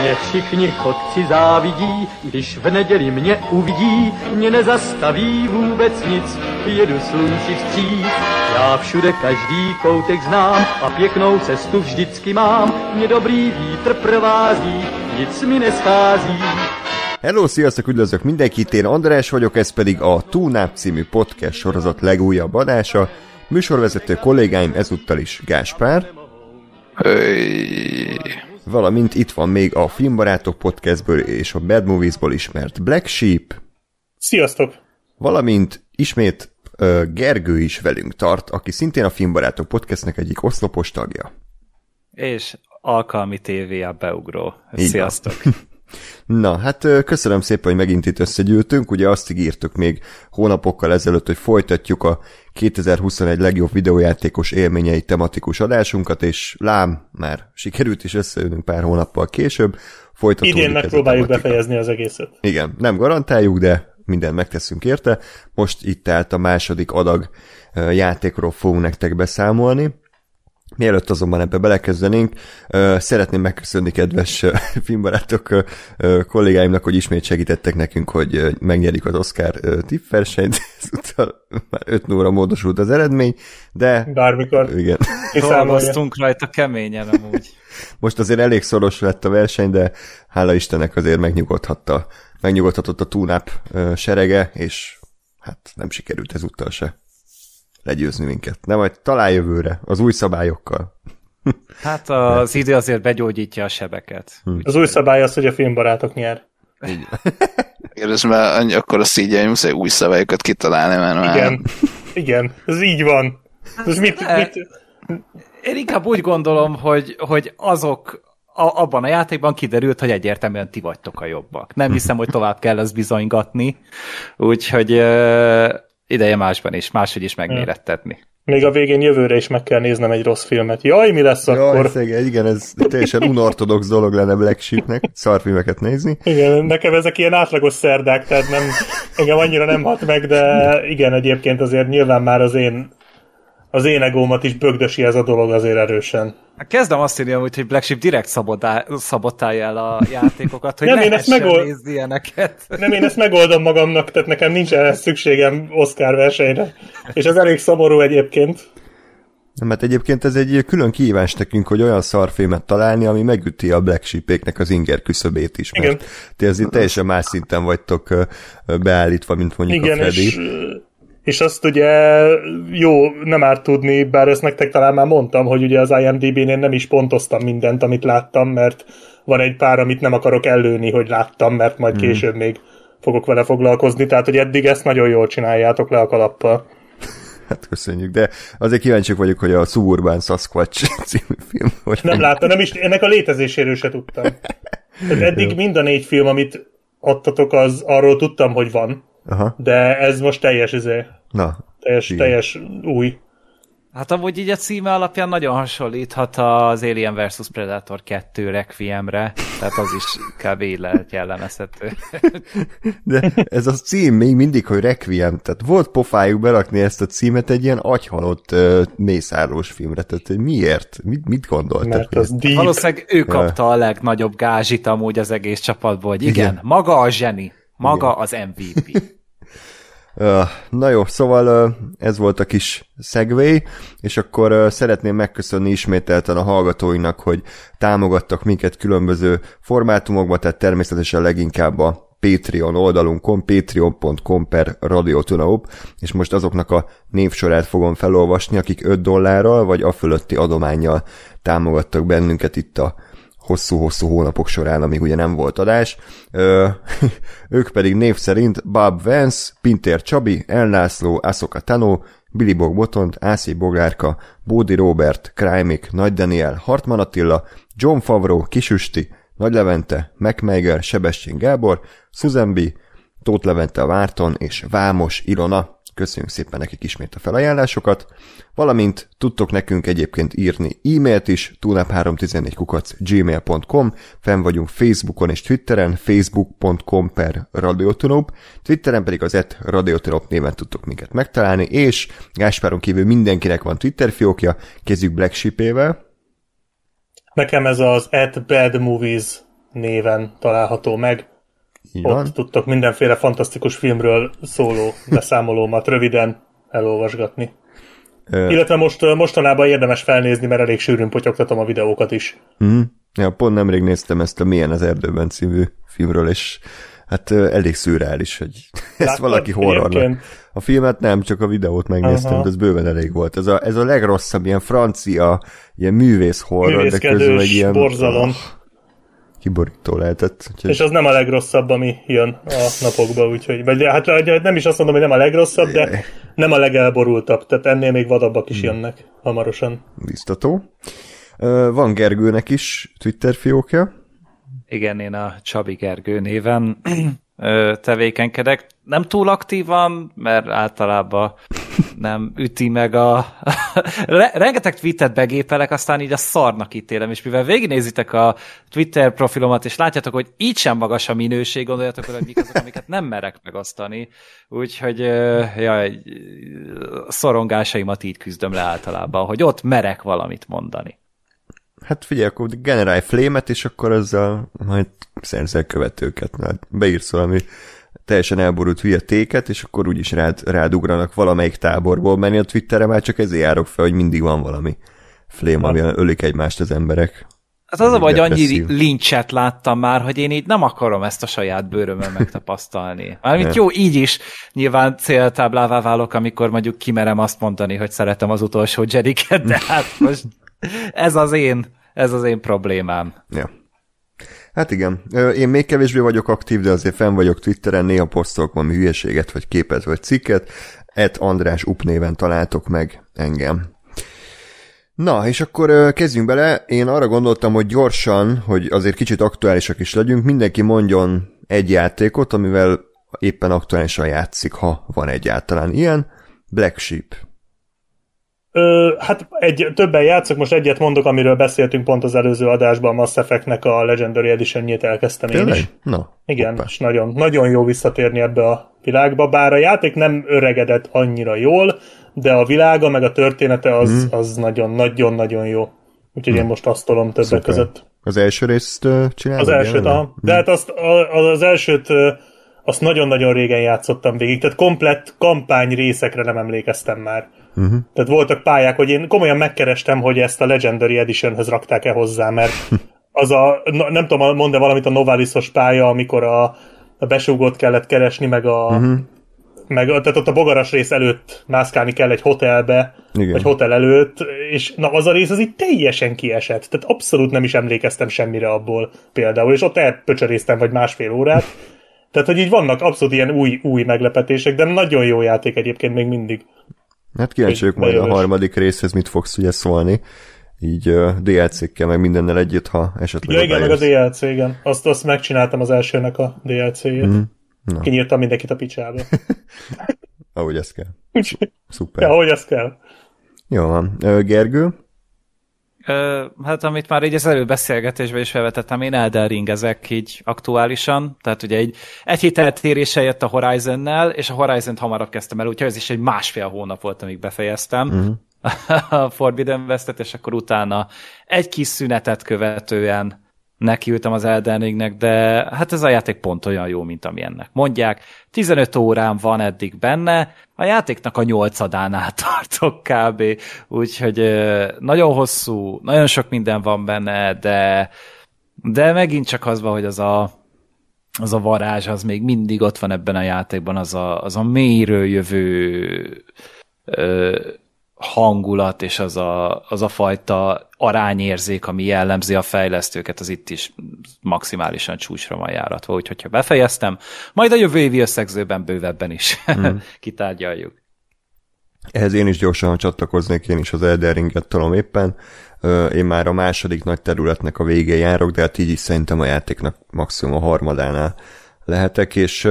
Mě všichni chodci závidí, když v neděli mě uvidí, mě nezastaví vůbec nic, jedu slunci vstříc. Já všude každý koutek znám a pěknou cestu vždycky mám, mě dobrý vítr provází, nic mi neschází. Hello, sziasztok, üdvözlök mindenkit, én András vagyok, ez pedig a Túnáp című podcast sorozat legújabb adása. Műsorvezető kollégáim ezúttal is Gáspár, Öy. valamint itt van még a Filmbarátok podcastből és a Bad Moviesból ismert Black Sheep, Sziasztok! valamint ismét ö, Gergő is velünk tart, aki szintén a Filmbarátok podcastnek egyik oszlopos tagja. És alkalmi tévé a beugró. Sziasztok! Na, hát köszönöm szépen, hogy megint itt összegyűltünk. Ugye azt ígértük még hónapokkal ezelőtt, hogy folytatjuk a 2021 legjobb videójátékos élményei tematikus adásunkat, és lám, már sikerült is összejönünk pár hónappal később. Folytatódik Idén megpróbáljuk befejezni az egészet. Igen, nem garantáljuk, de mindent megteszünk érte. Most itt állt a második adag játékról fogunk nektek beszámolni. Mielőtt azonban ebbe belekezdenénk, szeretném megköszönni kedves filmbarátok kollégáimnak, hogy ismét segítettek nekünk, hogy ö, megnyerjük az Oscar tippversenyt. Ezúttal már 5 óra módosult az eredmény, de Bármikor igen. Dolgoztunk rajta keményen amúgy. Most azért elég szoros lett a verseny, de hála Istennek azért megnyugodhatta, megnyugodhatott a túnáp serege, és hát nem sikerült ezúttal se legyőzni minket. De majd talán jövőre, az új szabályokkal. Hát az idő azért begyógyítja a sebeket. Hm. Az új szabály az, hogy a filmbarátok nyer. Igen, és már annyi akkor a szígyen muszáj új szabályokat kitalálni, mert már... Igen. Igen. Ez így van. Ez mit, mit, Én inkább úgy gondolom, hogy, hogy azok a, abban a játékban kiderült, hogy egyértelműen ti vagytok a jobbak. Nem hiszem, hogy tovább kell ezt bizonygatni, úgyhogy uh, ideje másban is, máshogy is megmérettetni. még a végén jövőre is meg kell néznem egy rossz filmet. Jaj, mi lesz Jaj, akkor? szegény, igen, ez teljesen unortodox dolog lenne Black Sheepnek, szarfilmeket nézni. Igen, nekem ezek ilyen átlagos szerdák, tehát nem, engem annyira nem hat meg, de igen, egyébként azért nyilván már az én az én egómat is bögdösi ez a dolog azért erősen. Hát Kezdem azt írni, amúgy, hogy Black Sheep direkt szabotál, szabotálja el a játékokat, hogy Nem, ne én ezt megold- nézni ilyeneket. Nem, én ezt megoldom magamnak, tehát nekem nincs ehhez szükségem Oscar versenyre. És ez elég szomorú egyébként. Nem, hát egyébként ez egy külön kihívás nekünk, hogy olyan szarfilmet találni, ami megüti a Black Sheepéknek az inger küszöbét is, mert Igen. ti azért teljesen más szinten vagytok beállítva, mint mondjuk Igen, a Freddy. és, és azt ugye jó, nem árt tudni, bár ezt nektek talán már mondtam, hogy ugye az IMDb-n én nem is pontoztam mindent, amit láttam, mert van egy pár, amit nem akarok ellőni, hogy láttam, mert majd Hmm. később még fogok vele foglalkozni, tehát hogy eddig ezt nagyon jól csináljátok le a kalappal. Hát köszönjük, de azért kíváncsiak vagyok, hogy a Suburban Sasquatch című film hogy Nem láttam, nem is, ennek a létezéséről se tudtam. Tehát eddig mind a négy film, amit adtatok, az arról tudtam, hogy van, Aha, de ez most teljes, izé, na, teljes, teljes új. Hát amúgy így a címe alapján nagyon hasonlíthat az Alien vs. Predator 2 Requiemre, tehát az is kb. így lehet jellemezhető. de ez a cím még mindig, hogy Requiem, tehát volt pofájuk berakni ezt a címet egy ilyen agyhalott uh, mészárlós filmre, tehát hogy miért? Mit, mit gondoltak? Mert az deep. Valószínűleg ő kapta a legnagyobb gázsit amúgy az egész csapatból, hogy igen, Igen. igen maga a zseni, maga igen. az MVP. Na jó, szóval ez volt a kis segway, és akkor szeretném megköszönni ismételten a hallgatóinak, hogy támogattak minket különböző formátumokban, tehát természetesen leginkább a Patreon oldalunkon, patreon.com per radiotunaub, és most azoknak a névsorát fogom felolvasni, akik 5 dollárral vagy a fölötti adományjal támogattak bennünket itt a hosszú-hosszú hónapok során, amíg ugye nem volt adás. Ö, ők pedig név szerint Bob Vance, Pintér Csabi, Elnászló, Asoka Tano, Billy Bog Botont, Ászi Bogárka, Bódi Robert, Krájmik, Nagy Daniel, Hartman Attila, John Favreau, Kisüsti, Nagy Levente, MacMeiger, Sebestyén Gábor, Susan B., Tóth Levente a Várton és Vámos Ilona. Köszönjük szépen nekik ismét a felajánlásokat, valamint tudtok nekünk egyébként írni e-mailt is, tunap314 kukac gmail.com, fenn vagyunk Facebookon és Twitteren, facebook.com per radiotonop, Twitteren pedig az et radiotonop néven tudtok minket megtalálni, és Gáspáron kívül mindenkinek van Twitter fiókja, kezdjük Black Sheep-ével. Nekem ez az At Bad Movies néven található meg. Így Ott van. tudtok mindenféle fantasztikus filmről szóló beszámolómat röviden elolvasgatni. Ö, Illetve most mostanában érdemes felnézni, mert elég sűrűn potyogtatom a videókat is. mhm. Ja, pont nemrég néztem ezt a Milyen az erdőben című filmről, és hát elég szürreális, hogy ezt Láttad valaki horrornak. A filmet nem, csak a videót megnéztem, Aha. de ez bőven elég volt. Ez a, ez a legrosszabb, ilyen francia, ilyen művész horror, de közben egy ilyen borzalom. Kiborító lehetett. Úgyhogy És az nem a legrosszabb, ami jön a napokba, úgyhogy, vagy hát vagy nem is azt mondom, hogy nem a legrosszabb, de nem a legelborultabb, tehát ennél még vadabbak is jönnek hamarosan. biztató. Van Gergőnek is Twitter fiókja. Igen, én a Csabi Gergő néven tevékenykedek. Nem túl aktívan, mert általában nem üti meg a... Re- Rengeteg tweetet begépelek, aztán így a szarnak ítélem, és mivel végignézitek a Twitter profilomat, és látjátok, hogy így sem magas a minőség, gondoljatok, hogy mik azok, amiket nem merek megosztani. Úgyhogy jaj, szorongásaimat így küzdöm le általában, hogy ott merek valamit mondani. Hát figyelj, akkor generálj flémet, és akkor ezzel majd szerzel követőket. Hát beírsz valami teljesen elborult hülye téket, és akkor úgyis rád, rád ugranak valamelyik táborból, én a Twitterre már csak ezért járok fel, hogy mindig van valami flém, amivel ölik egymást az emberek. Hát az a hogy annyi lincset láttam már, hogy én így nem akarom ezt a saját bőrömön megtapasztalni. Mármint jó, így is nyilván céltáblává válok, amikor mondjuk kimerem azt mondani, hogy szeretem az utolsó Jediket, de hát most ez az én, ez az én problémám. Ja. Hát igen, én még kevésbé vagyok aktív, de azért fenn vagyok Twitteren, néha posztolok valami hülyeséget, vagy képet, vagy cikket. Et András Up néven találtok meg engem. Na, és akkor kezdjünk bele. Én arra gondoltam, hogy gyorsan, hogy azért kicsit aktuálisak is legyünk, mindenki mondjon egy játékot, amivel éppen aktuálisan játszik, ha van egyáltalán ilyen. Black Sheep. Ö, hát egy, többen játszok, most egyet mondok, amiről beszéltünk pont az előző adásban, a Mass Effect-nek a Legendary Edition-jét elkezdtem én Tényleg? is. Na, Igen, hoppá. és nagyon, nagyon jó visszatérni ebbe a világba, bár a játék nem öregedett annyira jól, de a világa meg a története az, Mhm. az nagyon-nagyon-nagyon jó. Úgyhogy én most azt tolom többek Szuper. között. Az első részt csinálod? Az elsőt, aha. De hát azt, a- az elsőt azt nagyon-nagyon régen játszottam végig, tehát komplett kampány részekre nem emlékeztem már. Uh-huh. Tehát voltak pályák, hogy én komolyan megkerestem, hogy ezt a Legendary Editionhöz rakták-e hozzá, mert az a, nem tudom, mond valamit a Novalisos pálya, amikor a, a besúgót kellett keresni, meg a, uh-huh. meg, tehát ott a bogaras rész előtt mászkálni kell egy hotelbe, Igen. vagy hotel előtt, és na az a rész az így teljesen kiesett. Tehát abszolút nem is emlékeztem semmire abból például, és ott elpöcsöréztem vagy másfél órát. Tehát, hogy így vannak abszolút ilyen új, új meglepetések, de nagyon jó játék egyébként még mindig. Hát kíváncsi vagyok majd a harmadik részhez mit fogsz ugye szólni, így uh, DLC-kkel, meg mindennel együtt, ha esetleg Ja, igen, meg a. DLC, igen. Azt, azt megcsináltam az elsőnek a DLC-jét. Mm. Na. Kinyírtam mindenkit a picsába. Ahogy ez kell. Szuper. ja, hogy ez kell. Jó van. Gergő? Ö, hát amit már így az előbeszélgetésben is felvetettem, én Elden Ring ezek így aktuálisan, tehát ugye egy, egy hét eltérése jött a Horizon-nel, és a Horizon-t hamarabb kezdtem el, úgyhogy ez is egy másfél hónap volt, amíg befejeztem uh-huh. a Forbidden West-et, és akkor utána egy kis szünetet követően nekiültem az Elden Ringnek, de hát ez a játék pont olyan jó, mint amilyennek mondják. 15 órán van eddig benne, a játéknak a nyolcadánál tartok kb. Úgyhogy nagyon hosszú, nagyon sok minden van benne, de, de megint csak az van, hogy az a, az a varázs, az még mindig ott van ebben a játékban, az a, az a mélyről jövő ö, hangulat, és az a, az a fajta arányérzék, ami jellemzi a fejlesztőket, az itt is maximálisan csúcsra van járatva. Úgyhogy ha befejeztem, majd a jövő évi összegzőben bővebben is mm. kitárgyaljuk. Ehhez én is gyorsan csatlakoznék, én is az Elden Ringet tolom éppen. Én már a második nagy területnek a végén járok, de hát így is szerintem a játéknak maximum a harmadánál lehetek, és,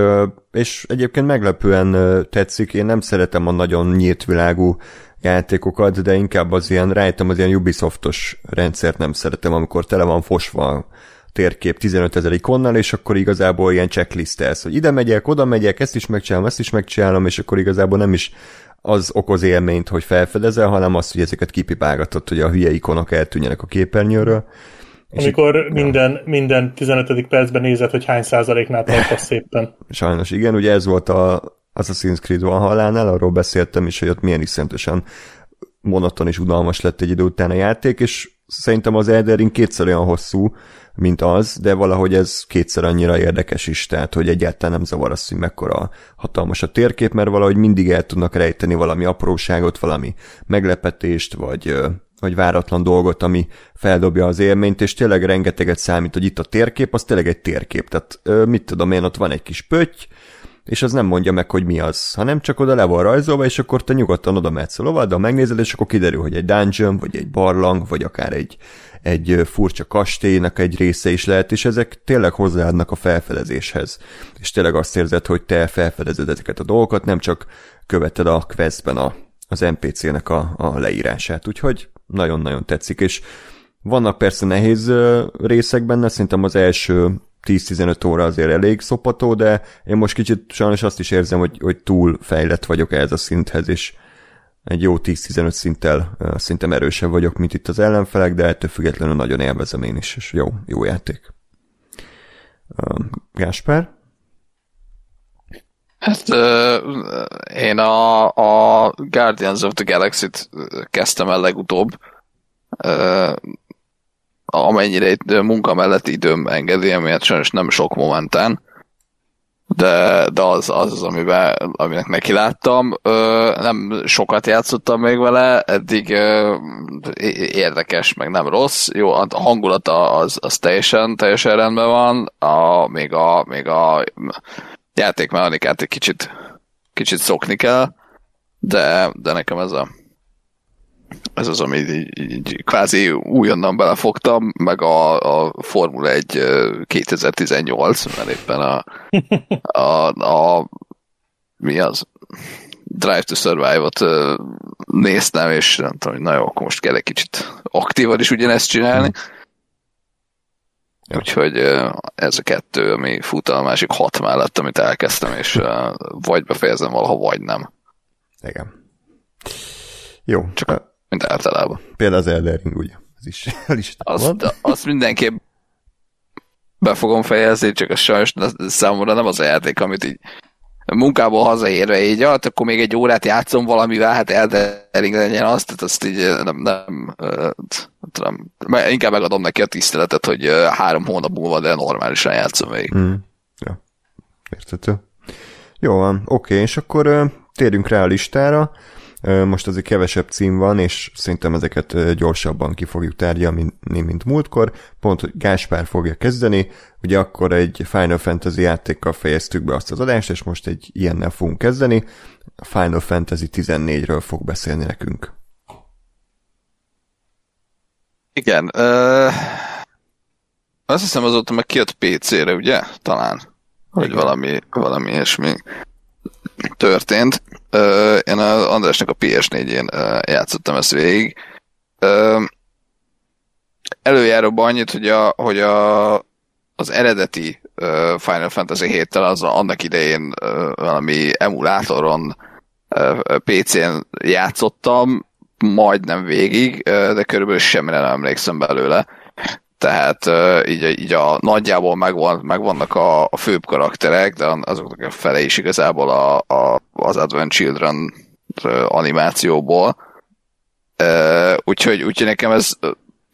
és egyébként meglepően tetszik, én nem szeretem a nagyon nyílt világú játékokat, de inkább az ilyen, rájöttem az ilyen Ubisoftos rendszert nem szeretem, amikor tele van fosva térkép 15 ezer ikonnal, és akkor igazából ilyen checklistelsz, hogy ide megyek, oda megyek, ezt is megcsinálom, ezt is megcsinálom, és akkor igazából nem is az okoz élményt, hogy felfedezel, hanem az, hogy ezeket kipipálgatod, hogy a hülye ikonok eltűnjenek a képernyőről. Amikor így, minden, ja. minden 15. percben nézed, hogy hány százaléknál tartasz szépen. Sajnos igen, ugye ez volt a Assassin's Creed Valhalla-nál, arról beszéltem is, hogy ott milyen iszonyatosan monoton és unalmas lett egy idő után a játék, és szerintem az Elden Ring kétszer olyan hosszú, mint az, de valahogy ez kétszer annyira érdekes is, tehát hogy egyáltalán nem zavar az, hogy mekkora hatalmas a térkép, mert valahogy mindig el tudnak rejteni valami apróságot, valami meglepetést, vagy, vagy váratlan dolgot, ami feldobja az élményt, és tényleg rengeteget számít, hogy itt a térkép, az tényleg egy térkép, tehát mit tudom én, ott van egy kis pötty, és az nem mondja meg, hogy mi az, hanem csak oda le van rajzolva, és akkor te nyugodtan oda mehetsz a lovaddal, megnézed, és akkor kiderül, hogy egy dungeon, vagy egy barlang, vagy akár egy, egy furcsa kastélynak egy része is lehet, és ezek tényleg hozzáadnak a felfedezéshez. És tényleg azt érzed, hogy te felfedezed ezeket a dolgokat, nem csak követed a questben a, az NPC-nek a, a leírását. Úgyhogy nagyon-nagyon tetszik, és vannak persze nehéz részek benne, szerintem az első 10-15 óra azért elég szopató, de én most kicsit sajnos azt is érzem, hogy, hogy túl fejlett vagyok ehhez a szinthez, és egy jó 10-15 szinttel szintem erősebb vagyok, mint itt az ellenfelek, de ettől függetlenül nagyon élvezem én is, és jó, jó játék. Gáspár? Hát uh, én a, a Guardians of the Galaxy-t kezdtem el legutóbb. Uh, amennyire itt munka mellett időm engedi, amiért sajnos nem sok momentán, de, de az, az az, amiben, aminek neki láttam. Ö, nem sokat játszottam még vele, eddig ö, érdekes, meg nem rossz. Jó, a hangulata az, az teljesen, teljesen rendben van, a, még a, még a játékmechanikát egy kicsit, kicsit szokni kell, de, de nekem ez a ez az, ami így, így kvázi újonnan belefogtam, meg a, a Formula 1 2018, mert éppen a, a, a mi az? Drive to Survive-ot néztem, és nem tudom, hogy na jó, akkor most kell egy kicsit aktívan is ugyanezt csinálni. Ja. Úgyhogy ez a kettő, ami fut a másik hat mellett, amit elkezdtem, és vagy befejezem valaha, vagy nem. Igen. Jó. Csak mint általában. Például az Elden Ring, ugye? Ez is azt, azt mindenképp be fogom fejezni, csak a sajnos számomra nem az a játék, amit így munkából hazaérve így, ja, hát akkor még egy órát játszom valamivel, hát Elden Ring legyen azt, tehát azt így nem, nem, nem, nem inkább megadom neki a tiszteletet, hogy három hónap múlva, de normálisan játszom még. Mm. Ja, értető. Jó van, oké, és akkor térjünk rá a listára. Most azért kevesebb cím van, és szerintem ezeket gyorsabban ki fogjuk tárgyalni, mint múltkor. Pont, hogy Gáspár fogja kezdeni, ugye akkor egy Final Fantasy játékkal fejeztük be azt az adást, és most egy ilyennel fogunk kezdeni. A Final Fantasy 14-ről fog beszélni nekünk. Igen. Uh, azt hiszem azóta meg kijött PC-re, ugye? Talán. Hogy valami, valami ilyesmi történt. Én az Andrásnak a PS4-én játszottam ezt végig. Előjáróban annyit, hogy, a, hogy a, az eredeti Final Fantasy 7-tel az annak idején valami emulátoron PC-n játszottam, majdnem végig, de körülbelül semmire nem emlékszem belőle tehát így, így a nagyjából megvan, megvannak a, a főbb karakterek, de azoknak a fele is igazából a, a, az Advent Children animációból. Úgyhogy, úgyhogy nekem ez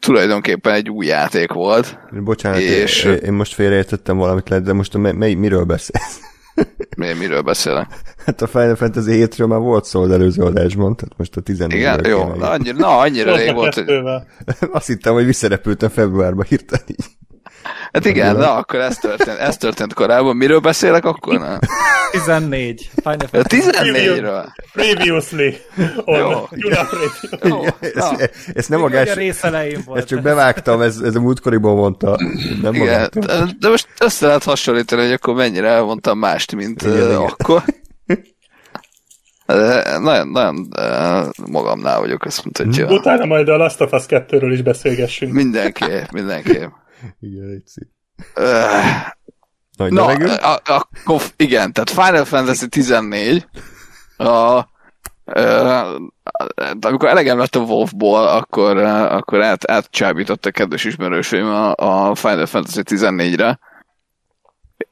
tulajdonképpen egy új játék volt. Bocsánat, és... én, én most félreértettem valamit, de most mely, miről beszélsz? Mi, miről beszélek? Hát a Final Fantasy 7-ről már volt szó az előző adásban, tehát most a 14 Igen, jó, na, annyira, na, annyira rég volt, hogy... Azt hittem, hogy visszarepültem februárba hirtelen így. Hát igen, na akkor ez történt, ez történt korábban. Miről beszélek akkor? Na? 14. Final 14-ről. Previously. On jó, jó, ezt, ezt nem magás... volt. Ezt csak bevágtam, ez, ez a múltkoriban mondta. Nem igen, de, de, most össze lehet hasonlítani, hogy akkor mennyire elmondtam mást, mint igen, uh, igen. akkor. De nagyon, nagyon magamnál vagyok, azt mondta, hogy... Utána majd a Last of Us 2-ről is beszélgessünk. Mindenképp, mindenképp. Igen, egy. Nagy Na, akkor igen, tehát Final Fantasy 14 a, de amikor elegem lett a WoW-ból, akkor, akkor át, átcsábított a kedves ismerősöim a, a Final Fantasy 14-re,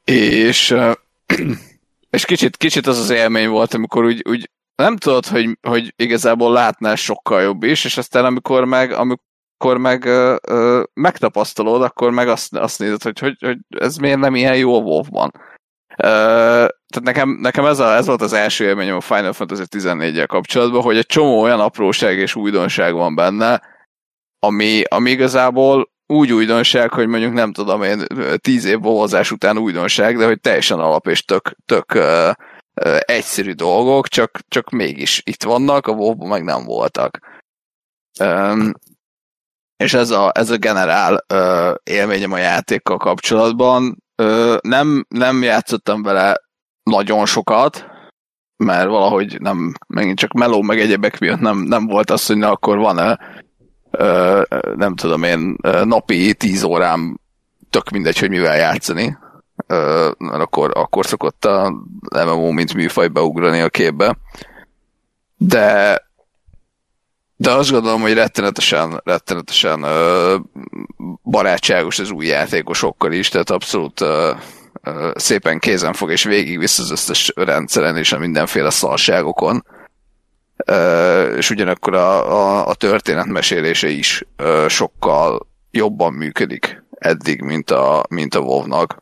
és, és kicsit, kicsit az az élmény volt, amikor úgy, úgy nem tudod, hogy, hogy igazából látnál sokkal jobb is, és aztán amikor meg, amikor meg ö, ö, megtapasztalod, akkor meg azt, azt nézed, hogy, hogy, hogy ez miért nem ilyen jó a WoW-ban. Ö, tehát nekem, nekem ez, a, ez volt az első élményem a Final Fantasy 14-jel kapcsolatban, hogy egy csomó olyan apróság és újdonság van benne, ami, ami igazából úgy újdonság, hogy mondjuk nem tudom én tíz év bovozás után újdonság, de hogy teljesen alap és tök, tök uh, uh, egyszerű dolgok, csak, csak mégis itt vannak, a wow meg nem voltak. Um, és ez a, ez a generál uh, élményem a játékkal kapcsolatban. Uh, nem, nem játszottam vele nagyon sokat, mert valahogy nem, megint csak meló meg egyebek miatt nem, nem volt az, hogy na akkor van-e ö, nem tudom én, napi tíz órám tök mindegy, hogy mivel játszani, ö, mert akkor, akkor szokott a MMO mint műfaj beugrani a képbe. De de azt gondolom, hogy rettenetesen, rettenetesen ö, barátságos az új játékosokkal is, tehát abszolút ö, ö, szépen kézen fog, és végigvisz az összes rendszeren és a mindenféle szarságokon és ugyanakkor a, a, a történetmesélése is sokkal jobban működik eddig, mint a, mint a WoW-nak.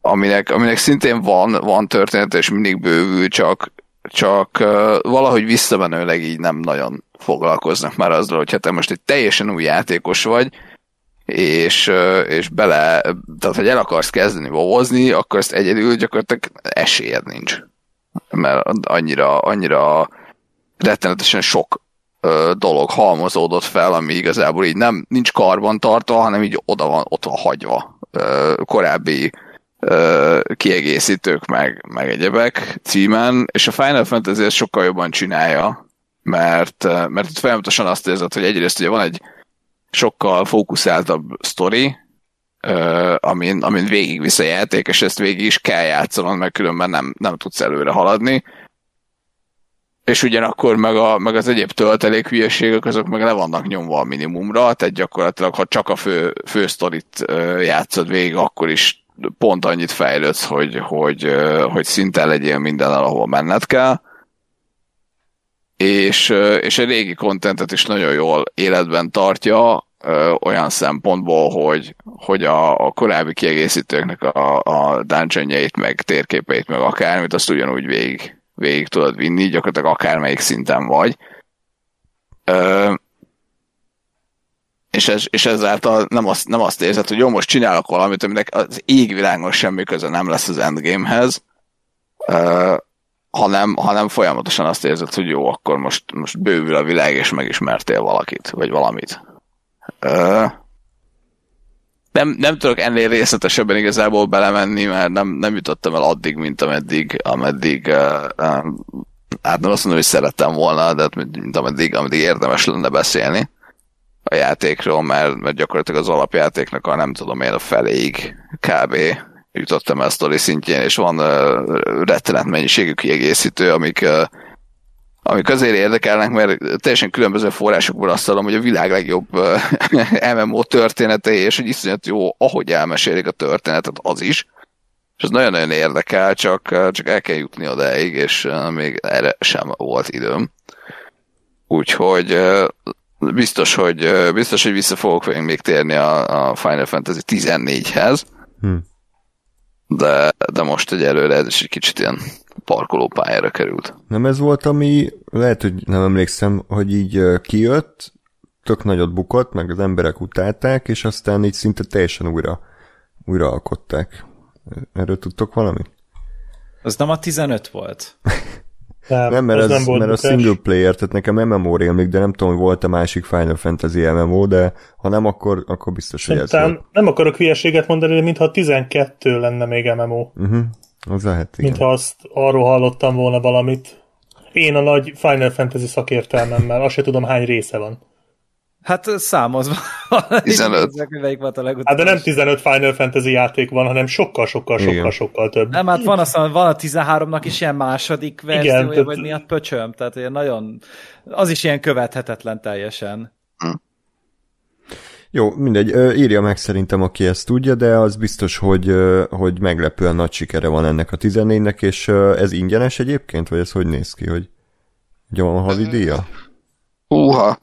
Aminek, aminek szintén van, van történet, és mindig bővül, csak, csak valahogy visszamenőleg így nem nagyon foglalkoznak már azzal, hogy hát te most egy teljesen új játékos vagy, és, és bele, tehát hogy el akarsz kezdeni vovozni, akkor ezt egyedül gyakorlatilag esélyed nincs. Mert annyira, annyira rettenetesen sok dolog halmozódott fel, ami igazából így nem nincs karban tartva, hanem így oda van, ott van hagyva korábbi kiegészítők meg, meg egyebek címen, és a Final Fantasy ezt sokkal jobban csinálja, mert, mert itt folyamatosan azt érzed, hogy egyrészt ugye van egy sokkal fókuszáltabb sztori, amin, amin végig visz a játék, és ezt végig is kell játszanod, mert különben nem, nem tudsz előre haladni és ugyanakkor meg, a, meg az egyéb töltelék hülyeségek azok meg le vannak nyomva a minimumra, tehát gyakorlatilag ha csak a fő, fő sztorit játszod végig, akkor is pont annyit fejlődsz, hogy, hogy, hogy szinten legyél minden, ahol menned kell. És, és a régi kontentet is nagyon jól életben tartja, olyan szempontból, hogy, hogy a, a korábbi kiegészítőknek a, a dungeonjait, meg térképeit, meg akármit, azt ugyanúgy végig végig tudod vinni, gyakorlatilag akármelyik szinten vagy. Ö, és, ez, és ezáltal nem azt, nem azt érzed, hogy jó, most csinálok valamit, aminek az égvilágon semmi köze nem lesz az endgamehez, hanem, hanem folyamatosan azt érzed, hogy jó, akkor most, most bővül a világ, és megismertél valakit, vagy valamit. Ö, nem, nem tudok ennél részletesebben igazából belemenni, mert nem, nem jutottam el addig, mint ameddig, ameddig uh, uh, hát nem azt mondom, hogy szerettem volna, de hát mint ameddig, ameddig érdemes lenne beszélni a játékról, mert, mert gyakorlatilag az alapjátéknak a nem tudom én a feléig kb. Jutottam el sztori szintjén, és van uh, rettenet mennyiségű kiegészítő, amik amik azért érdekelnek, mert teljesen különböző forrásokból azt hallom, hogy a világ legjobb MMO története, és hogy iszonyat jó, ahogy elmesélik a történetet, az is. És ez nagyon-nagyon érdekel, csak, csak el kell jutni odáig, és még erre sem volt időm. Úgyhogy biztos, hogy, biztos, hogy vissza fogok még térni a, a Final Fantasy 14-hez. Hm. De, de most egyelőre ez is egy kicsit ilyen parkolópályára került. Nem ez volt, ami, lehet, hogy nem emlékszem, hogy így kijött, tök nagyot bukott, meg az emberek utálták, és aztán így szinte teljesen újra, újra alkották. Erről tudtok valamit? Az nem a 15 volt? Nem, nem mert, az, nem volt mert a single player, tehát nekem MMO rémlik, de nem tudom, hogy volt a másik Final Fantasy MMO, de ha nem, akkor, akkor biztos, hogy ez volt. Nem akarok hülyeséget mondani, de mintha 12 lenne még MMO. Uh-huh. Az lehet, igen. Mintha azt arról hallottam volna valamit. Én a nagy Final Fantasy szakértelmemmel, azt se tudom hány része van. Hát számozva. 15. Nézzük, hogy Melyik volt a legutóbb. Hát de nem 15 Final Fantasy játék van, hanem sokkal, sokkal, Igen. sokkal, sokkal több. Nem, hát van, aztán, van a 13-nak is ilyen második verziója, tehát- vagy miatt pöcsöm, tehát ilyen nagyon, az is ilyen követhetetlen teljesen. Jó, mindegy, írja meg szerintem, aki ezt tudja, de az biztos, hogy, hogy meglepően nagy sikere van ennek a 14-nek, és ez ingyenes egyébként, vagy ez hogy néz ki, hogy hogy van a havi díja? Húha.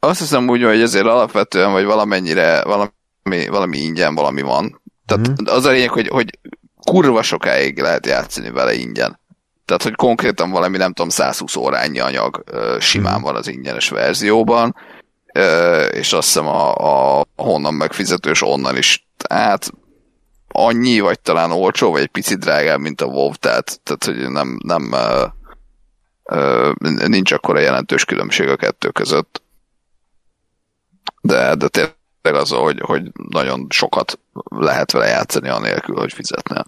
Azt hiszem úgy, hogy ezért alapvetően, vagy valamennyire, valami, valami ingyen valami van. Tehát Mhm. az a lényeg, hogy, hogy kurva sokáig lehet játszani vele ingyen. Tehát, hogy konkrétan valami, nem tudom, 120 órányi anyag simán van az ingyenes verzióban, és azt hiszem a, a honnan megfizetős onnan is. Tehát annyi, vagy talán olcsó, vagy egy picit drágább, mint a WoW, tehát, tehát hogy nem, nem nincs akkora jelentős különbség a kettő között. De, de tényleg az, hogy, hogy nagyon sokat lehet vele játszani anélkül, hogy fizetnél.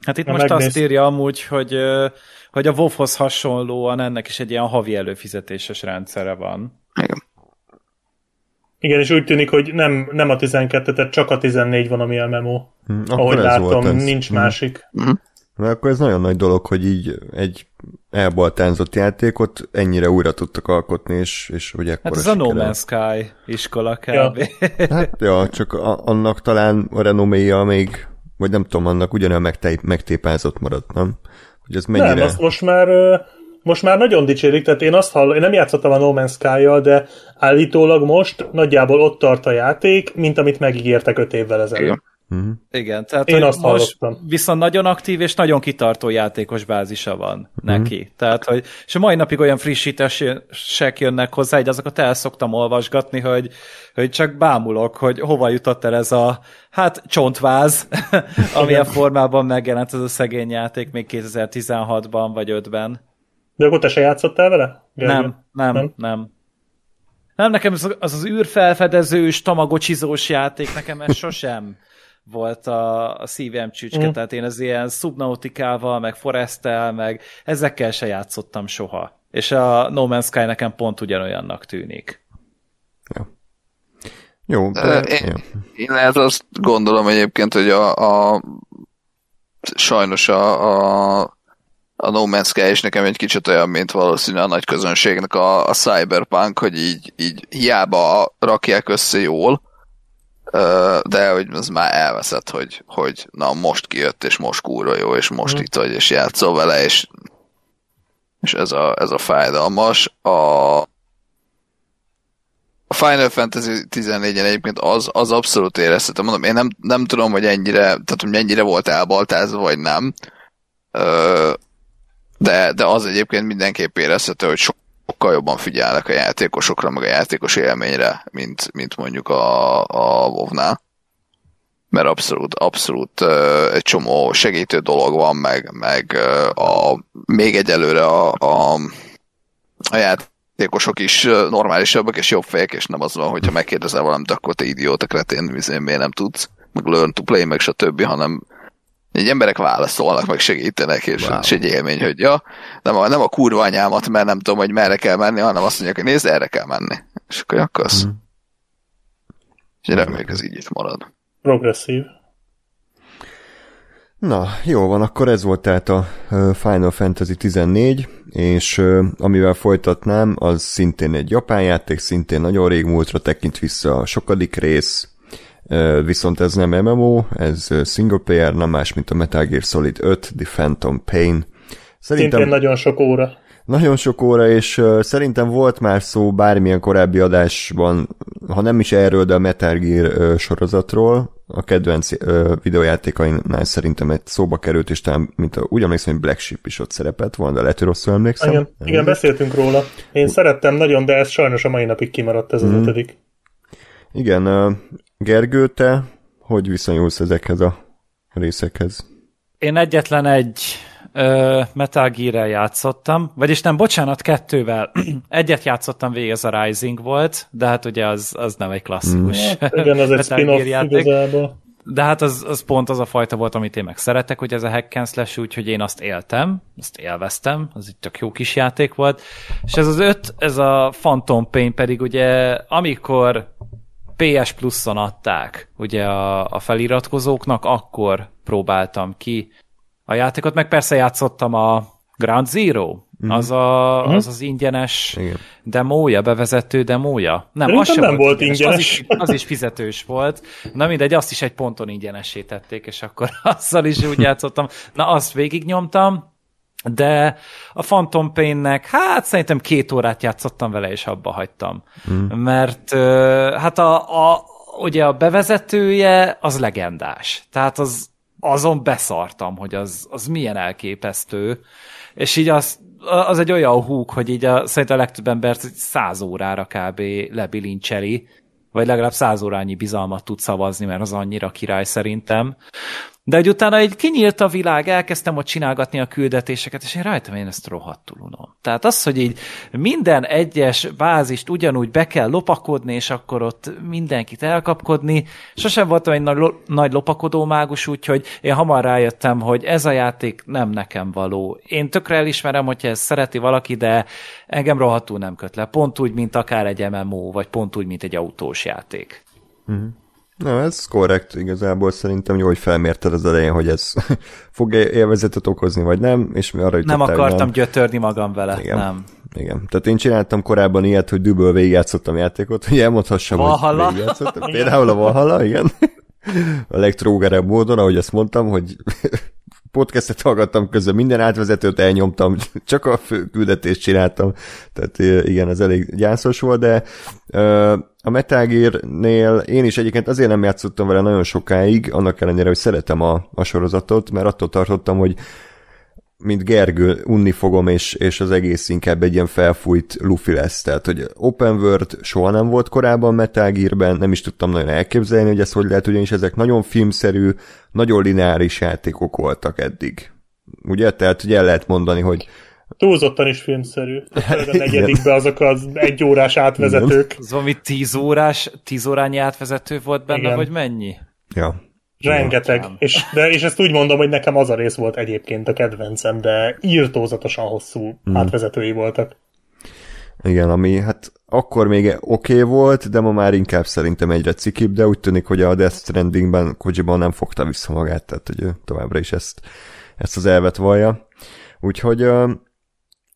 Hát itt Ha most megnéz- azt írja amúgy, hogy, hogy a WoW-hoz hasonlóan ennek is egy ilyen havi előfizetéses rendszere van. Igen. Igen, és úgy tűnik, hogy nem, nem a 12, tehát csak a 14 van, ami a memo. Hm, Ahogy látom, nincs Hm. másik. Mert akkor ez nagyon nagy dolog, hogy így egy elbaltánzott játékot ennyire újra tudtak alkotni, és, és ugye Hát ekkora ez a No. Man's Sky iskola kb. Ja. Hát, ja, csak a, annak talán a renoméja még, vagy nem tudom, annak ugyanolyan megtép, megtépázott maradt, nem? Hogy ez mennyire... Nem, azt most már most már nagyon dicsérik, tehát én azt hallom, én nem játszottam a No Man's sky de állítólag most nagyjából ott tart a játék, mint amit megígértek öt évvel ezelőtt. Igen. Mhm. Igen, tehát Én azt most hallottam. viszont nagyon aktív és nagyon kitartó játékos bázisa van neki. Tehát, hogy, és a mai napig olyan frissítések jönnek hozzá, hogy azokat el szoktam olvasgatni, hogy, hogy csak bámulok, hogy hova jutott el ez a, hát csontváz, amilyen formában megjelent ez a szegény játék még 2016-ban vagy 5-ben. De akkor te se játszottál vele? Nem, nem, nem, nem. Nem, nekem az az, az űrfelfedezős, tamagocsizós játék, nekem ez sosem volt a, a szívem csücske, Mm. tehát én az ilyen Subnautikával, meg Forestel, meg ezekkel se játszottam soha. És a No Man's Sky nekem pont ugyanolyannak tűnik. Jó, Ö, de, én- jó. Én lehet azt gondolom egyébként, hogy a, a sajnos a, a, a No Man's Sky is nekem egy kicsit olyan, mint valószínűleg a nagy közönségnek a, a Cyberpunk, hogy így, így hiába rakják össze jól, de hogy az már elveszett, hogy, hogy na most kijött, és most kúra jó, és most Mhm. itt vagy, és játszol vele, és, és ez, a, ez a fájdalmas. A, a Final Fantasy 14-en egyébként az, az abszolút érezhető. Mondom, én nem, nem tudom, hogy ennyire, tehát hogy mennyire volt elbaltázva, vagy nem. Ö, de, de az egyébként mindenképp érezhető, hogy sokkal jobban figyelnek a játékosokra, meg a játékos élményre, mint, mint mondjuk a, a WoW-nál. Mert abszolút, abszolút egy csomó segítő dolog van, meg, meg a, még egyelőre a, a, a játékosok is normálisabbak és jobb fejek, és nem az van, hogyha megkérdezel valamit, akkor te idióta kretén, miért nem tudsz, meg learn to play, meg stb., hanem egy emberek válaszolnak, meg segítenek, és wow. és egy élmény, hogy ja, nem a, nem a kurva anyámat, mert nem tudom, hogy merre kell menni, hanem azt mondják, hogy nézd, erre kell menni. És akkor akarsz. Mm. És reméljük, ez így itt marad. Progresszív. Na, jó van, akkor ez volt tehát a Final Fantasy 14, és amivel folytatnám, az szintén egy japán játék, szintén nagyon rég múltra tekint vissza a sokadik rész, viszont ez nem MMO, ez single player, nem más, mint a Metal Gear Solid 5, The Phantom Pain. Szintén nagyon sok óra. Nagyon sok óra, és szerintem volt már szó bármilyen korábbi adásban, ha nem is erről, de a Metal Gear sorozatról, a kedvenc videójátékainál szerintem egy szóba került, és talán, mint a, úgy emlékszem, hogy Black Sheep is ott szerepelt volna, de lehet, hogy rosszul emlékszem. Igen, igen, beszéltünk róla. Én szerettem nagyon, de ez sajnos a mai napig kimaradt ez az Mhm. ötödik. Igen, Gergő, te hogy viszonyulsz ezekhez a részekhez? Én egyetlen egy ö, Metal Gear-rel játszottam, vagyis nem, bocsánat, kettővel. Egyet játszottam végig, ez a Rising volt, de hát ugye az, az nem egy klasszikus Hát, igen, az egy Metal spin-off Gear játék. igazából. de hát az, az pont az a fajta volt, amit én meg szeretek, hogy ez a hack and slash, úgyhogy én azt éltem, azt élveztem, az egy tök jó kis játék volt, és ez az öt, ez a Phantom Pain pedig ugye, amikor PS Plus-on adták ugye a, a feliratkozóknak, akkor próbáltam ki a játékot, meg persze játszottam a Ground Zero, mm. az, a, az az ingyenes Igen. demója, bevezető demója. Nem, Szerintem az sem nem volt ingyenes. ingyenes. Az is, az is fizetős volt. Na mindegy, azt is egy ponton ingyenesé tették, és akkor azzal is úgy játszottam. Na azt végignyomtam, de a Phantom Pain-nek, hát szerintem két órát játszottam vele, és abba hagytam. Mm. Mert hát a, a, ugye a bevezetője az legendás. Tehát az, azon beszartam, hogy az, az milyen elképesztő. És így az, az egy olyan húk, hogy így a, szerintem a legtöbb embert száz órára kb. lebilincseli, vagy legalább száz órányi bizalmat tud szavazni, mert az annyira király szerintem. De hogy utána egy kinyílt a világ, elkezdtem ott csinálgatni a küldetéseket, és én rájöttem, én ezt rohadtul unom. Tehát az, hogy így minden egyes bázist ugyanúgy be kell lopakodni, és akkor ott mindenkit elkapkodni. Sosem voltam egy nagy, nagy lopakodó mágus, úgyhogy én hamar rájöttem, hogy ez a játék nem nekem való. Én tökre elismerem, hogyha ezt szereti valaki, de engem rohadtul nem köt le. Pont úgy, mint akár egy MMO, vagy pont úgy, mint egy autós játék. Na, ez korrekt, igazából szerintem jó, hogy felmérted az elején, hogy ez fog élvezetet okozni, vagy nem, és mi arra Nem jutottál, hogy akartam gyötörni magam vele, Igen. nem. Igen. Tehát én csináltam korábban ilyet, hogy düböl végigjátszottam játékot, hogy elmondhassam, Valhalla. hogy végigjátszottam. Például a Valhalla, igen. A legtrógerebb módon, ahogy azt mondtam, hogy podcastet hallgattam közben, minden átvezetőt elnyomtam, csak a fő küldetést csináltam, tehát igen, ez elég gyászos volt, de a Metal Gear-nél én is egyébként azért nem játszottam vele nagyon sokáig, annak ellenére, hogy szeretem a, a sorozatot, mert attól tartottam, hogy mint Gergő, unni fogom, és, és az egész inkább egy ilyen felfújt lufi lesz. Tehát, hogy open world soha nem volt korábban Metal Gear-ben, nem is tudtam nagyon elképzelni, hogy ez hogy lehet, ugyanis ezek nagyon filmszerű, nagyon lineáris játékok voltak eddig. Ugye? Tehát, hogy el lehet mondani, hogy Túlzottan is filmszerű. Főleg a negyedikben azok az egyórás átvezetők. Az valami tíz órás, tíz órányi átvezető volt benne, Igen. vagy mennyi? ja, Rengeteg. És, de, és ezt úgy mondom, hogy nekem az a rész volt egyébként a kedvencem, de írtózatosan hosszú mm. átvezetői voltak. Igen, ami hát akkor még oké okay volt, de ma már inkább szerintem egyre cikibb, de úgy tűnik, hogy a Death Strandingben Kojiban nem fogta vissza magát, tehát hogy ő továbbra is ezt, ezt az elvet vallja. Úgyhogy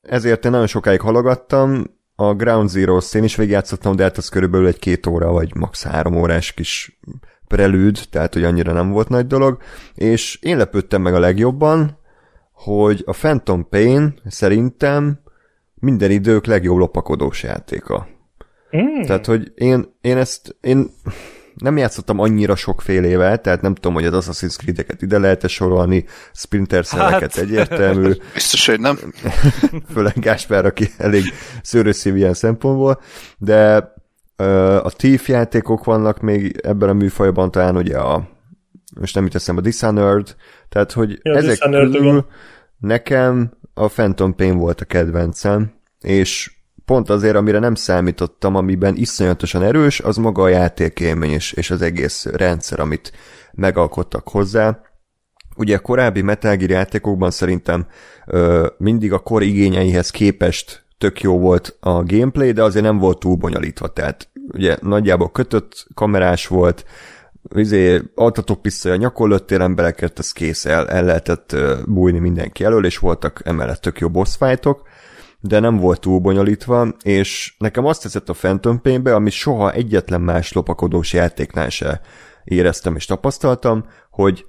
ezért én nagyon sokáig halogattam, a Ground Zero-t én is végigjátszottam, de hát az körülbelül egy két óra, vagy max. három órás kis prelűd, tehát hogy annyira nem volt nagy dolog, és én lepődtem meg a legjobban, hogy a Phantom Pain szerintem minden idők legjobb lopakodós játéka. Mm. Tehát, hogy én, én ezt, én nem játszottam annyira sokfélével, tehát nem tudom, hogy az Assassin's Creed-eket ide lehet-e sorolni, Splinter Hát. egyértelmű, Biztos, hogy nem. főleg Gáspár, aki elég szőrösszív ilyen szempontból, de ö, a Thief játékok vannak még ebben a műfajban, talán ugye a most nem jut eszembe, a Dishonored, tehát hogy Ja, ezek Dishonored, közül igen. nekem a Phantom Pain volt a kedvencem, és pont azért, amire nem számítottam, amiben iszonyatosan erős, az maga a játékélmény és, és az egész rendszer, amit megalkottak hozzá. Ugye a korábbi Metal Gear játékokban szerintem ö, mindig a kor igényeihez képest tök jó volt a gameplay, de azért nem volt túl bonyolítva, tehát ugye nagyjából kötött kamerás volt, izé, altatók pisztoly a nyakon lőttél embereket, ez kész, el, el lehetett bújni mindenki elől, és voltak emellett tök jó boss fightok, de nem volt túl bonyolítva, és nekem azt tetszett a Phantom Pain-be, amit soha egyetlen más lopakodós játéknál se éreztem és tapasztaltam, hogy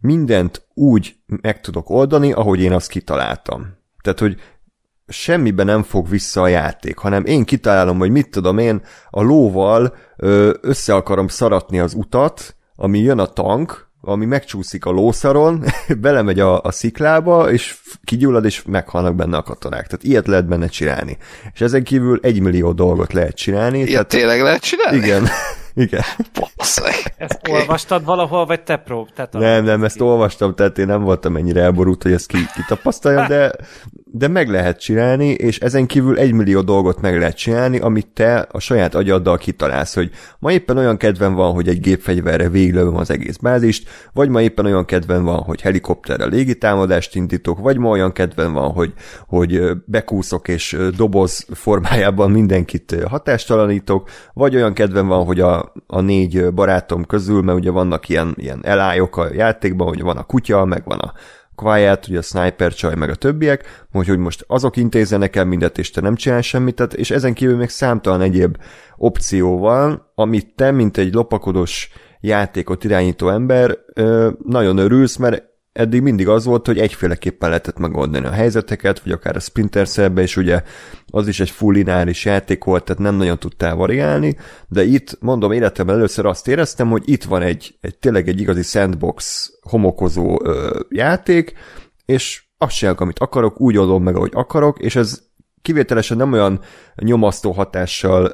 mindent úgy meg tudok oldani, ahogy én azt kitaláltam. Tehát, hogy semmiben nem fog vissza a játék, hanem én kitalálom, hogy mit tudom én, a lóval össze akarom szaratni az utat, ami jön a tank, ami megcsúszik a lószaron, belemegy a, a sziklába, és kigyullad, és meghalnak benne a katonák. Tehát ilyet lehet benne csinálni. És ezen kívül egy millió dolgot lehet csinálni. Ilyet tehát, tényleg lehet csinálni? igen, igen. Basszeg. Ezt olvastad valahol, vagy te prób? Te Nem, nem, ezt olvastam, tehát én nem voltam ennyire elborult, hogy ezt ki, kitapasztaljam, de de meg lehet csinálni, és ezen kívül egy millió dolgot meg lehet csinálni, amit te a saját agyaddal kitalálsz, hogy ma éppen olyan kedven van, hogy egy gépfegyverre véglövöm az egész bázist, vagy ma éppen olyan kedven van, hogy helikopterrel légitámadást indítok, vagy ma olyan kedven van, hogy, hogy bekúszok és doboz formájában mindenkit hatástalanítok, vagy olyan kedven van, hogy a, a négy barátom közül, mert ugye vannak ilyen, ilyen elályok a játékban, hogy van a kutya, meg van a Quiet, ugye a Sniper csaj, meg a többiek, hogy, hogy most azok intézzenek el mindet, és te nem csinál semmit, tehát, és ezen kívül még számtalan egyéb opció van, amit te, mint egy lopakodós játékot irányító ember nagyon örülsz, mert eddig mindig az volt, hogy egyféleképpen lehetett megoldani a helyzeteket, vagy akár a Splinter Cell-be is ugye az is egy full lineáris játék volt, tehát nem nagyon tudtál variálni, de itt, mondom, életemben először azt éreztem, hogy itt van egy, egy tényleg egy igazi sandbox homokozó ö, játék, és azt csinálok, amit akarok, úgy oldom meg, ahogy akarok, és ez kivételesen nem olyan nyomasztó hatással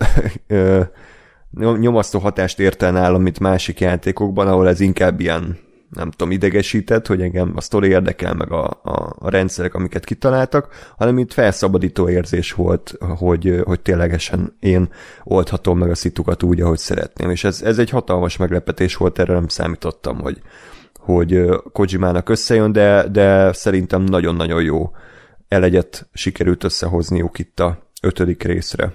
nyomasztó hatást ért el nálam, mint másik játékokban, ahol ez inkább ilyen nem tudom, idegesített, hogy engem a sztori érdekel, meg a, a, a rendszerek, amiket kitaláltak, hanem itt felszabadító érzés volt, hogy, hogy ténylegesen én oldhatom meg a szitukat úgy, ahogy szeretném. És ez, ez egy hatalmas meglepetés volt, erre nem számítottam, hogy, hogy Kojimának összejön, de, de szerintem nagyon-nagyon jó elegyet sikerült összehozniuk itt a ötödik részre.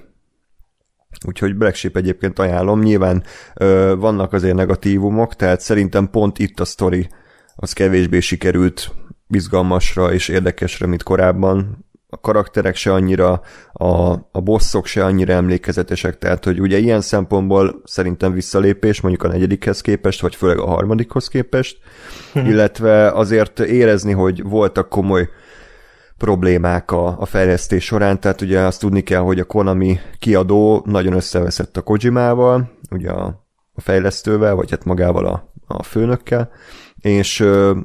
Úgyhogy Black Sheep egyébként ajánlom. Nyilván ö, vannak azért negatívumok, tehát szerintem pont itt a sztori az kevésbé sikerült izgalmasra és érdekesre, mint korábban. A karakterek se annyira, a, a bosszok se annyira emlékezetesek, tehát hogy ugye ilyen szempontból szerintem visszalépés, mondjuk a negyedikhez képest, vagy főleg a harmadikhoz képest, illetve azért érezni, hogy voltak komoly problémák a, a fejlesztés során, tehát ugye azt tudni kell, hogy a Konami kiadó nagyon összeveszett a Kojimával, ugye a, a fejlesztővel, vagy hát magával a, a főnökkel, és ö,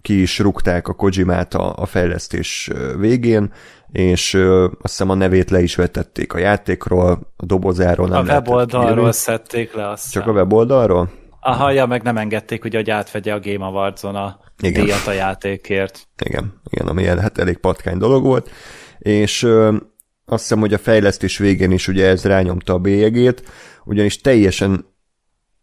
ki is rúgták a Kojimát a, a fejlesztés végén, és ö, azt hiszem a nevét le is vetették a játékról, a dobozáról nem A weboldalról szedték le azt. Csak a weboldalról? Aha, ja, meg nem engedték, ugye, hogy átvegye a Game Awards-on a igen. díjat a játékért. Igen, igen, ami hát elég patkány dolog volt, és ö, azt hiszem, hogy a fejlesztés végén is ugye ez rányomta a bélyegét, ugyanis teljesen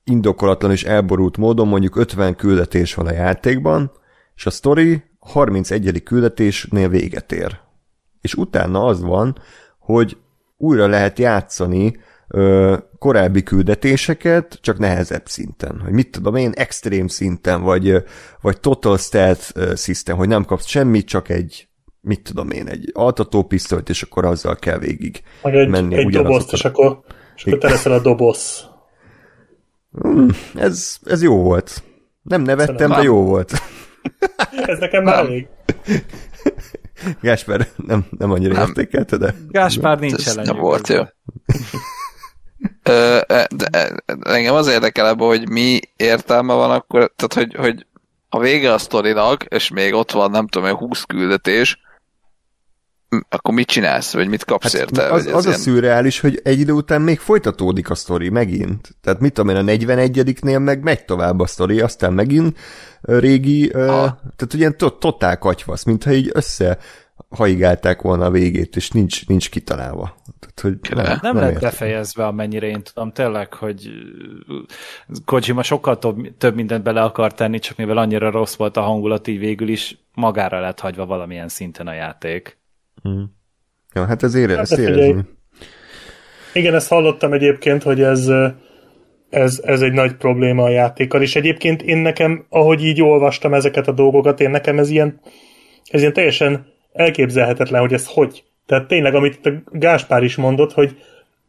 indokolatlan és elborult módon mondjuk 50 küldetés van a játékban, és a story 31. küldetésnél véget ér. És utána az van, hogy újra lehet játszani ö, korábbi küldetéseket, csak nehezebb szinten. Hogy mit tudom én, extrém szinten, vagy, vagy total stealth system, hogy nem kapsz semmit, csak egy mit tudom én, egy altató pisztolyt, és akkor azzal kell végig Meg egy, menni. Egy dobozt, és akkor, és akkor te leszel a doboz. Hmm, ez, ez jó volt. Nem nevettem, Szerintem. de jó volt. ez nekem már elég. Gásper nem, nem annyira nem. értékelte, de... Gáspár nincs ellen. Nem volt jó. Ö, de engem az érdekel ebben, hogy mi értelme van akkor, tehát hogy, hogy a vége a sztorinak, és még ott van, nem tudom, 20 küldetés, akkor mit csinálsz, vagy mit kapsz hát érte? Az, az ilyen... a szürreális, hogy egy idő után még folytatódik a sztori megint. Tehát mit tudom én, a 41-nél meg megy tovább a sztori, aztán megint régi, uh, tehát ugye totál katyvasz, mintha így össze haigálták volna a végét, és nincs, nincs kitalálva. Tehát, hogy nem, nem, nem lett befejezve, amennyire én tudom. Tényleg, hogy Kojima sokkal több, több mindent bele akar tenni, csak mivel annyira rossz volt a hangulat, így végül is magára lett hagyva valamilyen szinten a játék. Hmm. Ja, hát ez ére, hát ezt érezni. Igen, ezt hallottam egyébként, hogy ez, ez, ez egy nagy probléma a játékkal, és egyébként én nekem, ahogy így olvastam ezeket a dolgokat, én nekem ez ilyen, ez ilyen teljesen elképzelhetetlen, hogy ez hogy. Tehát tényleg, amit a Gáspár is mondott, hogy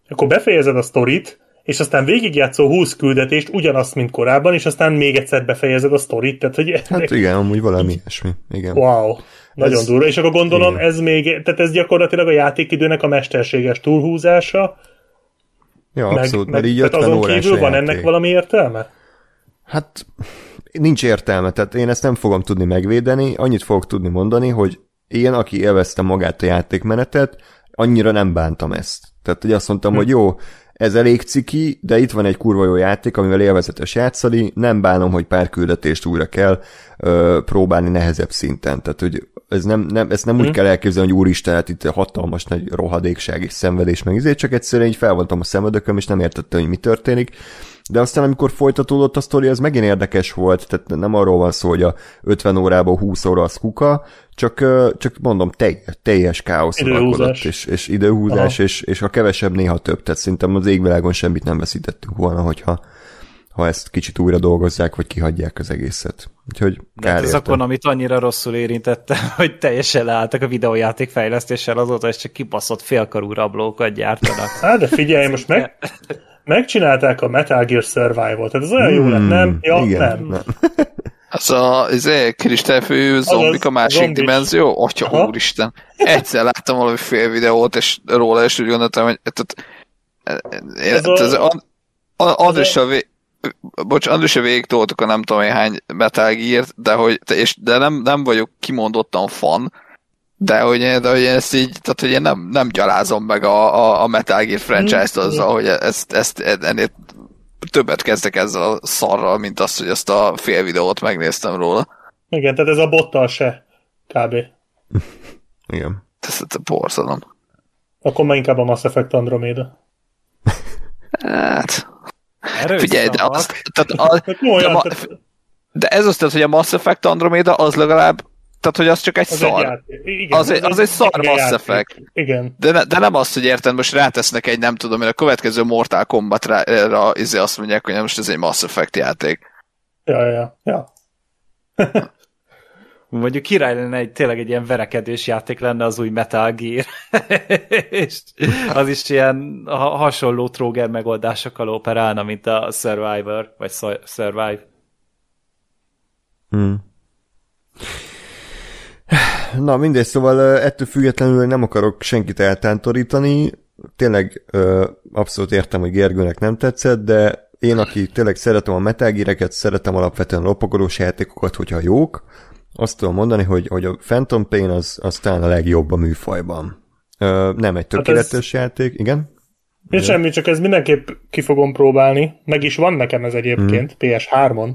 akkor befejezed a sztorit, és aztán végigjátszol 20 küldetést, ugyanazt, mint korábban, és aztán még egyszer befejezed a sztorit. Tehát, hogy hát igen, amúgy valami ilyesmi. Igen. Wow. Nagyon ez... durva. És akkor gondolom, igen. ez még, tehát ez gyakorlatilag a játékidőnek a mesterséges túlhúzása. Ja, meg, abszolút, meg, mert így 50 azon kívül van ennek valami értelme? Hát nincs értelme, tehát én ezt nem fogom tudni megvédeni, annyit fogok tudni mondani, hogy én, aki élvezte magát a játékmenetet, annyira nem bántam ezt. Tehát, hogy azt mondtam, hm. hogy jó, ez elég ciki, de itt van egy kurva jó játék, amivel élvezetes játszani, nem bánom, hogy pár küldetést újra kell ö, próbálni nehezebb szinten. Tehát, hogy ez nem, nem, ezt nem úgy kell elképzelni, hogy úristen, hát itt hatalmas nagy rohadékság és szenvedés meg izé, csak egyszerűen így felvontam a szemödököm, és nem értettem, hogy mi történik. De aztán, amikor folytatódott a sztori, ez megint érdekes volt, tehát nem arról van szó, hogy a 50 órából 20 óra az kuka, csak, csak mondom, teljes, teljes káosz uralkodott, és, és időhúzás, Aha. és, és a kevesebb néha több, tehát szerintem az égvilágon semmit nem veszítettünk volna, hogyha ha ezt kicsit újra dolgozzák, vagy kihagyják az egészet. Úgyhogy De hát akkor, amit annyira rosszul érintette, hogy teljesen leálltak a videójáték fejlesztéssel, azóta és csak kibaszott félkarú rablókat gyártanak. Hát de figyelj, most meg, megcsinálták a Metal Gear Survival-t, tehát ez olyan jó lett, nem? Ja, Hmm, igen, nem. nem. Az a izé, kristályfő zombik a másik zombis. dimenzió? Atya Aha. úristen. Egyszer láttam valami fél videót, és róla, és úgy gondoltam, hogy tehát, én, Ez a- ez a, a, Andrissal vé, bocs, Andrissal végig toltuk a nem tudom én hány Metal Gear-t, de, hogy, és, de nem, nem vagyok kimondottan fan, de hogy, én- de hogy én ezt így, tehát hogy én nem, nem gyalázom meg a, a, a Metal Gear franchise-t azzal, hogy ezt, ezt ennél többet kezdek ezzel a szarral, mint azt, hogy ezt a fél videót megnéztem róla. Igen, tehát ez a bottal se, kb. Igen. Ez ez a borzalom. Akkor már inkább a Mass Effect Andromeda. Hát, Erős figyelj, de, szavak. az, tehát a, Hát olyan, ma- tehát de ez azt jelenti, hogy a Mass Effect Andromeda az legalább, tehát hogy az csak egy az egy szar. játék. Igen, Az egy- az egy szar Mass. Effect. Igen. De, ne, de nem az, hogy érted, most rátesznek egy, nem tudom én, a következő Mortal Kombat-ra izé azt mondják, hogy nem, most ez egy Mass Effect játék. Ja, ja, ja. Mondjuk király lenne egy, tényleg egy ilyen verekedős játék lenne az új Metal Gear. és az is ilyen ha, hasonló tróger megoldásokkal operálna, mint a Survivor, vagy Su- Survive. Hmm. Na mindegy, szóval ettől függetlenül nem akarok senkit eltántorítani. Tényleg ö, abszolút értem, hogy Gergőnek nem tetszett, de én, aki tényleg szeretem a Metal Gear-eket, szeretem alapvetően lopakodós játékokat, hogyha jók, azt tudom mondani, hogy, hogy a Phantom Pain az, az talán a legjobb a műfajban. Ö, nem egy tökéletes játék, igen? Nincs semmi, csak ez mindenképp ki fogom próbálni. Meg is van nekem ez egyébként, PS3-on.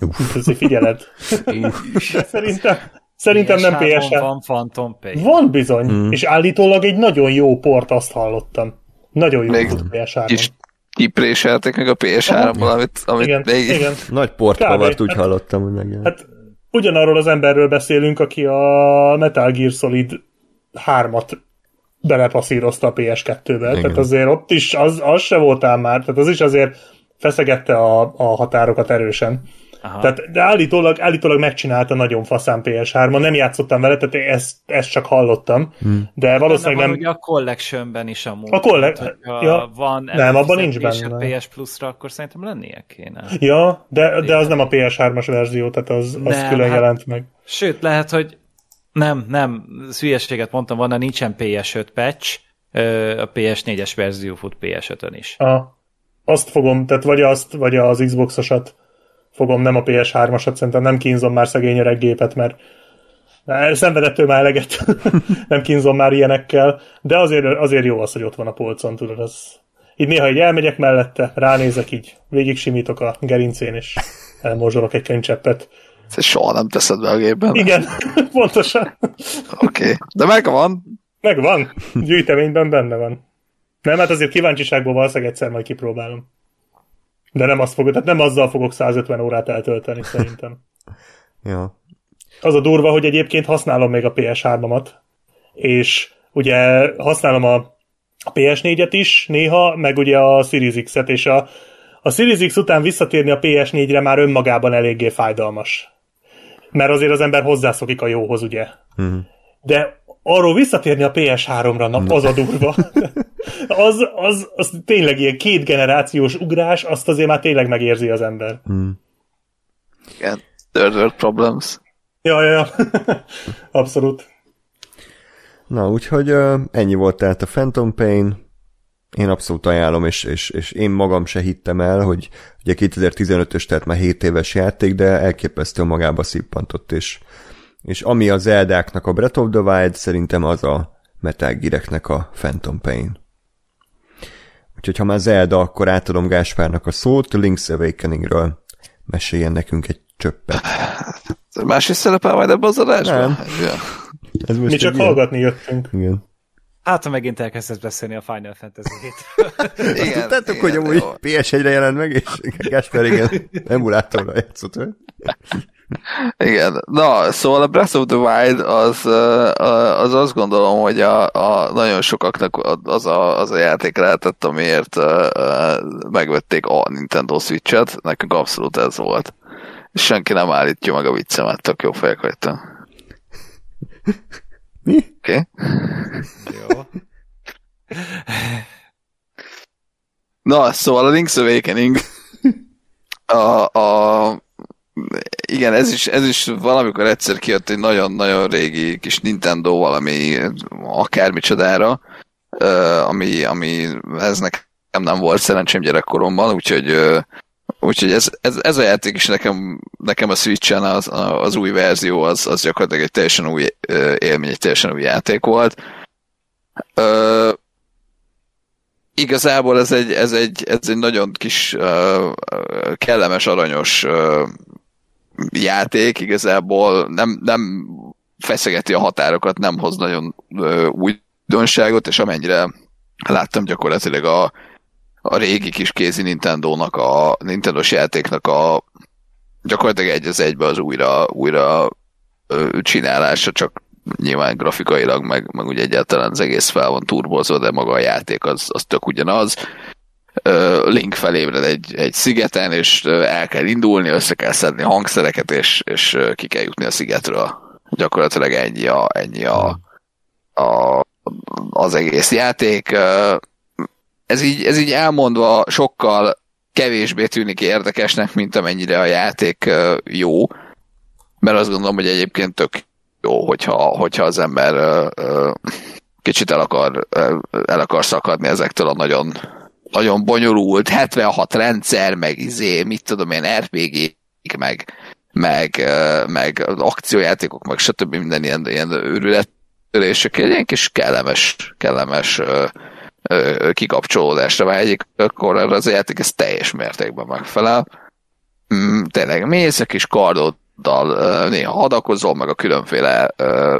Uff. Ezt így figyeled. De szerintem, nem PS3-on PS3. Van Phantom Pain. Van bizony, mm. és állítólag egy nagyon jó port azt hallottam. Nagyon jó Még fut PS3-on. Kis kipréselték meg a PS3-ból, amit, amit Igen, még... igen. Nagy port Kb. kavart, úgy Hát- hallottam, hogy meg. Hát ugyanarról az emberről beszélünk, aki a Metal Gear Solid 3-at belepasszírozta a PS2-be. Igen. Tehát azért ott is az, az se voltál már, tehát az is azért feszegette a, a határokat erősen. Aha. Tehát, de állítólag, állítólag megcsinálta nagyon faszán PS3-on, nem játszottam vele, tehát ezt, ezt csak hallottam, hmm. de valószínűleg van nem... ugye a Collectionben is amúgy. A collect- Tehát, ja. van Nem, abban nincs benne. PS Plus-ra, akkor szerintem lennie kéne. Ja, de, de az nem a PS3-as verzió, tehát az, az Nem, külön hát- jelent meg. Sőt, lehet, hogy nem, nem, hülyeséget mondtam volna, nincsen PS5 patch, a PS4-es verzió fut PS5-ön is. A, azt fogom, tehát vagy azt, vagy az Xbox-osat fogom, nem a PS3-asat, szerintem nem kínzom már szegény öreg gépet, mert szenvedettől már eleget, nem kínzom már ilyenekkel, de azért, azért jó az, hogy ott van a polcon, tudod, az... Így néha így elmegyek mellette, ránézek így, végig simítok a gerincén, és elmorzsolok egy könycseppet. Ezt soha nem teszed be a gépben. Igen, pontosan. Oké. Okay. De megvan. Megvan, gyűjteményben benne van. Nem, hát azért kíváncsiságból valószínűleg egyszer majd kipróbálom. De nem azt fogok, tehát nem azzal fogok 150 órát eltölteni szerintem. Ja. Az a durva, hogy egyébként használom még a PS3-amat, és ugye használom a a PS4-et is néha, meg ugye a Series X-et, és a, a Series X után visszatérni a PS4-re már önmagában eléggé fájdalmas. Mert azért az ember hozzászokik a jóhoz, ugye. Mhm. De arról visszatérni a PS3-ra, na, az a durva. az, az, az tényleg ilyen két generációs ugrás, azt azért már tényleg megérzi az ember. Igen. Third world problems. Ja, ja, ja. Abszolút. Na, úgyhogy ö, ennyi volt tehát a Phantom Pain. Én abszolút ajánlom, és, és, és én magam se hittem el, hogy ugye 2015-ös, tehát már 7 éves játék, de elképesztő magába szippantott, és, és ami a Zeldáknak a Breath of the Wild, szerintem az a Metal Gear-eknek a Phantom Pain. Úgyhogy ha már Zelda, akkor átadom Gáspárnak a szót, Link's Awakeningről meséljen nekünk egy csöppet. Más is szerepel majd ebben az adásban? Nem. Ja. Ez most Mi csak ilyen- hallgatni jöttünk. Igen. Hát, ha megint elkezdesz beszélni a Final Fantasy-t. Igen, Tudtátok, igen, hogy amúgy jó. PS1-re jelent meg, és Gáspár igen, emulátorra játszott. Igen, na, szóval a Breath of the Wild az, az azt gondolom, hogy a, a nagyon sokaknak az a, az a játék lehetett, amiért megvették a Nintendo Switch-et, nekünk abszolút ez volt. És senki nem állítja meg a viccemet, tök jó fejek vagytok. Mi? Oké? Okay? Jó. Na, szóval a Link's Awakening a, a igen, ez is, ez is valamikor egyszer kijött egy nagyon-nagyon régi kis Nintendo valami akármicsodára, ö, ami, ami ez nekem nem volt szerencsém gyerekkoromban, úgyhogy, úgyhogy ez, ez, ez a játék is nekem, nekem a Switch-en az, az új verzió, az, az gyakorlatilag egy teljesen új élmény, egy teljesen új játék volt. Igazából ez egy, ez egy, ez egy nagyon kis kellemes, aranyos játék, igazából nem, nem feszegeti a határokat, nem hoz nagyon uh, újdonságot, és amennyire láttam gyakorlatilag a, a régi kis kézi Nintendo-nak, a Nintendo-s játéknak a gyakorlatilag egy az egybe az újra, újra ö, csinálása, csak nyilván grafikailag, meg, meg ugye egyáltalán az egész fel van turbozva, de maga a játék az, az tök ugyanaz. Link felébred egy, egy szigeten, és el kell indulni, össze kell szedni hangszereket, és, és ki kell jutni a szigetről. Gyakorlatilag ennyi a, ennyi a, a, az egész játék. Ez így, ez így elmondva sokkal kevésbé tűnik érdekesnek, mint amennyire a játék jó, mert azt gondolom, hogy egyébként tök jó, hogyha, hogyha az ember kicsit el akar, el akar szakadni ezektől a nagyon, nagyon bonyolult 76 rendszer, meg izé, mit tudom én, RPG, meg, meg, ö, meg akciójátékok, meg stb. minden ilyen, ilyen őrülettörések, egy ilyen kis kellemes, kellemes ö, ö, kikapcsolódásra vágyik, akkor erre az játék ez teljes mértékben megfelel. Mm, tényleg mész a kis kardod, dal néha hadakozol, meg a különféle ö,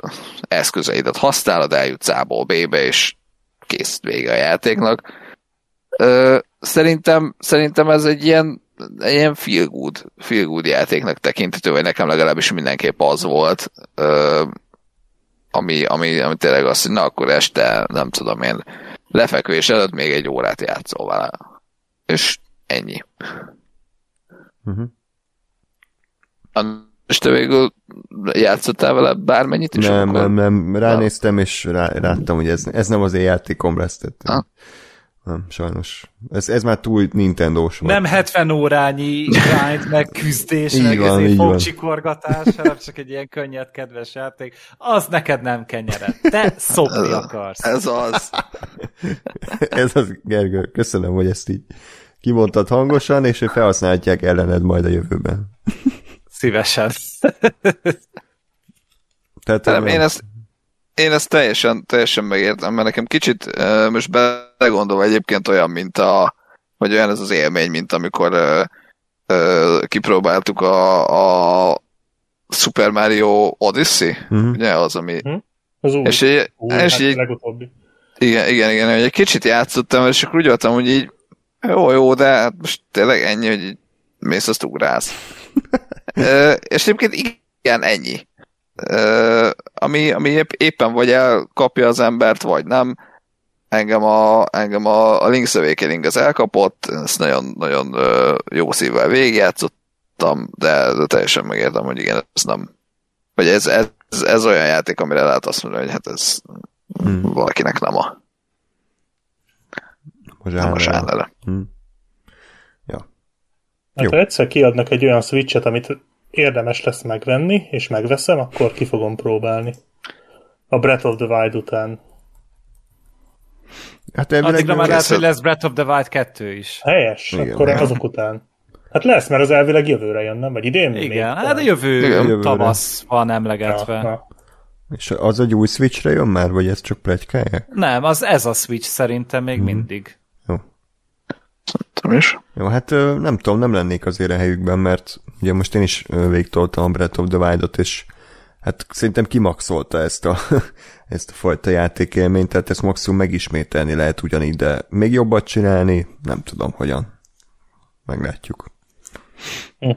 eszközeidet használod, eljutsz A-ból B-be, és kész vége a játéknak. Ö, szerintem, szerintem ez egy ilyen, ilyen feel good, feel good játéknak tekinthető, vagy nekem legalábbis mindenképp az volt, ö, ami, ami, ami tényleg azt, hogy na akkor este, nem tudom én, lefekvés előtt még egy órát játszol vele. És ennyi. Uh-huh. És te végül játszottál vele bármennyit is? Nem, akkor? nem, nem, ránéztem, és rá, láttam, hogy ez, ez nem az én játékom lesz. Ah. Nem, sajnos. Ez, ez már túl Nintendo-s volt. Nem 70 órányi grind, meg küzdés, meg van. fogcsikorgatás, hanem csak egy ilyen könnyed, kedves játék. Az neked nem kenyeret. Te szopni akarsz. Ez az. ez az, Gergő, köszönöm, hogy ezt így kimondtad hangosan, és hogy felhasználhatják ellened majd a jövőben. Szívesen. Tehát, Nem, én ezt, én ezt teljesen, teljesen megértem, mert nekem kicsit uh, most belegondolva egyébként olyan, mint a, vagy olyan ez az élmény, mint amikor uh, uh, kipróbáltuk a, a Super Mario Odyssey, Mhm. ugye az, ami... Az új. És, így, új és hát így, legutóbbi. igen, igen, igen, hogy egy kicsit játszottam, és akkor úgy voltam, hogy így jó, jó, de hát most tényleg ennyi, hogy így mész, azt ugrálsz. Ö, és egyébként igen, ennyi. Ami, ami épp, éppen vagy elkapja az embert, vagy nem. Engem a, engem a, a Link's Awakening az elkapott, ezt nagyon, nagyon ö, jó szívvel végigjátszottam, de, de teljesen megértem, hogy igen, ez nem. Vagy ez, ez, ez olyan játék, amire lehet azt mondani, hogy hát ez Hmm. valakinek nem a, nem a zsánere. Hmm. Ja. Hát Jó. ha egyszer kiadnak egy olyan switchet, amit érdemes lesz megvenni, és megveszem, akkor ki fogom próbálni. A Breath of the Wild után. Hát Addigra már lehet, hogy lesz Breath of the Wild 2 is. Helyes, Igen. Igen. akkor azok után. Hát lesz, mert az elvileg jövőre jön, nem? Vagy idén? még Igen, talán. hát a jövő Igen. Tavasz van emlegetve. Na. És az egy új Switchre jön már, vagy ez csak plegykálják? Nem, az ez a Switch szerintem még mindig. Jó. Szerintem is. Jó, hát nem tudom, nem lennék azért a helyükben, mert ugye most én is ö, végtoltam a Breath of the Wild-ot, és hát szerintem kimaxolta ezt a, ezt a fajta játékélményt, tehát ezt maximum megismételni lehet ugyanígy, de még jobbat csinálni, nem tudom hogyan. Meglátjuk.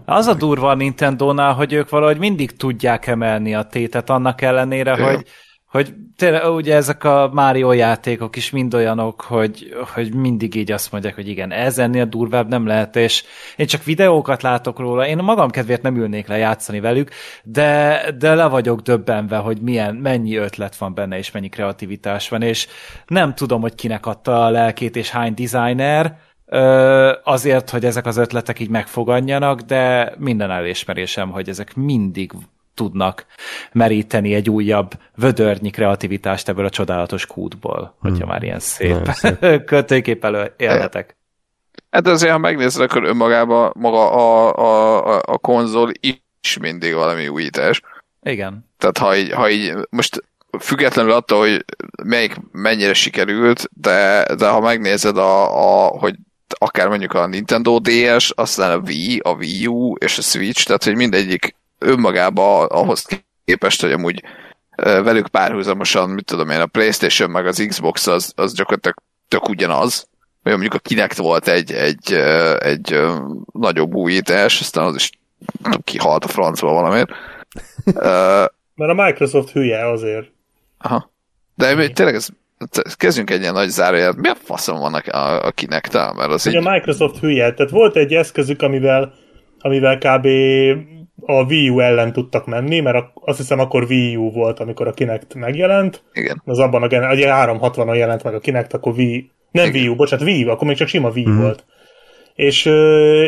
Az a durva a Nintendo-nál, hogy ők valahogy mindig tudják emelni a tétet annak ellenére, Igen. hogy hogy tényleg ugye ezek a Mario játékok is mind olyanok, hogy, hogy mindig így azt mondják, hogy igen, ez ennél durvább nem lehet, és én csak videókat látok róla, én magam kedvéért nem ülnék le játszani velük, de, de le vagyok döbbenve, hogy milyen, mennyi ötlet van benne, és mennyi kreativitás van, és nem tudom, hogy kinek adta a lelkét, és hány designer, azért, hogy ezek az ötletek így megfogadjanak, de minden elismerésem, hogy ezek mindig tudnak meríteni egy újabb vödörnyi kreativitást ebből a csodálatos kútból, hogyha már ilyen szép szép. költőkép elő élhetek. Hát azért, ha megnézed, akkor önmagában maga a, a, a, a konzol is mindig valami újítás. Igen. Tehát ha így, ha így most függetlenül attól, hogy melyik mennyire sikerült, de, de ha megnézed, a, a, hogy akár mondjuk a Nintendo DS, aztán a Wii, a Wii U és a Switch, tehát hogy mindegyik önmagában ahhoz képest, hogy amúgy velük párhuzamosan, mit tudom én, a Playstation meg az Xbox az, az gyakorlatilag tök ugyanaz, vagy mondjuk a Kinect volt egy, egy, egy ö, nagyobb újítás, aztán az is kihalt a francba valamiért. Mert a Microsoft hülye azért. Aha. De még tényleg ez, kezdjünk egy ilyen nagy zárójelet. Mi a faszom vannak a, a kinek mert az így... a Microsoft hülye. Tehát volt egy eszközük, amivel, amivel kb. A Wii U ellen tudtak menni, mert a- azt hiszem akkor Wii U volt, amikor a Kinect megjelent. Igen. Az abban a gener- ugye 360-on jelent meg a Kinect, akkor Wii, nem Wii U, bocsánat, Wii U, akkor még csak sima Wii Mhm. volt. És,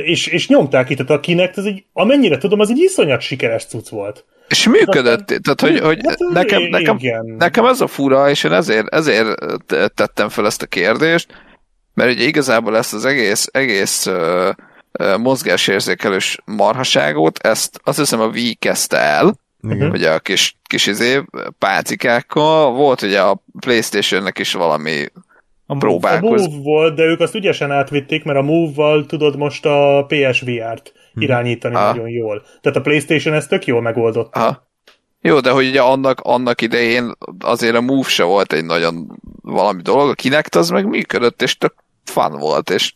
és, és nyomták itt, tehát a Kinect, ez egy, amennyire tudom, az egy iszonyat sikeres cucc volt. És működött, tehát hogy, hogy Hát, nekem, nekem, igen. nekem ez a fura, és én ezért, ezért tettem fel ezt a kérdést, mert ugye igazából ezt az egész, egész mozgásérzékelős marhaságot, ezt azt hiszem a Wii kezdte el, Igen. ugye a kis, kis izé, pácikákkal, volt ugye a Playstation-nek is valami A A próbálkoz. Move volt, de ők azt ügyesen átvitték, mert a Move-val tudod most a PSVR-t irányítani Ah. nagyon jól. Tehát a Playstation ezt tök jól megoldott. Aha. Jó, de hogy ugye annak, annak idején azért a Move se volt egy nagyon valami dolog, a Kinect az meg működött, és tök fun volt, és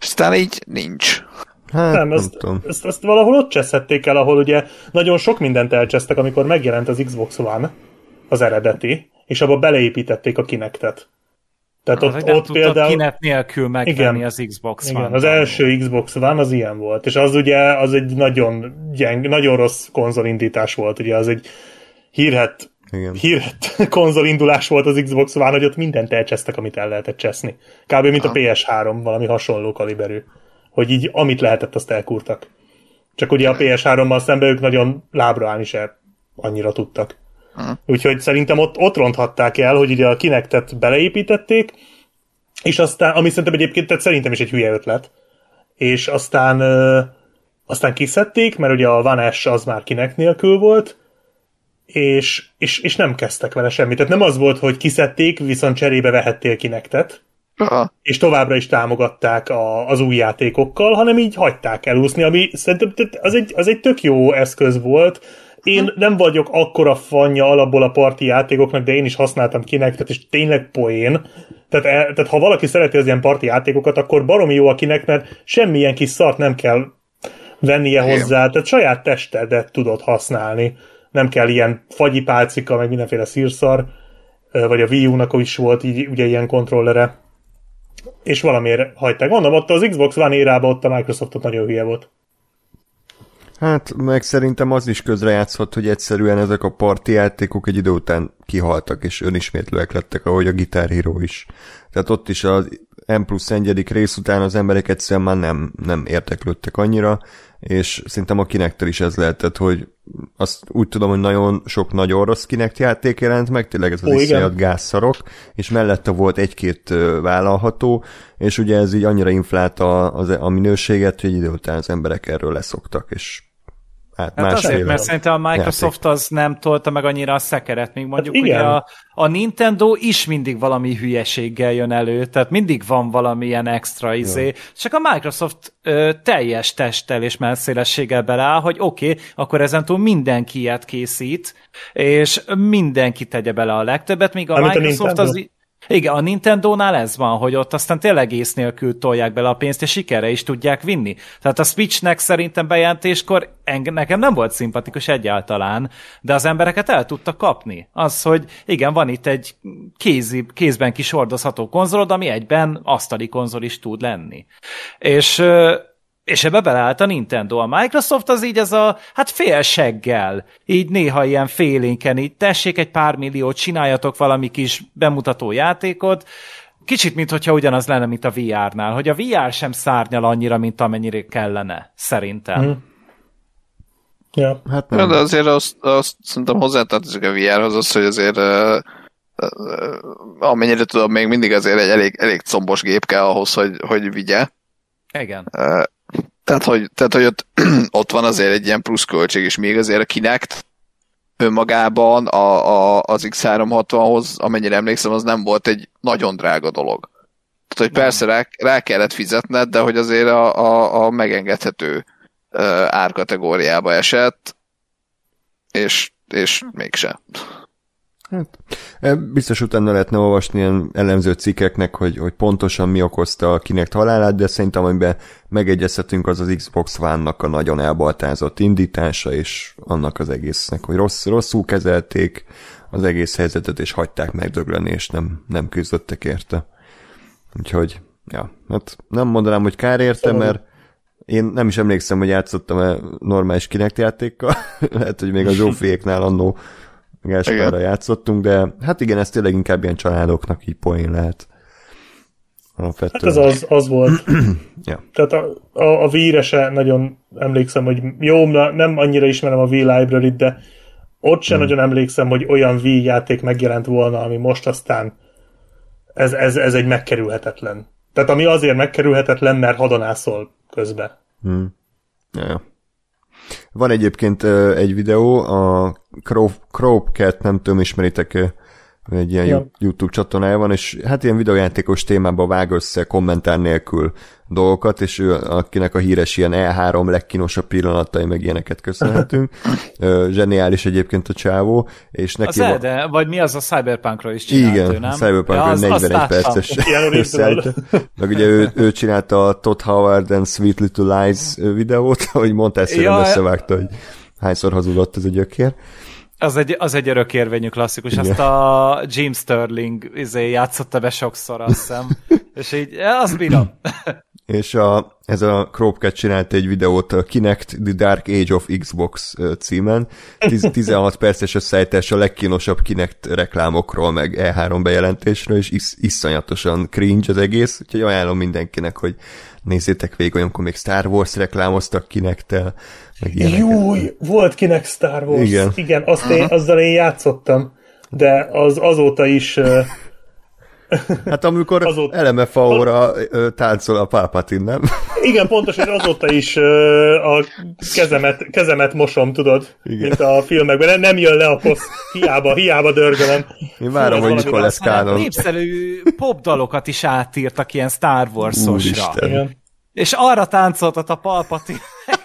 aztán így nincs. Hát, Nem, nem, ezt, tudom. ezt, ezt valahol ott cseszhették el, ahol ugye nagyon sok mindent elcsesztek, amikor megjelent az Xbox One, az eredeti, és abba beleépítették a Kinectet. Tehát Az, ott, nem ott tudtak például... Kinect nélkül megvenni Igen. az Xbox Igen, az első Xbox One az ilyen volt, és az ugye az egy nagyon gyeng, nagyon rossz konzolindítás volt, ugye az egy hírhet, Igen. hírhet konzolindulás volt az Xbox One, hogy ott mindent elcsesztek, amit el lehetett cseszni. Kb. mint a PS3, valami hasonló kaliberű. Hogy így amit lehetett, azt elkúrtak. Csak ugye a PS3-mal szemben ők nagyon lábra állni se annyira tudtak. Úgyhogy szerintem ott, ott ronthatták el, hogy ugye a Kinectet beleépítették, és aztán, ami szerintem egyébként tehát szerintem is egy hülye ötlet, és aztán ö, aztán kiszedték, mert ugye a One S az már kinek nélkül volt, és, és, és nem kezdtek vele semmit. Tehát nem az volt, hogy kiszedték, viszont cserébe vehettél kinektet, Aha. és továbbra is támogatták a, az új játékokkal, hanem így hagyták elúszni, ami szerintem az egy, az egy tök jó eszköz volt. Én nem vagyok akkora fanja alapból a parti játékoknak, de én is használtam kinektet, és tényleg poén. Tehát, el, tehát ha valaki szereti az ilyen parti játékokat, akkor baromi jó a kinek, mert semmilyen kis szart nem kell vennie Igen. hozzá, tehát saját testedet tudod használni. Nem kell ilyen fagyipálcika, meg mindenféle szírszar, vagy a Wii U-nak is volt így, ugye ilyen kontrollere és valamiért hagyták. Mondom, ott az Xbox One érában ott a Microsoft ott nagyon hülye volt. Hát meg szerintem az is közrejátszott, hogy egyszerűen ezek a parti játékok egy idő után kihaltak, és önismétlőek lettek, ahogy a Guitar Hero is. Tehát ott is az M plusz egyedik rész után az emberek egyszerűen már nem, nem érteklődtek annyira, és szerintem a kinektel is ez lehetett, hogy azt úgy tudom, hogy nagyon sok nagyon rossz Kinect játék jelent meg, tényleg ez az igen. iszonyat gázszarok, és mellette volt egy-két vállalható, és ugye ez így annyira inflálta a, a minőséget, hogy idő után az emberek erről leszoktak, és hát Hát másfél azért, mert szerintem a Microsoft az nem tolta meg annyira a szekeret, még mondjuk Hát ugye a, a Nintendo is mindig valami hülyeséggel jön elő, tehát mindig van valamilyen extra izé, csak a Microsoft ö, teljes testtel és melszélességgel beleáll, hogy oké, okay, akkor ezentúl mindenki ilyet készít, és mindenki tegye bele a legtöbbet, míg a Mármint a Microsoft Nintendo? az... Igen, a Nintendo-nál ez van, hogy ott aztán tényleg ész nélkül tolják bele a pénzt, és sikerre is tudják vinni. Tehát a Switchnek szerintem bejelentéskor eng- nekem nem volt szimpatikus egyáltalán, de az embereket el tudta kapni. Az, hogy igen, van itt egy kézi, kézben kis hordozható konzolod, ami egyben asztali konzol is tud lenni. És és ebbe beleállt a Nintendo. A Microsoft az így ez a, hát félseggel, így néha ilyen félénken, így tessék egy pár milliót, csináljatok valami kis bemutató játékot, Kicsit, mintha ugyanaz lenne, mint a VR-nál, hogy a VR sem szárnyal annyira, mint amennyire kellene, szerintem. Mhm. Ja. Hát Ja, nem. de azért azt, azt szerintem hozzátartozik a VR-hoz az, hogy azért uh, uh, amennyire tudom, még mindig azért egy elég, elég combos gép kell ahhoz, hogy, hogy vigye. Igen. Uh, tehát, hogy, tehát, hogy ott, ott van azért egy ilyen plusz költség, és még azért a Kinect önmagában a, a, az X360-hoz, amennyire emlékszem, az nem volt egy nagyon drága dolog. Tehát, hogy persze rá, rá kellett fizetned, de hogy azért a, a, a megengedhető árkategóriába esett, és, és mégse. E, Biztos utána lehetne olvasni ilyen elemző cikkeknek, hogy, hogy pontosan mi okozta a Kinect halálát, de szerintem amiben megegyezhetünk az az Xbox One-nak a nagyon elbaltázott indítása, és annak az egésznek, hogy rossz, rosszul kezelték az egész helyzetet, és hagyták megdögleni, és nem, nem küzdöttek érte. Úgyhogy, ja, hát nem mondanám, hogy kár érte, mert én nem is emlékszem, hogy játszottam-e normális Kinect játékkal. Lehet, hogy még a Zsófiéknál annó Gáspárra játszottunk, de hát igen, ez tényleg inkább ilyen családoknak így poén lehet. Hát Alapvetően. ez az, az volt. Ja. Tehát a, a, a se nagyon emlékszem, hogy jó, nem annyira ismerem a V library de ott sem nagyon emlékszem, hogy olyan V játék megjelent volna, ami most aztán ez, ez, ez egy megkerülhetetlen. Tehát ami azért megkerülhetetlen, mert hadonászol közben. Ja, ja. Van egyébként egy videó, a Cropcat, nem tudom, ismeritek egy ilyen Ja. YouTube csatornája van, és hát ilyen videójátékos témába vág össze kommentár nélkül dolgokat, és ő, akinek a híres ilyen E3 legkínosabb pillanatai, meg ilyeneket köszönhetünk. Zseniális egyébként a csávó, és neki Az Elde, vagy mi az a Cyberpunkról is csinált ő, igen, nem? a Cyberpunk Ja, azt- 41 azt perces Ilyen összeállítás. Meg ugye ő, ő csinálta a Todd Howard and Sweet Little Lies videót, ahogy mondtál, szerintem Ja, összevágta, hogy hányszor hazudott ez a gyökér. Az egy, az egy örökérvényű klasszikus, azt a Jim Sterling izé, játszotta be sokszor, azt hiszem. És így, ja, azt bírom. És a, ez a Cropcat csinált egy videót a Kinect The Dark Age of Xbox címen. Tiz, 16 perces összeállítás a legkínosabb Kinect reklámokról, meg E3 bejelentésről, és is, iszonyatosan cringe az egész, úgyhogy ajánlom mindenkinek, hogy nézzétek végig, olyankor még Star Wars reklámoztak Kinect-tel. Júj, volt kinek Star Wars. Igen. Igen azt én, azzal én játszottam, de az azóta is Hát amikor Azóta- LMFAO-ra ö, táncol a Palpatine, nem? Igen, pontos, hogy azóta is a kezemet, kezemet mosom, tudod, Igen. mint a filmekben. Nem, nem jön le a kosz, hiába, hiába dörgölöm. Én várom, ez hogy mikor lesz kánon. Népszerű popdalokat is átírtak ilyen Star Wars-osra. Úristen. Igen. És arra táncoltat a Palpatine,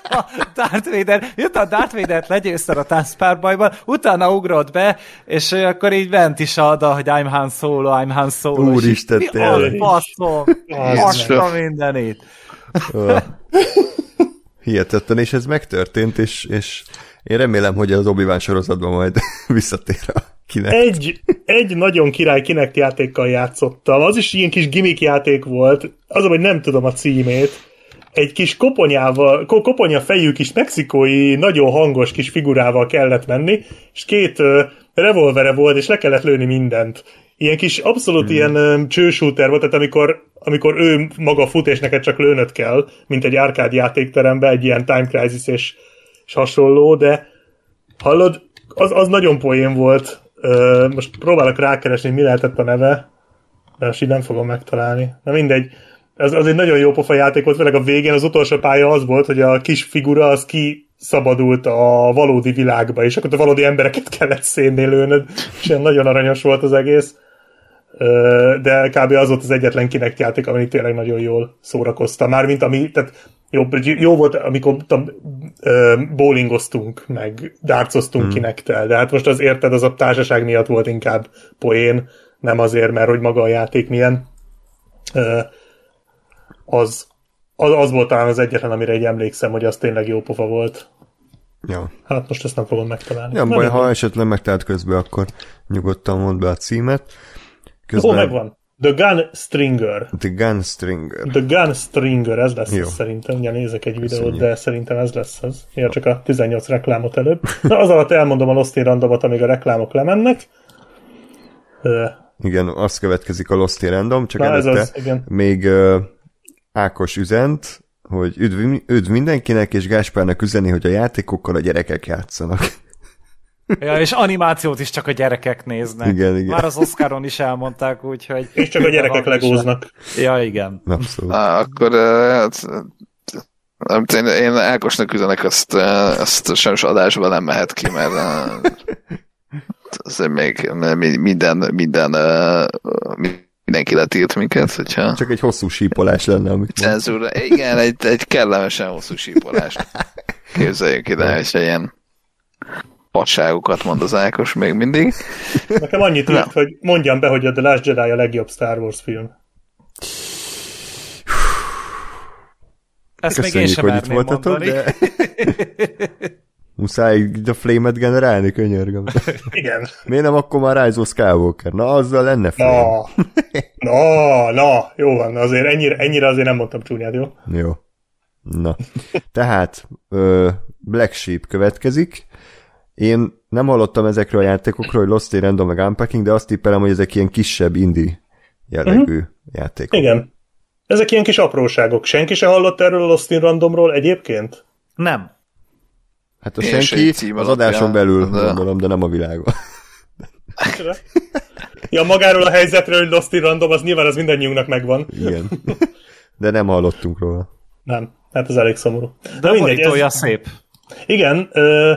a Darth Vader, jött a Darth Vader-t legyőzted a táncpárbajban, utána ugrott be, és akkor így bent is ad, hogy I'm Han Solo, I'm Han Solo. és Úristen, Mi tényleg. baszom? A mindenit. Ö, Hihetetlen, és ez megtörtént, és, és én remélem, hogy az obi sorozatban majd visszatér a kinek. Egy, egy nagyon király Kinect játékkal játszottam. Az is ilyen kis gimmick játék volt. Az, hogy nem tudom a címét. Egy kis koponyával, ko- koponya fejű kis mexikói, nagyon hangos kis figurával kellett menni, és két revolvere volt, és le kellett lőni mindent. Ilyen kis, abszolút hmm. ilyen um, csősúter volt, tehát amikor, amikor ő maga fut, és neked csak lőnöd kell, mint egy árkád játékterembe, egy ilyen Time Crisis és, és hasonló, de hallod, az, az nagyon poén volt. Most próbálok rákeresni, mi lehetett a neve, de most így nem fogom megtalálni. Na mindegy. Ez az egy nagyon jó pofa játék volt, főleg a végén az utolsó pálya az volt, hogy a kis figura az ki szabadult a valódi világba, és akkor a valódi embereket kellett szénnél lőnöd, és ilyen nagyon aranyos volt az egész. De kb. az volt az egyetlen kinek játék, ami tényleg nagyon jól szórakozta. Mármint ami, tehát jó, jó volt, amikor tudom, bowlingoztunk, meg dárcoztunk hmm. kinektel, de hát most az érted, az a társaság miatt volt inkább poén, nem azért, mert hogy maga a játék milyen. Az, az, az volt talán az egyetlen, amire egy emlékszem, hogy az tényleg jó pofa volt. Ja. Hát most ezt nem fogom megtalálni. Ja, baj, ha esetleg megtalált közben, akkor nyugodtan mondd be a címet. Közben... Ó, megvan. The Gun Stringer. The Gun Stringer. The Gun Stringer, ez lesz Jó. szerintem. Ugye nézek egy videót, Köszönjük. de szerintem ez lesz az. Ja, csak a 18 reklámot előbb. Na, az alatt elmondom a Lost in Randomot, amíg a reklámok lemennek. Igen, azt következik a Lost in Random, csak Na, előtte ez az, igen. még uh, Ákos üzent, hogy üdv, üdv mindenkinek, és Gáspárnak üzeni, hogy a játékokkal a gyerekek játszanak. Ja, és animációt is csak a gyerekek néznek. Igen, igen. Már az Oscaron is elmondták, úgyhogy... És csak a gyerekek legóznak. Ja, igen. Abszolút. Á, akkor hát, én, én Ákosnak üzenek, azt, azt sajnos adásban nem mehet ki, mert azért még minden, minden, mindenki letilt minket, hogyha... Csak egy hosszú sípolás lenne, amit Cenzúra. Igen, egy, egy kellemesen hosszú sípolás. Képzeljük ide, hogy ilyen padságokat mond az Ákos még mindig. Nekem annyit írt, hogy mondjam be, hogy a The Last Jedi a legjobb Star Wars film. Ezt Köszönjük, még én sem hogy itt voltatok, mondani. de... Muszáj a flame-et generálni, könyörgöm. Igen. Miért nem akkor már Rise of Skywalker? Na, azzal lenne flame. Na, na, na, jó van, azért ennyire, ennyire azért nem mondtam csúnyát, jó? Jó. Na, tehát ö, Black Sheep következik. Én nem hallottam ezekről a játékokról, hogy Lost in Random meg Unpacking, de azt tippelem, hogy ezek ilyen kisebb indie jellegű uh-huh. játékok. Igen. Ezek ilyen kis apróságok. Senki se hallott erről a Lost in Randomról egyébként? Nem. Hát a Én senki az adáson belül, de... gondolom, de nem a világon. ja, magáról a helyzetről, hogy Lost in Random, az nyilván az mindannyiunknak megvan. Igen. De nem hallottunk róla. Nem, hát ez elég szomorú. De, de mindegy, ez... szép. Igen, ö,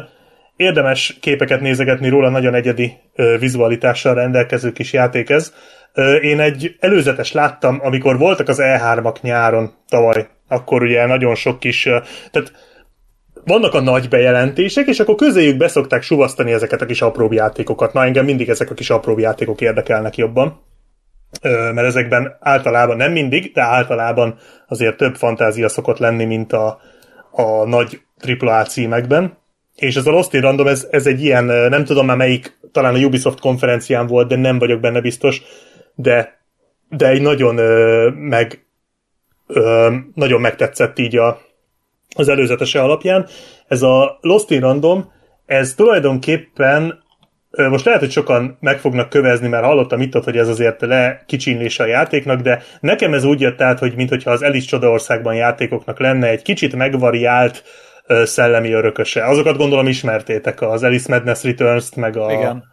érdemes képeket nézegetni róla, nagyon egyedi vizualitással rendelkező kis játék ez. Én egy előzetes láttam, amikor voltak az E3-ak nyáron tavaly, akkor ugye nagyon sok kis, tehát vannak a nagy bejelentések, és akkor közéjük beszokták suvasztani ezeket a kis apróbb játékokat. Na, engem mindig ezek a kis apróbb játékok érdekelnek jobban, mert ezekben általában, nem mindig, de általában azért több fantázia szokott lenni, mint a, a nagy AAA címekben. És ez a Lost in Random, ez, ez egy ilyen, nem tudom már melyik, talán a Ubisoft konferencián volt, de nem vagyok benne biztos, de, de egy nagyon meg nagyon megtetszett így a, az előzetese alapján. Ez a Lost in Random, ez tulajdonképpen most lehet, hogy sokan meg fognak kövezni, mert hallottam itt, hogy ez azért lekicsinlése a játéknak, de nekem ez úgy jött át, hogy mintha az Alice Csodaországban játékoknak lenne egy kicsit megvariált szellemi örököse. Azokat gondolom ismertétek, az Alice Madness Returns-t, meg a... Igen.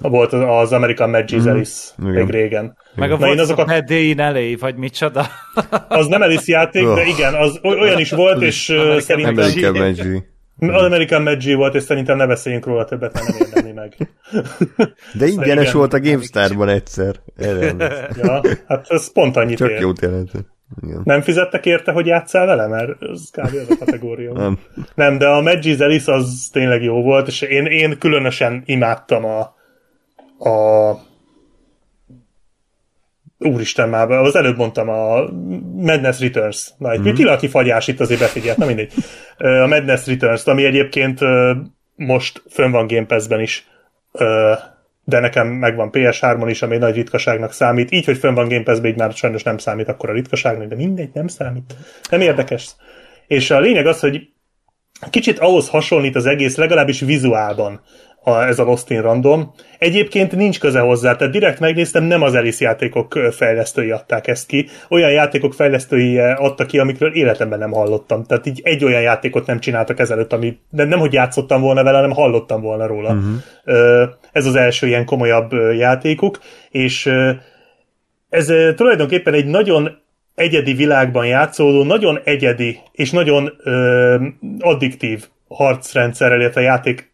Volt az American Magic mm. Alice még régen. Meg a volt azokat... a Day in vagy micsoda. Az nem Alice játék, de igen, az olyan is volt, és szerintem... American Magic. Az American Magic volt, és szerintem ne beszéljünk róla többet, mert nem érdemli meg. De ingyenes igen, volt a GameStar-ban egyszer. ja, hát ez pont annyit Csak ér. jót jelentett. Igen. Nem fizettek érte, hogy játszál vele? Mert ez kb. az a kategória. nem. nem, de a Magic Zelis az tényleg jó volt, és én, én különösen imádtam a, a Úristen már, az előbb mondtam, a Madness Returns. Na, egy mm-hmm. pillanatnyi fagyás itt azért befigyelt, na mindegy. A Madness Returns, ami egyébként most fönn van Game Pass-ben is, de nekem megvan PS3-on is, ami nagy ritkaságnak számít. Így, hogy fönn van Game Pass-ben, így már sajnos nem számít akkor a ritkaságnak, de mindegy, nem számít. Nem érdekes. És a lényeg az, hogy kicsit ahhoz hasonlít az egész, legalábbis vizuálban a, ez a Lost in Random. Egyébként nincs köze hozzá, tehát direkt megnéztem, nem az Alice játékok fejlesztői adták ezt ki. Olyan játékok fejlesztői adtak ki, amikről életemben nem hallottam. Tehát így egy olyan játékot nem csináltak ezelőtt, ami de nem, hogy játszottam volna vele, hanem hallottam volna róla. Uh-huh. Ez az első ilyen komolyabb játékuk, és ez tulajdonképpen egy nagyon egyedi világban játszódó, nagyon egyedi és nagyon ö, addiktív harcrendszerrel, illetve játék,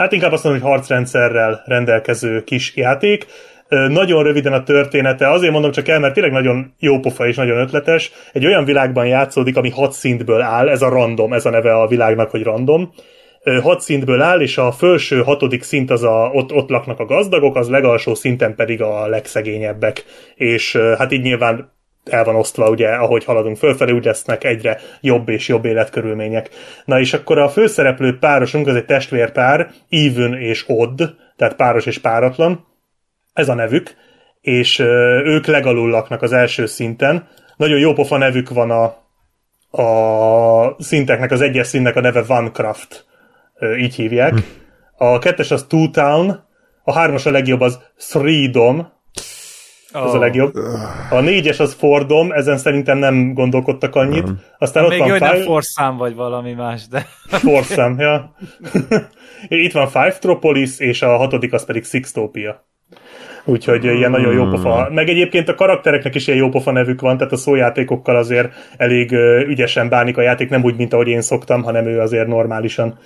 hát inkább azt mondom, hogy harcrendszerrel rendelkező kis játék. Nagyon röviden a története, azért mondom csak el, mert tényleg nagyon jó pofa és nagyon ötletes. Egy olyan világban játszódik, ami hat szintből áll, ez a random, ez a neve a világnak, hogy random hat szintből áll, és a felső hatodik szint az a, ott, ott laknak a gazdagok, az legalsó szinten pedig a legszegényebbek. És hát így nyilván el van osztva, ugye, ahogy haladunk fölfelé, úgy lesznek egyre jobb és jobb életkörülmények. Na és akkor a főszereplő párosunk, az egy testvérpár, Even és Odd, tehát páros és páratlan, ez a nevük, és ők legalul laknak az első szinten. Nagyon jó pofa nevük van a, a szinteknek, az egyes szintnek a neve Vancraft, így hívják. Hm. A kettes az Two Town, a hármas a legjobb az Freedom, ez oh. a legjobb. A négyes az Fordom, ezen szerintem nem gondolkodtak annyit. Nem. Aztán ott Még van Five... Forszám vagy valami más, de... Forszám, ja. Itt van Five Tropolis, és a hatodik az pedig Sixtopia. Úgyhogy mm. ilyen nagyon jó pofa. Meg egyébként a karaktereknek is ilyen jó pofa nevük van, tehát a szójátékokkal azért elég ügyesen bánik a játék, nem úgy, mint ahogy én szoktam, hanem ő azért normálisan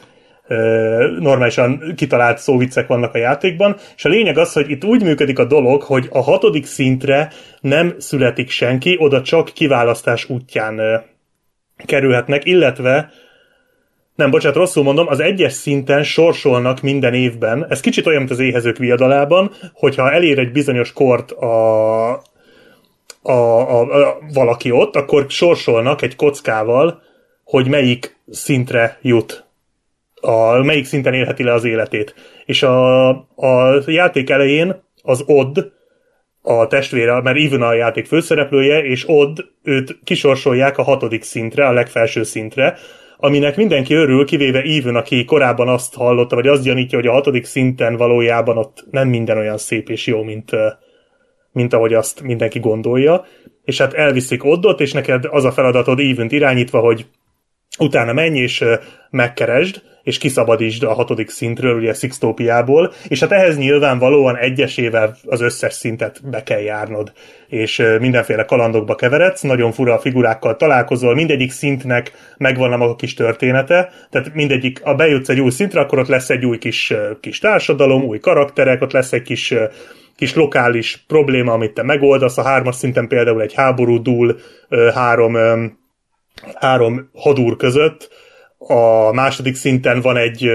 normálisan kitalált szóviccek vannak a játékban, és a lényeg az, hogy itt úgy működik a dolog, hogy a hatodik szintre nem születik senki, oda csak kiválasztás útján kerülhetnek, illetve nem, bocsánat, rosszul mondom, az egyes szinten sorsolnak minden évben, ez kicsit olyan, mint az éhezők viadalában, hogyha elér egy bizonyos kort a, a, a, a, valaki ott, akkor sorsolnak egy kockával, hogy melyik szintre jut a, melyik szinten élheti le az életét. És a, a játék elején az Odd, a testvére, mert Even a játék főszereplője, és Odd őt kisorsolják a hatodik szintre, a legfelső szintre, aminek mindenki örül, kivéve Even, aki korábban azt hallotta, vagy azt gyanítja, hogy a hatodik szinten valójában ott nem minden olyan szép és jó, mint, mint ahogy azt mindenki gondolja. És hát elviszik Oddot, és neked az a feladatod even irányítva, hogy utána menj és megkeresd, és kiszabadítsd a hatodik szintről, ugye Sixtopiából, és hát ehhez nyilvánvalóan egyesével az összes szintet be kell járnod, és mindenféle kalandokba keveredsz, nagyon fura figurákkal találkozol, mindegyik szintnek megvan a maga kis története, tehát mindegyik, a bejutsz egy új szintre, akkor ott lesz egy új kis, kis társadalom, új karakterek, ott lesz egy kis kis lokális probléma, amit te megoldasz. A hármas szinten például egy háború dúl három, három hadúr között, a második szinten van egy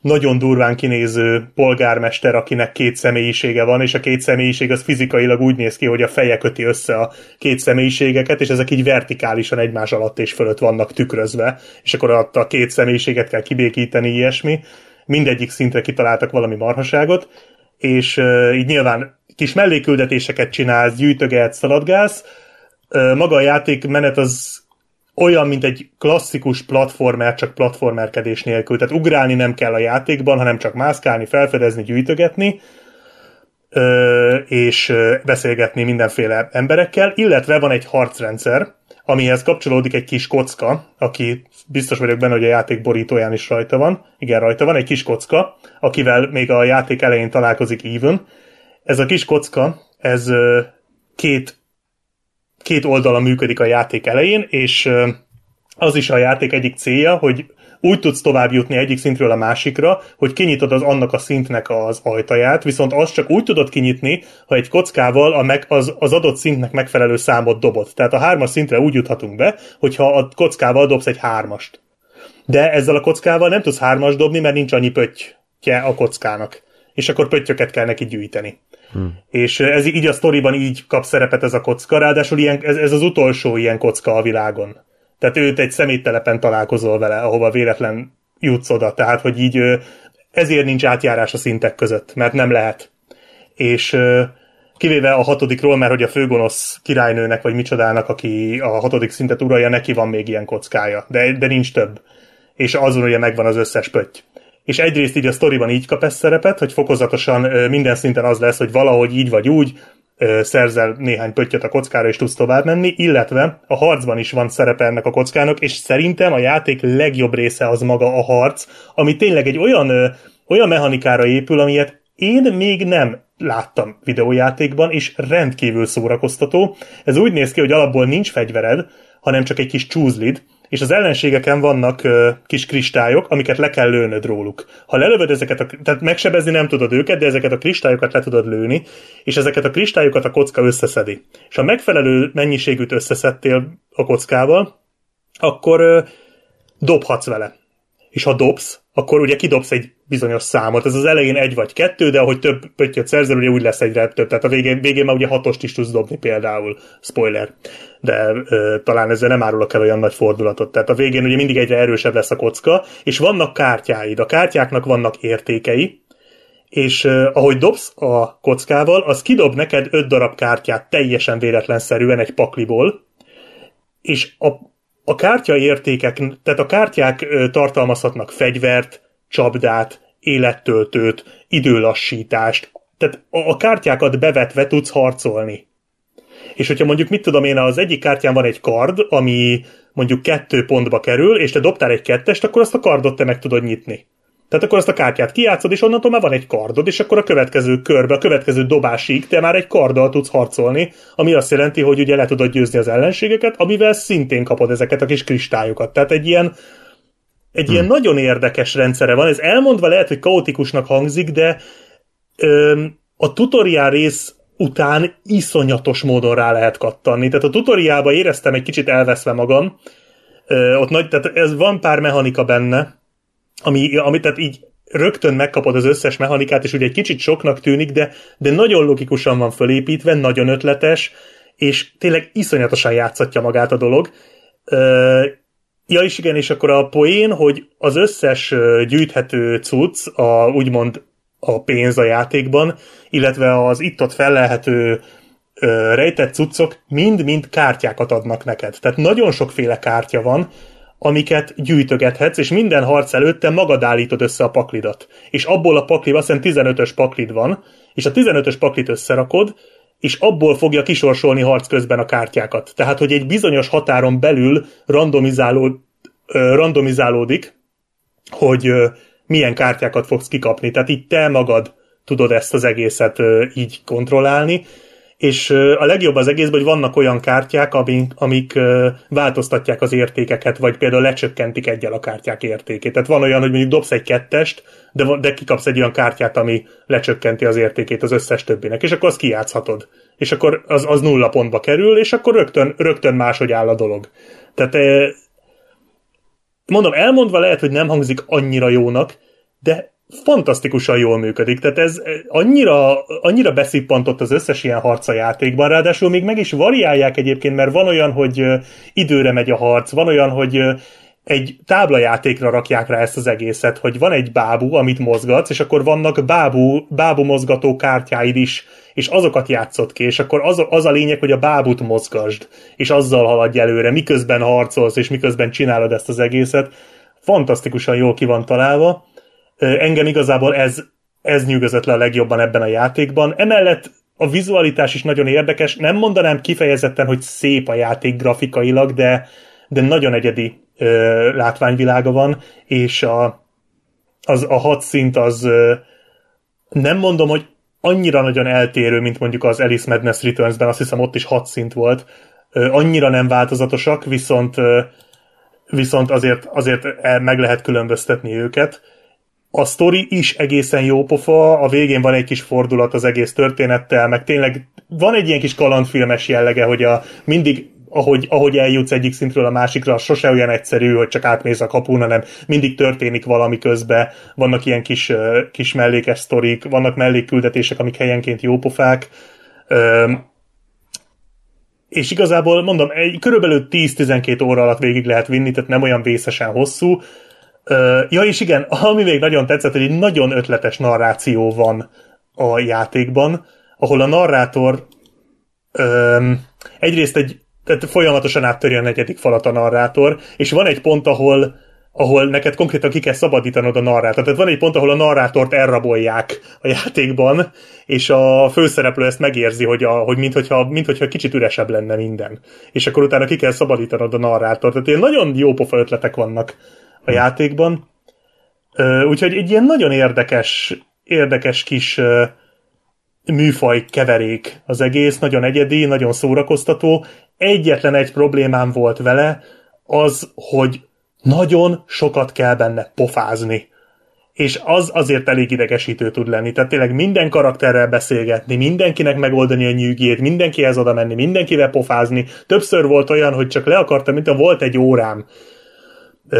nagyon durván kinéző polgármester, akinek két személyisége van, és a két személyiség az fizikailag úgy néz ki, hogy a feje köti össze a két személyiségeket, és ezek így vertikálisan egymás alatt és fölött vannak tükrözve, és akkor ott a két személyiséget kell kibékíteni, ilyesmi. Mindegyik szintre kitaláltak valami marhaságot, és így nyilván kis melléküldetéseket csinálsz, gyűjtögetsz, szaladgálsz. Maga a játékmenet az olyan, mint egy klasszikus platformer, csak platformerkedés nélkül. Tehát ugrálni nem kell a játékban, hanem csak mászkálni, felfedezni, gyűjtögetni, és beszélgetni mindenféle emberekkel, illetve van egy harcrendszer, amihez kapcsolódik egy kis kocka, aki biztos vagyok benne, hogy a játék borítóján is rajta van. Igen, rajta van egy kis kocka, akivel még a játék elején találkozik Even. Ez a kis kocka, ez két két oldala működik a játék elején, és az is a játék egyik célja, hogy úgy tudsz tovább jutni egyik szintről a másikra, hogy kinyitod az annak a szintnek az ajtaját, viszont azt csak úgy tudod kinyitni, ha egy kockával a meg, az, az adott szintnek megfelelő számot dobod. Tehát a hármas szintre úgy juthatunk be, hogyha a kockával dobsz egy hármast. De ezzel a kockával nem tudsz hármas dobni, mert nincs annyi pöttye a kockának. És akkor pöttyöket kell neki gyűjteni. Hmm. És ez így a sztoriban így kap szerepet ez a kocka, ráadásul ilyen, ez, ez az utolsó ilyen kocka a világon. Tehát őt egy szeméttelepen találkozol vele, ahova véletlen jutsz oda, tehát hogy így ezért nincs átjárás a szintek között, mert nem lehet. És kivéve a hatodikról, mert hogy a főgonosz királynőnek, vagy micsodának, aki a hatodik szintet uralja, neki van még ilyen kockája, de, de nincs több. És azon ugye megvan az összes pötty és egyrészt így a sztoriban így kap ezt szerepet, hogy fokozatosan minden szinten az lesz, hogy valahogy így vagy úgy szerzel néhány pöttyöt a kockára, és tudsz tovább menni, illetve a harcban is van szerepe ennek a kockának, és szerintem a játék legjobb része az maga a harc, ami tényleg egy olyan, olyan mechanikára épül, amilyet én még nem láttam videójátékban, és rendkívül szórakoztató. Ez úgy néz ki, hogy alapból nincs fegyvered, hanem csak egy kis csúzlid, és az ellenségeken vannak ö, kis kristályok, amiket le kell lőnöd róluk. Ha lelövöd ezeket, a, tehát megsebezni nem tudod őket, de ezeket a kristályokat le tudod lőni, és ezeket a kristályokat a kocka összeszedi. És ha megfelelő mennyiségűt összeszedtél a kockával, akkor ö, dobhatsz vele. És ha dobsz, akkor ugye kidobsz egy bizonyos számot. Ez az elején egy vagy kettő, de ahogy több pöttyöt szerzel, ugye úgy lesz egyre több. Tehát a végén, végén már ugye hatost is tudsz dobni például. Spoiler. De ö, talán ezzel nem árulok el olyan nagy fordulatot. Tehát a végén ugye mindig egyre erősebb lesz a kocka, és vannak kártyáid. A kártyáknak vannak értékei, és uh, ahogy dobsz a kockával, az kidob neked öt darab kártyát teljesen véletlenszerűen egy pakliból, és a a kártya értékek, tehát a kártyák tartalmazhatnak fegyvert, csapdát, élettöltőt, időlassítást, tehát a kártyákat bevetve tudsz harcolni. És hogyha mondjuk, mit tudom én, az egyik kártyán van egy kard, ami mondjuk kettő pontba kerül, és te dobtál egy kettest, akkor azt a kardot te meg tudod nyitni. Tehát akkor azt a kártyát kiátszod, és onnantól már van egy kardod, és akkor a következő körbe, a következő dobásig te már egy karddal tudsz harcolni, ami azt jelenti, hogy ugye le tudod győzni az ellenségeket, amivel szintén kapod ezeket a kis kristályokat. Tehát egy ilyen, egy hmm. ilyen nagyon érdekes rendszere van. Ez elmondva lehet, hogy kaotikusnak hangzik, de öm, a tutoriál rész után iszonyatos módon rá lehet kattanni. Tehát a tutoriálba éreztem egy kicsit elveszve magam, Ö, ott nagy, tehát ez van pár mechanika benne, ami, ami tehát így rögtön megkapod az összes mechanikát, és ugye egy kicsit soknak tűnik, de, de nagyon logikusan van fölépítve, nagyon ötletes, és tényleg iszonyatosan játszatja magát a dolog. Ja is igen, és akkor a poén, hogy az összes gyűjthető cucc, a, úgymond a pénz a játékban, illetve az itt-ott fellelhető rejtett cuccok mind-mind kártyákat adnak neked. Tehát nagyon sokféle kártya van, amiket gyűjtögethetsz, és minden harc előtt te magad állítod össze a paklidat. És abból a pakli, azt hiszem 15-ös paklid van, és a 15-ös paklit összerakod, és abból fogja kisorsolni harc közben a kártyákat. Tehát, hogy egy bizonyos határon belül randomizáló, randomizálódik, hogy milyen kártyákat fogsz kikapni. Tehát itt te magad tudod ezt az egészet így kontrollálni, és a legjobb az egészben, hogy vannak olyan kártyák, amik, amik változtatják az értékeket, vagy például lecsökkentik egyel a kártyák értékét. Tehát van olyan, hogy mondjuk dobsz egy kettest, de, de kikapsz egy olyan kártyát, ami lecsökkenti az értékét az összes többinek, és akkor azt kijátszhatod. És akkor az, az nulla pontba kerül, és akkor rögtön, rögtön máshogy áll a dolog. Tehát mondom, elmondva lehet, hogy nem hangzik annyira jónak, de fantasztikusan jól működik. Tehát ez annyira, annyira beszippantott az összes ilyen harca játékban, ráadásul még meg is variálják egyébként, mert van olyan, hogy időre megy a harc, van olyan, hogy egy táblajátékra rakják rá ezt az egészet, hogy van egy bábú, amit mozgatsz, és akkor vannak bábú, bábú mozgató kártyáid is, és azokat játszott ki, és akkor az, az a lényeg, hogy a bábút mozgasd, és azzal haladj előre, miközben harcolsz, és miközben csinálod ezt az egészet. Fantasztikusan jól ki van találva Engem igazából ez, ez nyűgözött le a legjobban ebben a játékban. Emellett a vizualitás is nagyon érdekes. Nem mondanám kifejezetten, hogy szép a játék grafikailag, de, de nagyon egyedi ö, látványvilága van, és a, az, a hat szint az ö, nem mondom, hogy annyira nagyon eltérő, mint mondjuk az Alice Madness Returns-ben, azt hiszem ott is hat szint volt, ö, annyira nem változatosak, viszont ö, viszont azért, azért meg lehet különböztetni őket. A sztori is egészen jó pofa, a végén van egy kis fordulat az egész történettel, meg tényleg van egy ilyen kis kalandfilmes jellege, hogy a mindig ahogy, ahogy eljutsz egyik szintről a másikra, sose olyan egyszerű, hogy csak átmész a kapun, hanem mindig történik valami közben, vannak ilyen kis, kis mellékes sztorik, vannak mellékküldetések, amik helyenként jópofák, és igazából mondom, egy, körülbelül 10-12 óra alatt végig lehet vinni, tehát nem olyan vészesen hosszú, ja, és igen, ami még nagyon tetszett, hogy egy nagyon ötletes narráció van a játékban, ahol a narrátor um, egyrészt egy, tehát folyamatosan áttöri a negyedik falat a narrátor, és van egy pont, ahol ahol neked konkrétan ki kell szabadítanod a narrátort. Tehát van egy pont, ahol a narrátort elrabolják a játékban, és a főszereplő ezt megérzi, hogy, a, hogy minthogyha, minthogyha kicsit üresebb lenne minden. És akkor utána ki kell szabadítanod a narrátort. Tehát ilyen nagyon jó pofa ötletek vannak a játékban. Úgyhogy egy ilyen nagyon érdekes, érdekes kis műfaj keverék az egész, nagyon egyedi, nagyon szórakoztató. Egyetlen egy problémám volt vele, az, hogy nagyon sokat kell benne pofázni. És az azért elég idegesítő tud lenni. Tehát tényleg minden karakterrel beszélgetni, mindenkinek megoldani a nyűgét, mindenkihez oda menni, mindenkivel pofázni. Többször volt olyan, hogy csak le akartam, mint volt egy órám,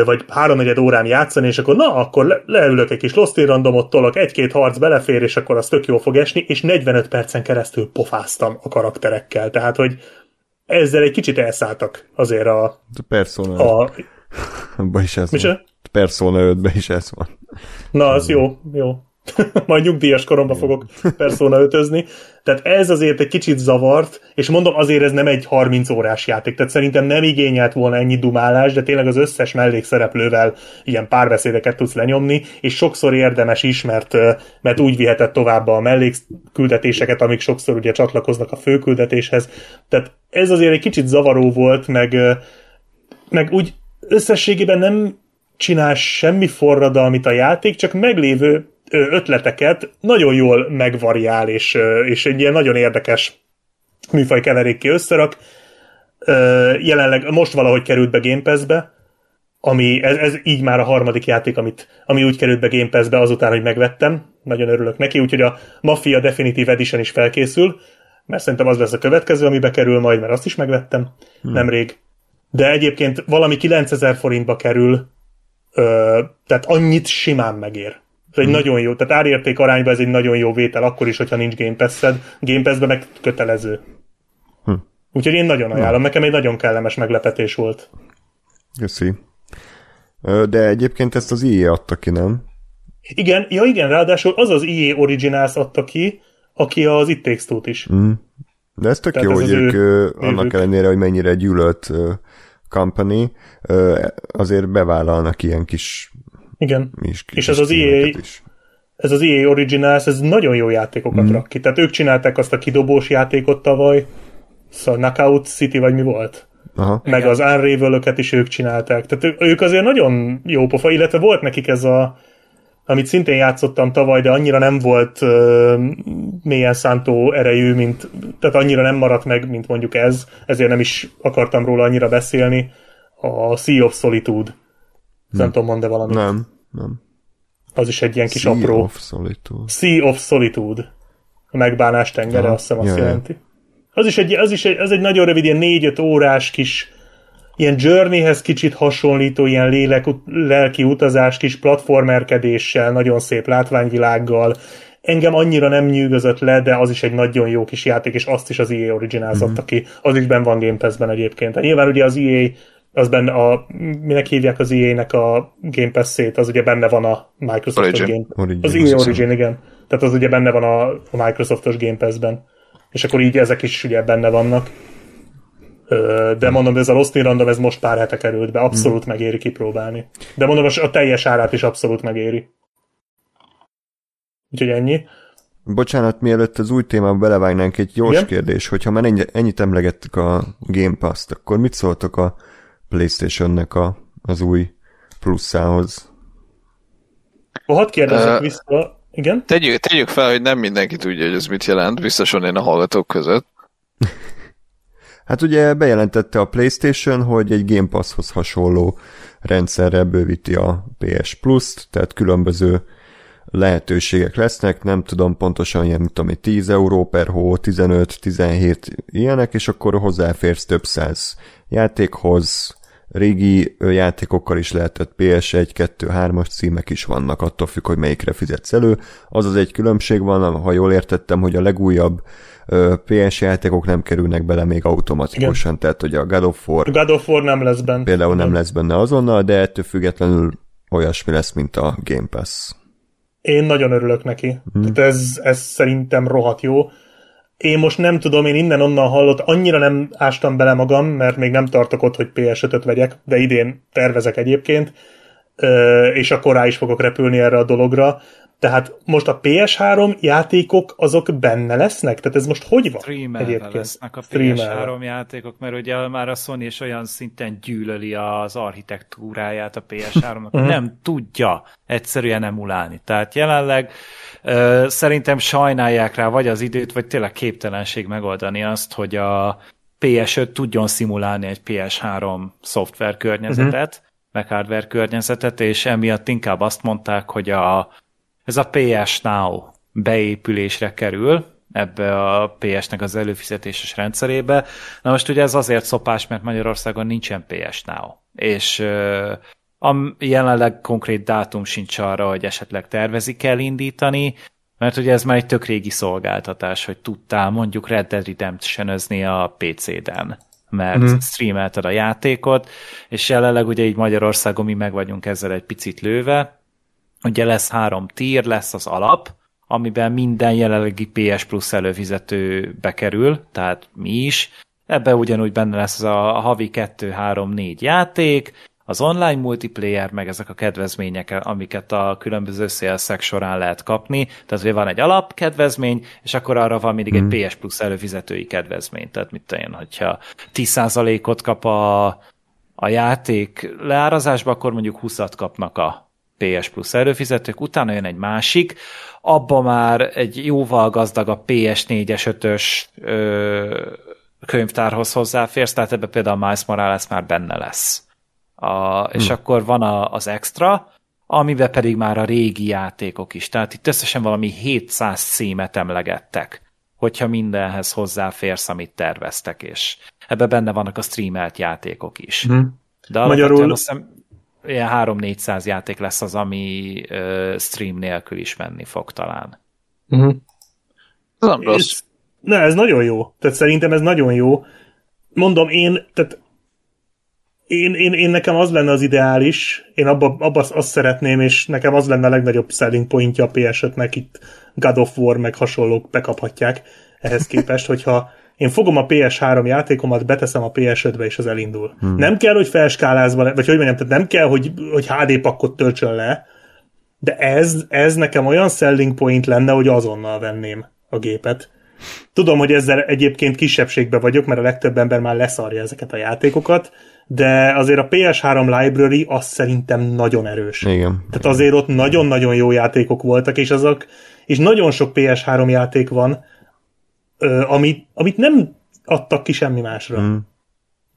vagy háromnegyed órám játszani, és akkor na, akkor le- leülök egy kis Lost randomot, tolok, egy-két harc belefér, és akkor az tök jól fog esni, és 45 percen keresztül pofáztam a karakterekkel. Tehát, hogy ezzel egy kicsit elszálltak azért a... A Persona a 5 is ez Micsoda? van. Persona 5 is ez van. na, az jó, jó. Majd nyugdíjas koromban fogok Persona 5 Tehát ez azért egy kicsit zavart, és mondom, azért ez nem egy 30 órás játék, tehát szerintem nem igényelt volna ennyi dumálás, de tényleg az összes mellékszereplővel ilyen párbeszédeket tudsz lenyomni, és sokszor érdemes is, mert, mert úgy viheted tovább a mellékküldetéseket, amik sokszor ugye csatlakoznak a főküldetéshez. Tehát ez azért egy kicsit zavaró volt, meg, meg úgy összességében nem csinál semmi forradalmit a játék, csak meglévő ötleteket nagyon jól megvariál, és, és egy ilyen nagyon érdekes műfaj keverékké összerak. Jelenleg most valahogy került be Game Pass-be, ami, ez, ez így már a harmadik játék, amit, ami úgy került be Game Pass-be azután, hogy megvettem. Nagyon örülök neki, úgyhogy a Mafia Definitive Edition is felkészül, mert szerintem az lesz a következő, ami bekerül majd, mert azt is megvettem hmm. nemrég. De egyébként valami 9000 forintba kerül, ö, tehát annyit simán megér. Ez egy hmm. nagyon jó, tehát árérték arányban ez egy nagyon jó vétel, akkor is, hogyha nincs Game Pass-ed. Game Pass-be meg kötelező. Hm. Úgyhogy én nagyon ajánlom, nekem egy nagyon kellemes meglepetés volt. Köszi. De egyébként ezt az IE adta ki, nem? Igen, ja igen, ráadásul az az EA Originals adta ki, aki az It Takes Two-t is. Mm. De ez tök Tehát jó, ez hogy ők ő annak ellenére, hogy mennyire gyűlölt company, azért bevállalnak ilyen kis, Igen. kis És ez az EA is. ez az EA Originals, ez nagyon jó játékokat mm. rak ki. Tehát ők csinálták azt a kidobós játékot tavaly, szóval Knockout City, vagy mi volt? Aha. Meg az unravel is ők csinálták. Tehát ők azért nagyon jó pofa, illetve volt nekik ez a amit szintén játszottam tavaly, de annyira nem volt uh, mélyen szántó erejű, mint, tehát annyira nem maradt meg, mint mondjuk ez, ezért nem is akartam róla annyira beszélni. A Sea of Solitude. Nem tudom, mond -e valamit. Nem, nem. Az is egy ilyen kis Sea apró. of Solitude. Sea of Solitude. A megbánás tengere, Aha. azt hiszem azt Ja, ja. jelenti. Az is egy, az is egy, az egy nagyon rövid, ilyen négy-öt órás kis ilyen journeyhez kicsit hasonlító, ilyen lélek, lelki utazás, kis platformerkedéssel, nagyon szép látványvilággal. Engem annyira nem nyűgözött le, de az is egy nagyon jó kis játék, és azt is az EA Originals Mhm. adta ki. Az is benn van Game Pass-ben egyébként. Hát nyilván ugye az EA, az benne a, minek hívják az EA-nek a Game Pass-ét, az ugye benne van a Microsoft Origin. Game Origin. Az EA Origin, igen. Tehát az ugye benne van a, a Microsoftos Game Pass-ben. És akkor így ezek is ugye benne vannak. De mondom, ez a Lost in Random, ez most pár hete került be, abszolút megéri kipróbálni. De mondom, a- a teljes árát is abszolút megéri. Úgyhogy ennyi. Bocsánat, mielőtt az új témába belevágnánk, egy gyors Igen? kérdés, hogyha már ennyi, ennyit emlegettük a Game Pass-t, akkor mit szóltok a Playstation-nek a, az új plusszához? Ha hadd kérdezzek Ö, vissza, igen? Tegyük, tegyük fel, hogy nem mindenki tudja, hogy ez mit jelent, biztosan én a hallgatók között. Hát ugye bejelentette a PlayStation, hogy egy Game Passhoz hasonló rendszerrel bővíti a PS Plus-t, tehát különböző lehetőségek lesznek, nem tudom pontosan ilyen, mint ami 10 euró per hó, 15, 17 ilyenek, és akkor hozzáférsz több száz játékhoz, régi játékokkal is lehetett PS1, 2, 3-as címek is vannak, attól függ, hogy melyikre fizetsz elő. Az az egy különbség van, ha jól értettem, hogy a legújabb PS játékok nem kerülnek bele még automatikusan, Igen. tehát hogy a God of War God of War nem lesz bent. például nem lesz benne azonnal, de ettől függetlenül olyasmi lesz, mint a Game Pass. Én nagyon örülök neki. Hmm. Tehát ez, ez szerintem rohadt jó. Én most nem tudom, én innen-onnan hallott, annyira nem ástam bele magam, mert még nem tartok ott, hogy PS5-öt vegyek, de idén tervezek egyébként, és akkor rá is fogok repülni erre a dologra. Tehát most a PS3 játékok azok benne lesznek? Tehát ez most hogy van Streamerre egyébként? lesznek a Streamerre. PS3 játékok, mert ugye már a Sony is olyan szinten gyűlöli az architektúráját a PS3-nak, hogy nem tudja egyszerűen emulálni. Tehát jelenleg ö, szerintem sajnálják rá vagy az időt, vagy tényleg képtelenség megoldani azt, hogy a PS5 tudjon szimulálni egy PS3 szoftver környezetet, uh-huh. meg hardware környezetet, és emiatt inkább azt mondták, hogy a, ez a PS Now beépülésre kerül, ebbe a PS-nek az előfizetéses rendszerébe. Na most ugye ez azért szopás, mert Magyarországon nincsen PS Now. És a jelenleg konkrét dátum sincs arra, hogy esetleg tervezik elindítani, mert ugye ez már egy tök régi szolgáltatás, hogy tudtál mondjuk Red Dead redemption a PC-den mert mm. streamelted a játékot, és jelenleg ugye így Magyarországon mi meg vagyunk ezzel egy picit lőve. Ugye lesz három tier, lesz az alap, amiben minden jelenlegi PS Plus előfizető bekerül, tehát mi is. Ebben ugyanúgy benne lesz az a havi 2-3-4 játék, az online multiplayer, meg ezek a kedvezmények, amiket a különböző szélszek során lehet kapni. Tehát ugye van egy alapkedvezmény, és akkor arra van mindig egy PS Plus előfizetői kedvezmény. Tehát mit tudom én, hogyha 10%-ot kap a, a játék leárazásba, akkor mondjuk 20-at kapnak a PS Plus előfizetők, utána jön egy másik, abba már egy jóval gazdag a PS4-es 5-ös ö, könyvtárhoz hozzáférsz, tehát ebbe például Miles Morales már benne lesz. A, és hmm. akkor van a, az extra, amiben pedig már a régi játékok is. Tehát itt összesen valami 700 címet emlegettek, hogyha mindenhez hozzáférsz, amit terveztek, és ebbe benne vannak a streamelt játékok is. Hmm. De Magyarul... azt hiszem, ilyen 3-400 játék lesz az, ami uh, stream nélkül is menni fog talán. Uh-huh. Ez nem rossz. Ez, ne, ez nagyon jó. Tehát szerintem ez nagyon jó. Mondom, én, tehát én, én, én nekem az lenne az ideális, én abba, abba azt szeretném, és nekem az lenne a legnagyobb selling pointja a ps itt God of War meg hasonlók bekaphatják ehhez képest, hogyha én fogom a PS3 játékomat, beteszem a PS5-be, és az elindul. Hmm. Nem kell, hogy felskálázva, vagy hogy mondjam, tehát nem kell, hogy, hogy HD pakkot töltsön le, de ez, ez nekem olyan selling point lenne, hogy azonnal venném a gépet. Tudom, hogy ezzel egyébként kisebbségbe vagyok, mert a legtöbb ember már leszarja ezeket a játékokat, de azért a PS3 library az szerintem nagyon erős. Igen. Tehát azért ott nagyon-nagyon jó játékok voltak, és azok, és nagyon sok PS3 játék van, amit, amit nem adtak ki semmi másra. Mm.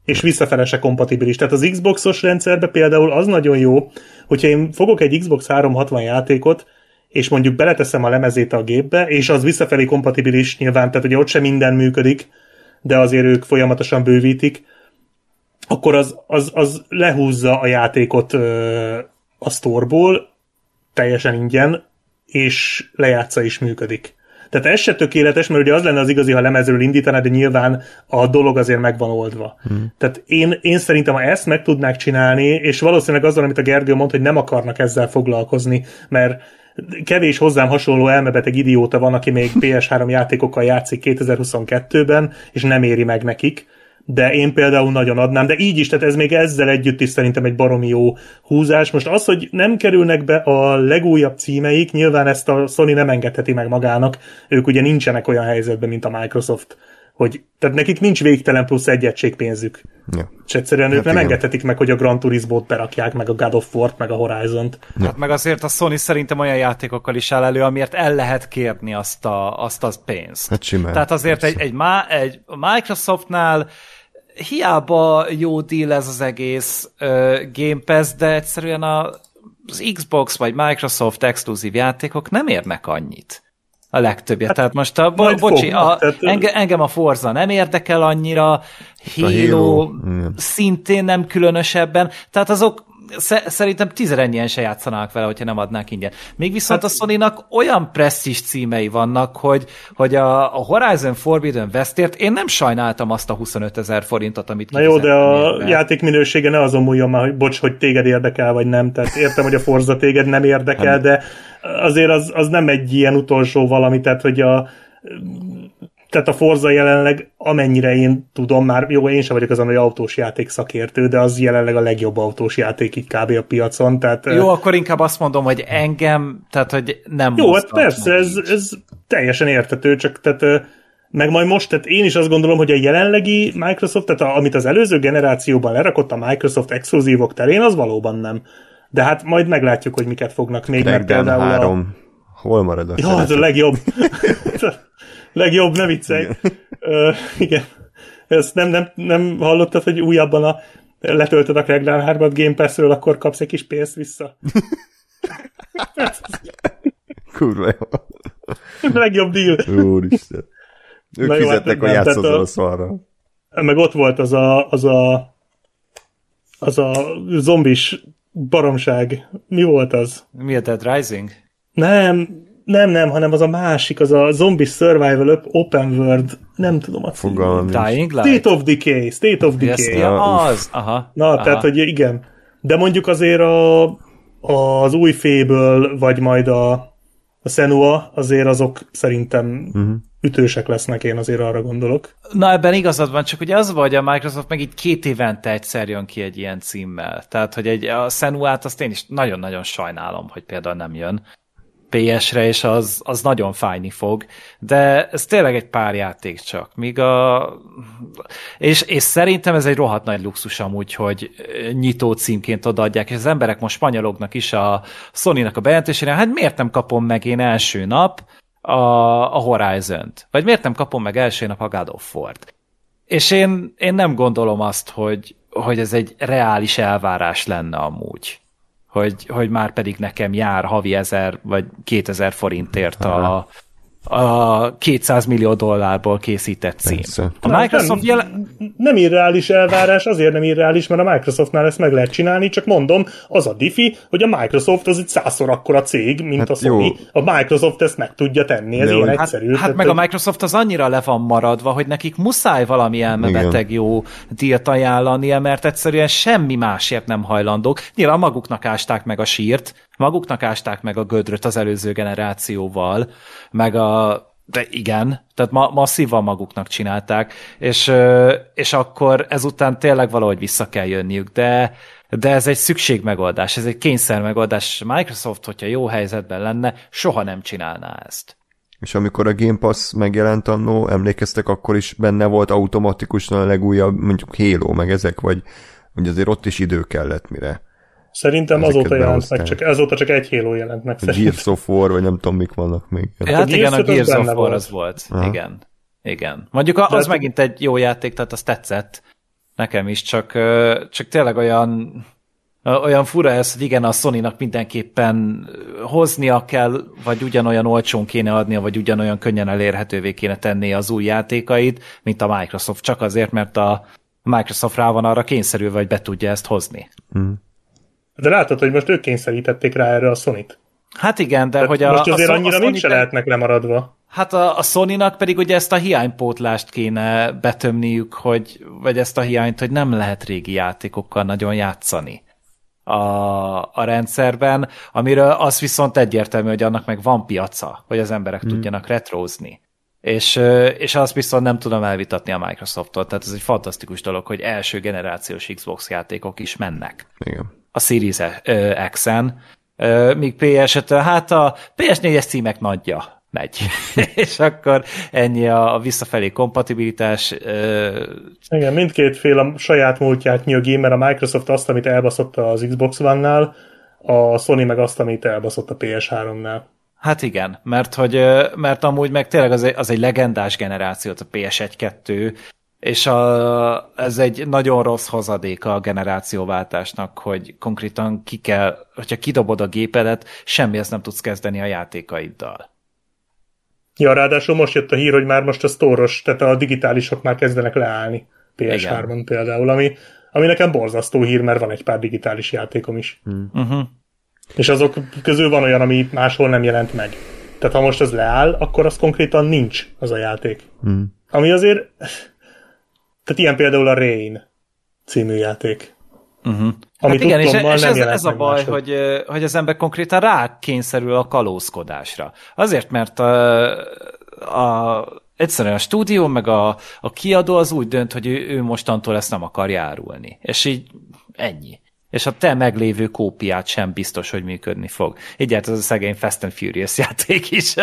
És visszafele se kompatibilis. Tehát az Xboxos rendszerbe például az nagyon jó, hogyha én fogok egy Xbox 360 játékot, és mondjuk beleteszem a lemezét a gépbe, és az visszafelé kompatibilis nyilván, tehát ugye ott sem minden működik, de azért ők folyamatosan bővítik, akkor az, az, az lehúzza a játékot ö, a sztorból teljesen ingyen, és lejátsza is működik. Tehát ez se tökéletes, mert ugye az lenne az igazi, ha lemezről indítaná, de nyilván a dolog azért meg van oldva. Hmm. Tehát én, én szerintem, ha ezt meg tudnák csinálni, és valószínűleg azzal, amit a Gergő mond, hogy nem akarnak ezzel foglalkozni, mert kevés hozzám hasonló elmebeteg idióta van, aki még PS3 játékokkal játszik 2022-ben, és nem éri meg nekik de én például nagyon adnám, de így is, tehát ez még ezzel együtt is szerintem egy baromi jó húzás. Most az, hogy nem kerülnek be a legújabb címeik, nyilván ezt a Sony nem engedheti meg magának, ők ugye nincsenek olyan helyzetben, mint a Microsoft, hogy tehát nekik nincs végtelen plusz egy egység pénzük. Ja. És egyszerűen hát ők nem igen. engedhetik meg, hogy a Gran Turismo-t berakják, meg a God of War-t, meg a Horizon-t. Ja. Hát meg azért a Sony szerintem olyan játékokkal is áll elő, amiért el lehet kérni azt a, azt az pénzt. Hát simán. Tehát azért egy, egy, egy Microsoftnál hiába jó deal ez az egész uh, Game Pass, de egyszerűen a, az Xbox vagy Microsoft exkluzív játékok nem érnek annyit. A legtöbbje. Hát, tehát most a, bo- bocsi, fognak, a, tehát... enge, engem a Forza nem érdekel annyira, Halo, a Halo szintén nem különösebben, tehát azok szerintem tizenennyien se játszanak vele, hogyha nem adnák ingyen. Még viszont hát, a sony olyan presszis címei vannak, hogy, hogy a, a Horizon Forbidden Westért én nem sajnáltam azt a 25 ezer forintot, amit Na jó, de a érbe. játék minősége ne azon múljon már, hogy bocs, hogy téged érdekel, vagy nem. Tehát értem, hogy a Forza téged nem érdekel, de azért az, az nem egy ilyen utolsó valami, tehát hogy a tehát a Forza jelenleg, amennyire én tudom, már jó, én sem vagyok az, ami autós játék szakértő, de az jelenleg a legjobb autós játék itt kb. a piacon. Tehát, Jó, akkor inkább azt mondom, hogy engem, tehát hogy nem Jó, hát persze, ez, ez teljesen értető, csak tehát meg majd most, tehát én is azt gondolom, hogy a jelenlegi Microsoft, tehát a, amit az előző generációban lerakott a Microsoft exkluzívok terén, az valóban nem. De hát majd meglátjuk, hogy miket fognak még, mert Crackdown 3. Hol marad a Ja, az a legjobb. legjobb, ne viccelj. uh, igen. Ezt nem, nem, nem hallottad, hogy újabban a letöltöd a Crackdown 3-at Game Pass-ről, akkor kapsz egy kis pénzt vissza. Kurva jó. legjobb deal. Úristen. Ők Na jó, hát fizetnek, hogy tehát a- a szarra. Meg ott volt az a, az a az a zombis baromság. Mi volt az? Mi a Dead Rising? Nem, nem, nem, hanem az a másik, az a zombie survival op- open world, nem tudom a. Fogalmam. Dying Light? State of Decay, State of Yes, Decay. ja, az, aha. Na, aha. tehát, hogy igen. De mondjuk azért a, az új féből, vagy majd a, a Senua, azért azok szerintem uh-huh. ütősek lesznek, én azért arra gondolok. Na ebben igazad van, csak ugye az vagy a Microsoft meg így két évente egyszer jön ki egy ilyen címmel. Tehát, hogy egy, a Senuát azt én is nagyon-nagyon sajnálom, hogy például nem jön PS-re, és az, az nagyon fájni fog, de ez tényleg egy pár játék csak, míg a... És, és szerintem ez egy rohadt nagy luxus amúgy, hogy nyitó címként odaadják, és az emberek most spanyolognak is a Sony-nak a bejelentésére, hát miért nem kapom meg én első nap a, a Horizon-t? Vagy miért nem kapom meg első nap a God of War-t? És én, én nem gondolom azt, hogy, hogy ez egy reális elvárás lenne amúgy. Hogy, hogy már pedig nekem jár havi ezer vagy 2000 forintért a, a 200 millió dollárból készített cím. Persze. A Microsoft nem, jelen... nem irreális elvárás, azért nem irreális, mert a Microsoftnál ezt meg lehet csinálni, csak mondom, az a diffi, hogy a Microsoft az egy százszor akkora cég, mint Hát a Sony. jó. A Microsoft ezt meg tudja tenni, ez De ilyen hogy- egyszerű. Hát, hát Tehát, meg a Microsoft az annyira le van maradva, hogy nekik muszáj valami elmebeteg jó díjat ajánlania, mert egyszerűen semmi másért nem hajlandók. Nyilván maguknak ásták meg a sírt, maguknak ásták meg a gödröt az előző generációval, meg a de igen, tehát ma, masszívan maguknak csinálták, és, és akkor ezután tényleg valahogy vissza kell jönniük, de, de ez egy szükségmegoldás, ez egy kényszer megoldás. és a Microsoft, hogyha jó helyzetben lenne, soha nem csinálná ezt. És amikor a Game Pass megjelent annó, emlékeztek, akkor is benne volt automatikusan a legújabb, mondjuk Halo, meg ezek, vagy hogy azért ott is idő kellett, mire. Szerintem Ezeket azóta jelent meg, csak, azóta csak egy Halo jelent meg. Szerintem. Gears of War, vagy nem tudom, mik vannak még. Ja, hát a igen, a Gears of War volt. az volt. Aha. Igen. Igen. Mondjuk az hát- megint egy jó játék, tehát az tetszett nekem is, csak, csak tényleg olyan olyan fura ez, hogy igen, a Sony-nak mindenképpen hoznia kell, vagy ugyanolyan olcsón kéne adnia, vagy ugyanolyan könnyen elérhetővé kéne tenni az új játékait, mint a Microsoft, csak azért, mert a Microsoft rá van arra kényszerülve, hogy be tudja ezt hozni. De látod, hogy most ők kényszerítették rá erre a Sony-t. Hát igen, de Tehát hogy a, most azért a, annyira a Sony mégse meg- lehetnek lemaradva. Hát a, a Sony-nak pedig ugye ezt a hiánypótlást kéne betömniük, hogy, vagy ezt a hiányt, hogy nem lehet régi játékokkal nagyon játszani a, a rendszerben, amiről az viszont egyértelmű, hogy annak meg van piaca, hogy az emberek hmm. tudjanak retrózni. És, és azt viszont nem tudom elvitatni a Microsofttól, tehát ez egy fantasztikus dolog, hogy első generációs Xbox játékok is mennek Igen. A Series ö, X-en, míg PS-et, hát a PS4-es címek nagyja megy. és akkor ennyi a, a visszafelé kompatibilitás. Igen, mindkét fél a saját múltját nyögi, mert a Microsoft azt, amit elbaszott az Xbox One-nál, a Sony meg azt, amit elbaszott a PS3-nál. hát igen, mert, hogy, mert amúgy meg tényleg az egy, az egy legendás generáció, a PS1-2, és a, ez egy nagyon rossz hozadéka a generációváltásnak, hogy konkrétan ki kell, hogyha kidobod a gépedet, semmihez nem tudsz kezdeni a játékaiddal. Ja, ráadásul most jött a hír, hogy már most a sztóros, tehát a digitálisok már kezdenek leállni PS3-on például, ami, ami nekem borzasztó hír, mert van egy pár digitális játékom is. Uh-huh. És azok közül van olyan, ami máshol nem jelent meg. Tehát ha most ez leáll, akkor az konkrétan nincs az a játék. Mm. Ami azért... Tehát ilyen például a Rain című játék. Uh-huh. Ami hát igen, és, és ez, ez a baj, hogy, hogy az ember konkrétan rá kényszerül a kalózkodásra. Azért, mert a, a, egyszerűen a stúdió, meg a, a kiadó az úgy dönt, hogy ő, ő mostantól ezt nem akar járulni. És így ennyi. És a te meglévő kópiát sem biztos, hogy működni fog. Így ez a szegény Fast and Furious játék is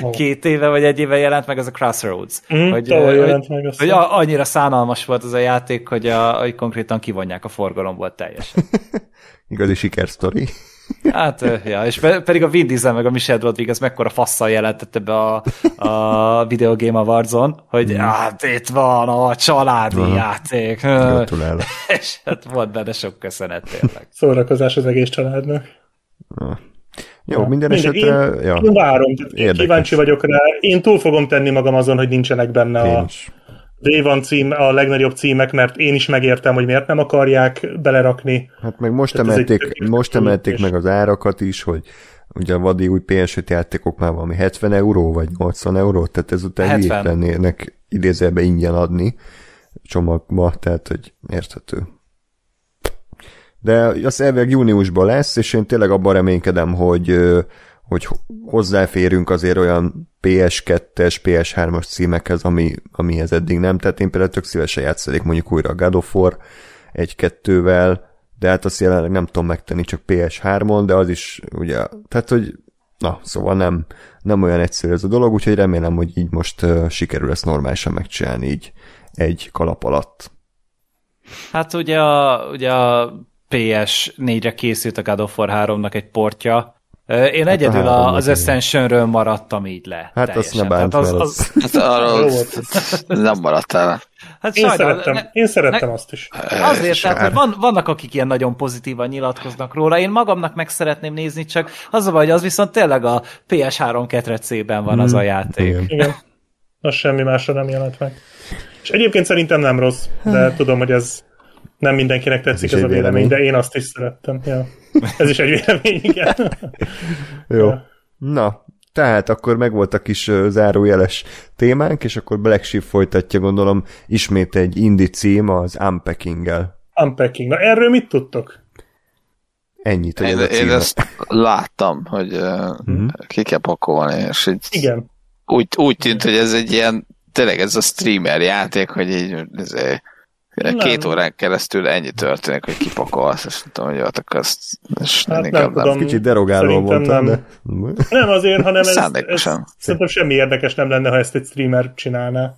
oh. két éve vagy egy éve jelent meg, ez a Crossroads. Mm, hogy, hogy, jelent meg hogy a, annyira szánalmas volt az a játék, hogy, a, hogy konkrétan kivonják a forgalomból teljesen. Igazi sikersztori. Hát, ja, és pedig a Vin Diesel meg a Michelle Rodriguez mekkora fasszal jelentette be a, a Video Game Awards-on, hogy mm. hát itt van a családi Aha. játék. Gratulálok. és hát volt benne sok köszönet tényleg. Szórakozás az egész családnak. Jó, ja. minden Mindegy, esetre... Én, ja. én várom, kíváncsi vagyok rá. Én túl fogom tenni magam azon, hogy nincsenek benne én a... Is van cím, a legnagyobb címek, mert én is megértem, hogy miért nem akarják belerakni. Hát meg most Tehát emelték, most emelték meg az árakat is, hogy ugye a vadi új PS5 játékok már valami 70 euró, vagy 80 euró, tehát ezután 70. lennének idézőbe ingyen adni csomagba, tehát hogy érthető. De az elvileg júniusban lesz, és én tényleg abban reménykedem, hogy hogy hozzáférünk azért olyan PS2-es, PS3-as címekhez, ami, amihez eddig nem. Tehát én például tök szívesen játszik mondjuk újra a God of War egy-kettővel, de hát azt jelenleg nem tudom megtenni csak PS3-on, de az is ugye, tehát hogy na, szóval nem, nem olyan egyszerű ez a dolog, úgyhogy remélem, hogy így most uh, sikerül ezt normálisan megcsinálni így egy kalap alatt. Hát ugye a, ugye a PS4-re készült a God of War 3-nak egy portja, én hát egyedül a, az Ascensionről maradtam így le. Hát teljesen. azt ne bánt, az, az, az... Hát arról nem maradtál. Hát én, sajnál, szerettem, ne, én szerettem ne, azt is. Azért, tehát, hogy van, vannak, akik ilyen nagyon pozitívan nyilatkoznak róla, én magamnak meg szeretném nézni, csak az a baj, hogy az viszont tényleg a PS3 ketrecében van hmm, az a hmm, játék. Igen. igen. Az semmi másra nem jelent meg. És egyébként szerintem nem rossz, de tudom, hogy ez nem mindenkinek tetszik ez, ez a vélemény, vélemény, de én azt is szerettem. Ja. Ez is egy vélemény, igen. Jó. Ja. Na, tehát akkor megvolt a kis zárójeles témánk, és akkor Black Sheep folytatja, gondolom, ismét egy indie cím az Unpacking-gel. Unpacking. Na erről mit tudtok? Ennyit, hogy én, ez a én ezt láttam, hogy uh, ki kell pakolni, és így Igen. Úgy, úgy tűnt, hogy ez egy ilyen, tényleg ez a streamer játék, hogy így ez egy nem. Két órán keresztül ennyi történik, hogy kipakolsz, és nem tudom, hogy ott akarsz, és hát nem, nem tudom. Kicsit derogáló mondtam, nem. de... Nem azért, hanem ez, ez, szerintem semmi érdekes nem lenne, ha ezt egy streamer csinálná.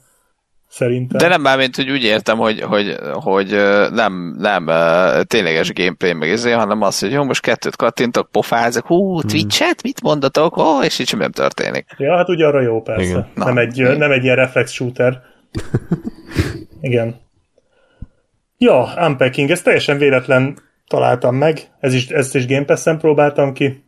Szerintem. De nem már, mint hogy úgy értem, hogy, hogy, hogy nem, nem tényleges gameplay meg ezért, hanem az, hogy jó, most kettőt kattintok, pofázok, hú, hmm. Twitch-et, mit mondatok, ó, oh, és így sem történik. Ja, hát ugye arra jó, persze. Igen. Nem, Na, egy, nem egy ilyen reflex shooter. Igen. Ja, Unpacking, ez teljesen véletlen találtam meg, ez is, ezt is Game Pass-en próbáltam ki.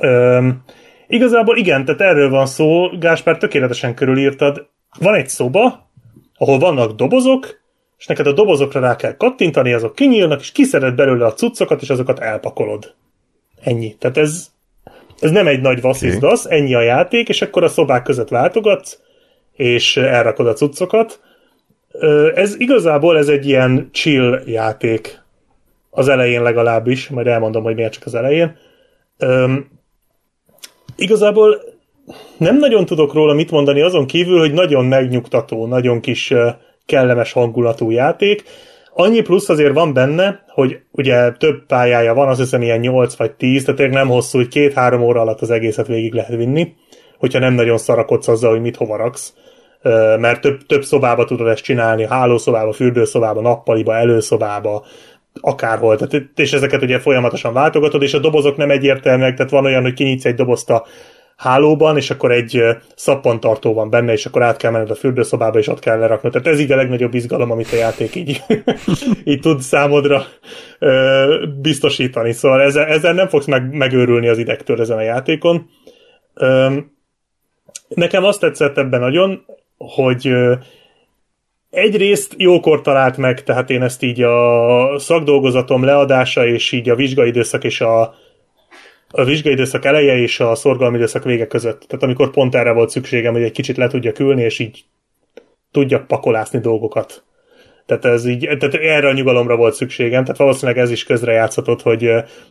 Üm, igazából igen, tehát erről van szó, Gáspár tökéletesen körülírtad. Van egy szoba, ahol vannak dobozok, és neked a dobozokra rá kell kattintani, azok kinyílnak, és kiszeded belőle a cuccokat, és azokat elpakolod. Ennyi. Tehát ez, ez nem egy nagy vasszizdasz, ennyi a játék, és akkor a szobák között váltogatsz, és elrakod a cuccokat. Ez igazából ez egy ilyen chill játék. Az elején legalábbis, majd elmondom, hogy miért csak az elején. Üm, igazából nem nagyon tudok róla mit mondani, azon kívül, hogy nagyon megnyugtató, nagyon kis kellemes hangulatú játék. Annyi plusz azért van benne, hogy ugye több pályája van, az hiszem ilyen 8 vagy 10, tehát nem hosszú, hogy két-három óra alatt az egészet végig lehet vinni, hogyha nem nagyon szarakodsz azzal, hogy mit hova raksz mert több, több szobába tudod ezt csinálni, hálószobába, fürdőszobába, nappaliba, előszobába, akárhol, tehát, és ezeket ugye folyamatosan váltogatod, és a dobozok nem egyértelműek, tehát van olyan, hogy kinyitsz egy dobozt a hálóban, és akkor egy szappantartó van benne, és akkor át kell menned a fürdőszobába, és ott kell lerakni. Tehát ez így a legnagyobb izgalom, amit a játék így, így tud számodra ö, biztosítani. Szóval ezzel, ezzel nem fogsz meg, megőrülni az idegtől ezen a játékon. Ö, nekem azt tetszett ebben nagyon, hogy egyrészt jókor talált meg, tehát én ezt így a szakdolgozatom leadása, és így a vizsgaidőszak és a, a vizsgaidőszak eleje és a szorgalmi időszak vége között. Tehát amikor pont erre volt szükségem, hogy egy kicsit le tudjak ülni, és így tudjak pakolászni dolgokat. Tehát, ez így, tehát erre a nyugalomra volt szükségem, tehát valószínűleg ez is közrejátszhatott, hogy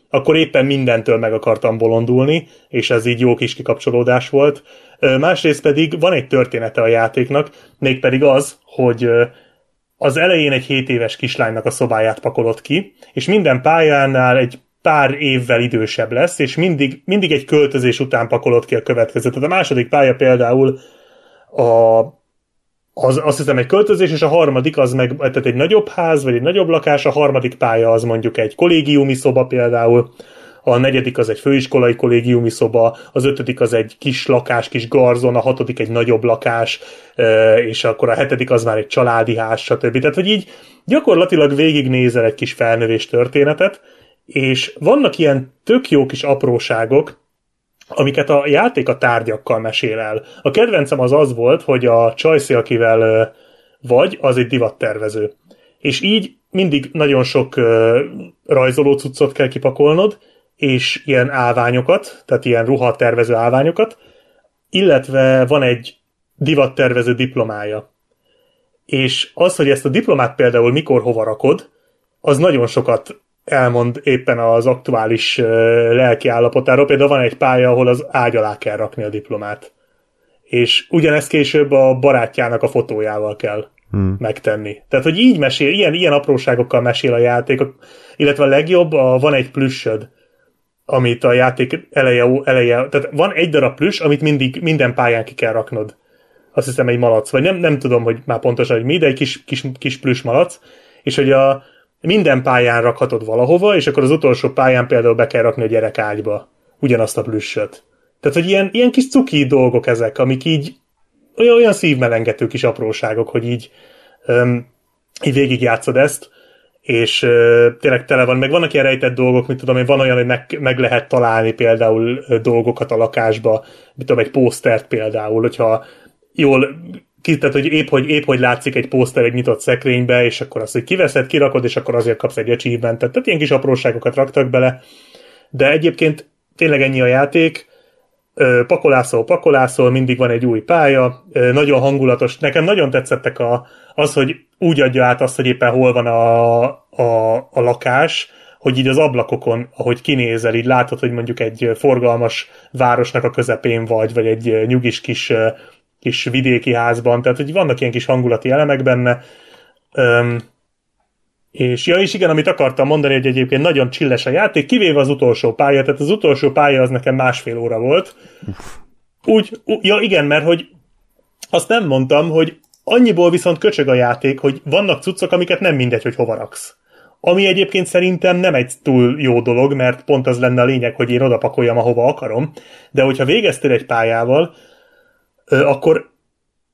akkor éppen mindentől meg akartam bolondulni, és ez így jó kis kikapcsolódás volt. Másrészt pedig van egy története a játéknak, mégpedig az, hogy az elején egy 7 éves kislánynak a szobáját pakolod ki, és minden pályánál egy pár évvel idősebb lesz, és mindig, mindig egy költözés után pakolod ki a következőt. Tehát a második pálya például a, az, azt hiszem egy költözés, és a harmadik az meg, tehát egy nagyobb ház, vagy egy nagyobb lakás, a harmadik pálya az mondjuk egy kollégiumi szoba például, a negyedik az egy főiskolai kollégiumi szoba, az ötödik az egy kis lakás, kis garzon, a hatodik egy nagyobb lakás, és akkor a hetedik az már egy családi ház, stb. Tehát, hogy így gyakorlatilag végignézel egy kis felnövés történetet, és vannak ilyen tök jó kis apróságok, amiket a játék a tárgyakkal mesél el. A kedvencem az az volt, hogy a Csajci, akivel vagy, az egy divattervező. És így mindig nagyon sok rajzoló cuccot kell kipakolnod, és ilyen állványokat, tehát ilyen ruhatervező állványokat, illetve van egy divattervező diplomája. És az, hogy ezt a diplomát például mikor hova rakod, az nagyon sokat elmond éppen az aktuális lelki állapotáról. Például van egy pálya, ahol az ágy alá kell rakni a diplomát. És ugyanezt később a barátjának a fotójával kell hmm. megtenni. Tehát, hogy így mesél, ilyen, ilyen apróságokkal mesél a játék, illetve a legjobb, a, van egy plüssöd, amit a játék eleje, eleje, tehát van egy darab plüss, amit mindig, minden pályán ki kell raknod. Azt hiszem egy malac, vagy nem, nem tudom, hogy már pontosan, hogy mi, de egy kis, kis, kis plüss malac, és hogy a, minden pályán rakhatod valahova, és akkor az utolsó pályán például be kell rakni a gyerek ágyba ugyanazt a plüssöt. Tehát, hogy ilyen, ilyen kis cuki dolgok ezek, amik így olyan, olyan szívmelengető kis apróságok, hogy így, um, így végigjátszod ezt, és tényleg tele van, meg vannak ilyen rejtett dolgok, mint tudom én, van olyan, hogy meg, meg lehet találni például dolgokat a lakásba, mit tudom, egy pósztert például, hogyha jól tehát, hogy épp, hogy épp hogy látszik egy pószter egy nyitott szekrénybe, és akkor azt, hogy kiveszed, kirakod, és akkor azért kapsz egy achievementet. Tehát ilyen kis apróságokat raktak bele, de egyébként tényleg ennyi a játék, pakolászol, pakolászol, mindig van egy új pálya, nagyon hangulatos. Nekem nagyon tetszettek a, az, hogy úgy adja át azt, hogy éppen hol van a, a, a lakás, hogy így az ablakokon, ahogy kinézel, így látod, hogy mondjuk egy forgalmas városnak a közepén vagy, vagy egy nyugis kis, kis vidéki házban, tehát hogy vannak ilyen kis hangulati elemek benne. Öm, és ja, és igen, amit akartam mondani, hogy egyébként nagyon csilles a játék, kivéve az utolsó pálya, tehát az utolsó pálya az nekem másfél óra volt. Úgy, ja igen, mert hogy azt nem mondtam, hogy annyiból viszont köcsög a játék, hogy vannak cuccok, amiket nem mindegy, hogy hova raksz. Ami egyébként szerintem nem egy túl jó dolog, mert pont az lenne a lényeg, hogy én odapakoljam, ahova akarom, de hogyha végeztél egy pályával, akkor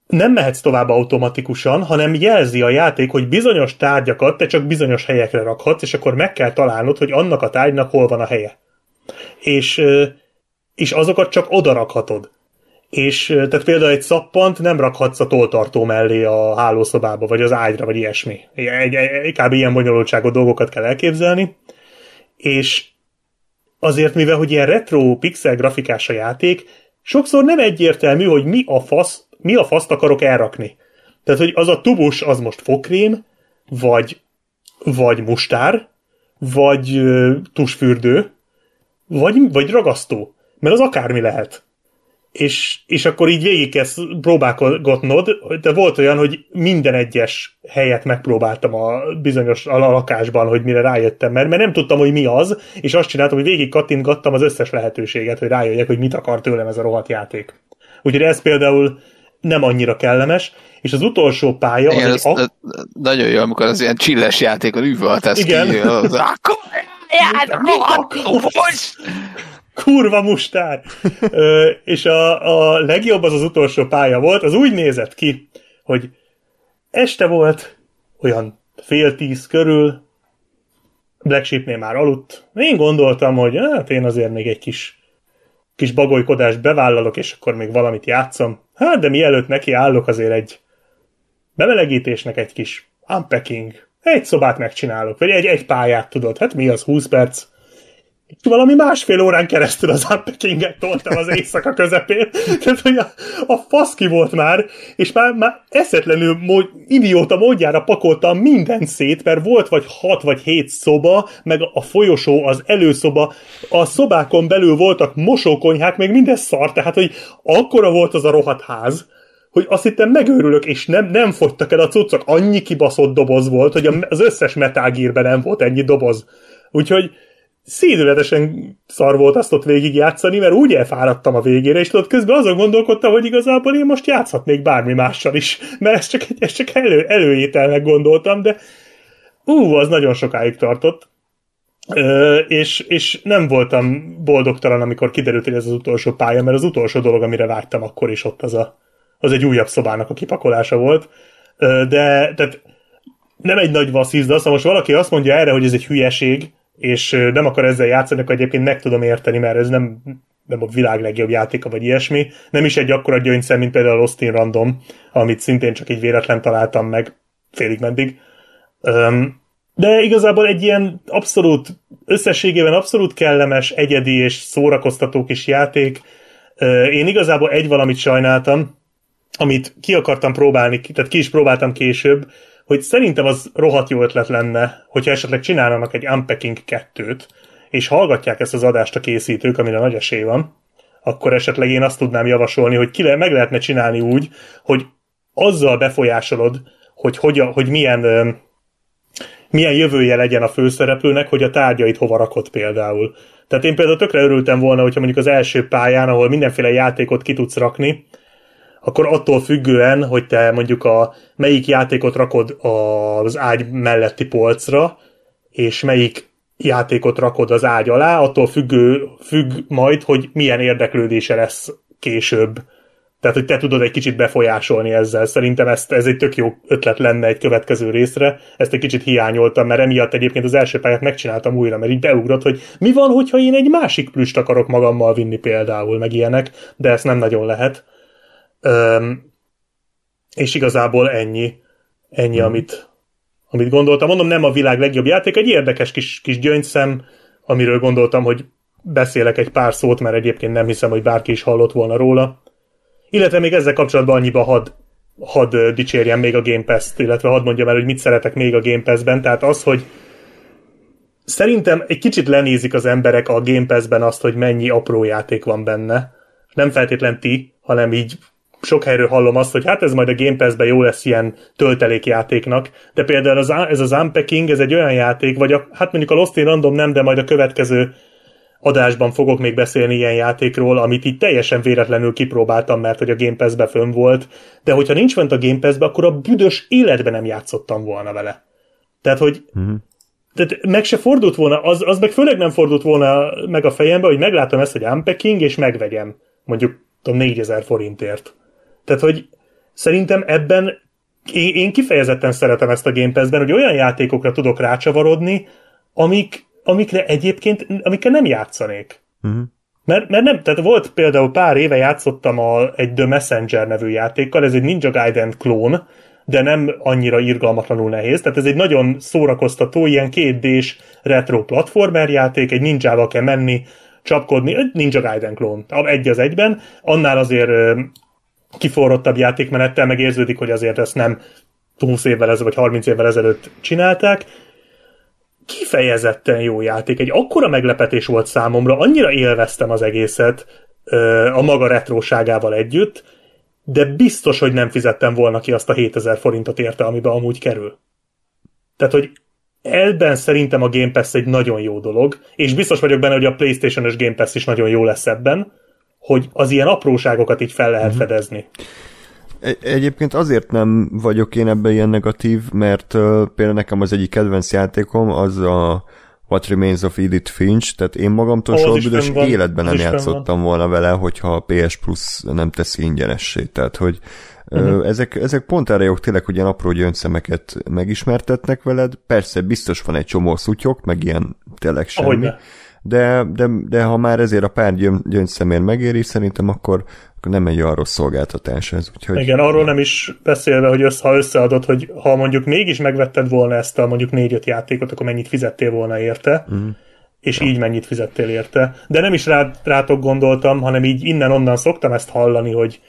nem mehetsz tovább automatikusan, hanem jelzi a játék, hogy bizonyos tárgyakat te csak bizonyos helyekre rakhatsz, és akkor meg kell találnod, hogy annak a tárgynak hol van a helye. És, és azokat csak oda rakhatod. És tehát például egy szappant nem rakhatsz a toltartó mellé a hálószobába, vagy az ágyra, vagy ilyesmi. Egy, egy, kb. ilyen bonyolultságú dolgokat kell elképzelni. És azért, mivel hogy ilyen retro pixel grafikás a játék, sokszor nem egyértelmű, hogy mi a fasz mi a faszt akarok elrakni. Tehát, hogy az a tubus az most fokrém, vagy, vagy mustár, vagy tusfürdő, vagy, vagy ragasztó. Mert az akármi lehet. És, és akkor így végig kezd próbálgatnod, de volt olyan, hogy minden egyes helyet megpróbáltam a bizonyos a lakásban, hogy mire rájöttem, mert, mert nem tudtam, hogy mi az, és azt csináltam, hogy végig kattintgattam az összes lehetőséget, hogy rájöjjek, hogy mit akar tőlem ez a rohadt játék. Úgyhogy ez például nem annyira kellemes, és az utolsó pálya... Igen, az az, egy, a... nagyon jó, amikor az ilyen csilles játékon üvöltesz Igen. ki. Az, Kurva mustár! Ö, és a, a legjobb az az utolsó pálya volt, az úgy nézett ki, hogy este volt, olyan fél tíz körül, Black Sheepnél már aludt. Én gondoltam, hogy hát én azért még egy kis, kis bagolykodást bevállalok, és akkor még valamit játszom. Hát, de mielőtt neki állok azért egy bemelegítésnek egy kis unpacking, egy szobát megcsinálok, vagy egy, egy pályát tudod, hát mi az, 20 perc, valami másfél órán keresztül az unpackinget toltam az éjszaka közepén. Tehát, hogy a, a faszki volt már, és már, már eszetlenül mód, idióta módjára pakoltam minden szét, mert volt vagy hat vagy hét szoba, meg a folyosó, az előszoba, a szobákon belül voltak mosókonyhák, meg minden szar, tehát, hogy akkora volt az a rohadt ház, hogy azt hittem megőrülök, és nem, nem fogytak el a cuccok, annyi kibaszott doboz volt, hogy az összes Metal nem volt ennyi doboz. Úgyhogy szédületesen szar volt azt ott végigjátszani, mert úgy elfáradtam a végére, és tudod, közben azon gondolkodtam, hogy igazából én most játszhatnék bármi mással is, mert ezt csak, ezt csak elő, előételnek gondoltam, de ú, az nagyon sokáig tartott. Ö, és, és nem voltam boldogtalan, amikor kiderült, hogy ez az utolsó pálya, mert az utolsó dolog, amire vágytam akkor is ott az, a, az egy újabb szobának a kipakolása volt. Ö, de tehát nem egy nagy vasszizda, szóval most valaki azt mondja erre, hogy ez egy hülyeség, és nem akar ezzel játszani, akkor egyébként meg tudom érteni, mert ez nem, nem a világ legjobb játéka, vagy ilyesmi. Nem is egy akkora gyöngyszem, mint például Lost in Random, amit szintén csak egy véletlen találtam meg félig meddig. De igazából egy ilyen abszolút, összességében abszolút kellemes, egyedi és szórakoztató kis játék. Én igazából egy valamit sajnáltam, amit ki akartam próbálni, tehát ki is próbáltam később, hogy szerintem az rohadt jó ötlet lenne, hogyha esetleg csinálnának egy Unpacking 2-t, és hallgatják ezt az adást a készítők, amire nagy esély van, akkor esetleg én azt tudnám javasolni, hogy ki le, meg lehetne csinálni úgy, hogy azzal befolyásolod, hogy, hogy, hogy milyen, milyen jövője legyen a főszereplőnek, hogy a tárgyait hova rakott például. Tehát én például tökre örültem volna, hogyha mondjuk az első pályán, ahol mindenféle játékot ki tudsz rakni, akkor attól függően, hogy te mondjuk a melyik játékot rakod az ágy melletti polcra, és melyik játékot rakod az ágy alá, attól függő, függ majd, hogy milyen érdeklődése lesz később. Tehát, hogy te tudod egy kicsit befolyásolni ezzel. Szerintem ezt, ez egy tök jó ötlet lenne egy következő részre. Ezt egy kicsit hiányoltam, mert emiatt egyébként az első pályát megcsináltam újra, mert így beugrott, hogy mi van, hogyha én egy másik plüst akarok magammal vinni például, meg ilyenek, de ezt nem nagyon lehet. Um, és igazából ennyi, ennyi, hmm. amit, amit gondoltam. Mondom, nem a világ legjobb játék, egy érdekes kis, kis gyöngyszem, amiről gondoltam, hogy beszélek egy pár szót, mert egyébként nem hiszem, hogy bárki is hallott volna róla. Illetve még ezzel kapcsolatban annyiba had, had dicsérjem még a Game Pass-t, illetve hadd mondjam el, hogy mit szeretek még a Game Pass-ben. Tehát az, hogy szerintem egy kicsit lenézik az emberek a Game Pass-ben azt, hogy mennyi apró játék van benne. Nem feltétlen ti, hanem így sok helyről hallom azt, hogy hát ez majd a Game Pass-ben jó lesz ilyen töltelékjátéknak, de például az, ez az Unpacking, ez egy olyan játék, vagy a, hát mondjuk a Lost in Random nem, de majd a következő adásban fogok még beszélni ilyen játékról, amit így teljesen véletlenül kipróbáltam, mert hogy a Game Pass-be fönn volt, de hogyha nincs fent a Game Pass-be, akkor a büdös életben nem játszottam volna vele. Tehát, hogy uh-huh. tehát meg se fordult volna, az, az meg főleg nem fordult volna meg a fejembe, hogy meglátom ezt, hogy Unpacking, és megvegyem. Mondjuk tudom, 4000 forintért. Tehát, hogy szerintem ebben én, kifejezetten szeretem ezt a Game Pass-ben, hogy olyan játékokra tudok rácsavarodni, amik, amikre egyébként, amikre nem játszanék. Uh-huh. Mert, mert nem, tehát volt például pár éve játszottam a, egy The Messenger nevű játékkal, ez egy Ninja Gaiden klón, de nem annyira irgalmatlanul nehéz, tehát ez egy nagyon szórakoztató, ilyen 2 retro platformer játék, egy ninjával kell menni, csapkodni, egy Ninja Gaiden klón, egy az egyben, annál azért kiforrottabb játékmenettel, meg érződik, hogy azért ezt nem 20 évvel ezelőtt, vagy 30 évvel ezelőtt csinálták. Kifejezetten jó játék. Egy akkora meglepetés volt számomra, annyira élveztem az egészet a maga retróságával együtt, de biztos, hogy nem fizettem volna ki azt a 7000 forintot érte, amiben amúgy kerül. Tehát, hogy ebben szerintem a Game Pass egy nagyon jó dolog, és biztos vagyok benne, hogy a PlayStation-ös Game Pass is nagyon jó lesz ebben, hogy az ilyen apróságokat így fel lehet uh-huh. fedezni. Egy- egyébként azért nem vagyok én ebben ilyen negatív, mert uh, például nekem az egyik kedvenc játékom az a What Remains of Edith Finch, tehát én magamtól oh, soha büdös életben nem játszottam volna vele, hogyha a PS Plus nem teszi ingyenessé. Tehát, hogy uh-huh. ezek, ezek pont erre jók tényleg, hogy ilyen apró gyöngyszemeket megismertetnek veled. Persze biztos van egy csomó szutyok, meg ilyen tényleg semmi. Ahogyne de, de, de ha már ezért a pár gyön, gyöngyszemér megéri, szerintem akkor, akkor nem egy olyan rossz szolgáltatás ez. Úgyhogy... Igen, arról nem is beszélve, hogy össze, ha összeadod, hogy ha mondjuk mégis megvetted volna ezt a mondjuk négy-öt játékot, akkor mennyit fizettél volna érte, uh-huh. és így mennyit fizettél érte. De nem is rá, rátok gondoltam, hanem így innen-onnan szoktam ezt hallani, hogy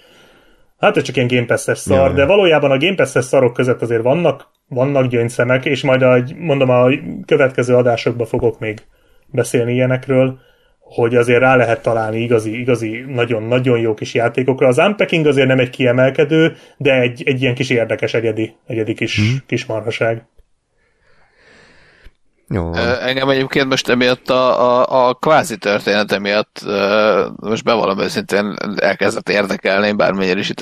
hát ez csak ilyen Game Pass-es szar, Ja, ja. de valójában a Game Pass-es szarok között azért vannak, vannak gyöngyszemek, és majd a, mondom, a következő adásokban fogok még beszélni ilyenekről, hogy azért rá lehet találni igazi, igazi, nagyon-nagyon jó kis játékokra. Az Unpacking azért nem egy kiemelkedő, de egy, egy ilyen kis érdekes, egyedi, egyedi kis, Mhm. kis marhaság. Jó, Engem egyébként most emiatt a, a, a kvázi történet miatt most bevallom őszintén elkezdett érdekelni, bármennyire is itt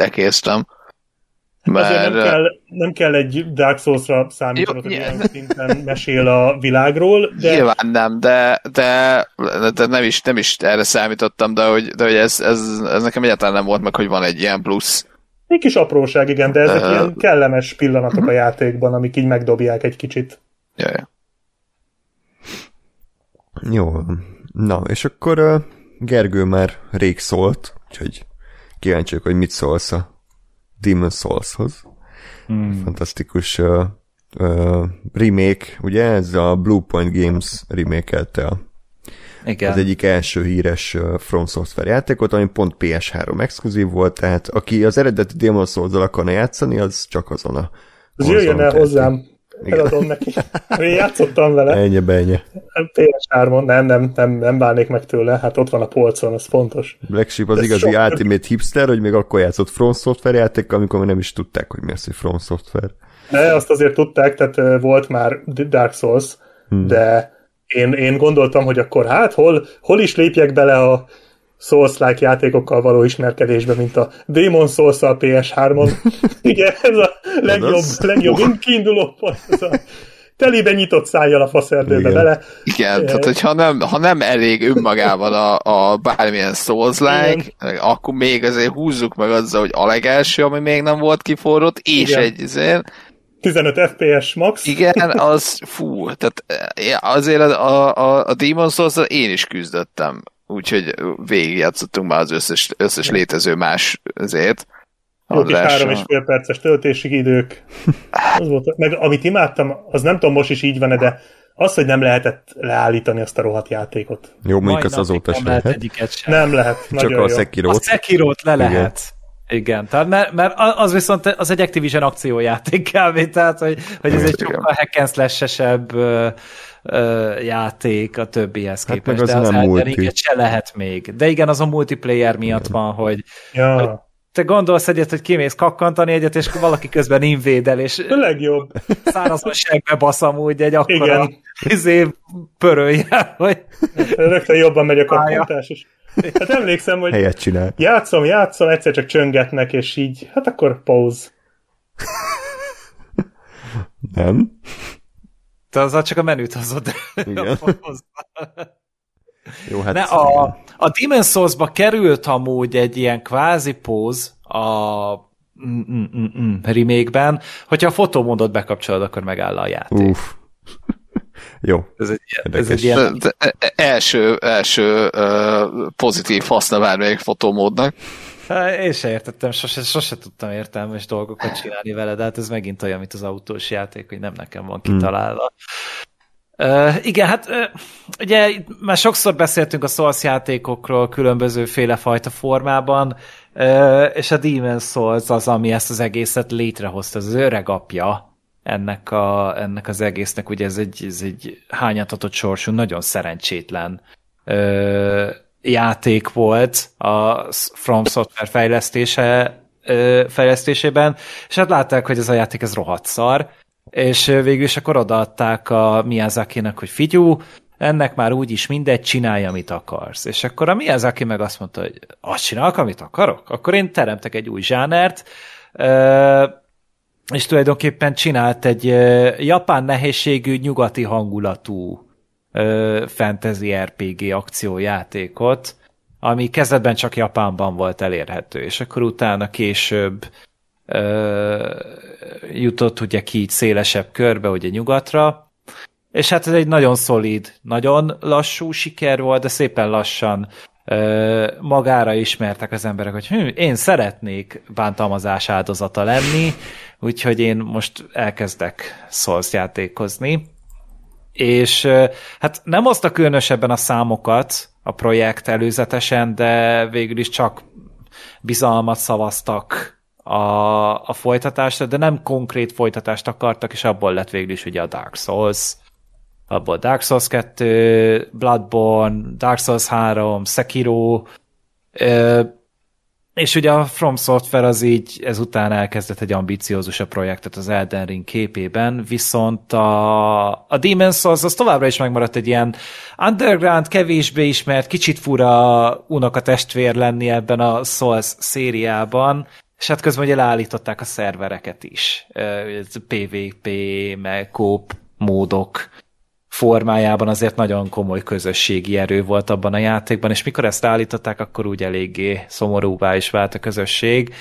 elkésztem. Azért nem kell, nem kell egy Dark Souls-ra számítanod, hogy ilyen szinten mesél a világról, de Nyilván nem, de, de, de nem, is, nem is erre számítottam, de hogy, de hogy ez, ez, ez nekem egyáltalán nem volt meg, hogy van egy ilyen plusz. egy kis apróság, igen, de ezek Ö, ilyen kellemes pillanatok a játékban, amik így megdobják egy kicsit. Jaj. jó. Na, és akkor uh, Gergő már rég szólt, úgyhogy kíváncsiak, hogy mit szólsz a Demon Souls-hoz. Hmm. Fantasztikus uh, uh, remake, ugye ez a Bluepoint Games remake a Igen. az egyik első híres uh, From Software játékot, ami pont PS3 exkluzív volt, tehát aki az eredeti Demon souls akarna játszani, az csak azon a Az jöjjön el hozzám, Igen. eladom neki. Én játszottam vele. Ennyi benye. PS3-on, nem, nem, nem, nem bálnék meg tőle, hát ott van a polcon, az fontos. Black Sheep az Ez igazi sok- ultimate hipster, hogy még akkor játszott From Software játékkal, amikor még nem is tudták, hogy mi az, hogy From Software. De azt azért tudták, tehát volt már Dark Souls, hmm. de én, én gondoltam, hogy akkor hát hol, hol is lépjek bele a Souls-like játékokkal való ismerkedésbe, mint a Demon souls a PS3-on. Igen, ez a legjobb, Az- legjobb kiinduló pont. Ez a telibe nyitott szájjal a faszerdőbe Igen. bele. Igen, Ö, tehát hogyha nem, ha nem elég önmagával a, a bármilyen Souls-like, akkor még azért húzzuk meg azzal, hogy a legelső, ami még nem volt kiforrott, és Igen. egy azért, 15 FPS max. igen, az fú, tehát eh, azért a, a, a Demon souls én is küzdöttem, úgyhogy végigjátszottunk már az összes, összes létező más azért. Jó kis három és fél perces töltési idők. Az volt, meg amit imádtam, az nem tudom most is így van de az, hogy nem lehetett leállítani azt a rohadt játékot. Jó, mondjuk az azóta nem sem lehet lehet. egyiket sem. Nem lehet. Csak a jó. Sekiro. A Sekiro-t le lehet. Igen, tehát mert, mert az viszont az egy Activision akciójáték kb. Tehát, hogy, hogy ez egy Igen. sokkal hack and slash-esebb ö, játék a többihez Hát képest, meg az de az nem Elden se lehet még. De igen, az a multiplayer miatt van, hogy Ja. te gondolsz egyet, hogy kimész kakkantani egyet, és valaki közben invédel, és A legjobb. szárazon segbe basz amúgy egy akkora Igen. izé pörölje, hogy Rögtön jobban megy a Pálya. kappantás. is. Hát emlékszem, hogy Helyet csinál. játszom, játszom, egyszer csak csöngetnek, és így, hát akkor pause. Nem? Te azzal csak a menüt hozod. Igen. Jó, hát Ne, a, a Demon's Souls-ba került amúgy egy ilyen kvázi póz a mm, mm, mm, mm, remake-ben, hogyha a fotómódot bekapcsolod, akkor megáll a játék. uff. Jó. Ez egy, ilyen- ez egy ilyen, de, e- első, első uh, pozitív haszna bármelyik fotómódnak. Hát, én se értettem, sose, sose tudtam értelmes dolgokat csinálni vele, de hát ez megint olyan, mint az autós játék, hogy nem nekem van kitalálva. Uh, igen, hát uh, ugye már sokszor beszéltünk a Souls játékokról különböző fajta formában, uh, és a Demon's Souls az, ami ezt az egészet létrehozta, az öreg apja ennek, a, ennek az egésznek, ugye ez egy, ez egy hányatatott sorsú, nagyon szerencsétlen uh, játék volt a From Software fejlesztése, fejlesztésében, és hát látták, hogy ez a játék ez rohadt szar, és végül is akkor odaadták a Miyazaki-nak, hogy figyú, ennek már úgyis mindegy, csinálj, amit akarsz. És akkor a Miyazaki meg azt mondta, hogy azt csinálok, amit akarok? Akkor én teremtek egy új zsánert, és tulajdonképpen csinált egy japán nehézségű, nyugati hangulatú ö, fantasy RPG akciójátékot, ami kezdetben csak Japánban volt elérhető, és akkor utána később ö, jutott ugye ki így szélesebb körbe, ugye nyugatra, és hát ez egy nagyon szolid, nagyon lassú siker volt, de szépen lassan ö, magára ismertek az emberek, hogy hm, én szeretnék bántalmazás áldozata lenni, úgyhogy én most elkezdek Souls játékozni, és hát nem hozta különösebben a számokat a projekt előzetesen, de végül is csak bizalmat szavaztak a, a folytatásra, de nem konkrét folytatást akartak, és abból lett végül is ugye a Dark Souls, abból Dark Souls 2, Bloodborne, Dark Souls 3, Sekiro, és ugye a From Software az így ezután elkezdett egy ambiciózusabb projektet az Elden Ring képében, viszont a, a Demon's Souls az továbbra is megmaradt egy ilyen underground, kevésbé ismert, kicsit fura unoka testvér lenni ebben a Souls szériában, és hát közben ugye leállították a szervereket is. PvP, meg kóp módok formájában azért nagyon komoly közösségi erő volt abban a játékban, és mikor ezt állították, akkor úgy eléggé szomorúvá is vált a közösség.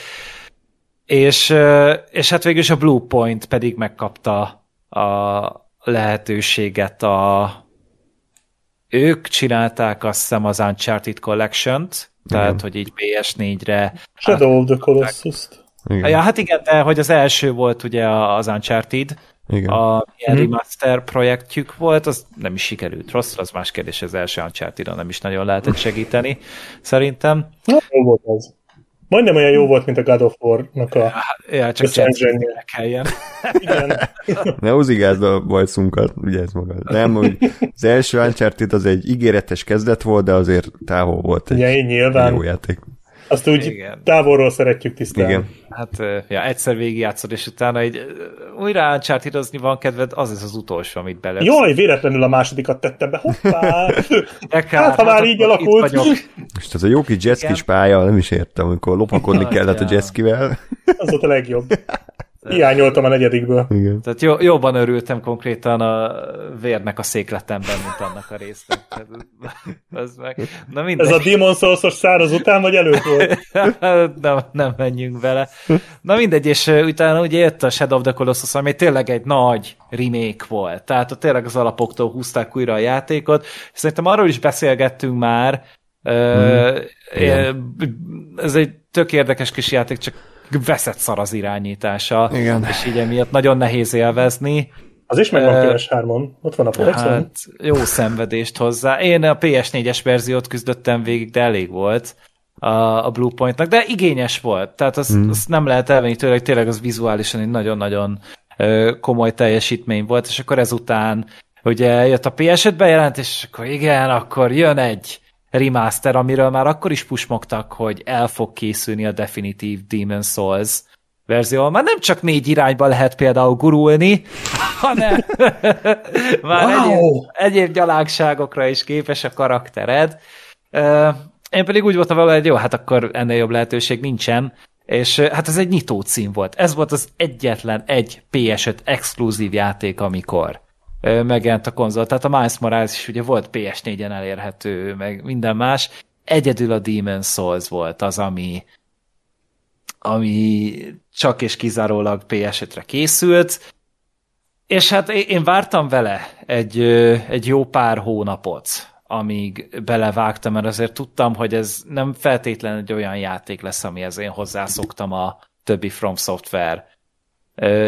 És, és hát végül is a Blue Point pedig megkapta a lehetőséget a ők csinálták azt hiszem az Uncharted Collection-t, tehát, hogy így PS4-re Shadow of the Colossus-t. Igen. Ja, hát igen, de hogy az első volt ugye az Uncharted, igen. A ilyen hmm. remaster projektjük volt, az nem is sikerült rossz, az más kérdés, az első uncharted nem is nagyon lehetett segíteni, szerintem. Jó volt az. Majdnem olyan jó volt, mint a God of War-nak a ja, csak kelljen. Igen. Ne húzigázd a bajszunkat, ugye ez maga. Nem, hogy az első Uncharted az egy ígéretes kezdet volt, de azért távol volt egy, ja, nyilván. jó játék. Azt úgy Igen. távolról szeretjük tisztelni. Igen. Hát, ja, egyszer végigjátszod, és utána egy újra uncharted van kedved, az ez az utolsó, amit bele. Jaj, véletlenül a másodikat tettem be, hoppá! hát, ha hát, már így alakult. Most ez a jó kis jetskis pálya, nem is értem, amikor lopakodni kellett a jetskivel. Az volt a legjobb. Hiányoltam a negyedikből. Igen. Tehát jó, jobban örültem konkrétan a vérnek a székletemben, mint annak a résznek. Ez, meg. Na Ez a Demon souls száraz után, vagy előtt volt? nem, nem menjünk vele. Na mindegy, és utána ugye jött a Shadow of the Colossus, ami tényleg egy nagy remake volt. Tehát ott tényleg az alapoktól húzták újra a játékot. Szerintem arról is beszélgettünk már, Mm. Ez egy tök érdekes kis játék, csak veszett szar az irányítása, Igen. és így emiatt nagyon nehéz élvezni. Az is megvan uh, PS3-on, ott van a ps Hát, jó szenvedést hozzá. Én a PS4-es verziót küzdöttem végig, de elég volt a, a Bluepointnak, de igényes volt. Tehát azt, mm. azt nem lehet elvenni tőle, hogy tényleg az vizuálisan egy nagyon-nagyon komoly teljesítmény volt, és akkor ezután ugye jött a PS5 bejelentés, és akkor igen, akkor jön egy remaster, amiről már akkor is pusmogtak, hogy el fog készülni a definitív Demon Souls verzió. Már nem csak négy irányba lehet például gurulni, hanem már wow. egyéb, egyéb gyalágságokra is képes a karaktered. Én pedig úgy voltam vele, hogy jó, hát akkor ennél jobb lehetőség nincsen, és hát ez egy nyitó cím volt. Ez volt az egyetlen egy PS5 exkluzív játék, amikor megjelent a konzol. Tehát a Miles Morales is ugye volt PS4-en elérhető, meg minden más. Egyedül a Demon Souls volt az, ami, ami csak és kizárólag PS5-re készült, és hát én vártam vele egy, egy jó pár hónapot, amíg belevágtam, mert azért tudtam, hogy ez nem feltétlenül egy olyan játék lesz, amihez én hozzászoktam a többi From Software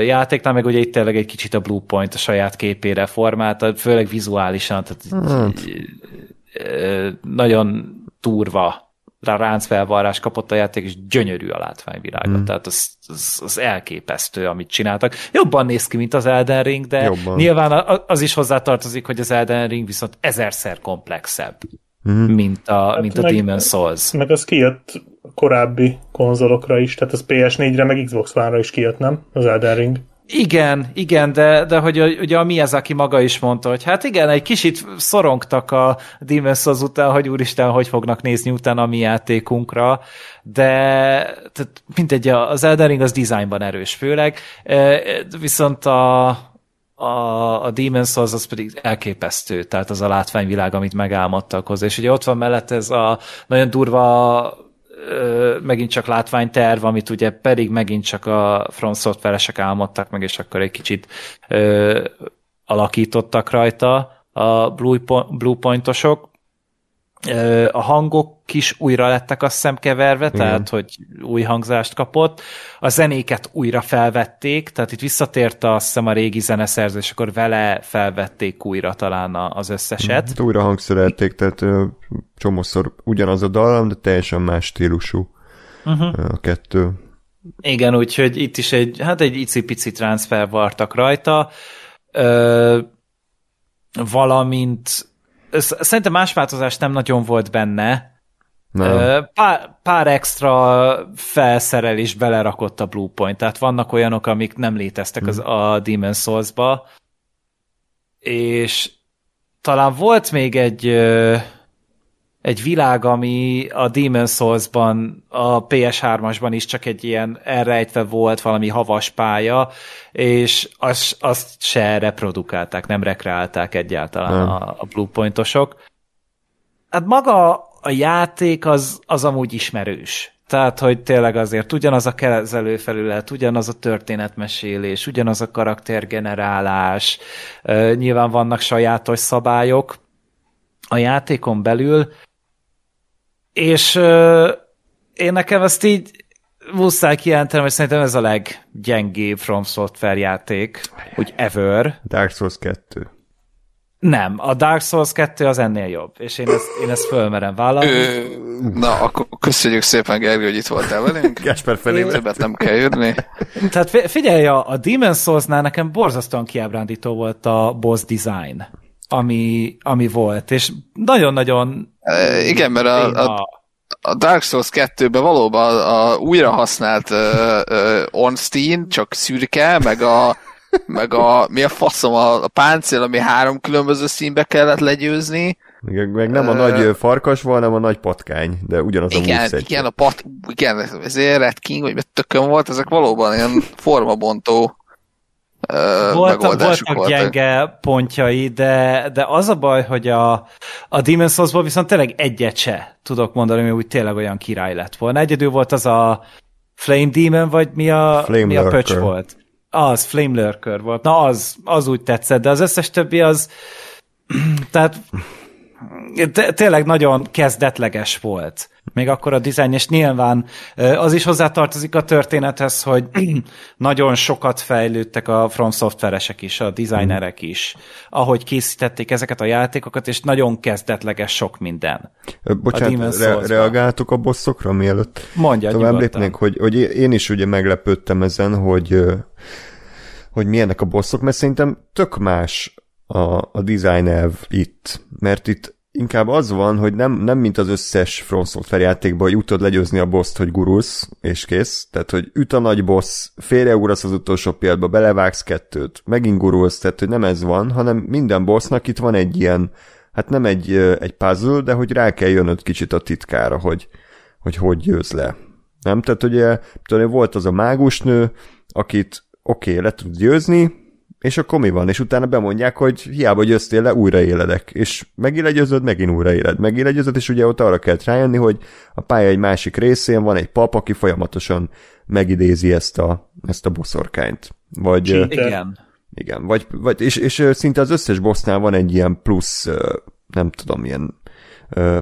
játéknál, meg ugye itt tényleg egy kicsit a Bluepoint a saját képére formálta, főleg vizuálisan, tehát hát. nagyon turva ráncfelvarrás kapott a játék, és gyönyörű a látványvilága. Hmm. Tehát az, az, az elképesztő, amit csináltak. Jobban néz ki, mint az Elden Ring, de Jobban. nyilván az is hozzátartozik, hogy az Elden Ring viszont ezerszer komplexebb, hmm. mint a, hát mint a meg, Demon Souls. Meg az kijött korábbi konzolokra is, tehát az PS4-re, meg Xbox One-ra is kijött, nem? Az Elden Ring. Igen, igen, de, de hogy ugye a Miyazaki maga is mondta, hogy hát igen, egy kicsit szorongtak a Demon's Souls után, hogy úristen, hogy fognak nézni utána a mi játékunkra, de tehát mindegy, az Elden Ring az dizájnban erős főleg, e, viszont a, a, a Demon's Souls az pedig elképesztő, tehát az a látványvilág, amit megálmodtak hozzá, és ugye ott van mellett ez a nagyon durva megint csak látványterv, amit ugye pedig megint csak a front software-esek álmodtak meg, és akkor egy kicsit ö, alakítottak rajta a Bluepointosok. A hangok is újra lettek azt hiszem keverve, Igen. tehát hogy új hangzást kapott. A zenéket újra felvették, tehát itt visszatért azt hiszem a régi zeneszerzés, akkor vele felvették újra talán az összeset. Hát újra hangszerelték, tehát csomószor ugyanaz a dallam, de teljesen más stílusú uh-huh. a kettő. Igen, úgyhogy itt is egy, hát egy icipici transfer vartak rajta, ö, valamint szerintem más változás nem nagyon volt benne. Nem. Pár, pár extra felszerelés belerakott a Bluepoint, tehát vannak olyanok, amik nem léteztek az, a Demon Souls-ba, és talán volt még egy egy világ, ami a Demon Souls-ban, a PS3-asban is csak egy ilyen elrejtve volt valami havas pálya, és azt, azt se reprodukálták, nem rekreálták egyáltalán nem. a, a Bluepointosok. Hát maga a játék az, az amúgy ismerős. Tehát, hogy tényleg azért ugyanaz a kezelőfelület, ugyanaz a történetmesélés, ugyanaz a karaktergenerálás, nyilván vannak sajátos szabályok a játékon belül, és uh, én nekem ezt így muszáj kijelentenem, hogy szerintem ez a leggyengébb From Software játék, úgy ever. Dark Souls 2. Nem, a Dark Souls 2 az ennél jobb, és én ezt, én ezt fölmerem vállalni. Ö, na, akkor köszönjük szépen, Gergő, hogy itt voltál velünk. Gáspár felé. Többet nem kell jönni. Tehát figyelj, a, a Demon's Souls-nál nekem borzasztóan kiábrándító volt a boss design ami, ami volt, és nagyon-nagyon... E, igen, mert a, a, a Dark Souls 2-ben valóban a, a újra használt uh, uh, Ornstein, csak szürke, meg a, meg a mi a faszom, a, a páncél, ami három különböző színbe kellett legyőzni. Meg, meg nem a uh, nagy farkas volt, hanem a nagy patkány, de ugyanaz igen, a moveset. Igen, a pat, igen, ez Red King, vagy tökön volt, ezek valóban ilyen formabontó voltak, voltak gyenge pontjai, de, de az a baj, hogy a, a Demon's souls viszont tényleg egyet se tudok mondani, hogy úgy tényleg olyan király lett volna. Egyedül volt az a Flame Demon, vagy mi a, Flame mi a pöcs volt? Az, Flame Lurker volt. Na, az, az úgy tetszett, de az összes többi az tehát tényleg nagyon kezdetleges volt. Még akkor a dizájn, és nyilván az is hozzátartozik a történethez, hogy nagyon sokat fejlődtek a From Software-esek is, a designerek is, ahogy készítették ezeket a játékokat, és nagyon kezdetleges sok minden. Bocsánat, a re- reagáltuk a bosszokra, mielőtt Mondja, tovább lépnénk, hogy, hogy én is ugye meglepődtem ezen, hogy hogy milyenek a bosszok, mert szerintem tök más a, a design elv itt, mert itt inkább az van, hogy nem, nem mint az összes From Software játékban, hogy utod legyőzni a boszt, hogy gurulsz, és kész. Tehát, hogy üt a nagy boss, félreugrasz az utolsó pillanatba, belevágsz kettőt, megint gurulsz, tehát, hogy nem ez van, hanem minden bossnak itt van egy ilyen, hát nem egy, egy puzzle, de hogy rá kell jönnöd kicsit a titkára, hogy hogy, hogy győz le. Nem? Tehát ugye, tudom, volt az a mágusnő, akit oké, okay, le tud győzni, és akkor mi van? És utána bemondják, hogy hiába győztél le, újraéledek. És megint megint újraéled. Megint és ugye ott arra kell rájönni, hogy a pálya egy másik részén van egy pap, aki folyamatosan megidézi ezt a, ezt a boszorkányt. Vagy, igen. Igen, vagy, vagy és, és szinte az összes bossnál van egy ilyen plusz, nem tudom, ilyen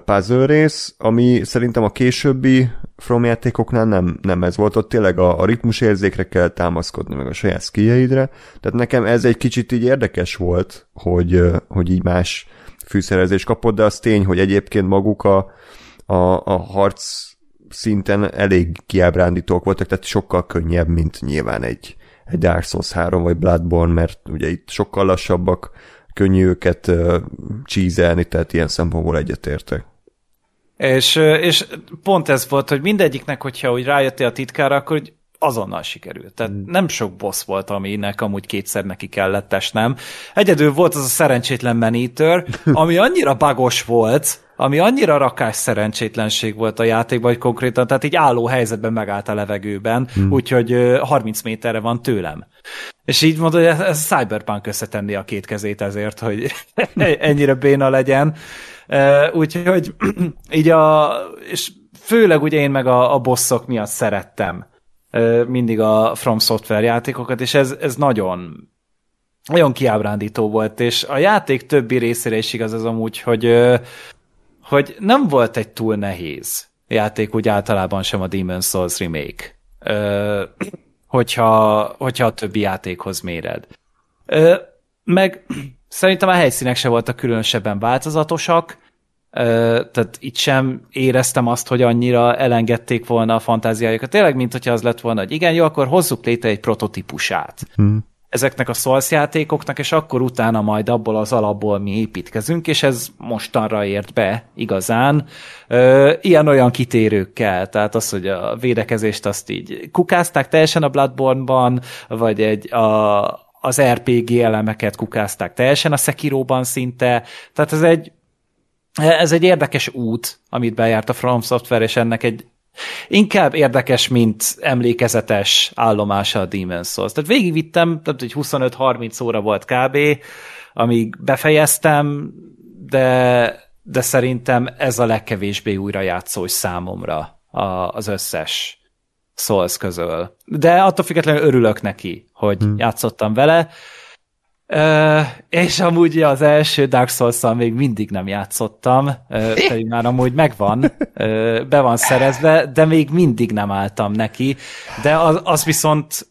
puzzle rész, ami szerintem a későbbi From játékoknál nem, nem ez volt, ott tényleg a, a ritmusérzékre kell támaszkodni, meg a saját skilljeidre, tehát nekem ez egy kicsit így érdekes volt, hogy, hogy így más fűszerezés kapott, de az tény, hogy egyébként maguk a, a, a harc szinten elég kiábrándítók voltak, tehát sokkal könnyebb, mint nyilván egy, egy Dark Souls 3 vagy Bloodborne, mert ugye itt sokkal lassabbak, könnyű őket csízelni, tehát ilyen szempontból egyetértek. És, és pont ez volt, hogy mindegyiknek, hogyha úgy rájöttél a titkára, akkor hogy azonnal sikerült. Tehát hmm. nem sok boss volt, aminek amúgy kétszer neki kellett esnem. Egyedül volt az a szerencsétlen menítőr, ami annyira bagos volt, ami annyira rakás szerencsétlenség volt a játékban, hogy konkrétan, tehát így álló helyzetben megállt a levegőben, hmm. úgyhogy 30 méterre van tőlem. És így mondod, hogy ez, Cyberpunk összetenni a két kezét ezért, hogy ennyire béna legyen. Úgyhogy így a, és főleg ugye én meg a, a bosszok miatt szerettem mindig a From Software játékokat, és ez, ez nagyon nagyon kiábrándító volt, és a játék többi részére is igaz az amúgy, hogy hogy nem volt egy túl nehéz játék úgy általában sem a Demon's Souls remake, hogyha, hogyha a többi játékhoz méred. Ö, meg szerintem a helyszínek se voltak különösebben változatosak, ö, tehát itt sem éreztem azt, hogy annyira elengedték volna a fantáziájukat. Tényleg, mint hogyha az lett volna, hogy igen, jó, akkor hozzuk létre egy prototípusát. Hmm ezeknek a Souls játékoknak, és akkor utána majd abból az alapból mi építkezünk, és ez mostanra ért be igazán. Ilyen-olyan kitérőkkel, tehát az, hogy a védekezést azt így kukázták teljesen a Bloodborne-ban, vagy egy a, az RPG elemeket kukázták teljesen a Sekiroban szinte, tehát ez egy ez egy érdekes út, amit bejárt a From Software, és ennek egy Inkább érdekes, mint emlékezetes állomása a Demon's Souls. Tehát végigvittem, tehát egy 25-30 óra volt kb., amíg befejeztem, de, de szerintem ez a legkevésbé újra játszós számomra a, az összes Souls közül. De attól függetlenül örülök neki, hogy hmm. játszottam vele. És amúgy az első Dark souls még mindig nem játszottam, pedig már amúgy megvan, uh, be van szerezve, de még mindig nem álltam neki, de az, az viszont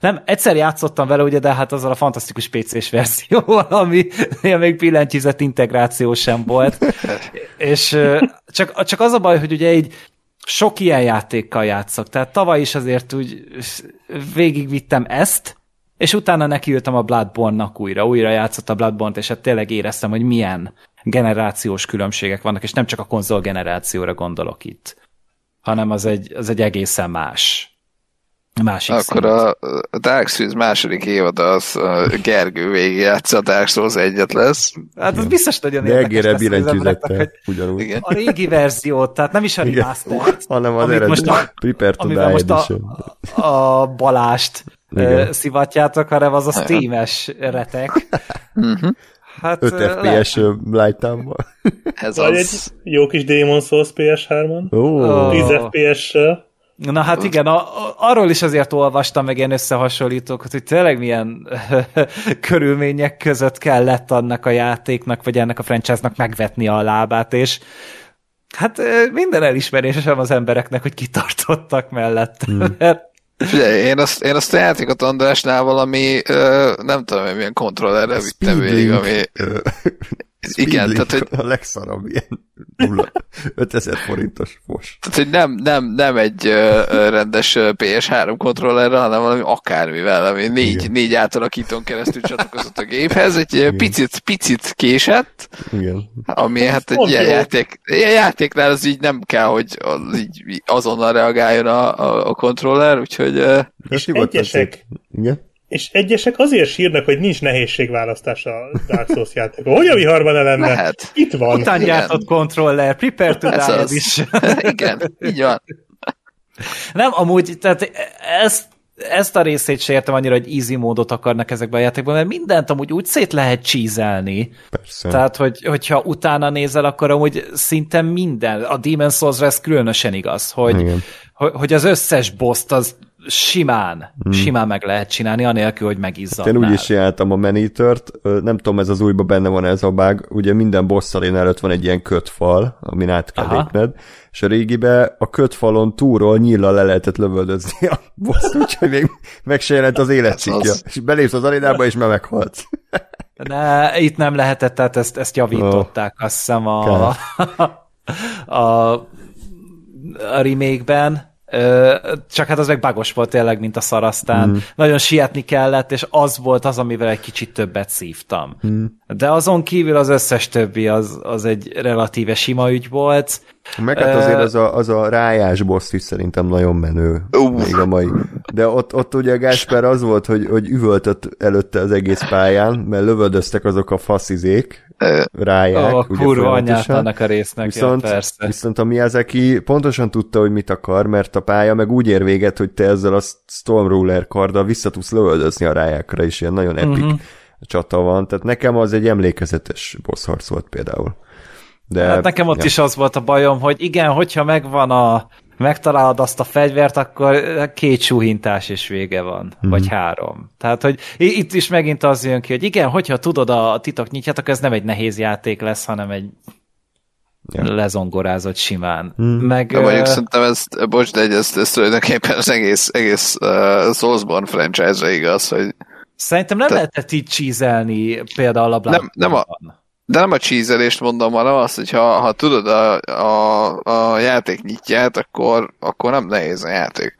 nem, egyszer játszottam vele, ugye, de hát azzal a fantasztikus PC-s verzióval, ami még billentyűzet integráció sem volt. És csak, csak az a baj, hogy ugye így sok ilyen játékkal játszok. Tehát tavaly is azért úgy végigvittem ezt, és utána nekiültem a Bloodborne-nak újra, újra játszott a Bloodborne-t, és hát tényleg éreztem, hogy milyen generációs különbségek vannak, és nem csak a konzol generációra gondolok itt, hanem az egy, az egy egészen más. Másik Akkor a Dark Souls második évad az Gergő végigjátsz a Dark Souls egyet lesz. Hát az biztos nagyon De érdekes lesz billentyűzettel, ugyanúgy. Igen. A régi verziót, tehát nem is a remaster hanem az eredeti most a, Prepare to Die most a, a Balást igen. szivatjátok, hanem az a Steam-es retek. Mhm. Hát, 5 FPS light Ez az. egy jó kis Demon Souls PS3-on. Oh. 10 FPS-sel. Na hát igen, a, a, arról is azért olvastam meg ilyen összehasonlítókat, hogy tényleg milyen körülmények között kellett annak a játéknak, vagy ennek a franchise-nak megvetni a lábát, és hát minden elismerésem az embereknek, hogy kitartottak mellett. Hmm. Mert Figyelj, én azt, én azt a játékot Andrásnál valami, ö, nem tudom, milyen kontrollerre vittem végig, ami... Igen, tehát hogy... A legszarabb ilyen 5000 forintos fos. Tehát, hogy nem, nem, nem egy ö, rendes PS3 kontrollerre, hanem valami akármivel, ami négy, négy átalakítón keresztül csatlakozott a géphez, egy Igen. picit, picit késett, Igen. ami hát egy ilyen játék, ilyen játéknál az így nem kell, hogy az így azonnal reagáljon a, a, a kontroller, úgyhogy... És egyesek, Igen? És egyesek azért sírnak, hogy nincs nehézségválasztás a Dark Souls játékon. Hogy a viharban ne lenne? Lehet. Itt van. Után gyártott kontroller, prepare to die is. Igen, így van. Nem, amúgy, tehát ezt, ezt a részét sem értem annyira, hogy easy módot akarnak ezekben a játékban, mert mindent amúgy úgy szét lehet csízelni. Persze. Tehát, hogy, hogyha utána nézel, akkor amúgy szinte minden, a Demon's souls ez különösen igaz, hogy, Igen. hogy az összes boss az simán, hmm. simán meg lehet csinálni, anélkül, hogy megizzadnál. Én úgy is jártam a menítört, nem tudom, ez az újban benne van ez a bug, ugye minden boss előtt van egy ilyen kötfal, amin át kell lépned, és a régibe a kötfalon túlról nyilla le lehetett lövöldözni a boss úgyhogy még meg se jelent az életcikja. Az... És belépsz az arénába, és már meghalsz. Ne, itt nem lehetett, tehát ezt, ezt javították, oh. azt hiszem a, a, a, a remake-ben, csak hát az meg bagos volt tényleg, mint a szarasztán. Mm. Nagyon sietni kellett, és az volt az, amivel egy kicsit többet szívtam. Mm. De azon kívül az összes többi az, az egy relatíve sima ügy volt. Meg hát azért az a, az a rájás boss is szerintem nagyon menő. Uh. Még a mai. De ott, ott ugye Gásper az volt, hogy, hogy üvöltött előtte az egész pályán, mert lövöldöztek azok a faszizék, ráják. Ó, ugye kurva anyát annak a résznek, viszont, ja, persze. Viszont a Miyazaki pontosan tudta, hogy mit akar, mert a pálya meg úgy ér véget, hogy te ezzel a Stormruler karddal vissza tudsz lövöldözni a rájákra is, ilyen nagyon epic uh-huh. csata van. Tehát nekem az egy emlékezetes boss harc volt például. De, hát nekem ott ja. is az volt a bajom, hogy igen, hogyha megvan a megtalálod azt a fegyvert, akkor két súhintás és vége van, mm-hmm. vagy három. Tehát, hogy itt is megint az jön ki, hogy igen, hogyha tudod a titok nyitját, akkor ez nem egy nehéz játék lesz, hanem egy Ja. lezongorázott simán. Hmm. Meg, De mondjuk ö, szerintem ezt, bocs, de ezt, ezt tulajdonképpen az egész, egész uh, Soulsborne franchise-ra igaz, hogy szerintem nem te- lehetett így csízelni például a Nem- nem a- de nem a cheezelést mondom, hanem azt, hogy ha, ha tudod a, a, a játék nyitját, akkor, akkor nem nehéz a játék.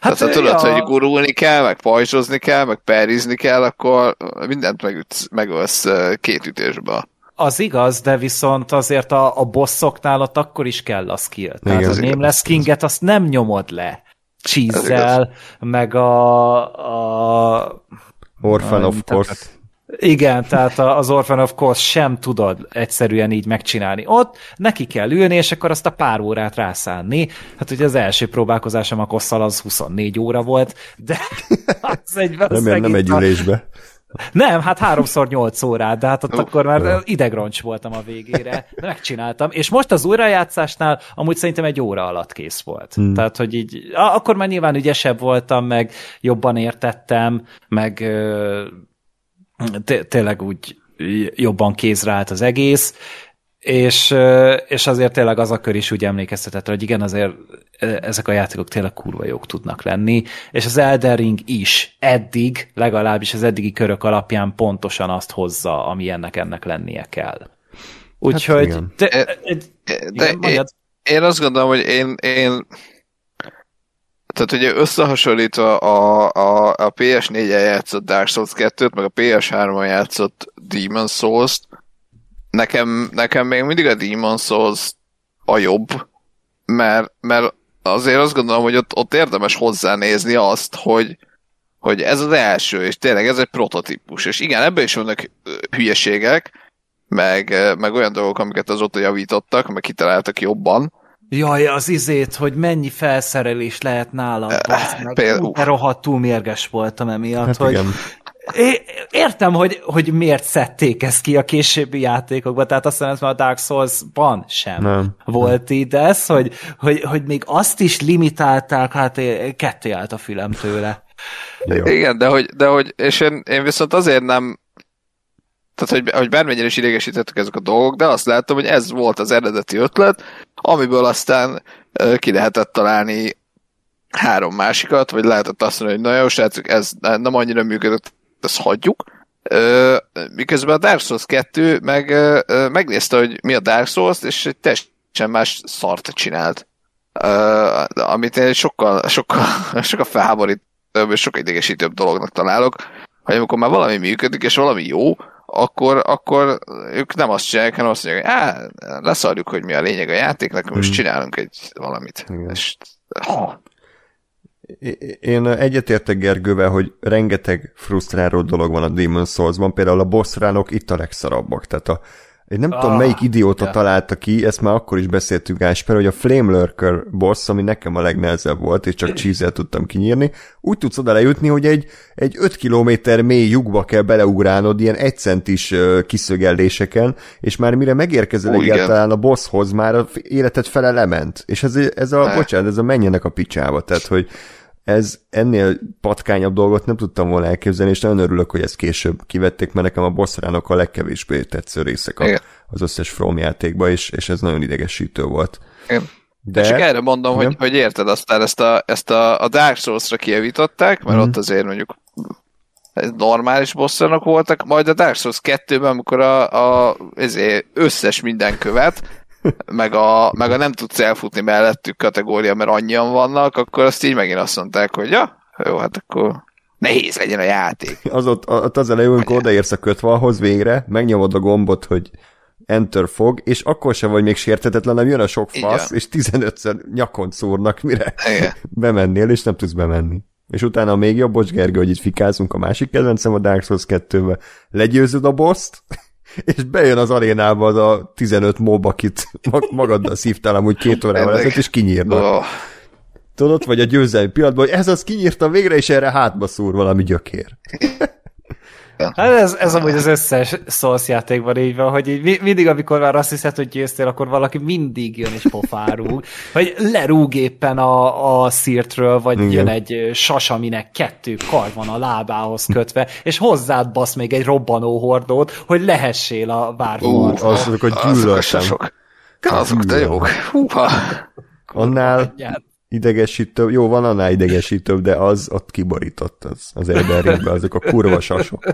Hát, Tehát ha tudod, ja, hogy gurulni kell, meg pajzsozni kell, meg perizni kell, akkor mindent megütsz, megölsz két ütésbe. Az igaz, de viszont azért a, a bosszoknál ott akkor is kell a skill. Tehát Igen, a Nameless Kinget azt nem nyomod le cheese meg a, a Orphan of course. Igen, tehát az Orphan of Course sem tudod egyszerűen így megcsinálni. Ott neki kell ülni, és akkor azt a pár órát rászánni. Hát ugye az első próbálkozásom a kosszal az 24 óra volt, de az egy Nem, nem megint egy ülésbe. nem, hát háromszor nyolc órát, de hát ott Ó, akkor már jó. idegroncs voltam a végére, de megcsináltam. És most az újrajátszásnál amúgy szerintem egy óra alatt kész volt. Hmm. Tehát, hogy így, akkor már nyilván ügyesebb voltam, meg jobban értettem, meg tényleg úgy jobban kézre állt az egész, és, és azért tényleg az a kör is úgy emlékeztetett, hogy igen, azért ö, ezek a játékok tényleg kurva jók tudnak lenni, és az Elden Ring is eddig, legalábbis az eddigi körök alapján pontosan azt hozza, ami ennek ennek lennie kell. Úgyhogy... igen. de, E- de, De igen, én, mondjad. én azt gondolom, hogy én, én tehát ugye összehasonlítva a, a, a PS4-en játszott Dark Souls 2-t, meg a PS3-on játszott Demon Souls-t, nekem, nekem még mindig a Demon Souls a jobb, mert, mert azért azt gondolom, hogy ott, ott érdemes hozzánézni azt, hogy, hogy ez az első, és tényleg ez egy prototípus, és igen, ebben is vannak hülyeségek, meg, meg olyan dolgok, amiket azóta javítottak, meg kitaláltak jobban, Jaj, az izét, hogy mennyi felszerelés lehet nálam, bassz meg. például- rohadtul mérges voltam emiatt, Hát hogy igen. É- értem, hogy, hogy miért szedték ezt ki a későbbi játékokba, tehát azt hiszem ez már a Dark Souls-ban sem Nem. volt így, de ez, hogy, hogy, hogy még azt is limitálták, hát ketté állt a fülem tőle. Jó. Igen, de hogy, de hogy és én, én viszont azért nem tehát, hogy, hogy bármennyire is idegesítettek ezek a dolgok, de azt láttam, hogy ez volt az eredeti ötlet, amiből aztán ki lehetett találni három másikat, vagy lehetett azt mondani, hogy na jó, srácok, ez nem annyira működött, ezt hagyjuk. Miközben a Dark Souls 2 meg megnézte, hogy mi a Dark Souls, és egy teljesen más szart csinált. Amit én sokkal, sokkal, sokkal felháborítóbb és sokkal idegesítőbb dolognak találok, hogy amikor már valami működik, és valami jó, akkor, akkor ők nem azt csinálják, hanem azt mondják, hogy leszarjuk, hogy mi a lényeg a játéknak, most csinálunk egy valamit. Igen. És, ha, Én egyetértek Gergővel, hogy rengeteg frusztráló dolog van a Demon Souls-ban, például a boss ránok itt a legszarabbak, tehát a én nem ah, tudom, melyik idióta ja. találta ki, ezt már akkor is beszéltünk Ásper, hogy a Flame Lurker boss, ami nekem a legnehezebb volt, és csak cheese tudtam kinyírni, úgy tudsz oda lejutni, hogy egy, egy 5 kilométer mély lyukba kell beleugrálnod, ilyen egy centis ö, kiszögelléseken, és már mire megérkezel Ó, igen. egyáltalán a bosshoz, már a életed fele lement. És ez, ez a, Ne. bocsánat, ez a menjenek a picsába, tehát, hogy ez ennél patkányabb dolgot nem tudtam volna elképzelni, és nagyon örülök, hogy ezt később kivették, mert nekem a bosszránok a legkevésbé tetsző részek a, Igen. az összes From játékba, és, és ez nagyon idegesítő volt. Igen. De. Csak erre mondom, hogy, Igen. hogy érted, aztán ezt a, ezt a, a Dark Souls-ra kijavították, mert Mhm. ott azért mondjuk normális bosszanok voltak, majd a Dark Souls 2-ben, amikor a, a ezért összes minden követ, meg a, meg a nem tudsz elfutni mellettük kategória, mert annyian vannak, akkor azt így megint azt mondták, hogy ja, jó, hát akkor nehéz legyen a játék. az ott, ott az elején, amikor odaérsz a kötvalhoz végre, megnyomod a gombot, hogy enter fog, és akkor sem vagy még sértetetlen, hanem jön a sok fasz, és 15-ször nyakon szúrnak, mire Igen. bemennél, és nem tudsz bemenni. És utána még jobb, bocs Gergő, hogy itt fikázunk a másik kedvencem a Dark Souls 2-be. Legyőzöd a boszt, és bejön az arénába az a 15 mob, akit mag- magaddal szívtál amúgy két órával ezelőtt, és kinyírnak. Oh, Tudod, vagy a győzelmi pillanatban, hogy ez az kinyírta végre, és erre hátba szúr valami gyökér. Hát ez, ez amúgy az összes Souls játékban így van, hogy így mi- mindig, amikor már azt hiszed, hogy győztél, akkor valaki mindig jön és pofárúg, vagy lerúg éppen a, a szírtről, vagy Igen. jön egy sas, aminek kettő kar van a lábához kötve, és hozzád basz még egy robbanó hordót, hogy lehessél a azokat azok a gyűlöltem. Azok de jók. Húha. Annál idegesítőbb, jó, van annál idegesítőbb, de az ott kiborított az, az Elden Ringbe, azok a kurva sasok.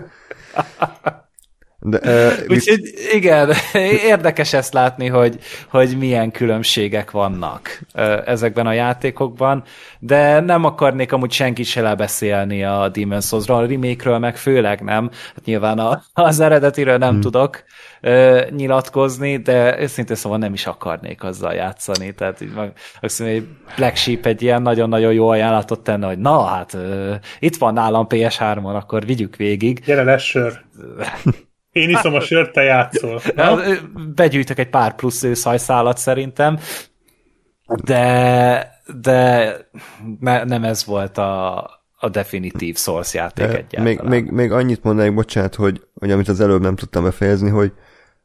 De, uh, Úgyhogy igen, érdekes ezt látni, hogy, hogy milyen különbségek vannak ezekben a játékokban, de nem akarnék amúgy senki se lebeszélni a Demon's Souls-ról, a remake-ről meg főleg nem. Hát nyilván a, az eredetiről nem hmm. tudok ö, nyilatkozni, de őszintén szóval nem is akarnék azzal játszani. Tehát így meg, azt mondja, hogy Black Sheep egy ilyen nagyon-nagyon jó ajánlatot tenne, hogy na hát ö, itt van nálam PS3-on, akkor vigyük végig. Gyere, lesz sör. Én iszom a sört, te játszol. Na? Begyűjtök egy pár plusz őszhajszálat szerintem, de, de ne, nem ez volt a, a definitív Source játék De egyáltalán. még, még, még annyit mondanék, bocsánat, hogy, hogy amit az előbb nem tudtam befejezni, hogy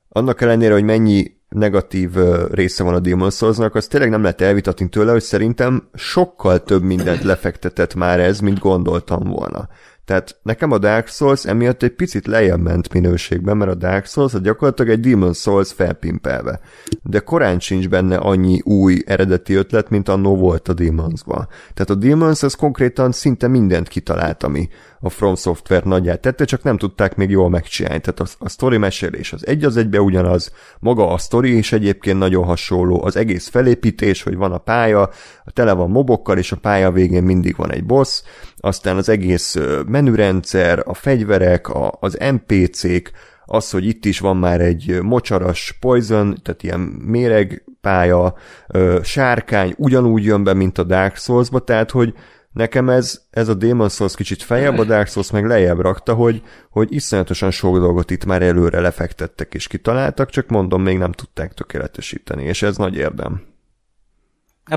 annak ellenére, hogy mennyi negatív része van a Demon's Souls-nak, azt tényleg nem lehet elvitatni tőle, hogy szerintem sokkal több mindent lefektetett már ez, mint gondoltam volna. Tehát nekem a Dark Souls emiatt egy picit lejjebb ment minőségben, mert a Dark Souls az gyakorlatilag egy Demon's Souls felpimpelve. De korán sincs benne annyi új eredeti ötlet, mint annó volt a Demons-ban. Tehát a Demons az konkrétan szinte mindent kitalált, ami a From Software nagyját tette, csak nem tudták még jól megcsinálni. Tehát a, a sztori mesélés az egy az egybe ugyanaz, maga a sztori is egyébként nagyon hasonló, az egész felépítés, hogy van a pálya, tele van mobokkal, és a pálya végén mindig van egy boss, aztán az egész menürendszer, a fegyverek, a, az NPC-k, az, hogy itt is van már egy mocsaras poison, tehát ilyen méreg pálya, ö, sárkány ugyanúgy jön be, mint a Dark Souls-ba, tehát hogy nekem ez, ez a Demon's Souls kicsit feljebb, a Dark Souls meg lejjebb rakta, hogy, hogy iszonyatosan sok dolgot itt már előre lefektettek és kitaláltak, csak mondom, még nem tudták tökéletesíteni, és ez nagy érdem.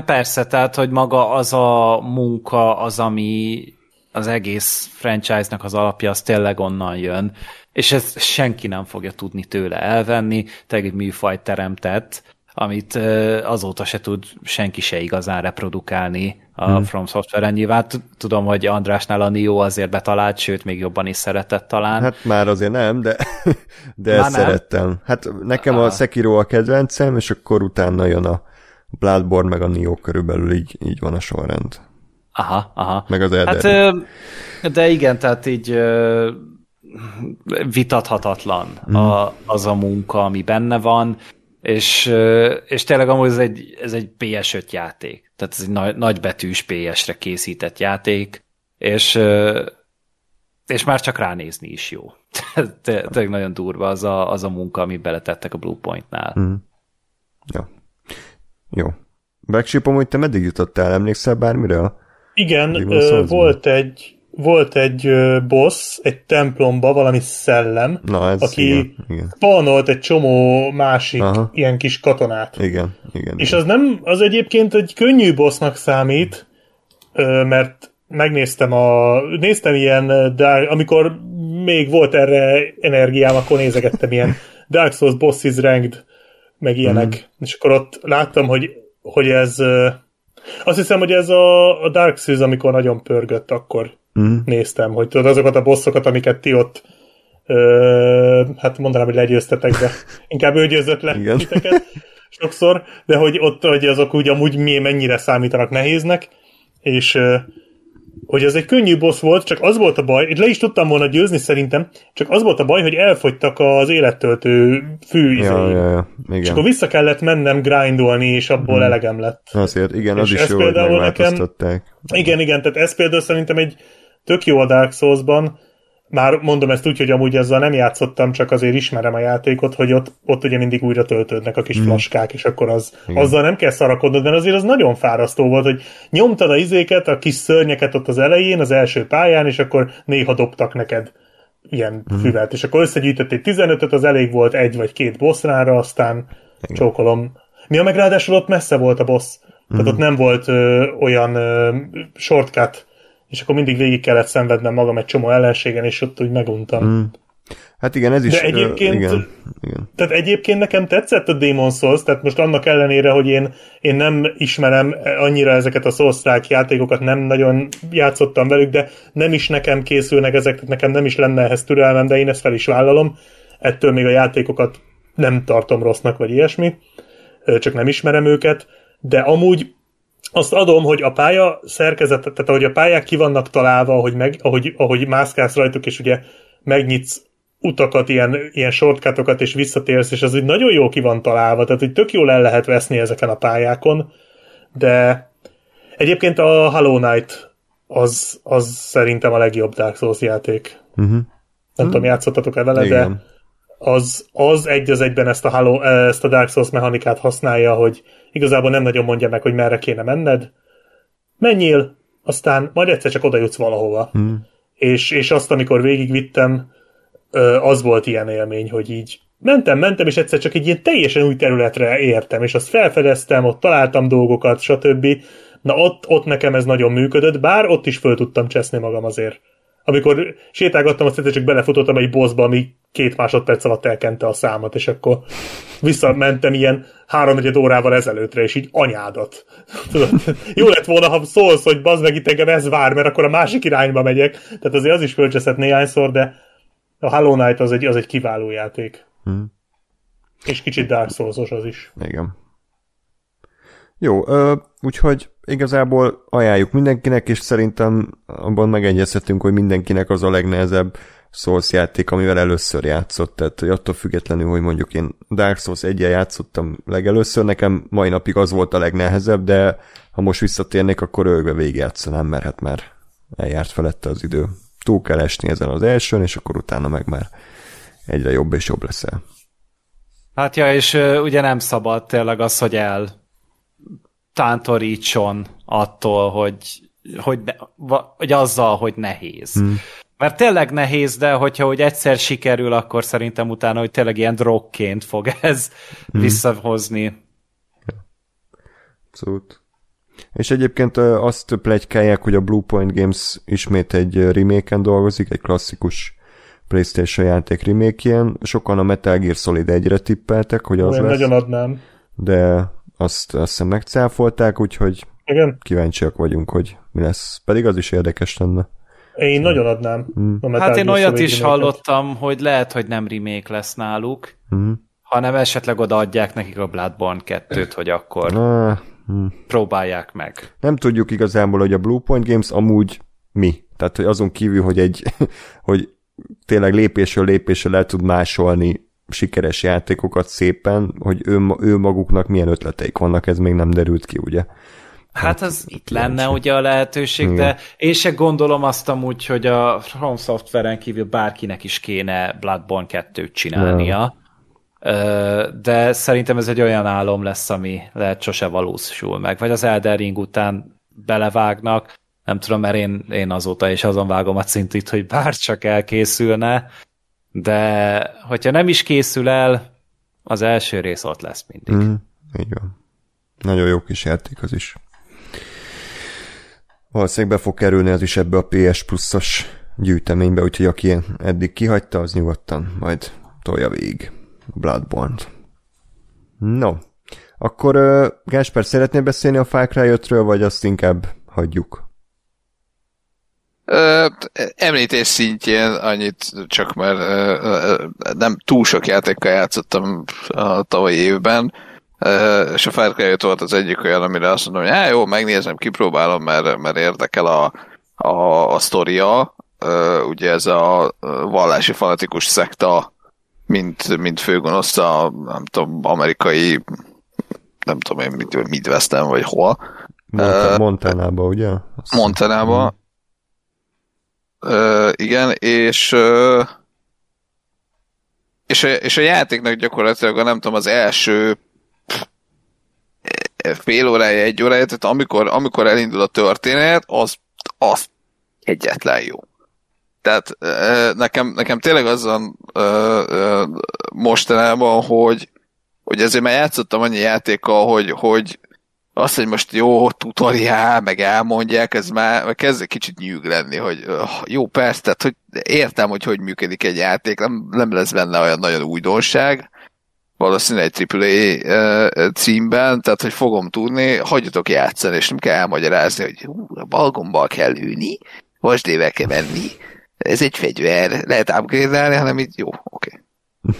Persze, tehát, hogy maga az a munka, az, ami az egész franchise-nak az alapja, az tényleg onnan jön, és ezt senki nem fogja tudni tőle elvenni, tényleg egy műfajt teremtett, amit azóta se tud senki se igazán reprodukálni a hmm. From Software-en. Nyilván tudom, hogy Andrásnál a Nio azért betalált, sőt, még jobban is szeretett talán. Hát már azért nem, de, de Már ezt nem? szerettem. Hát nekem a. Sekiro a kedvencem, és akkor utána jön a Bloodborne meg a Nioh körülbelül így, így van a sorrend. Aha, aha. Meg az Elden Hát, de igen, tehát így vitathatatlan Mhm. a, az a munka, ami benne van, és, és tényleg amúgy ez egy, ez egy PS5 játék. Tehát ez egy nagy, nagybetűs PS-re készített játék, és, és már csak ránézni is jó. Tényleg nagyon durva az a, az a munka, amit beletettek a Bluepointnál. Mhm. Jó. Jó. Backship, amúgy te meddig jutottál? Emlékszel bármire? Igen, ö, Souls-ban? volt egy volt egy boss, egy templomba, valami szellem, Na, ez aki igen, igen. spawnolt egy csomó másik Aha. ilyen kis katonát. Igen, igen. És igen. az nem, az egyébként egy könnyű bossnak számít, mert megnéztem a, néztem ilyen, Dark, amikor még volt erre energiám, akkor nézegettem ilyen Dark Souls Boss is Ranked, meg ilyenek. Mm. És akkor ott láttam, hogy, hogy ez, azt hiszem, hogy ez a, a Dark Souls, amikor nagyon pörgött, akkor Mhm. néztem, hogy tudod, azokat a bosszokat, amiket ti ott ö, hát mondanám, hogy legyőztetek, de inkább ő győzött le Igen. titeket sokszor, de hogy ott, hogy azok úgy amúgy mi mennyire számítanak nehéznek, és hogy ez egy könnyű boss volt, csak az volt a baj, itt le is tudtam volna győzni szerintem, csak az volt a baj, hogy elfogytak az élettöltő fű Ja, ja, ja. És Igen. akkor vissza kellett mennem grindolni, és abból Mhm. elegem lett. Azért, igen, az És is jó, hogy nekem-. Igen, igen, tehát ez például szerintem egy tök jó a Dark Souls-ban, már mondom ezt úgy, hogy amúgy ezzel nem játszottam, csak azért ismerem a játékot, hogy ott, ott ugye mindig újra töltődnek a kis mm. flaskák, és akkor az, azzal nem kell szarakodnod, mert azért az nagyon fárasztó volt, hogy nyomtad a izéket, a kis szörnyeket ott az elején, az első pályán, és akkor néha dobtak neked ilyen mm. füvet, és akkor összegyűjtöttél 15-öt, az elég volt egy vagy két bossrára, aztán Igen. csókolom. Mi a meg ráadásul ott messze volt a boss, tehát ott nem volt ö, olyan ö, shortcut, és akkor mindig végig kellett szenvednem magam egy csomó ellenségen, és ott úgy meguntam. Mm. Hát igen, ez is... De egyébként- Ö, igen, igen. Tehát egyébként nekem tetszett a Demon Souls, tehát most annak ellenére, hogy én, én nem ismerem annyira ezeket a souls játékokat, nem nagyon játszottam velük, de nem is nekem készülnek ezek, tehát nekem nem is lenne ehhez türelmem, de én ezt fel is vállalom. Ettől még a játékokat nem tartom rossznak, vagy ilyesmi. csak nem ismerem őket, de amúgy azt adom, hogy a pálya szerkezet, tehát ahogy a pályák ki vannak találva, ahogy, meg, ahogy, ahogy mászkálsz rajtuk, és ugye megnyitsz utakat, ilyen, ilyen shortcutokat, és visszatérsz, és az úgy nagyon jó ki van találva, tehát hogy tök jól el lehet veszni ezeken a pályákon, de egyébként a Hollow Knight az, az szerintem a legjobb Dark Souls játék. Uh-huh. Nem hmm. tudom, játszottatok-e vele, Igen. de az, az egy az egyben ezt a, Halo, ezt a Dark Souls mechanikát használja, hogy igazából nem nagyon mondja meg, hogy merre kéne menned. Menjél, aztán majd egyszer csak oda jutsz valahova. Hmm. És, és azt, amikor végigvittem, az volt ilyen élmény, hogy így mentem, mentem, és egyszer csak egy ilyen teljesen új területre értem, és azt felfedeztem, ott találtam dolgokat, stb. Na ott, ott nekem ez nagyon működött, bár ott is föl tudtam cseszni magam azért. Amikor sétálgattam, azt egyszer csak belefutottam egy bossba, ami két másodperc alatt elkente a számat, és akkor visszamentem ilyen háromnegyed órával ezelőttre, és így anyádat. Tudod, jó lett volna, ha szólsz, hogy bazd meg itt engem ez vár, mert akkor a másik irányba megyek. Tehát azért az is fölcseszett néhányszor, de a Hollow Knight az egy, az egy kiváló játék. Hmm. És kicsit Dark souls az is. Igen. Jó, ö, úgyhogy igazából ajánljuk mindenkinek, és szerintem abban megegyezhetünk, hogy mindenkinek az a legnehezebb Souls játék, amivel először játszott. Tehát hogy attól függetlenül, hogy mondjuk én Dark Souls 1 játszottam legelőször, nekem mai napig az volt a legnehezebb, de ha most visszatérnék, akkor ölgve végigjátszanám, mert hát már eljárt felette az idő. Túl kell esni ezen az elsőn, és akkor utána meg már egyre jobb és jobb leszel. Hát ja, és uh, ugye nem szabad tényleg az, hogy el tántorítson attól, hogy, hogy, ne, hogy azzal, hogy nehéz. Hmm. Mert tényleg nehéz, de hogyha hogy egyszer sikerül, akkor szerintem utána, hogy tényleg ilyen drogként fog ez hmm. visszahozni. Abszolút. És egyébként azt plegykálják, hogy a Bluepoint Games ismét egy remake dolgozik, egy klasszikus PlayStation játék remake Sokan a Metal Gear Solid 1-re tippeltek, hogy az Olyan lesz. nagyon adnám. De azt, azt hiszem megcáfolták, úgyhogy Igen. kíváncsiak vagyunk, hogy mi lesz. Pedig az is érdekes lenne. Én nagyon adnám. Hmm. a Metal Hát én olyat is hallottam, hogy lehet, hogy nem remake lesz náluk, Hmm. hanem esetleg odaadják nekik a Bloodborne 2-t, hogy akkor Ah, hmm. próbálják meg. Nem tudjuk igazából, hogy a Bluepoint Games amúgy mi. Tehát, hogy azon kívül, hogy egy, hogy tényleg lépésről lépésre el tud másolni sikeres játékokat szépen, hogy ő, ő maguknak milyen ötleteik vannak, ez még nem derült ki, ugye? Hát az itt lenne ugye a lehetőség, de én se gondolom azt amúgy, hogy a From Software-en kívül bárkinek is kéne Bloodborne 2-t csinálnia. Ö, De szerintem ez egy olyan álom lesz, ami lehet sose valósul meg. Vagy az Elden Ring után belevágnak, nem tudom, mert én, én azóta is azon vágom a cintit, hogy bár csak elkészülne, de hogyha nem is készül el, az első rész ott lesz mindig. Mm, így van. Nagyon jó kis játék az is. Valószínűleg be fog kerülni az is ebbe a PS pluszos gyűjteménybe, úgyhogy aki eddig kihagyta, az nyugodtan majd tolja végig Bloodborne-t. No, akkor uh, Gásper, szeretnél beszélni a Far Cry 5-ről, vagy azt inkább hagyjuk? Ö, említés szintjén annyit csak, mert ö, ö, nem túl sok játékkal játszottam a tavalyi évben, és a Far Cry 5 volt az egyik olyan, amire azt mondom, hogy jó, megnézem, kipróbálom, mert, mert érdekel a, a, a sztoria, ugye ez a vallási fanatikus szekta, mint, mint főgonosz a, nem tudom, amerikai nem tudom én, mit, Midwesten, vagy hol. Monta- Montanába, ugye? Azt Montanába. Ö, igen, és ö, és a, és a játéknak gyakorlatilag nem tudom, az első fél órája, egy órája, tehát amikor, amikor elindul a történet, az, az egyetlen jó. Tehát nekem, nekem tényleg az van ö, ö, mostanában, hogy, hogy ezért már játszottam annyi játékkal, hogy, hogy azt, hogy most jó tutoriál, meg elmondják, ez már kezd egy kicsit nyűg lenni, hogy jó, persze, tehát hogy értem, hogy hogy működik egy játék, nem, nem lesz benne olyan nagyon újdonság, valószínűleg egy AAA címben, tehát hogy fogom tudni, hagyjatok játszani, és nem kell elmagyarázni, hogy hú, a balgombbal kell ülni, vasdével kell menni, ez egy fegyver, lehet upgrade hanem így jó, oké.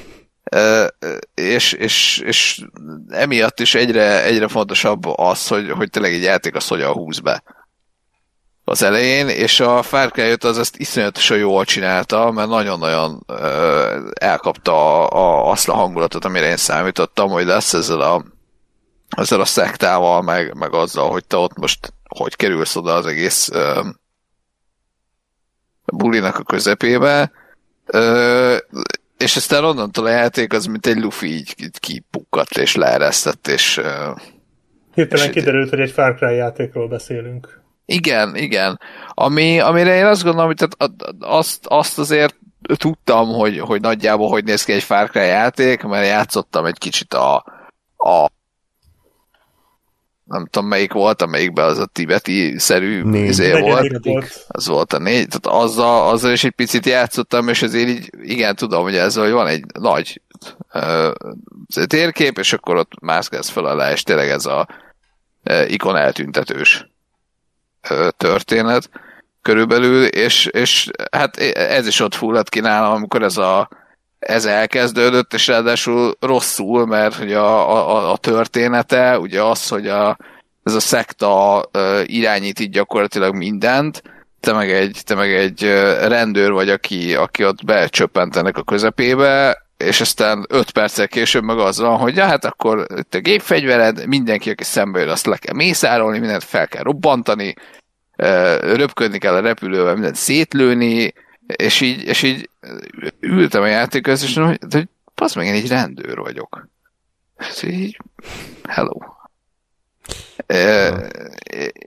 Okay. És, és, és emiatt is egyre, egyre fontosabb az, hogy, hogy tényleg egy játék az hogyan húz be az elején, és a Far Cry 5 az ezt iszonyatosan jól csinálta, mert nagyon-nagyon ö, elkapta a, a, azt a hangulatot, amire én számítottam, hogy lesz ezzel a, ezzel a szektával, meg, meg azzal, hogy te ott most hogy kerülsz oda az egész ö, bulinak a közepébe, ö, és aztán onnantól a játék az, mint egy lufi így, így kipukkadt és leeresztett, és Hirtelen És- kiderült, hogy egy Far Cry játékról beszélünk. Igen, igen. Ami, amire én azt gondolom, hogy tehát azt, azt azért tudtam, hogy, hogy nagyjából hogy néz ki egy Far Cry játék, mert játszottam egy kicsit a, a nem tudom melyik volt, amelyikben az a tibeti-szerű izé volt. Volt. Az volt a négy, tehát azzal, azzal is egy picit játszottam, és azért így, igen, tudom, hogy ez, hogy van egy nagy ö, térkép, és akkor ott mászkálsz fel alá, és tényleg ez a ö, ikon eltüntetős történet körülbelül, és, és hát ez is ott fulladt ki nálam, amikor ez a ez elkezdődött, és ráadásul rosszul, mert hogy a, a, a története, ugye az, hogy a, ez a szekta irányít így gyakorlatilag mindent, te meg egy, te meg egy rendőr vagy, aki, aki ott becsöppentenek a közepébe, és aztán öt perccel később meg az van, hogy ja, hát akkor itt a gépfegyvered, mindenki, aki szembe jön, azt le kell mészárolni, mindent fel kell robbantani, röpködni kell a repülővel, mindent szétlőni, és így, és így ültem a játékhoz, és mondom, hogy, hogy passz meg, én egy rendőr vagyok. És így, hello. E,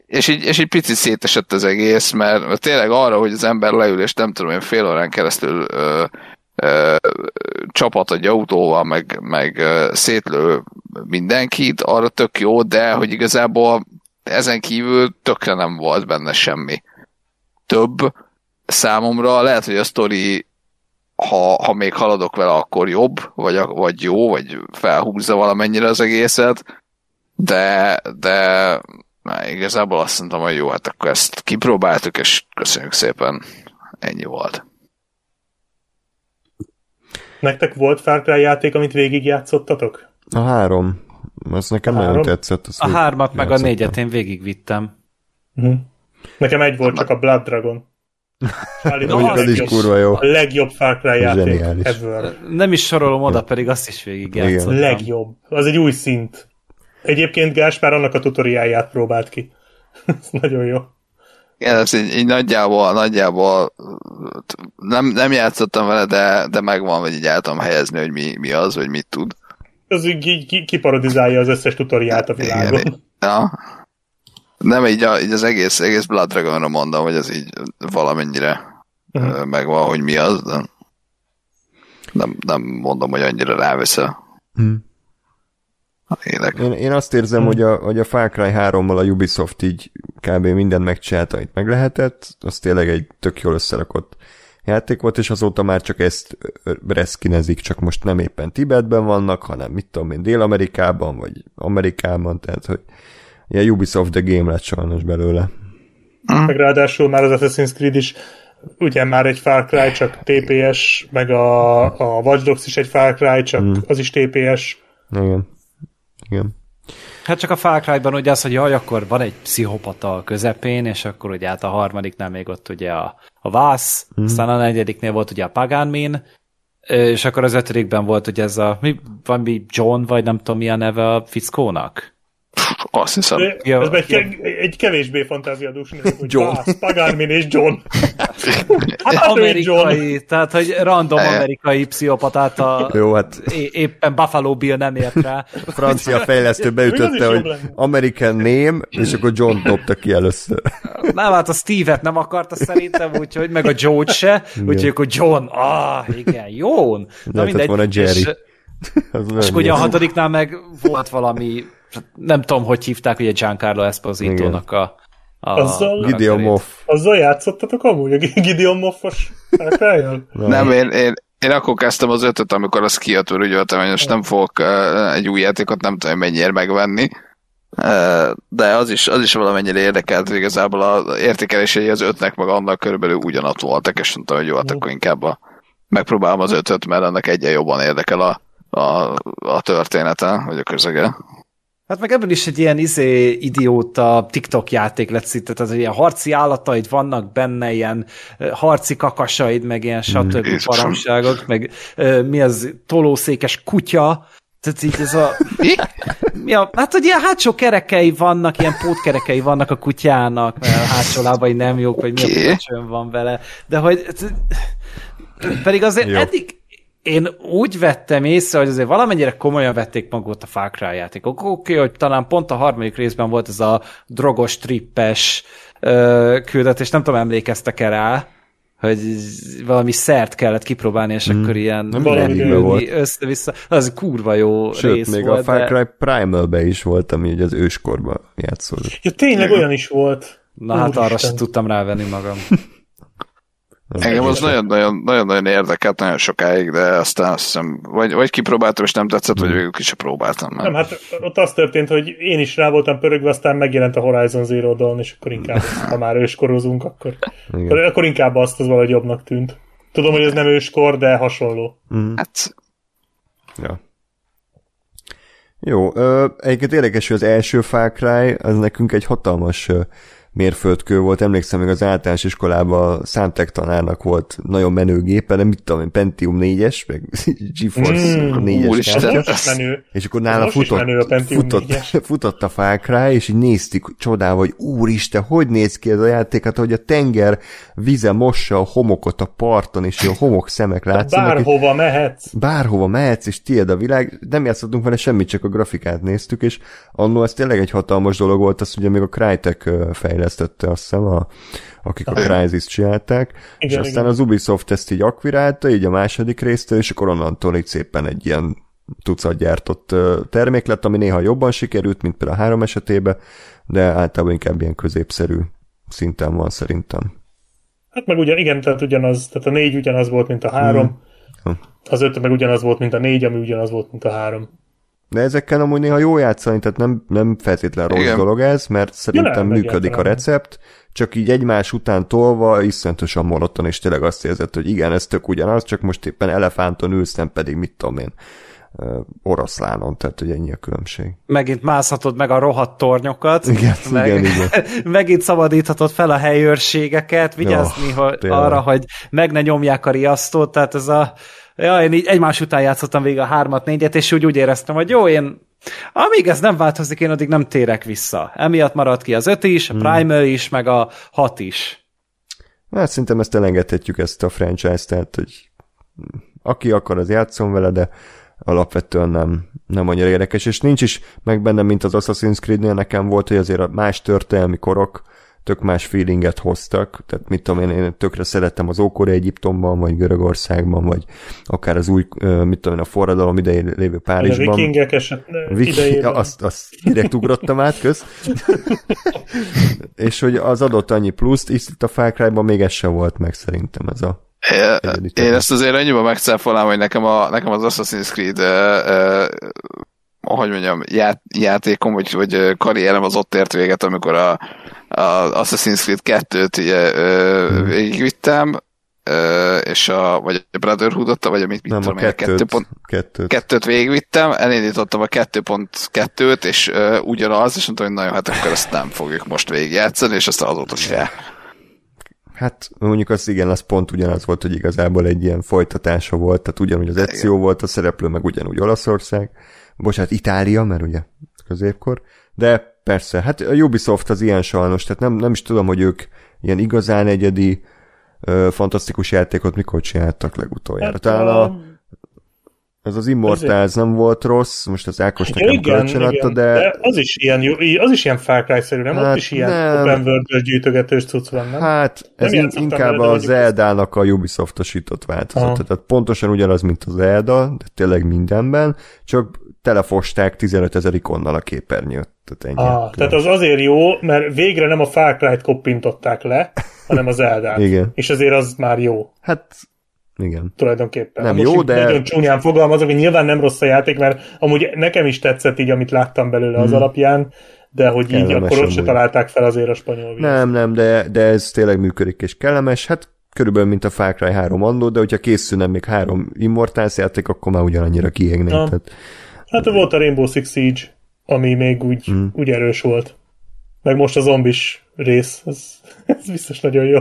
és, így, és így picit szétesett az egész, mert, tényleg arra, hogy az ember leül, és nem tudom, én fél órán keresztül ö, csapat egy autóval, meg, meg szétlő mindenkit, arra tök jó, de hogy igazából ezen kívül tökre nem volt benne semmi. Több számomra lehet, hogy a sztori ha, ha még haladok vele, akkor jobb, vagy, vagy jó, vagy felhúzza valamennyire az egészet, de, de na, igazából azt mondtam, hogy jó, hát akkor ezt kipróbáltuk, és köszönjük szépen, ennyi volt. Nektek volt Far Cry játék, amit végigjátszottatok? A három. Az nekem A nagyon három? tetszett. A hármat meg a négyet én végigvittem. Uh-huh. Nekem egy volt, csak a Blood Dragon. Állítom, Mondjuk a az is legjobb- kurva jó. A legjobb Far Cry játék Zseniális. ever. Nem is sorolom oda, pedig azt is végigjátszottam. Legjobb. Az egy új szint. Egyébként Gáspár annak a tutoriáját próbált ki. Ez nagyon jó. Igen, ez így, így nagyjából, nagyjából nem, nem játszottam vele, de, de megvan, vagy így el tudom helyezni, hogy mi, mi az, vagy mit tud. Ez így ki- ki- kiparodizálja az összes tutoriát a világon. Igen, ja. Nem, így, a, így az egész, egész Blood Dragonra mondom, hogy ez így valamennyire Mhm. uh megvan, hogy mi az, de nem, nem mondom, hogy annyira rávesz a Hm. a lélek. Én, én azt érzem, hogy a, hogy a Far Cry 3-mal a Ubisoft így kb. mindent megcsinálta, amit meg lehetett. Az tényleg egy tök jól összerakott játék volt, és azóta már csak ezt reszkinezik, csak most nem éppen Tibetben vannak, hanem mit tudom én, Dél-Amerikában, vagy Amerikában, tehát hogy ilyen Ubisoft the game lett sajnos belőle. Meg ráadásul már az Assassin's Creed is ugye már egy Far Cry, csak TPS, meg a, a Watch Dogs is egy Far Cry, csak Hmm. az is TPS. Igen. Igen. Hát csak a Far Cry-ban ugye az, hogy jaj, akkor van egy pszichopata a közepén, és akkor ugye hát a harmadiknál még ott ugye a, a Vász, mm. aztán a negyediknél volt ugye a Pagánmin, és akkor az ötödikben volt ugye ez a, mi, valami John, vagy nem tudom mi a neve a fickónak. Azt hiszem. De Ja, ez egy, ja. ke- egy kevésbé fantáziadús név, hogy John. John. Pagánmin és John. Hát egy John. amerikai, tehát hogy random Ja. amerikai pszichopatát a, Jó, hát é- éppen Buffalo Bill nem ért rá. a francia fejlesztő beütötte, hogy. American name, és akkor John dobta ki először. Nem, hát a Steve-et nem akarta szerintem, úgyhogy meg a George se, úgyhogy akkor John, ah, igen, jó. Na Lehetett volna Jerry. És, és ugye a hatodiknál meg volt valami, nem tudom, hogy hívták, ugye Giancarlo Esposito-nak a, a Azzal- Gideon. Moff. Azzal játszottatok amúgy? A Gideon Moffos? Nem, én, én, én akkor kezdtem az ötöt, amikor az kijött, mert úgy voltam, hogy most nem fogok uh, egy új játékot, nem tudom, mennyire megvenni. Uh, de az is, az is valamennyire érdekelt, hogy igazából az értékelései az ötnek meg annak körülbelül ugyanott voltak, és mondtam, hogy jó, hát akkor inkább a, megpróbálom az ötöt, mert ennek egyen jobban érdekel a, a, a története, vagy a közege. Hát meg ebből is egy ilyen izé idióta TikTok játék lett szinte, tehát ilyen harci állataid vannak benne, ilyen harci kakasaid, meg ilyen stb. Jézusom. baromságok, meg ö, mi az tolószékes kutya, tehát így ez a... Mi a hát, hogy ilyen hátsó kerekei vannak, ilyen pótkerekei vannak a kutyának, mert a hátsó lábai nem jók, vagy mi a van vele, de hogy pedig azért Jó. eddig én úgy vettem észre, hogy azért valamennyire komolyan vették magukat a Far Cry játékok. Oké, okay, hogy talán pont a harmadik részben volt ez a drogos, trippes ö, küldetés, nem tudom, emlékeztek-e rá, hogy valami szert kellett kipróbálni, és akkor ilyen Nem volt. össze-vissza. Az kurva jó Sőt, rész még volt, a Far de... Cry Primal-be is volt, ami ugye az őskorban játszódott. Ja, tényleg olyan is volt. Na hát arra Úristen. sem tudtam rávenni magam. Engem az nagyon-nagyon, érdekelt nagyon sokáig, de aztán azt hiszem, vagy, vagy kipróbáltam, és nem tetszett, vagy végül ki sem próbáltam. Nem, Mert... hát ott az történt, hogy én is rá voltam pörögve, aztán megjelent a Horizon Zero Dawn, és akkor inkább, ha már őskorozunk, akkor, Igen. akkor, akkor inkább azt az valahogy jobbnak tűnt. Tudom, hogy ez nem őskor, de hasonló. Hát, Ja. Jó, ö, egyébként érdekes, hogy az első Far Cry, az nekünk egy hatalmas ö, mérföldkő volt. Emlékszem, még az általános iskolában a számtek tanárnak volt nagyon menő gépe, de mit tudom én, Pentium 4-es, meg GeForce Mm, 4-es úristen. kártya. Most is menő. És akkor nála futott, a futott, 4-es. futott a Cry, és így néztük csodával, hogy úristen, hogy néz ki ez a játék, hát hogy a tenger vize mossa a homokot a parton, és a homok szemek látszanak. Bárhova mehetsz. bárhova mehetsz, és tiéd a világ, nem játszottunk vele semmit, csak a grafikát néztük, és annó ez tényleg egy hatalmas dolog volt, azt ugye még a Crytek ö, fejlesztette, azt hiszem, a, akik a Crysis csinálták, és Igen, aztán igen. az Ubisoft ezt így akvirálta, így a második résztől, és akkor onnantól így szépen egy ilyen tucat gyártott termék lett, ami néha jobban sikerült, mint például a három esetében, de általában inkább ilyen középszerű szinten van szerintem. Hát meg ugyan, igen, tehát ugyanaz, tehát a négy ugyanaz volt, mint a három. Hm. Az öt meg ugyanaz volt, mint a négy, ami ugyanaz volt, mint a három. De ezekkel amúgy néha jó játszani, tehát nem, nem feltétlenül rossz Igen. dolog ez, mert szerintem nem, működik a recept, csak így egymás után tolva iszonyatosan monoton, és tényleg azt érzed, hogy igen, ez tök ugyanaz, csak most éppen elefánton ülsz, nem pedig mit tudom én, oroszlánon, tehát hogy ennyi a különbség. Megint mászhatod meg a rohadt tornyokat. Igen, meg, igen, igen. megint szabadíthatod fel a helyőrségeket, vigyázni Oh, hogy arra, hogy meg ne nyomják a riasztót, tehát ez a Ja, én így egymás után játszottam végig a hármat, négyet, és úgy, úgy éreztem, hogy jó, én amíg ez nem változik, én addig nem térek vissza. Emiatt maradt ki az öt is, a Hmm. Primal is, meg a hat is. Hát szerintem ezt elengedhetjük ezt a franchise-t, tehát hogy aki akar, az játszon vele, de alapvetően nem, nem annyira érdekes, és nincs is meg bennem, mint az Assassin's Creed-nél nekem volt, hogy azért a más történelmi korok tök más feelinget hoztak, tehát mit tudom én, én tökre szerettem az ókori Egyiptomban, vagy Görögországban, vagy akár az új, mit tudom én, a forradalom idején lévő A Párizsban. vikingek eset Viki, idejében. azt, azt direkt ugrottam át, köz. és hogy az adott annyi pluszt, és itt a Far Cry-ban még ez sem volt meg szerintem ez a Én ezt azért annyiban megcáfolnám, hogy nekem, a, nekem az Assassin's Creed uh, uh, hogy mondjam, ját, játékom, vagy, vagy ö, karrierem az ott ért véget, amikor a, a Assassin's Creed 2-t ugye, uh, végigvittem, uh, és a, vagy a Brotherhood-ot, vagy amit mit nem tudom a kettőt, 2 pont, kettőt. kettőt végigvittem, elindítottam a 2.2-t, és uh, ugyanaz, és mondtam, hogy nagyon hát akkor ezt nem fogjuk most végigjátszani, és aztán azóta se. Hát mondjuk az igen, az pont ugyanaz volt, hogy igazából egy ilyen folytatása volt, tehát ugyanúgy az Ezio volt a szereplő, meg ugyanúgy Olaszország, bocsánat, Itália, mert ugye középkor, de persze, hát a Ubisoft az ilyen sajnos, tehát nem, nem is tudom, hogy ők ilyen igazán egyedi, ö, fantasztikus játékot mikor csináltak legutoljára. Hát, Talán a... ez az Immortals nem volt rossz, most az Ákos Ja, nekem igen, kölcsön adta, de, de az is ilyen, az is ilyen Far Cry-szerű, nem? Hát Ott is ilyen nem. open world gyűjtögetős cucc van, nem? Hát, ez Nem in- játszottam inkább vele, a mondjuk Zelda-nak a Ubisoft-osított változata. Aha. Tehát pontosan ugyanaz, mint a Zelda, de tényleg mindenben, csak telefosták 15 ezer ikonnal a képernyőt. Tehát ennyi. Ah, tehát az azért jó, mert végre nem a Far Cry-t koppintották le, hanem az Eldát. Igen. És azért az már jó, Hát, igen. tulajdonképpen. Nem Most jó, így de- Nagyon csúnyán fogalmazok, hogy nyilván nem rossz a játék, mert amúgy nekem is tetszett így, amit láttam belőle az alapján, de hogy így Hmm. Kellemes akkor ott se találták fel azért a spanyol víz. Nem, nem, de, de ez tényleg működik és kellemes. Hát körülbelül mint a Far Cry 3 andó, de hogyha készülne még három Immortals játék, akkor már ugyanannyira kiégnék. Ha. Tehát, Hát volt a Rainbow Six Siege, ami még úgy, mm. úgy erős volt. Meg most a zombis rész, ez, ez biztos nagyon jó.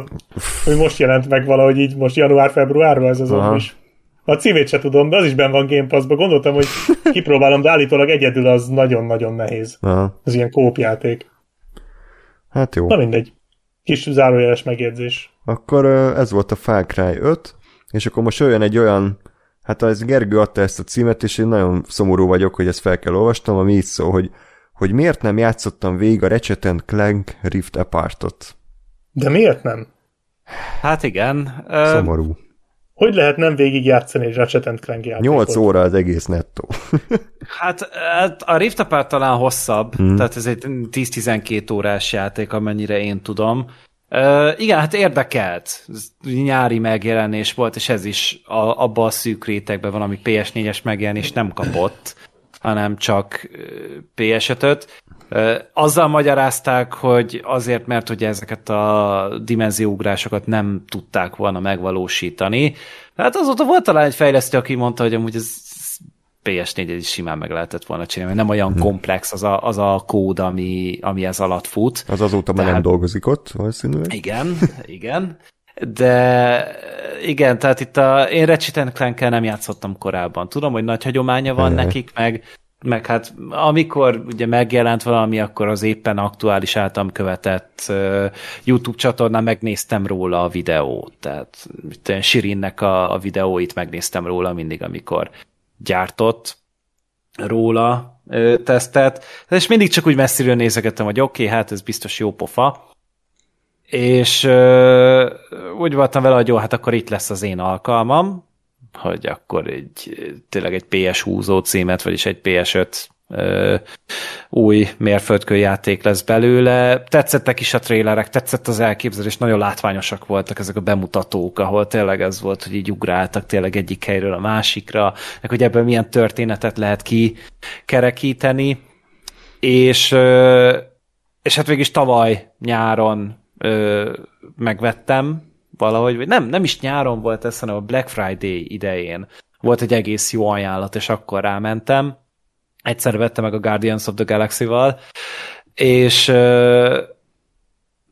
Hogy most jelent meg valahogy így, most január-februárban ez a zombis. A címét se tudom, de az is benn van Game Pass-ba. Gondoltam, hogy kipróbálom, de állítólag egyedül az nagyon-nagyon nehéz. Aha. Ez ilyen kópjáték. hát jó. Na mindegy. Kis zárójeles megjegyzés. Akkor ez volt a Far Cry 5, és akkor most olyan egy olyan, hát ez Gergő adta ezt a címet, és én nagyon szomorú vagyok, hogy ezt fel kell olvastam, ami így szól, hogy, hogy miért nem játszottam végig a Ratchet Clank Rift Apartot. De miért nem? Hát igen. Szomorú. Hogy lehet nem végig játszani egy Ratchet Clank játékot? 8 óra az egész nettó. Hát hát a Rift Apart talán hosszabb, hmm. tehát ez egy 10-12 órás játék, amennyire én tudom. Igen, hát érdekelt. Nyári megjelenés volt, és ez is a, abba a szűk rétegben van, ami PS4-es megjelenés nem kapott, hanem csak PS5-öt. Uh, azzal magyarázták, hogy azért, mert ugye ezeket a dimenzióugrásokat nem tudták volna megvalósítani. Hát azóta volt talán egy fejlesztő, aki mondta, hogy amúgy ez PS4 is simán meg lehetett volna csinálni, mert nem olyan hmm. komplex az a, az a kód, ami, ami ez alatt fut. Az azóta már nem dolgozik ott, valószínűleg. Igen, igen. De igen, tehát itt a, én Ratchet clank nem játszottam korábban. Tudom, hogy nagy hagyománya van Jaj. nekik, meg, meg hát amikor ugye megjelent valami, akkor az éppen aktuális általam követett uh, YouTube csatornán megnéztem róla a videót. Tehát Sirinnek a, a videóit megnéztem róla mindig, amikor gyártott róla ö, tesztet, és mindig csak úgy messziről nézegettem, hogy oké, okay, hát ez biztos jó pofa, és ö, úgy voltam vele, hogy jó, hát akkor itt lesz az én alkalmam, hogy akkor egy, tényleg egy PS húzó címet, vagyis egy PS5 ö, új mérföldkő játék lesz belőle. Tetszettek is a trélerek, tetszett az elképzelés, nagyon látványosak voltak ezek a bemutatók, ahol tényleg ez volt, hogy így ugráltak tényleg egyik helyről a másikra, meg hogy ebből milyen történetet lehet kikerekíteni, és, és hát végig tavaly nyáron megvettem valahogy, vagy nem, nem is nyáron volt ez, hanem a Black Friday idején volt egy egész jó ajánlat, és akkor rámentem. Egyszer vettem meg a Guardians of the Galaxy-val, és,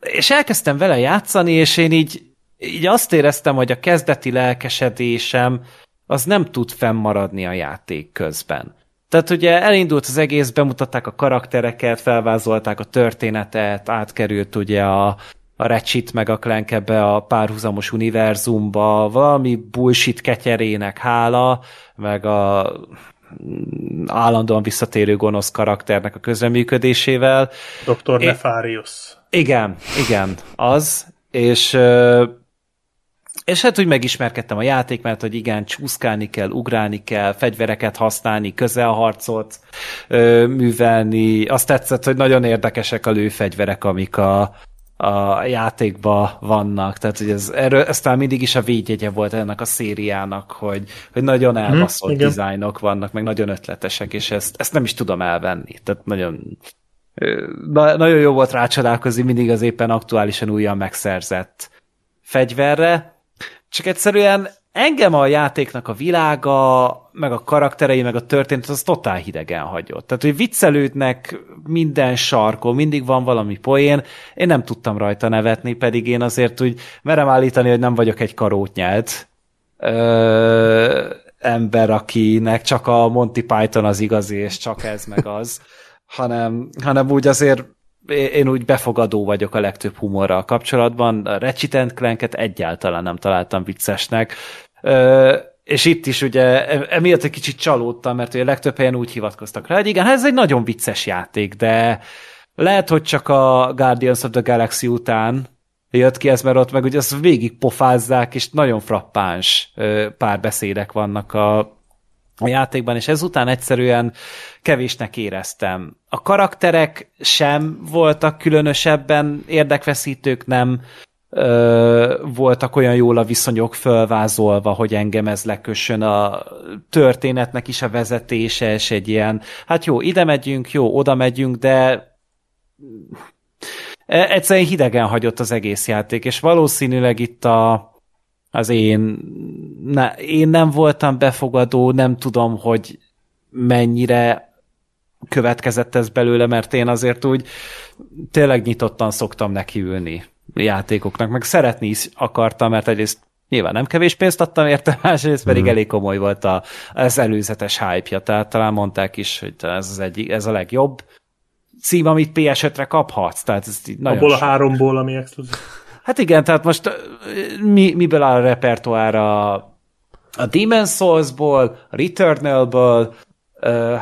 és elkezdtem vele játszani, és én így, így azt éreztem, hogy a kezdeti lelkesedésem az nem tud fennmaradni a játék közben. Tehát ugye elindult az egész, bemutatták a karaktereket, felvázolták a történetet, átkerült ugye a, a Ratchet meg a Clank ebbe a párhuzamos univerzumba, valami bullshit ketyerének hála, meg a állandóan visszatérő gonosz karakternek a közreműködésével. Dr. Én- Nefarius. Igen, igen, az, és és hát úgy megismerkedtem a játék, mert hogy igen, csúszkálni kell, ugrálni kell, fegyvereket használni, közelharcot ö, művelni. Azt tetszett, hogy nagyon érdekesek a lőfegyverek, amik a, a játékban vannak. Tehát, hogy ez, erről, ez talán mindig is a védjegye volt ennek a szériának, hogy, hogy nagyon elbaszott igen. dizájnok vannak, meg nagyon ötletesek, és ezt, ezt nem is tudom elvenni. Tehát nagyon Na, nagyon jó volt rácsodálkozni mindig az éppen aktuálisan újan megszerzett fegyverre, csak egyszerűen engem a játéknak a világa, meg a karakterei, meg a történet, az totál hidegen hagyott. Tehát, hogy viccelődnek minden sarkon, mindig van valami poén, én nem tudtam rajta nevetni, pedig én azért úgy merem állítani, hogy nem vagyok egy karótnyelt ö, ember, akinek csak a Monty Python az igazi, és csak ez meg az, hanem, hanem úgy azért én úgy befogadó vagyok a legtöbb humorral kapcsolatban. A Ratchet Clanket egyáltalán nem találtam viccesnek. És itt is ugye emiatt egy kicsit csalódtam, mert ugye legtöbb helyen úgy hivatkoztak rá, hogy igen, hát ez egy nagyon vicces játék, de lehet, hogy csak a Guardians of the Galaxy után jött ki ez, mert ott meg ugye azt végig pofázzák, és nagyon frappáns párbeszédek vannak a, a játékban, és ezután egyszerűen kevésnek éreztem. A karakterek sem voltak különösebben érdekveszítők, nem ö, voltak olyan jól a viszonyok fölvázolva, hogy engem ez lekössön a történetnek is a vezetése, és egy ilyen, hát jó, ide megyünk, jó, oda megyünk, de E- egyszerűen hidegen hagyott az egész játék, és valószínűleg itt a, az én, ne, én nem voltam befogadó, nem tudom, hogy mennyire következett ez belőle, mert én azért úgy tényleg nyitottan szoktam nekiülni játékoknak, meg szeretni is akartam, mert egyrészt nyilván nem kevés pénzt adtam érte, másrészt pedig mm. elég komoly volt a, az előzetes hype-ja, tehát talán mondták is, hogy ez, az egyik, ez a legjobb cím, amit PS5-re kaphatsz. Tehát ez nagyon Abból a háromból, ami exkluzív. Hát igen, tehát most mi, miből áll a repertoár a, a Demon's Souls-ból, a Returnal-ból,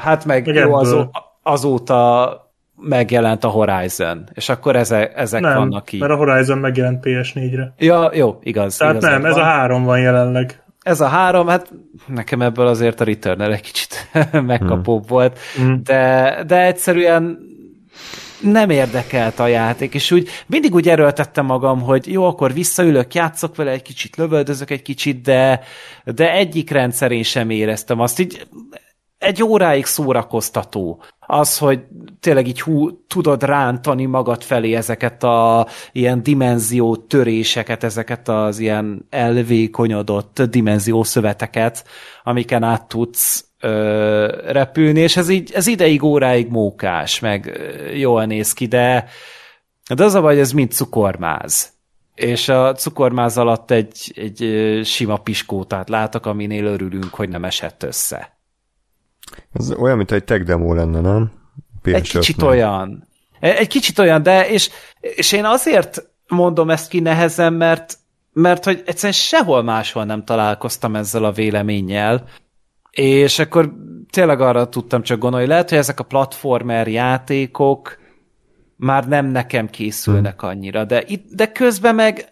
hát meg jó, azó, azóta megjelent a Horizon, és akkor ezek, ezek nem, vannak így. mert a Horizon megjelent PS4-re. Ja, jó, igaz. Tehát igaz, nem, ez van. a három van jelenleg. Ez a három, hát nekem ebből azért a Returnal egy kicsit megkapóbb hmm. volt, hmm. De, de egyszerűen nem érdekelt a játék, és úgy mindig úgy erőltettem magam, hogy jó, akkor visszaülök, játszok vele egy kicsit, lövöldözök egy kicsit, de, de egyik rendszerén sem éreztem azt. Így egy óráig szórakoztató az, hogy tényleg így hú, tudod rántani magad felé ezeket a ilyen dimenzió töréseket, ezeket az ilyen elvékonyodott dimenzió szöveteket, amiken át tudsz ö, repülni, és ez így ez ideig, óráig mókás, meg jól néz ki, de, de az a baj, ez mind cukormáz. És a cukormáz alatt egy, egy sima piskótát látok, aminél örülünk, hogy nem esett össze. Ez olyan, mint egy tech demo lenne, nem? PS egy kicsit nem. olyan. Egy kicsit olyan, de és, és én azért mondom ezt ki nehezen, mert, mert hogy egyszerűen sehol máshol nem találkoztam ezzel a véleménnyel, és akkor tényleg arra tudtam csak gondolni, lehet, hogy ezek a platformer játékok már nem nekem készülnek hmm. annyira, de, itt, de közben meg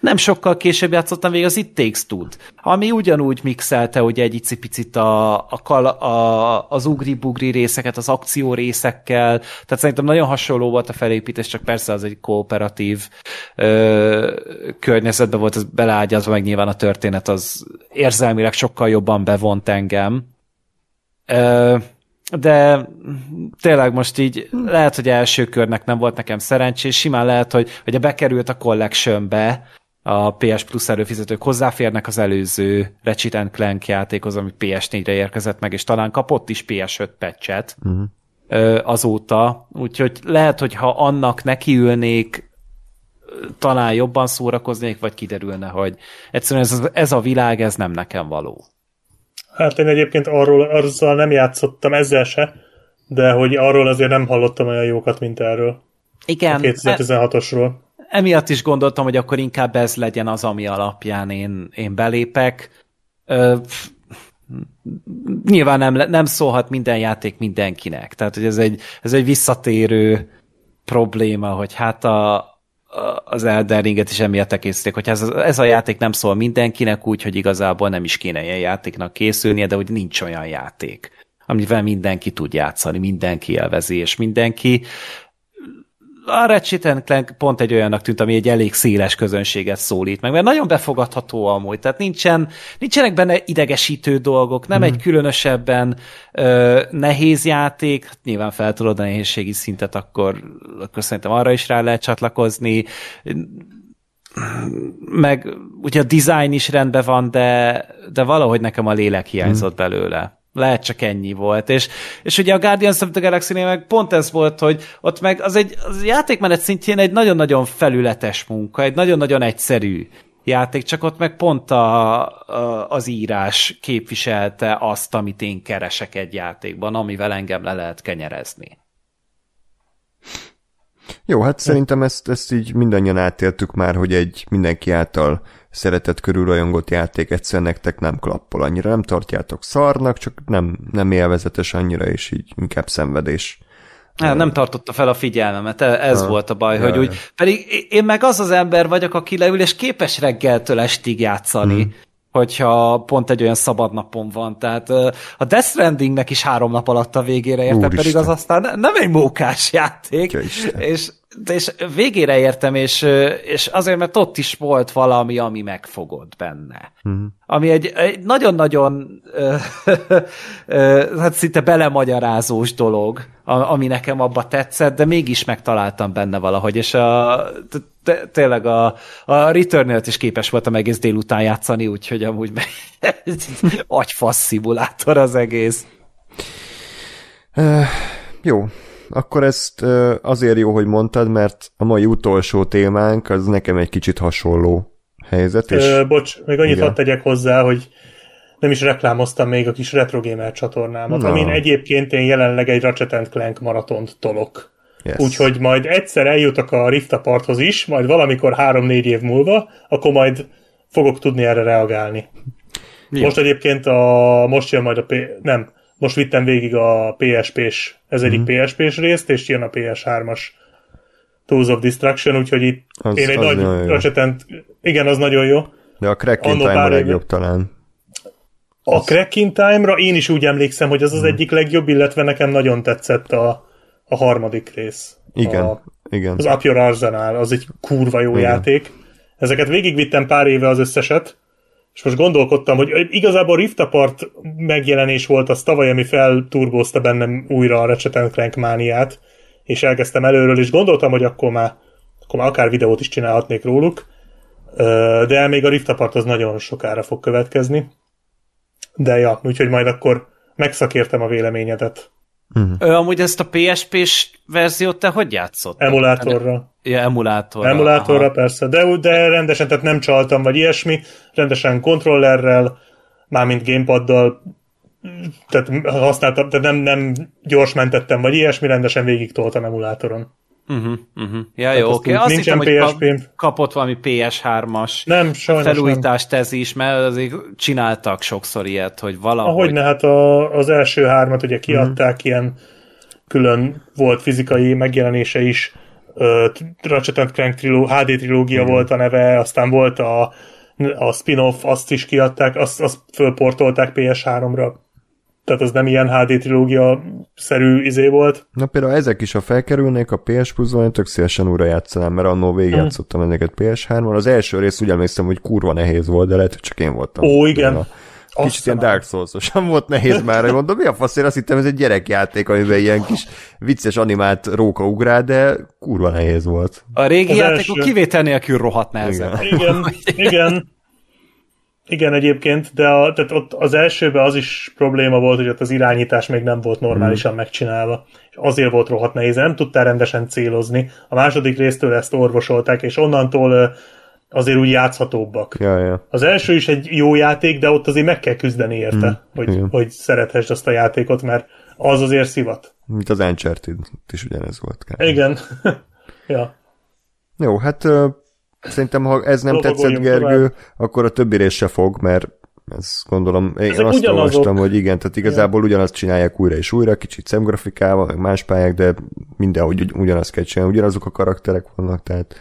nem sokkal később játszottam végig az It Takes two ami ugyanúgy mixelte ugye egy icipicit a, a, kal, a, az ugri-bugri részeket az akció részekkel, tehát szerintem nagyon hasonló volt a felépítés, csak persze az egy kooperatív ö, környezetben volt, az beleágyazva, meg nyilván a történet az érzelmileg sokkal jobban bevont engem. Ö, de tényleg most így lehet, hogy első körnek nem volt nekem szerencsés, simán lehet, hogy, hogy bekerült a collectionbe, a PS Plus előfizetők hozzáférnek az előző Ratchet Clank játékhoz, ami PS4-re érkezett meg, és talán kapott is PS5 patchet uh-huh. azóta, úgyhogy lehet, hogy ha annak nekiülnék, talán jobban szórakoznék, vagy kiderülne, hogy egyszerűen ez, ez a világ, ez nem nekem való. Hát én egyébként arról azzal nem játszottam, ezzel se, de hogy arról azért nem hallottam olyan jókat, mint erről. Igen. A 2016-osról. Emiatt is gondoltam, hogy akkor inkább ez legyen az, ami alapján én, én belépek. Ö, nyilván nem, nem szólhat minden játék mindenkinek. Tehát, hogy ez egy, ez egy visszatérő probléma, hogy hát a, az Elden Ringet is emiatt elkészítik, hogy ez, ez a játék nem szól mindenkinek úgy, hogy igazából nem is kéne ilyen játéknak készülnie, de hogy nincs olyan játék, amivel mindenki tud játszani, mindenki élvezi, és mindenki a Ratchet Clank pont egy olyannak tűnt, ami egy elég széles közönséget szólít meg, mert nagyon befogadható amúgy, tehát nincsen, nincsenek benne idegesítő dolgok, nem mm. egy különösebben ö, nehéz játék, hát nyilván fel tudod a nehézségi szintet, akkor, akkor szerintem arra is rá lehet csatlakozni, meg ugye a design is rendben van, de, de valahogy nekem a lélek hiányzott mm. belőle lehet csak ennyi volt. És, és ugye a Guardians of the galaxy meg pont ez volt, hogy ott meg az egy az játékmenet szintjén egy nagyon-nagyon felületes munka, egy nagyon-nagyon egyszerű játék, csak ott meg pont a, a, az írás képviselte azt, amit én keresek egy játékban, amivel engem le lehet kenyerezni. Jó, hát szerintem ezt, ezt így mindannyian átéltük már, hogy egy mindenki által szeretett körülrajongott játék egyszer nektek nem klappol annyira, nem tartjátok szarnak, csak nem, nem élvezetes annyira, és így inkább szenvedés. Hát, nem tartotta fel a figyelmemet, e- ez ha, volt a baj, hogy úgy, pedig én meg az az ember vagyok, aki leül, és képes reggeltől estig játszani, hmm. hogyha pont egy olyan szabad napom van. Tehát a Death Strandingnek is három nap alatt a végére értem, pedig az aztán nem egy mókás játék, és de és végére értem, és, és azért, mert ott is volt valami, ami megfogott benne. Uh-huh. Ami egy, egy nagyon-nagyon hát szinte belemagyarázós dolog, ami nekem abba tetszett, de mégis megtaláltam benne valahogy, és a, tényleg a, a return is képes voltam egész délután játszani, úgyhogy amúgy agyfasz szimulátor az egész. Uh, jó, akkor ezt azért jó, hogy mondtad, mert a mai utolsó témánk az nekem egy kicsit hasonló helyzet. És... Ö, bocs, még annyit hadd tegyek hozzá, hogy nem is reklámoztam még a kis Retro Gamer csatornámat, no. amin egyébként én jelenleg egy Ratchet Clank maratont tolok. Yes. Úgyhogy majd egyszer eljutok a Rift Aparthoz is, majd valamikor három-négy év múlva, akkor majd fogok tudni erre reagálni. Jó. Most egyébként a, most jön majd a, P, nem, most vittem végig a PSP-s, ez egyik mm-hmm. PSP-s részt, és jön a PS3-as Tools of Destruction, úgyhogy itt az, én egy az nagy Ratchet igen, az nagyon jó. De a Cracking Time a legjobb talán. A az... Time-ra én is úgy emlékszem, hogy az az mm. egyik legjobb, illetve nekem nagyon tetszett a, a harmadik rész. Igen, a, igen. Az Up Your Arsenal, az egy kurva jó igen. játék. Ezeket végigvittem pár éve az összeset, és most gondolkodtam, hogy igazából Rift Apart megjelenés volt az tavaly, ami felturbózta bennem újra a Ratchet Clank mániát, és elkezdtem előről, és gondoltam, hogy akkor már, akkor már akár videót is csinálhatnék róluk, de még a Rift Apart az nagyon sokára fog következni. De ja, úgyhogy majd akkor megszakértem a véleményedet. Uh-huh. Ö, amúgy ezt a PSP-s verziót te hogy játszott? Emulátorra. Ja, emulátorra. Emulátorra, aha. persze, de, de rendesen, tehát nem csaltam, vagy ilyesmi, rendesen kontrollerrel, mármint gamepaddal, tehát használtam, tehát nem, nem gyors mentettem, vagy ilyesmi, rendesen végig toltam emulátoron. Uh-huh, uh-huh. Ja, jó, oké. Okay. Azt Nincsen hittem, PSP. hogy kapott valami PS3-as nem, felújítást ez is, mert azért csináltak sokszor ilyet, hogy valahogy... Ahogy ne, hát a, az első hármat ugye kiadták, uh-huh. ilyen külön volt fizikai megjelenése is, uh, Ratchet Clank triló, HD trilógia uh-huh. volt a neve, aztán volt a, a spin-off, azt is kiadták, azt, azt fölportolták PS3-ra tehát az nem ilyen HD trilógia-szerű izé volt. Na például ezek is, ha felkerülnék a PS Plus-ban, én tök szívesen újra játszanám, mert annól végigjátszottam mm. ezeket PS3-on. Az első rész úgy emlékszem, hogy kurva nehéz volt, de lehet, hogy csak én voltam. Ó, igen. A kicsit Aztán ilyen Dark souls volt nehéz már, hogy mondom, mi a faszért, azt hittem, ez egy gyerekjáték, amiben ilyen kis vicces animált róka ugrál, de kurva nehéz volt. A régi játékok kivétel nélkül rohadt nehezen. Igen, igen, igen. Igen, egyébként, de a, tehát ott az elsőben az is probléma volt, hogy ott az irányítás még nem volt normálisan hmm. megcsinálva, és azért volt rohadt nehéz, nem tudtál rendesen célozni. A második résztől ezt orvosolták, és onnantól azért úgy játszhatóbbak. Ja, ja. Az első is egy jó játék, de ott azért meg kell küzdeni érte, hmm. hogy, hogy szerethessd azt a játékot, mert az azért szivat. Mint az Uncharted is ugyanez volt. Kár. Igen. ja. Jó, hát Szerintem, ha ez nem tetszett, Gergő, tovább. akkor a többi rész se fog, mert ezt gondolom, én Ezek azt ugyanazok. olvastam, hogy igen, tehát igazából ugyanazt csinálják újra és újra, kicsit szemgrafikával, meg más pályák, de mindenhogy ugyanazt kell csinálni, ugyanazok a karakterek vannak, tehát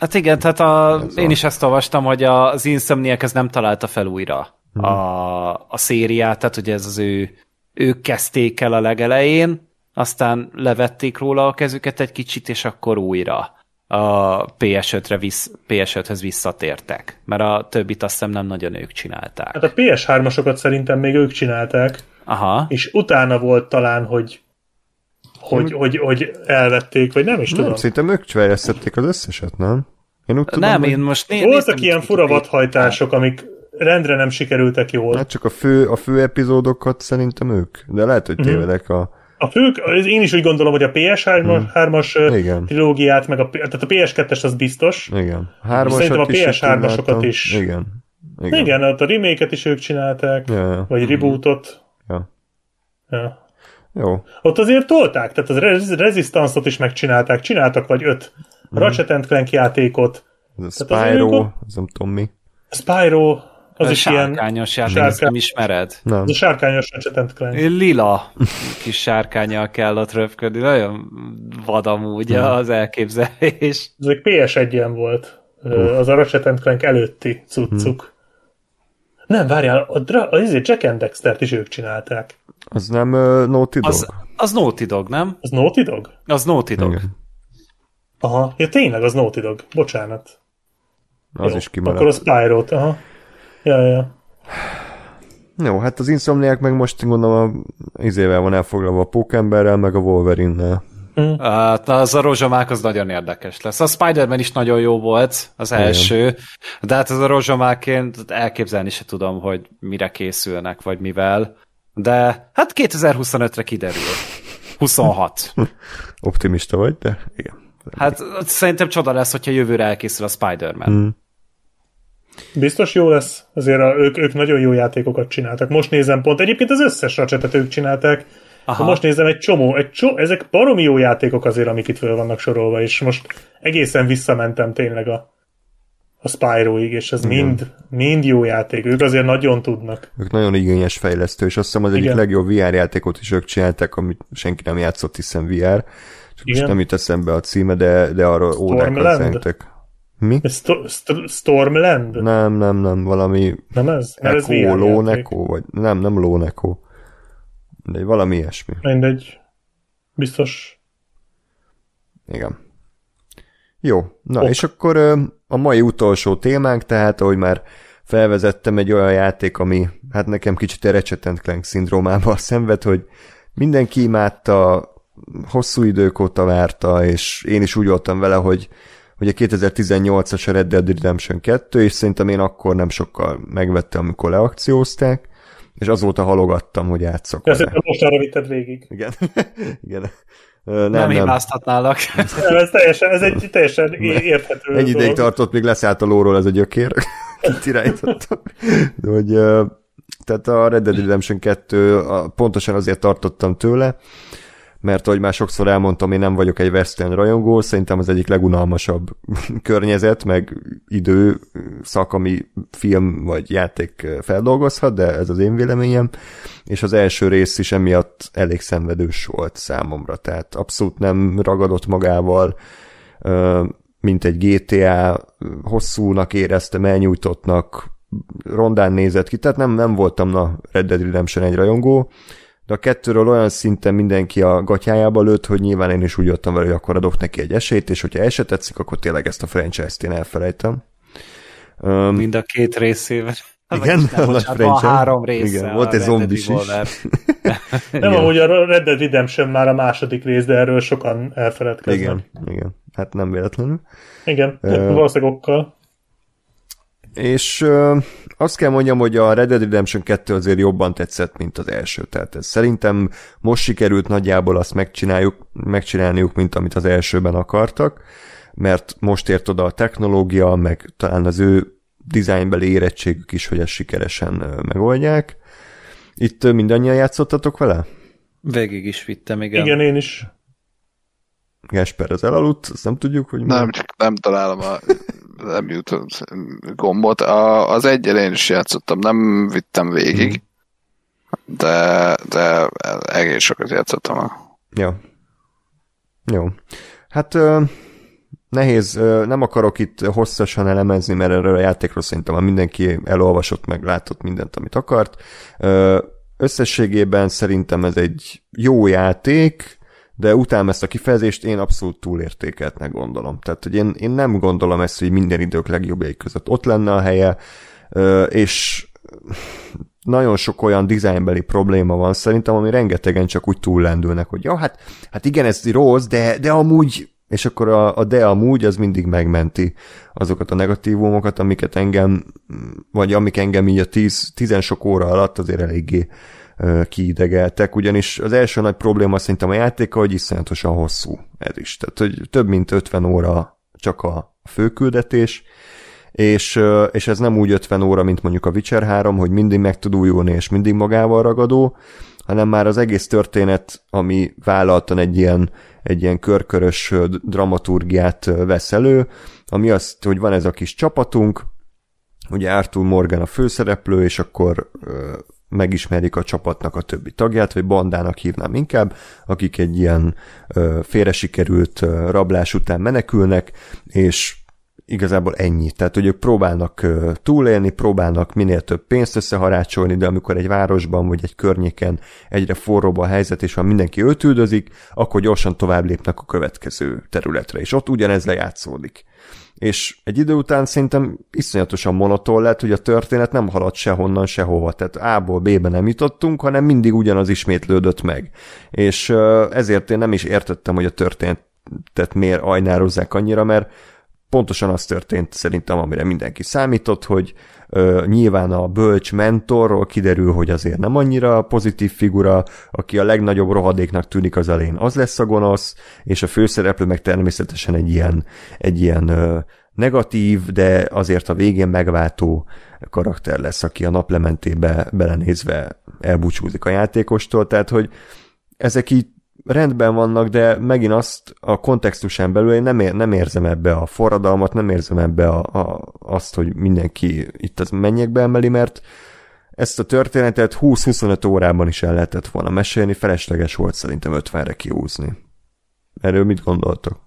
Hát igen, tehát a, én is ezt olvastam, hogy az Insomniac ez nem találta fel újra hmm. a, a szériát, tehát ugye ez az ő, ők kezdték el a legelején, aztán levették róla a kezüket egy kicsit, és akkor újra a PS5-re vissz, PS5-höz visszatértek, mert a többit azt hiszem nem nagyon ők csinálták. Hát a PS3-asokat szerintem még ők csinálták, Aha. és utána volt talán, hogy hogy, hogy, hogy elvették, vagy nem is nem, tudom. Szerintem ők csverjesztették az összeset, nem? Én úgy tudom, nem, hogy... én most né- Voltak ilyen fura vadhajtások, amik rendre nem sikerültek jól. Hát csak a fő, a fő epizódokat szerintem ők, de lehet, hogy mhm. tévedek a a fők, én is úgy gondolom, hogy a PS3-as hmm. trilógiát, meg a, tehát a PS2-es az biztos. Igen. Szerintem a PS3-asokat is. Igen. Igen, Igen ott a remake is ők csinálták, ja, ja. vagy rebootot. Ja. ja. Jó. Ott azért tolták, tehát az Resistance-ot is megcsinálták, csináltak vagy öt mm. Ratchet Clank játékot. Ez a Spyro, az nem tudom mi. Spyro, az is sárkányos ilyen... játék, sárkány... nem ismered? Nem. Ez a sárkányos Ratchet Clank. Lila kis sárkányjal kell ott röpködni, nagyon vad amúgy hmm. az elképzelés. Ez egy PS1-en volt. Uh. Az a Ratchet Clank előtti cuccuk. Hmm. Nem, várjál, a, dra- a, a Jack and Dexter-t is ők csinálták. Az nem uh, Naughty Dog? Az, az Naughty Dog, nem? Az Naughty Dog? Az Naughty Dog. Igen. Aha, ja tényleg, az Naughty Dog. Bocsánat. Az Jó, is kimaradt. Akkor a Spyro-t, aha. Ja, ja. Jó, hát az Insomniac meg most gondolom a izével van elfoglalva a Pókemberrel, meg a Wolverine-nel. Hát az a rozsomák az nagyon érdekes lesz. A Spider-Man is nagyon jó volt, az első, de hát az a rozsomáként elképzelni se tudom, hogy mire készülnek, vagy mivel. De hát 2025-re kiderül. 26. Optimista vagy, de igen. Hát szerintem csoda lesz, hogyha jövőre elkészül a Spider-Man. Mm. Biztos jó lesz. Azért a, ők, ők nagyon jó játékokat csináltak. Most nézem pont, egyébként az összes racsetet ők csinálták. Aha. Ha most nézem egy csomó, egy csomó, ezek baromi jó játékok azért, amik itt föl vannak sorolva, és most egészen visszamentem tényleg a, a Spyroig, és ez mind, mind jó játék. Ők azért nagyon tudnak. Ők nagyon igényes fejlesztő, és azt hiszem az egyik Igen. legjobb VR játékot is ők csinálták, amit senki nem játszott, hiszen VR. Csak most Igen. nem jut eszembe a címe, de, de arról órákat Stormland? Mi? Ez Sto- St- Stormland? Nem, nem, nem, valami Nem ez? Mert ez Echo, játék. Lóneko, vagy nem, nem Lóneko. De valami ilyesmi. Mindegy. Biztos. Igen. Jó, na ok. és akkor a mai utolsó témánk, tehát ahogy már felvezettem egy olyan játék, ami hát nekem kicsit a Ratchet Clank szindrómával szenved, hogy mindenki imádta, hosszú idők óta várta, és én is úgy voltam vele, hogy, hogy a 2018-as a Red Dead Redemption 2, és szerintem én akkor nem sokkal megvettem, amikor leakciózták, és azóta halogattam, hogy játszok Ezt most arra vitted végig. Igen. Igen. Nem, Nem, hibáztatnálak. Nem, ez, teljesen, ez egy teljesen érthető Ennyi ideig tartott, még leszállt a lóról ez a gyökér. Kit irányítottam. De hogy, tehát a Red Dead Redemption 2 a, pontosan azért tartottam tőle, mert ahogy már sokszor elmondtam, én nem vagyok egy Western rajongó, szerintem az egyik legunalmasabb környezet, meg idő szak, ami film vagy játék feldolgozhat, de ez az én véleményem, és az első rész is emiatt elég szenvedős volt számomra, tehát abszolút nem ragadott magával, mint egy GTA, hosszúnak éreztem, elnyújtottnak, rondán nézett ki, tehát nem, nem voltam na Red Dead Redemption egy rajongó, de a kettőről olyan szinten mindenki a gatyájába lőtt, hogy nyilván én is úgy jöttem vele, hogy akkor adok neki egy esélyt, és hogyha el se tetszik, akkor tényleg ezt a franchise-t én elfelejtem. Um, Mind a két részével. Igen, nem, a nagy franchise. három része. Igen, a volt egy zombis is. Nem, amúgy a Red Dead Redemption már a második rész, de erről sokan elfeledkeznek. igen, igen, hát nem véletlenül. Igen, Ö, valószínűleg okkal. És ö, azt kell mondjam, hogy a Red Dead Redemption 2 azért jobban tetszett, mint az első. Tehát ez szerintem most sikerült nagyjából azt megcsináljuk, megcsinálniuk, mint amit az elsőben akartak, mert most ért oda a technológia, meg talán az ő dizájnbeli érettségük is, hogy ezt sikeresen megoldják. Itt mindannyian játszottatok vele? Végig is vittem, igen. Igen, én is. Gasper az elaludt, azt nem tudjuk, hogy mi. Nem, csak nem találom a nem jutott gombot. A, az egyel én is játszottam, nem vittem végig, de, de egész sokat játszottam. Ja. Jó. Hát nehéz, nem akarok itt hosszasan elemezni, mert erről a játékról szerintem már mindenki elolvasott, meg látott mindent, amit akart. Összességében szerintem ez egy jó játék, de utána ezt a kifejezést én abszolút túlértékeltnek gondolom. Tehát, hogy én, én nem gondolom ezt, hogy minden idők legjobbjai között ott lenne a helye, és nagyon sok olyan dizájnbeli probléma van szerintem, ami rengetegen csak úgy túllendülnek, hogy ja, hát, hát igen, ez rossz, de, de amúgy, és akkor a, a de amúgy az mindig megmenti azokat a negatívumokat, amiket engem, vagy amik engem így a tíz, tizen sok óra alatt azért eléggé ö, kiidegeltek, ugyanis az első nagy probléma szerintem a játéka, hogy iszonyatosan hosszú ez is. Tehát, hogy több mint 50 óra csak a főküldetés, és, és ez nem úgy 50 óra, mint mondjuk a Witcher 3, hogy mindig meg tud újulni, és mindig magával ragadó, hanem már az egész történet, ami vállaltan egy ilyen, egy ilyen körkörös dramaturgiát vesz elő, ami azt, hogy van ez a kis csapatunk, ugye Arthur Morgan a főszereplő, és akkor megismerik a csapatnak a többi tagját, vagy bandának hívnám inkább, akik egy ilyen ö, félre sikerült rablás után menekülnek, és igazából ennyi. Tehát, hogy ők próbálnak túlélni, próbálnak minél több pénzt összeharácsolni, de amikor egy városban vagy egy környéken egyre forróbb a helyzet, és ha mindenki őt akkor gyorsan tovább lépnek a következő területre, és ott ugyanez lejátszódik. És egy idő után szerintem iszonyatosan monoton lett, hogy a történet nem halad sehonnan, sehova. Tehát A-ból B-be nem jutottunk, hanem mindig ugyanaz ismétlődött meg. És ezért én nem is értettem, hogy a történetet miért ajnározzák annyira, mert pontosan az történt szerintem, amire mindenki számított, hogy nyilván a bölcs mentorról kiderül, hogy azért nem annyira pozitív figura, aki a legnagyobb rohadéknak tűnik az elén, az lesz a gonosz, és a főszereplő meg természetesen egy ilyen, egy ilyen negatív, de azért a végén megváltó karakter lesz, aki a naplementébe belenézve elbúcsúzik a játékostól, tehát hogy ezek így rendben vannak, de megint azt a kontextusán belül én nem, ér, nem érzem ebbe a forradalmat, nem érzem ebbe a, a, azt, hogy mindenki itt az mennyekbe emeli, mert ezt a történetet 20-25 órában is el lehetett volna mesélni, felesleges volt szerintem 50-re kiúzni. Erről mit gondoltok?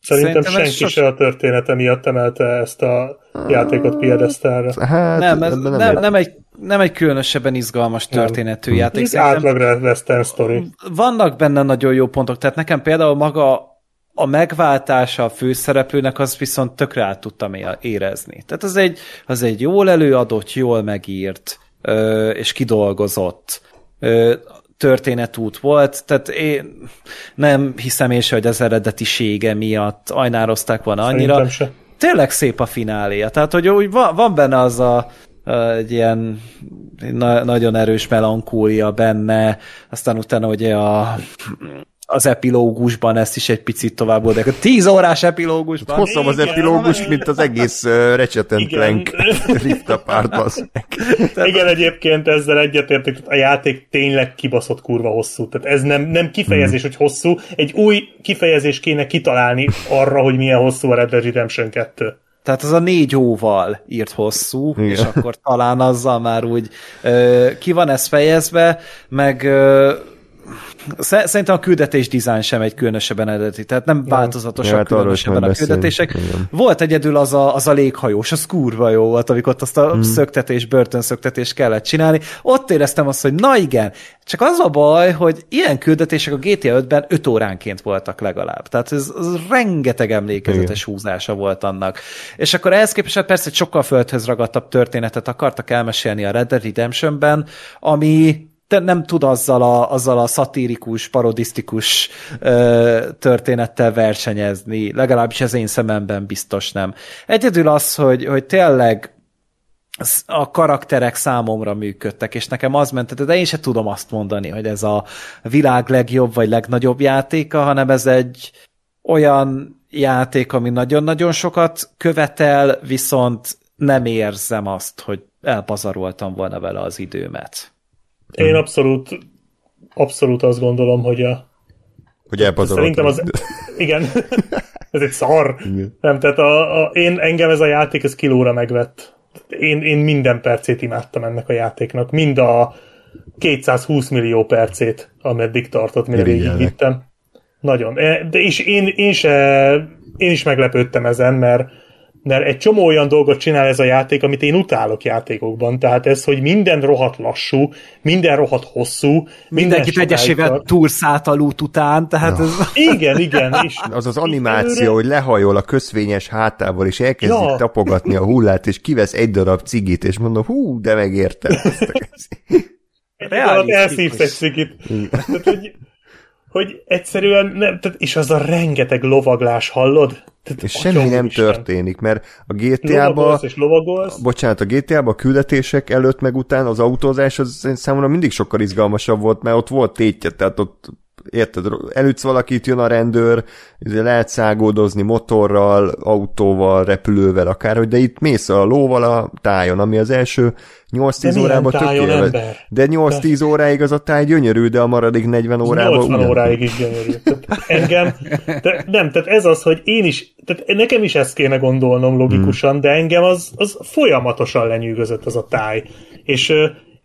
Szerintem, Szerintem senki sos... se a története miatt emelte ezt a játékot piedesztára. Hát, nem, ez nem, nem, nem, egy, nem egy különösebben izgalmas történetű nem. játék. Ez átlagra western story. Vannak benne nagyon jó pontok, tehát nekem például maga a megváltása a főszereplőnek az viszont tökre át tudtam érezni. Tehát az egy, az egy jól előadott, jól megírt és kidolgozott történetút volt, tehát én nem hiszem én se, hogy az eredetisége miatt ajnározták volna annyira. Tényleg szép a fináléja, tehát hogy úgy van, van benne az a, egy ilyen na, nagyon erős melankólia benne, aztán utána ugye a az epilógusban ezt is egy picit tovább volt, a tíz órás epilógusban. Hosszabb az epilógus, mint az egész uh, Ratchet Clank Rift Apart Igen, egyébként ezzel egyetértek, a játék tényleg kibaszott kurva hosszú. Tehát ez nem, nem kifejezés, hmm. hogy hosszú, egy új kifejezés kéne kitalálni arra, hogy milyen hosszú a Red Dead Redemption 2. Tehát az a négy óval írt hosszú, Igen. és akkor talán azzal már úgy ö, ki van ez fejezve, meg ö, Szerintem a küldetés dizájn sem egy különösebben eredeti, tehát nem változatosak ja, különösebben a küldetések. Igen. Volt egyedül az a, az a léghajós, az kurva jó volt, amikor azt a hmm. szöktetés, börtönszöktetés kellett csinálni. Ott éreztem azt, hogy na igen, csak az a baj, hogy ilyen küldetések a GTA 5-ben 5 óránként voltak legalább. Tehát ez, ez rengeteg emlékezetes igen. húzása volt annak. És akkor ehhez képest hát persze egy sokkal földhöz ragadtabb történetet akartak elmesélni a Red Dead Redemption-ben, ami te nem tud azzal a, azzal a szatirikus, parodisztikus ö, történettel versenyezni, legalábbis az én szememben biztos nem. Egyedül az, hogy, hogy tényleg a karakterek számomra működtek, és nekem az ment, de én se tudom azt mondani, hogy ez a világ legjobb vagy legnagyobb játéka, hanem ez egy olyan játék, ami nagyon-nagyon sokat követel, viszont nem érzem azt, hogy elpazaroltam volna vele az időmet. Én abszolút, abszolút azt gondolom, hogy a hogy elpazaroltam. Szerintem az... Igen. ez egy szar. Igen. Nem, tehát a, a, én, engem ez a játék, ez kilóra megvett. Én, én minden percét imádtam ennek a játéknak. Mind a 220 millió percét, ameddig tartott, mire végigvittem. Nagyon. E, de és én, én, se, én is meglepődtem ezen, mert mert egy csomó olyan dolgot csinál ez a játék, amit én utálok játékokban. Tehát ez, hogy minden rohadt lassú, minden rohadt hosszú. Mindenki egyesével túlszállt a lút után, tehát ja. ez... Igen, igen. És az az animáció, előre... hogy lehajol a köszvényes hátával, és elkezdi ja. tapogatni a hullát, és kivesz egy darab cigit, és mondom, hú, de megértem. Egy elszívsz egy cigit. Tehát, hogy hogy egyszerűen nem, tehát, és az a rengeteg lovaglás, hallod? Tehát, és semmi nem Isten. történik, mert a GTA-ba... és lovagolsz. Bocsánat, a GTA-ba a küldetések előtt meg után az autózás az számomra mindig sokkal izgalmasabb volt, mert ott volt tétje, tehát ott érted, elütsz valakit, jön a rendőr, lehet szágódozni motorral, autóval, repülővel, akárhogy, de itt mész a lóval a tájon, ami az első 8-10 órában tökéletes. De 8-10 óráig az a táj gyönyörű, de a maradék 40 órában 80 ugyan. óráig is gyönyörű. Tehát engem, de nem, tehát ez az, hogy én is, tehát nekem is ezt kéne gondolnom logikusan, hmm. de engem az, az folyamatosan lenyűgözött az a táj. És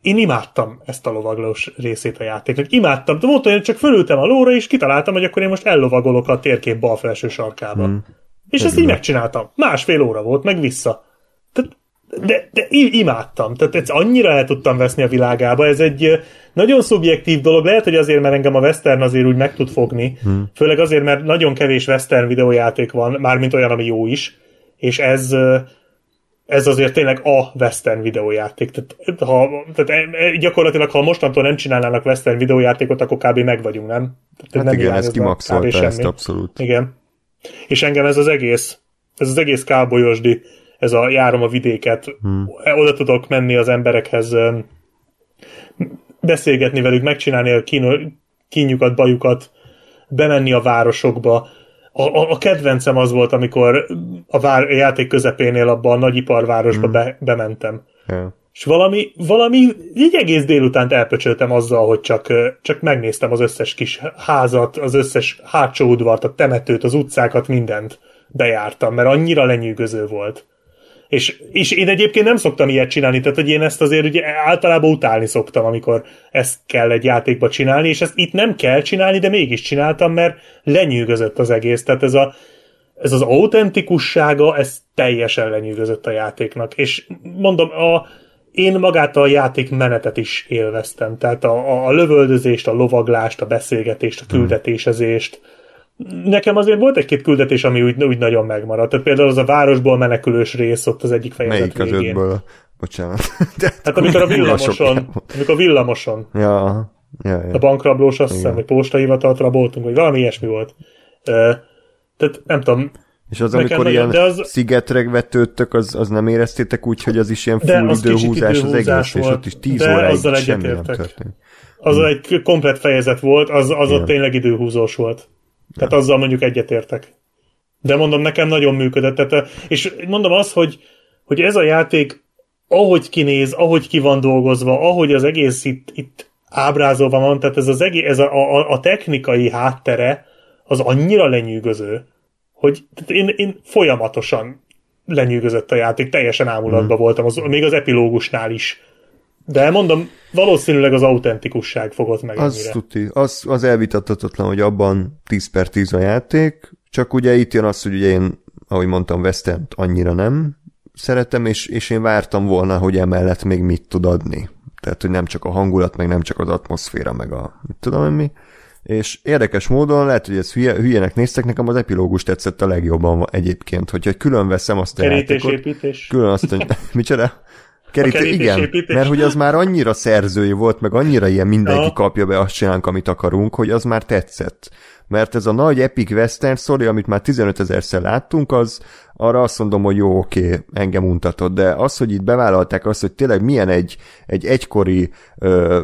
én imádtam ezt a lovaglós részét a játéknak. Imádtam. De mondta, hogy csak fölültem a lóra, és kitaláltam, hogy akkor én most ellovagolok a térkép bal felső sarkába. Hmm. És ezt így megcsináltam. Másfél óra volt, meg vissza. Tehát, de, de imádtam. Tehát ezt annyira el tudtam veszni a világába. Ez egy nagyon szubjektív dolog. Lehet, hogy azért, mert engem a western azért úgy meg tud fogni. Hmm. Főleg azért, mert nagyon kevés western videójáték van, mármint olyan, ami jó is. És ez ez azért tényleg a western videójáték. Tehát, ha, tehát e, e, gyakorlatilag, ha mostantól nem csinálnának western videójátékot, akkor kb. meg vagyunk, nem? Tehát hát nem igen, ez kimaxolta ezt abszolút. Igen. És engem ez az egész, ez az egész kábolyosdi, ez a járom a vidéket, hmm. oda tudok menni az emberekhez, beszélgetni velük, megcsinálni a kínjukat, bajukat, bemenni a városokba, a, a, a kedvencem az volt, amikor a, vár, a játék közepénél abban a nagyiparvárosba mm. be, bementem. Yeah. És valami, valami így egész délutánt elpöcsöltem azzal, hogy csak, csak megnéztem az összes kis házat, az összes hátsó udvart, a temetőt, az utcákat, mindent bejártam, mert annyira lenyűgöző volt. És, és én egyébként nem szoktam ilyet csinálni, tehát hogy én ezt azért ugye általában utálni szoktam, amikor ezt kell egy játékba csinálni, és ezt itt nem kell csinálni, de mégis csináltam, mert lenyűgözött az egész. Tehát ez, a, ez az autentikussága, ez teljesen lenyűgözött a játéknak. És mondom, a, én magát a játék menetet is élveztem. Tehát a, a, a lövöldözést, a lovaglást, a beszélgetést, a küldetésezést, Nekem azért volt egy-két küldetés, ami úgy, úgy nagyon megmaradt. Tehát például az a városból menekülős rész ott az egyik fejezet Melyik az végén. ötből? Bocsánat. De hát amikor a villamoson, amikor a villamoson. Ja, ja, ja. A bankrablós, azt hiszem, hogy postahivatalt raboltunk, vagy valami ilyesmi volt. Tehát nem tudom, és az, amikor ilyen de az... szigetre vetődtök, az, az nem éreztétek úgy, hogy az is ilyen full az időhúzás az egész, volt, és ott is 10 óráig semmi nem történt. Az hmm. egy komplet fejezet volt, az, az ott tényleg időhúzós volt. Tehát azzal mondjuk egyetértek. De mondom, nekem nagyon működött. Tehát, és mondom azt, hogy, hogy ez a játék, ahogy kinéz, ahogy ki van dolgozva, ahogy az egész itt, itt ábrázolva van, tehát ez, az egész, ez a, a, a technikai háttere, az annyira lenyűgöző, hogy én, én folyamatosan lenyűgözött a játék, teljesen ámulatban mm. voltam, az, még az epilógusnál is. De mondom, valószínűleg az autentikusság fogott meg az ennyire. Tuti. Az, az elvitathatatlan, hogy abban 10 per 10 a játék, csak ugye itt jön az, hogy ugye én, ahogy mondtam, western annyira nem szeretem, és, és én vártam volna, hogy emellett még mit tud adni. Tehát, hogy nem csak a hangulat, meg nem csak az atmoszféra, meg a mit tudom mi. És érdekes módon, lehet, hogy ez hülye, hülyének néztek, nekem az epilógus tetszett a legjobban egyébként, hogyha külön veszem azt a játékot. Külön azt, hogy micsoda? Kerít, igen, építés. mert hogy az már annyira szerzői volt, meg annyira ilyen mindenki ja. kapja be, azt csinálunk, amit akarunk, hogy az már tetszett. Mert ez a nagy epic western story, amit már 15 ezerszer láttunk, az arra azt mondom, hogy jó, oké, engem untatott, de az, hogy itt bevállalták azt, hogy tényleg milyen egy, egy egykori ö,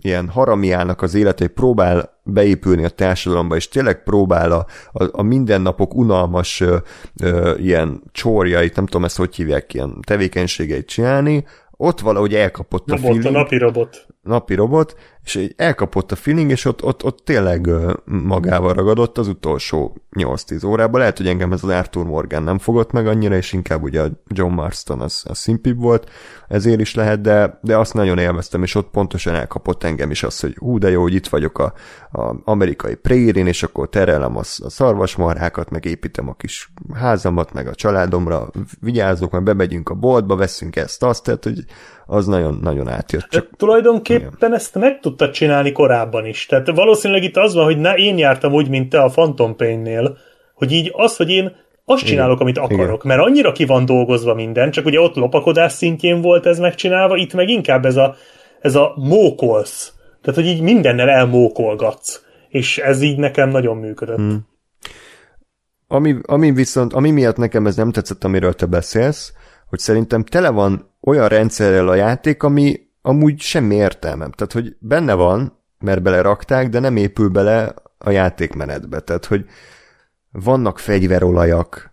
ilyen haramiának az élet, hogy próbál beépülni a társadalomba, és tényleg próbál a, a, a mindennapok unalmas ö, ö, ilyen csórjait, nem tudom ezt hogy hívják, ilyen tevékenységeit csinálni, ott valahogy elkapott robot, a feeling. A napi robot. Napi robot, és egy elkapott a feeling, és ott, ott, ott tényleg magával ragadott az utolsó 8-10 órában. Lehet, hogy engem ez az Arthur Morgan nem fogott meg annyira, és inkább ugye a John Marston az, az szimpibb volt, ezért is lehet, de, de azt nagyon élveztem, és ott pontosan elkapott engem is az, hogy hú, de jó, hogy itt vagyok a, a amerikai prérin, és akkor terelem a, a szarvasmarhákat, meg építem a kis házamat, meg a családomra, vigyázok, meg bemegyünk a boltba, veszünk ezt, azt, tehát, hogy az nagyon-nagyon átjött. Csak... Tulajdonképpen igen. ezt meg tudtad csinálni korábban is. Tehát valószínűleg itt az van, hogy ne, én jártam úgy, mint te a Phantom Pain-nél, hogy így az, hogy én azt csinálok, amit akarok, igen. mert annyira ki van dolgozva minden, csak ugye ott lopakodás szintjén volt ez megcsinálva, itt meg inkább ez a, ez a mókolsz. Tehát, hogy így mindennel elmókolgatsz. És ez így nekem nagyon működött. Hmm. Ami, ami viszont, ami miatt nekem ez nem tetszett, amiről te beszélsz, hogy szerintem tele van olyan rendszerrel a játék, ami amúgy semmi értelmem. Tehát, hogy benne van, mert belerakták, de nem épül bele a játékmenetbe. Tehát, hogy vannak fegyverolajak,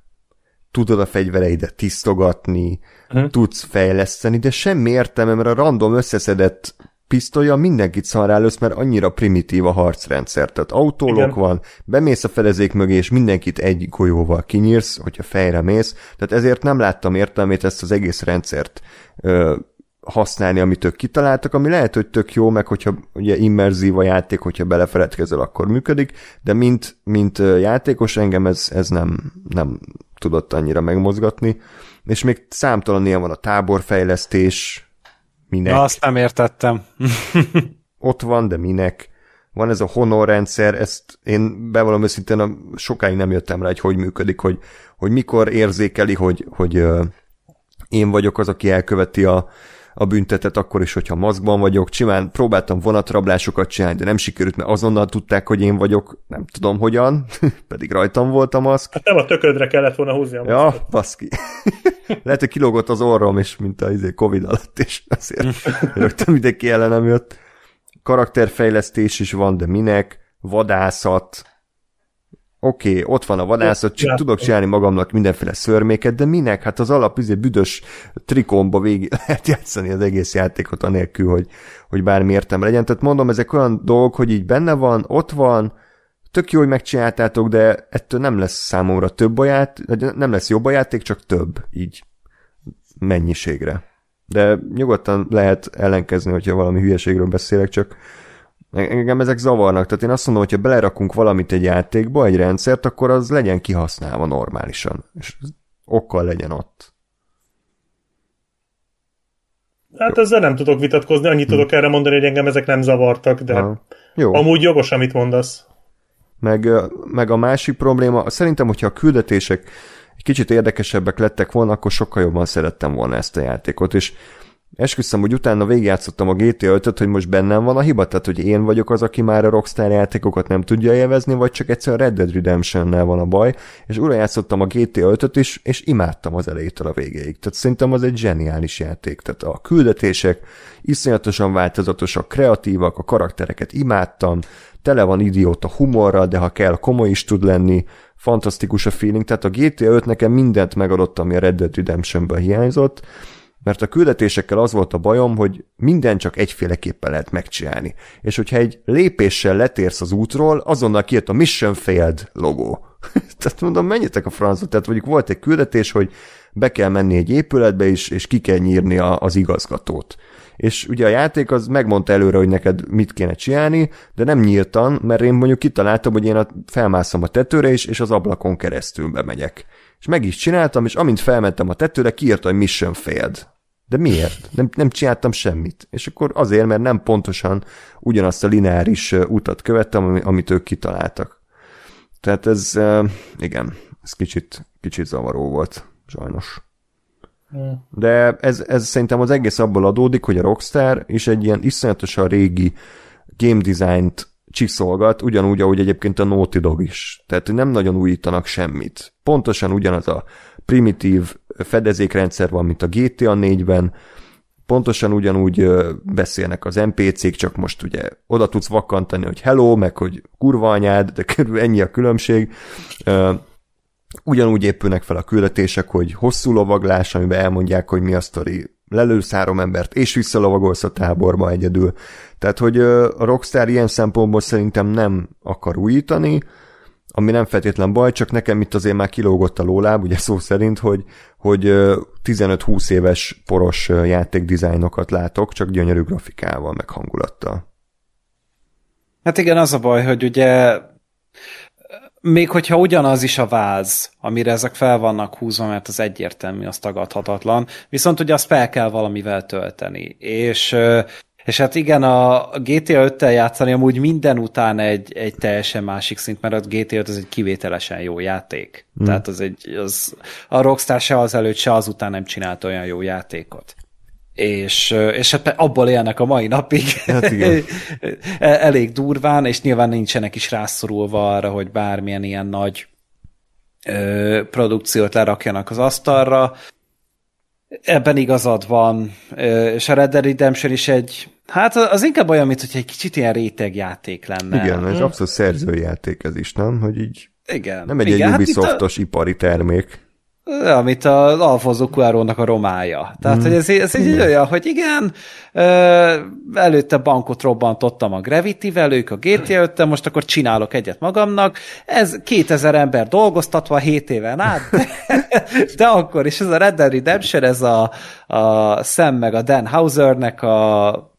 tudod a fegyvereidet tisztogatni, uh-huh. tudsz fejleszteni, de semmi értelme, mert a random összeszedett pisztolya mindenkit szarálősz, mert annyira primitív a harcrendszer. Tehát autólok Igen. van, bemész a fedezék mögé, és mindenkit egy golyóval kinyírsz, hogyha fejre mész. Tehát ezért nem láttam értelmét ezt az egész rendszert ö, használni, amit ők kitaláltak, ami lehet, hogy tök jó, meg hogyha ugye immerzív a játék, hogyha belefeledkezel, akkor működik, de mint, mint játékos engem ez, ez nem, nem tudott annyira megmozgatni. És még számtalan ilyen van a táborfejlesztés, minek. Na, azt nem értettem. Ott van, de minek. Van ez a honor rendszer, ezt én bevallom őszintén, sokáig nem jöttem rá, hogy hogy működik, hogy, hogy mikor érzékeli, hogy, hogy én vagyok az, aki elköveti a, a büntetet akkor is, hogyha maszkban vagyok. Csimán próbáltam vonatrablásokat csinálni, de nem sikerült, mert azonnal tudták, hogy én vagyok, nem tudom hogyan, pedig rajtam volt a maszk. Hát nem a töködre kellett volna húzni a maszkot. Ja, baszki. Lehet, hogy kilógott az orrom is, mint a izé, Covid alatt, és azért rögtön mindenki ellenem jött. Karakterfejlesztés is van, de minek? Vadászat, oké, okay, ott van a vadászat, csak tudok csinálni magamnak mindenféle szörméket, de minek? Hát az alap izé, büdös trikomba végig lehet játszani az egész játékot anélkül, hogy, hogy bármi értem legyen. Tehát mondom, ezek olyan dolgok, hogy így benne van, ott van, tök jó, hogy megcsináltátok, de ettől nem lesz számomra több a játék, nem lesz jobb a játék, csak több, így mennyiségre. De nyugodtan lehet ellenkezni, hogyha valami hülyeségről beszélek, csak Engem ezek zavarnak, tehát én azt mondom, hogyha belerakunk valamit egy játékba, egy rendszert, akkor az legyen kihasználva normálisan, és okkal legyen ott. Hát Jó. ezzel nem tudok vitatkozni, annyit hm. tudok erre mondani, hogy engem ezek nem zavartak, de ha. Jó. amúgy jogos, amit mondasz. Meg, meg a másik probléma, szerintem, hogyha a küldetések egy kicsit érdekesebbek lettek volna, akkor sokkal jobban szerettem volna ezt a játékot, és Esküszöm, hogy utána végigjátszottam a GTA 5 hogy most bennem van a hiba, tehát hogy én vagyok az, aki már a Rockstar játékokat nem tudja élvezni, vagy csak egyszer a Red Dead Redemption-nel van a baj, és újra játszottam a GTA 5 is, és imádtam az elejétől a végéig. Tehát szerintem az egy zseniális játék. Tehát a küldetések iszonyatosan változatosak, kreatívak, a karaktereket imádtam, tele van idióta humorral, de ha kell, komoly is tud lenni, fantasztikus a feeling, tehát a GTA 5 nekem mindent megadott, ami a Red Dead Redemption-ben hiányzott, mert a küldetésekkel az volt a bajom, hogy minden csak egyféleképpen lehet megcsinálni. És hogyha egy lépéssel letérsz az útról, azonnal kijött a Mission Failed logó. Tehát mondom, menjetek a francba. Tehát mondjuk volt egy küldetés, hogy be kell menni egy épületbe is, és ki kell nyírni a, az igazgatót. És ugye a játék az megmondta előre, hogy neked mit kéne csinálni, de nem nyíltan, mert én mondjuk kitaláltam, hogy én a, felmászom a tetőre is, és az ablakon keresztül bemegyek. És meg is csináltam, és amint felmentem a tetőre, kiírta, hogy mission failed. De miért? Nem, nem csináltam semmit. És akkor azért, mert nem pontosan ugyanazt a lineáris utat követtem, amit ők kitaláltak. Tehát ez, igen, ez kicsit, kicsit zavaró volt, sajnos. De ez, ez szerintem az egész abból adódik, hogy a Rockstar is egy ilyen iszonyatosan régi game design-t csiszolgat, ugyanúgy, ahogy egyébként a Naughty Dog is. Tehát nem nagyon újítanak semmit. Pontosan ugyanaz a primitív fedezékrendszer van, mint a GTA 4-ben, pontosan ugyanúgy beszélnek az NPC-k, csak most ugye oda tudsz vakantani, hogy hello, meg hogy kurva anyád, de körül ennyi a különbség. Ugyanúgy épülnek fel a küldetések, hogy hosszú lovaglás, amiben elmondják, hogy mi a sztori, lelősz három embert, és visszalovagolsz a táborba egyedül. Tehát, hogy a Rockstar ilyen szempontból szerintem nem akar újítani, ami nem feltétlen baj, csak nekem itt azért már kilógott a lóláb, ugye szó szerint, hogy, hogy 15-20 éves poros játékdizájnokat látok, csak gyönyörű grafikával, meg hangulattal. Hát igen, az a baj, hogy ugye még hogyha ugyanaz is a váz, amire ezek fel vannak húzva, mert az egyértelmű, az tagadhatatlan, viszont ugye azt fel kell valamivel tölteni. És és hát igen, a GTA 5-tel játszani amúgy minden után egy, egy teljesen másik szint, mert a GTA 5 az egy kivételesen jó játék. Hmm. Tehát az egy, az, a Rockstar se az előtt, se azután nem csinált olyan jó játékot. És, és hát abból élnek a mai napig. Hát igen. Elég durván, és nyilván nincsenek is rászorulva arra, hogy bármilyen ilyen nagy ö, produkciót lerakjanak az asztalra. Ebben igazad van, és a Red Dead Redemption is egy, hát az inkább olyan, mint hogy egy kicsit ilyen rétegjáték lenne. Igen, ez abszolút szerzőjáték ez is, nem? Hogy így igen. Nem egy, igen, egy Ubisoftos hát ipari termék. Amit az Alfonso Cuarónak a romája. Tehát, mm. hogy ez, ez egy olyan, hogy igen, előtte bankot robbantottam a Gravity-vel, ők a GTA 5 most akkor csinálok egyet magamnak. Ez 2000 ember dolgoztatva 7 éven át, de, de akkor is ez a Red Dead Redemption, ez a, a Sam meg a Dan Hausernek a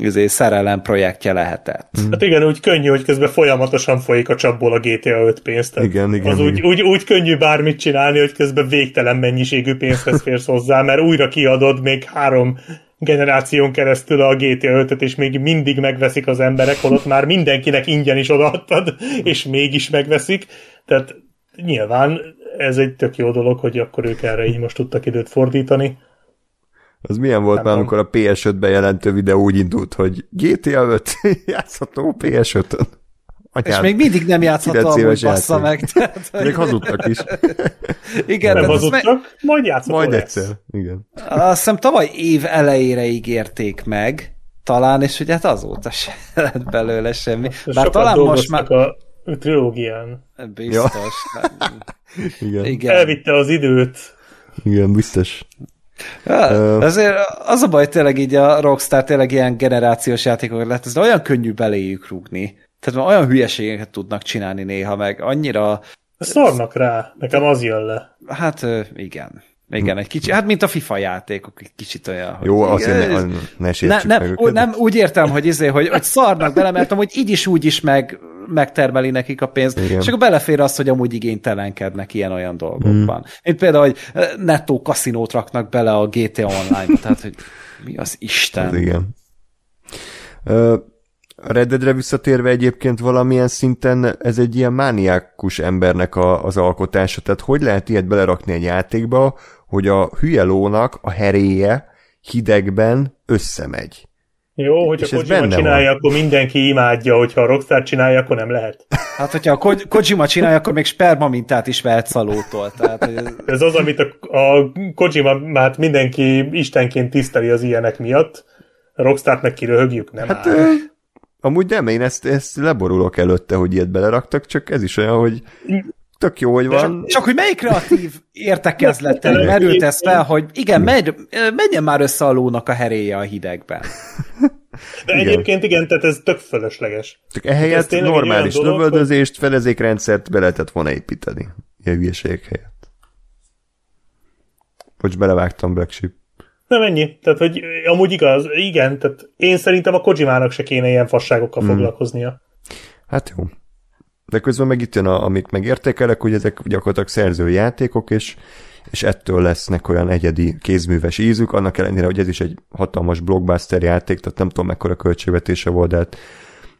üzé, szerelem projektje lehetett. Mm. Hát igen, úgy könnyű, hogy közben folyamatosan folyik a csapból a GTA 5 pénzt. Igen, igen. Az igen. Úgy, úgy, úgy könnyű bármit csinálni, hogy közben végtelen mennyiségű pénzhez férsz hozzá, mert újra kiadod még három generáción keresztül a GTA 5-öt, és még mindig megveszik az emberek, holott már mindenkinek ingyen is odaadtad, és mégis megveszik. Tehát nyilván ez egy tök jó dolog, hogy akkor ők erre így most tudtak időt fordítani. Az milyen volt már, amikor a PS5 bejelentő videó úgy indult, hogy GTA 5 játszható PS5-ön. Anyád, és még mindig nem játszható amúgy bassza meg. Tehát. Még hazudtak is. Igen, nem hazudtak, meg... majd játszható Majd lesz. egyszer, igen. Azt hiszem tavaly év elejére ígérték meg, talán, és hogy hát azóta se lett belőle semmi. Bár talán most már... a trilógián. Biztos. igen. igen. Elvitte az időt. Igen, biztos. Ja, uh, azért az a baj tényleg így a Rockstar tényleg ilyen generációs játékok lett, ez olyan könnyű beléjük rúgni. Tehát már olyan hülyeségeket tudnak csinálni néha, meg annyira... Szarnak rá, nekem az jön le. Hát igen. Igen, egy kicsit, hát mint a FIFA játékok, egy kicsit olyan, hogy... Jó, azt ne, ne, ne ne, nem, meg nem, úgy értem, hogy, izé, hogy, hogy szarnak bele, mert amúgy így is úgy is meg, megtermeli nekik a pénzt, Igen. és akkor belefér az, hogy amúgy igénytelenkednek ilyen-olyan dolgokban. Mm. Mint például, hogy nettó kaszinót raknak bele a GTA Online-ba, tehát hogy mi az Isten. Ez igen. Uh, a Red Deadre visszatérve egyébként valamilyen szinten ez egy ilyen mániákus embernek a, az alkotása, tehát hogy lehet ilyet belerakni egy játékba, hogy a hülye lónak a heréje hidegben összemegy. Jó, hogyha a Kojima csinálja, van. akkor mindenki imádja, hogyha a Rockstar csinálja, akkor nem lehet. Hát, hogyha a Ko- Kojima csinálja, akkor még sperma mintát is vehet szalótól. Tehát, ez... ez az, amit a, a Kojima, hát mindenki istenként tiszteli az ilyenek miatt, a Rockstart meg kiröhögjük, nem hát, áll. Amúgy nem, én ezt, ezt leborulok előtte, hogy ilyet beleraktak, csak ez is olyan, hogy tök jó, hogy van. Csak, csak hogy melyik kreatív értekezlettel merült ez fel, hogy igen, megy, menjen már össze a lónak a heréje a hidegben. De igen. egyébként igen, tehát ez tök fölösleges. Csak ehelyett normális lövöldözést, hogy... felezékrendszert be lehetett volna építeni. Ilyen hülyeségek helyett. Bocs, belevágtam Black Sheep. Nem ennyi. Tehát, hogy amúgy igaz, igen, tehát én szerintem a Kojimának se kéne ilyen fasságokkal mm. foglalkoznia. Hát jó. De közben meg itt jön, a, amit megértékelek, hogy ezek gyakorlatilag szerzői játékok, és, és ettől lesznek olyan egyedi kézműves ízük, annak ellenére, hogy ez is egy hatalmas blockbuster játék, tehát nem tudom mekkora költségvetése volt, de hát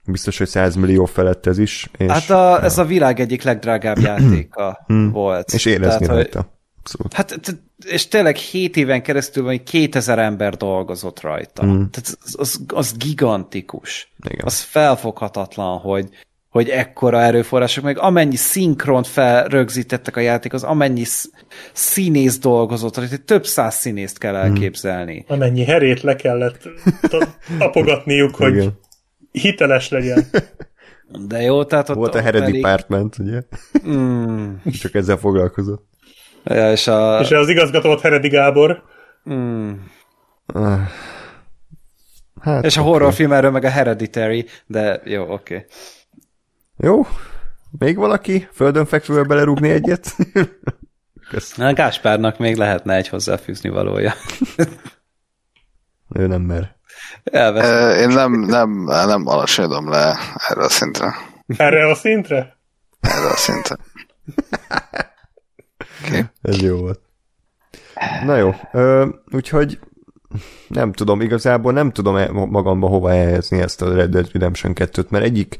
biztos, hogy 100 millió felett ez is. És, hát a, ja. ez a világ egyik legdrágább játéka hmm. volt. És érezni Tehát, rajta. Abszolút. Hát, és tényleg 7 éven keresztül vagy 2000 ember dolgozott rajta. Mm. Tehát az, az, az gigantikus. Igen. Az felfoghatatlan, hogy, hogy ekkora erőforrások, meg amennyi szinkront felrögzítettek a játék, az amennyi színész dolgozott, hogy több száz színészt kell hmm. elképzelni. Hmm. Amennyi herét le kellett tapogatniuk, hogy Igen. hiteles legyen. De jó, tehát ott Volt a Hered pedig... Department, ugye? Mm. Csak ezzel foglalkozott. Ja, és, a... és az igazgató volt Heredi Gábor. Mm. Hát, és a okay. horrorfilm erről meg a Hereditary, de jó, oké. Okay. Jó, még valaki? Földön fekvővel belerúgni egyet? Na, Gáspárnak még lehetne egy hozzáfűzni valója. ő nem mer. Elveszem. Én nem, nem, nem alacsonyodom le erre a szintre. Erre a szintre? Erre a szintre. Okay. Ez jó volt. Na jó, ö, úgyhogy nem tudom, igazából nem tudom magamba hova helyezni ezt a Red Dead Redemption 2-t, mert egyik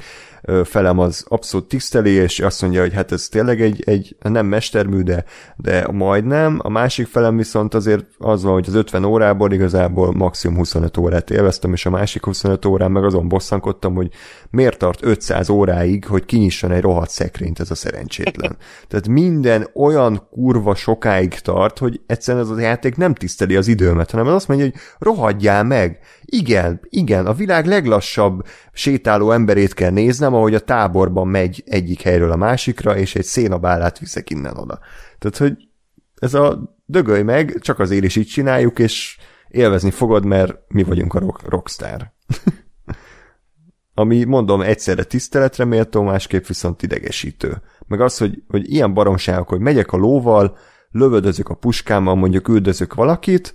felem az abszolút tiszteli, és azt mondja, hogy hát ez tényleg egy, egy nem mestermű, de, de majdnem. A másik felem viszont azért az van, hogy az 50 órából igazából maximum 25 órát élveztem, és a másik 25 órán meg azon bosszankodtam, hogy miért tart 500 óráig, hogy kinyisson egy rohadt szekrényt ez a szerencsétlen. Tehát minden olyan kurva sokáig tart, hogy egyszerűen ez a játék nem tiszteli az időmet, hanem az azt mondja, hogy rohadjál meg, igen, igen, a világ leglassabb sétáló emberét kell néznem, ahogy a táborban megy egyik helyről a másikra, és egy szénabálát viszek innen oda. Tehát, hogy ez a dögölj meg, csak azért is így csináljuk, és élvezni fogod, mert mi vagyunk a rock, rockstar. Ami mondom egyszerre tiszteletre méltó, másképp viszont idegesítő. Meg az, hogy, hogy ilyen baromságok, hogy megyek a lóval, lövödözök a puskámmal, mondjuk üldözök valakit,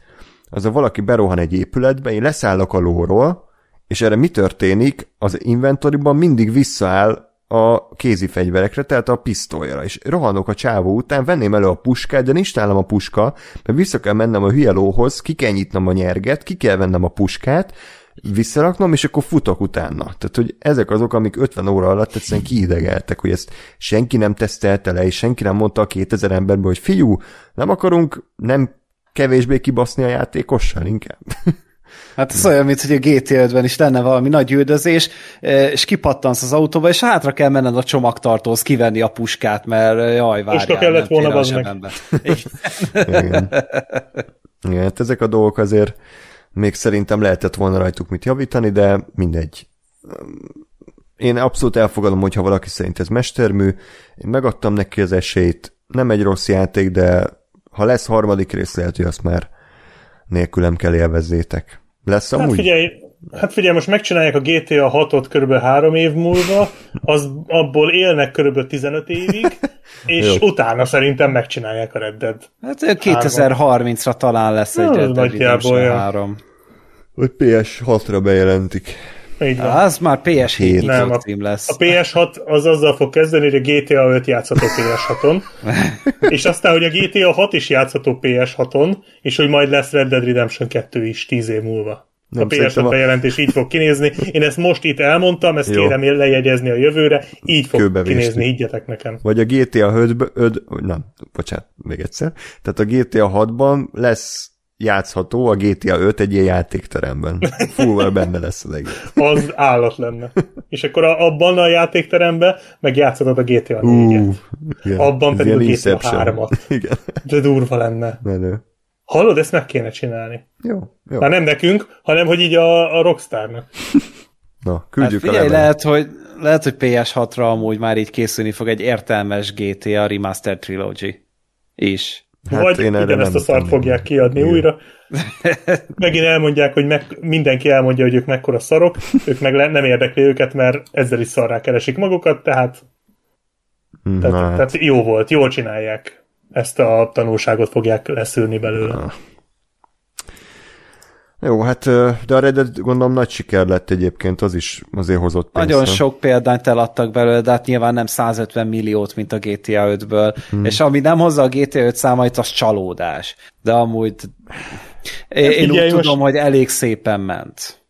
az a valaki berohan egy épületbe, én leszállok a lóról, és erre mi történik? Az inventoriban mindig visszaáll a kézi fegyverekre, tehát a pisztolyra, és rohanok a csávó után, venném elő a puskát, de nincs nálam a puska, mert vissza kell mennem a hülye lóhoz, ki kell nyitnom a nyerget, ki kell vennem a puskát, visszaraknom, és akkor futok utána. Tehát, hogy ezek azok, amik 50 óra alatt egyszerűen kiidegeltek, hogy ezt senki nem tesztelte le, és senki nem mondta a 2000 emberből, hogy fiú, nem akarunk nem kevésbé kibaszni a játékossal inkább. Hát ez olyan, mint hogy a gt ben is lenne valami nagy üldözés, és kipattansz az autóba, és hátra kell menned a csomagtartóhoz kivenni a puskát, mert jaj, várjál. Puska kellett volna az meg. Igen. Igen, hát ezek a dolgok azért még szerintem lehetett volna rajtuk mit javítani, de mindegy. Én abszolút elfogadom, hogyha valaki szerint ez mestermű, én megadtam neki az esélyt, nem egy rossz játék, de ha lesz harmadik rész, lehet, hogy azt már nélkülem kell élvezzétek. Lesz hát amúgy? Figyelj, hát figyelj, most megcsinálják a GTA 6-ot körülbelül három év múlva, az abból élnek körülbelül 15 évig, és Jó. utána szerintem megcsinálják a Red Dead. Hát 2030-ra talán lesz egy Red Dead Redemption olyan. 3. Hogy PS6-ra bejelentik. Így van. Az már PS7 Hét. Nem, a, cím lesz. a PS6 az azzal fog kezdeni, hogy a GTA 5 játszható PS6-on, és aztán, hogy a GTA 6 is játszható PS6-on, és hogy majd lesz Red Dead Redemption 2 is 10 év múlva. Nem, a szerintem PS6 a- bejelentés így fog kinézni. Én ezt most itt elmondtam, ezt Jó. kérem lejegyezni a jövőre, így fog Kőbe vésni. kinézni, higgyetek nekem. Vagy a GTA 5 öd, nem, bocsánat, még egyszer. Tehát a GTA 6-ban lesz játszható a GTA 5 egy ilyen játékteremben. Fullval benne lesz az egész. Az állat lenne. És akkor a, abban a játékteremben meg játszhatod a GTA 4-et. igen. Abban Ez pedig a GTA Inception. 3-at. Igen. De durva lenne. Menő. Hallod, ezt meg kéne csinálni. Jó, jó. Már nem nekünk, hanem hogy így a, a Rockstarnak. Na, Hát küldjük a figyelj, levelet. lehet hogy, lehet, hogy PS6-ra amúgy már így készülni fog egy értelmes GTA Remastered Trilogy is. Hát Vagy én ugyanezt a szart fogják kiadni Igen. újra. Megint elmondják, hogy meg, mindenki elmondja, hogy ők mekkora szarok, ők meg le, nem érdekli őket, mert ezzel is szarrá keresik magukat, tehát, tehát, Na, hát. tehát jó volt, jól csinálják. Ezt a tanulságot fogják leszűrni belőle. Jó, hát de a Red Dead gondolom nagy siker lett egyébként, az is azért hozott pénzt. Nagyon sok példányt eladtak belőle, de hát nyilván nem 150 milliót, mint a GTA 5-ből. Hmm. És ami nem hozza a GTA 5 számait, az csalódás. De amúgy én, én úgy most- tudom, hogy elég szépen ment.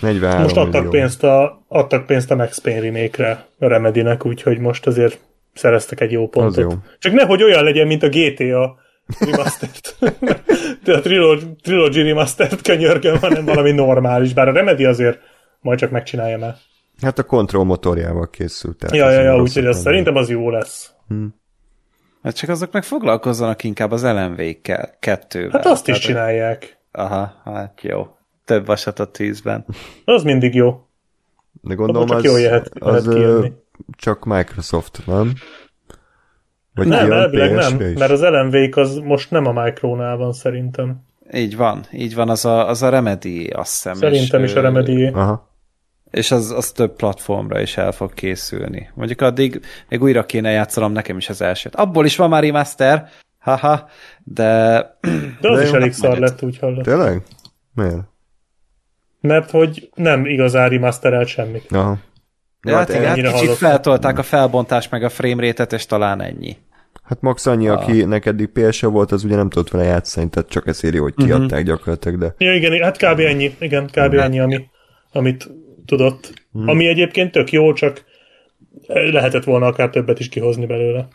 43 Most adtak millió. pénzt, a, adtak pénzt a Max Payne remake-re a Remedy-nek, úgyhogy most azért szereztek egy jó pontot. jó. Csak nehogy olyan legyen, mint a GTA Remastered. De a Trilogy, Trilogy Remastered könyörgöm, hanem valami normális. Bár a Remedy azért majd csak megcsinálja már. Hát a Control motorjával készült. tehát Ja, ja, ja, úgyhogy az szerintem az jó lesz. Hát csak azok meg foglalkozzanak inkább az LMV-kkel, kettővel. Hát azt is Tehát- csinálják. Aha, hát jó. Több vasat a tűzben. Az mindig jó. De gondolom csak az, jól jöhet- az ö, kijönni. csak Microsoft, nem? Vagy Nem, elvileg nem, is? mert az lmv az most nem a Micronál van szerintem. Így van, így van, az a, az a Remedy, azt hiszem. Szerintem és, is a Remedy. Aha. És az, az több platformra is el fog készülni. Mondjuk addig még újra kéne játszanom nekem is az elsőt. Abból is van már remaster, haha, de De az De is elég hát szar lett, úgy hallott. Tényleg? Miért? Mert hogy nem igazán remasterelt semmit. Aha. de hát, igen, hát kicsit hallottam. feltolták a felbontást meg a framerate-et, és talán ennyi. Hát max annyi, aki neked ps volt, az ugye nem tudott vele játszani, tehát csak ezért jó, hogy Mhm. kiadták gyakorlatilag, de Ja, igen, hát kb. ennyi. Igen, kb. ennyi, ami, amit tudott. Hmm. Ami egyébként tök jó, csak lehetett volna akár többet is kihozni belőle.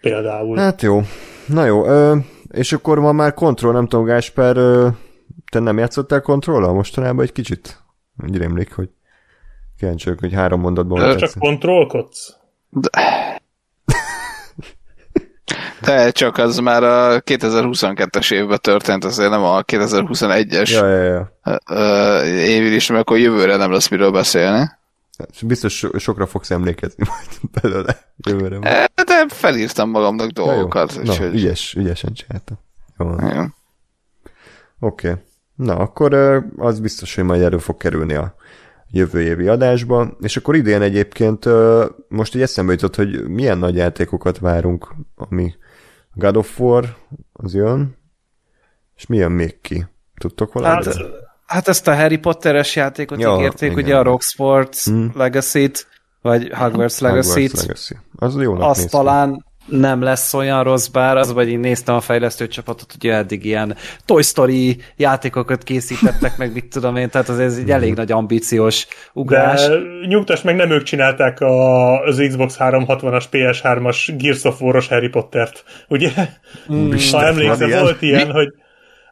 Például. Hát jó. Na jó, ö, és akkor ma már kontroll, nem tudom, Gásper, ö, te nem játszottál kontrollal mostanában egy kicsit? Úgy rémlik, hogy kíváncsi hogy három mondatban csak kontrollkodsz? De csak az már a 2022-es évben történt, azért nem a 2021-es Ja, ja, ja. évig is, mert akkor jövőre nem lesz miről beszélni. biztos so- sokra fogsz emlékezni majd belőle jövőre. majd. Eh, De felírtam magamnak Ja, jó. dolgokat. Na, úgyhogy- ügyes, ügyesen csináltam. Jó. Oké. Okay. Na, akkor az biztos, hogy majd elő fog kerülni a jövő évi adásba, és akkor idén egyébként most így eszembe jutott, hogy milyen nagy játékokat várunk, ami God of War, az jön, és milyen még ki? Tudtok valamit? Hát, hát ezt a Harry Potteres játékot Ja, ígérték, igen. ugye a Rock Sports Hmm. Legacy-t, vagy Hogwarts Legacy-t. Hogwarts Legacy. Az jónak az néz ki. talán nem lesz olyan rossz, bár az, vagy én néztem a fejlesztő csapatot, hogy eddig ilyen Toy Story játékokat készítettek meg, mit tudom én, tehát az ez egy elég nagy ambíciós ugrás. De nyugtass meg, nem ők csinálták a, az Xbox 360-as, PS3-as Gears of War-os Harry Pottert, ugye? Isten, ha emlékszel, ilyen? volt ilyen, hogy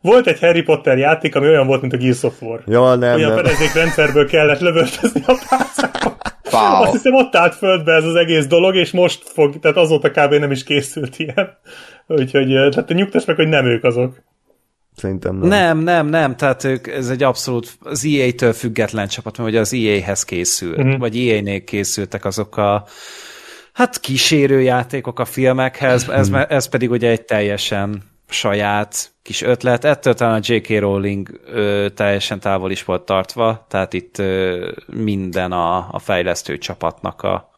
volt egy Harry Potter játék, ami olyan volt, mint a Gears of War. Ja, nem, Olyan nem. fedezékrendszerből kellett lövöltözni a pászákat. Wow. Azt hiszem ott állt földbe ez az egész dolog, és most fog, tehát azóta kb. nem is készült ilyen. Úgyhogy eh, tehát nyugtass meg, hogy nem ők azok. Szerintem nem. Nem, nem, nem, tehát ők, ez egy abszolút az EA-től független csapat, mert ugye az EA-hez készült, Mhm. uh-huh. vagy EA-nél készültek azok a hát kísérő játékok a filmekhez, ez, ez pedig ugye egy teljesen saját kis ötlet. Ettől talán a J.K. Rowling ö, teljesen távol is volt tartva, tehát itt ö, minden a, a fejlesztő csapatnak a,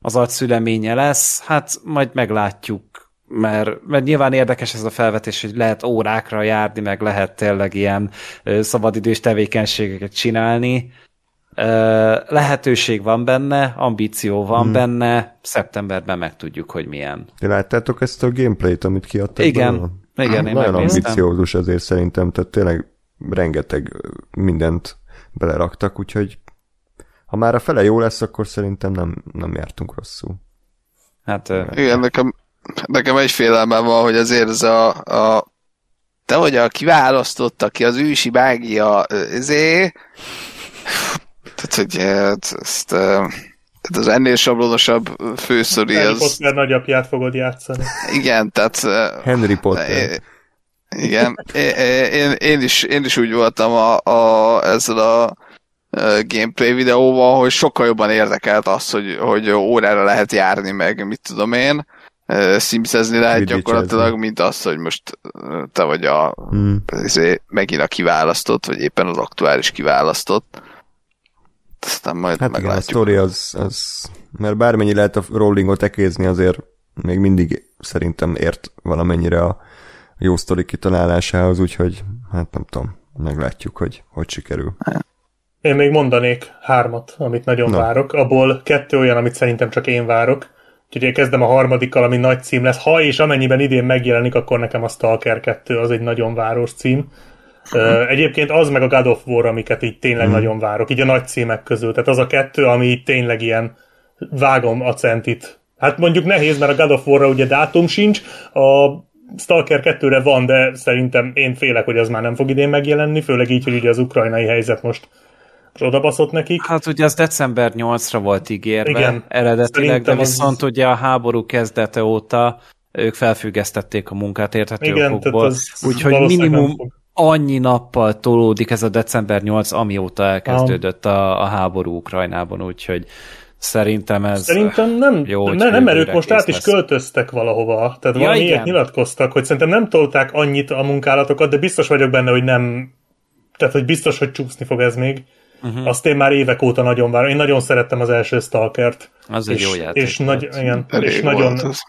az agyszüleménye lesz. Hát majd meglátjuk, mert, mert nyilván érdekes ez a felvetés, hogy lehet órákra járni, meg lehet tényleg ilyen ö, szabadidős tevékenységeket csinálni. Lehetőség van benne, ambíció van hmm. benne, szeptemberben megtudjuk, hogy milyen. Ti láttátok ezt a gameplayt, amit kiadtak Igen, belőle? igen, én Nagyon megnéztem. ambiciózus azért szerintem, tehát tényleg rengeteg mindent beleraktak, úgyhogy ha már a fele jó lesz, akkor szerintem nem, nem jártunk rosszul. Hát Igen, nekem, nekem egy félelmem van, hogy azért ez a, a te vagy a kiválasztott, aki az ősi mágia ezé, tehát, hogy eh, ezt, eh, tehát az ennél sablonosabb főszori, Harry az, Potter nagyapját fogod játszani. igen, tehát eh, Henry Potter. É- Igen, én, én, én, is, én is úgy voltam a, a, ezzel a gameplay videóval, hogy sokkal jobban érdekelt az, hogy, hogy órára lehet járni, meg mit tudom én, ö, simszezni lehet Quidditchezni. gyakorlatilag, mint az, hogy most te vagy a Hmm. izé, megint a kiválasztott, vagy éppen az aktuális kiválasztott. Aztán majd Hát igen, a meglátjuk. sztori az, az, mert bármennyi lehet a rollingot ekézni, azért még mindig szerintem ért valamennyire a jó sztori kitalálásához, úgyhogy hát nem tudom, meglátjuk, hogy hogy sikerül. Én még mondanék hármat, amit nagyon Na. Na. várok. Abból kettő olyan, amit szerintem csak én várok. Úgyhogy én kezdem a harmadikkal, ami nagy cím lesz. Ha és amennyiben idén megjelenik, akkor nekem a Stalker 2 az egy nagyon város cím. Egyébként az meg a God of War, amiket így tényleg Mhm. nagyon várok, így a nagy címek közül. Tehát az a kettő, ami így tényleg ilyen vágom a centit. Hát mondjuk nehéz, mert a God of War-ra ugye dátum sincs, a Stalker 2-re van, de szerintem én félek, hogy az már nem fog idén megjelenni, főleg így, hogy ugye az ukrajnai helyzet most, most odabaszott nekik. Hát ugye az december 8-ra volt ígérve Igen. eredetileg, Szerintem de az- viszont ugye a háború kezdete óta ők felfüggesztették a munkát érthető Igen, okokból. az Úgyhogy minimum fog. Annyi nappal tolódik ez a december 8, amióta elkezdődött a, a háború Ukrajnában, úgyhogy szerintem ez... Szerintem nem, Jó, ne, nem, mert ők jövőre most át is lesz. költöztek valahova. Tehát Ja, valami ilyet nyilatkoztak, hogy szerintem nem tolták annyit a munkálatokat, de biztos vagyok benne, hogy nem, tehát hogy biztos, hogy csúszni fog ez még. Uh-huh. Azt én már évek óta nagyon várom. Én nagyon szerettem az első Stalkert. Az egy és, jó játék És, nagy, igen, és nagyon, az.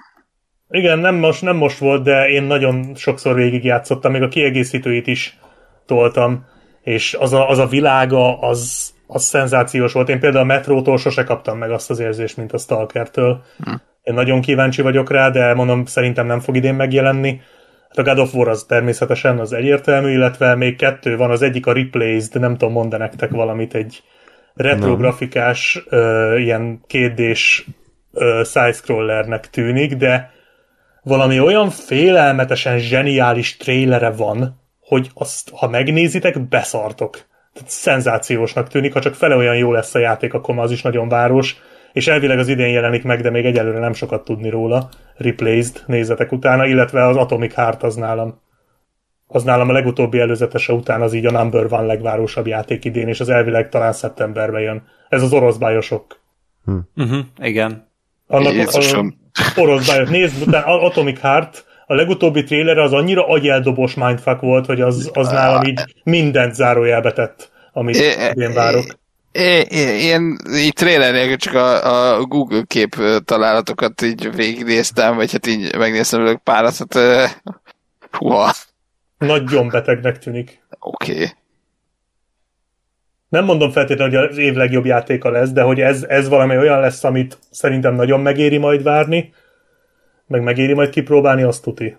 Igen, nem most, nem most volt, de én nagyon sokszor végigjátszottam, még a kiegészítőit is toltam, és az a, az a világa, az, az szenzációs volt. Én például a metrótól sose kaptam meg azt az érzést, mint a Stalkertől. Hm. Én nagyon kíváncsi vagyok rá, de mondom, szerintem nem fog idén megjelenni. Hát a God of War az természetesen az egyértelmű, illetve még kettő van, az egyik a Replaced, nem tudom, mond nektek valamit, egy retrografikás, ö, ilyen kétdés side-scrollernek tűnik, de valami olyan félelmetesen zseniális trélere van, hogy azt, ha megnézitek, beszartok. Tehát szenzációsnak tűnik, ha csak fele olyan jó lesz a játék, akkor már az is nagyon város, és elvileg az idén jelenik meg, de még egyelőre nem sokat tudni róla. Replaced, nézzetek utána, illetve az Atomic Heart az nálam Az nálam a legutóbbi előzetese után az így a number van legvárosabb játék idén, és az elvileg talán szeptemberben jön. Ez az orosz bájosok. Uh-huh, igen. Annak Jézusom. Orosz bájos. Nézd, utána Atomic Heart, a legutóbbi trailer az annyira agyeldobos mindfuck volt, hogy az, az nálam így mindent zárójelbe tett, amit én várok. Én így trailer nélkül csak a, a Google kép találatokat így végignéztem, vagy hát így megnéztem velük párat, hát ö, húha, Nagyon betegnek tűnik. oké. Okay. Nem mondom feltétlenül, hogy az év legjobb játéka lesz, de hogy ez, ez valami olyan lesz, amit szerintem nagyon megéri majd várni, meg megéri majd kipróbálni, azt tuti.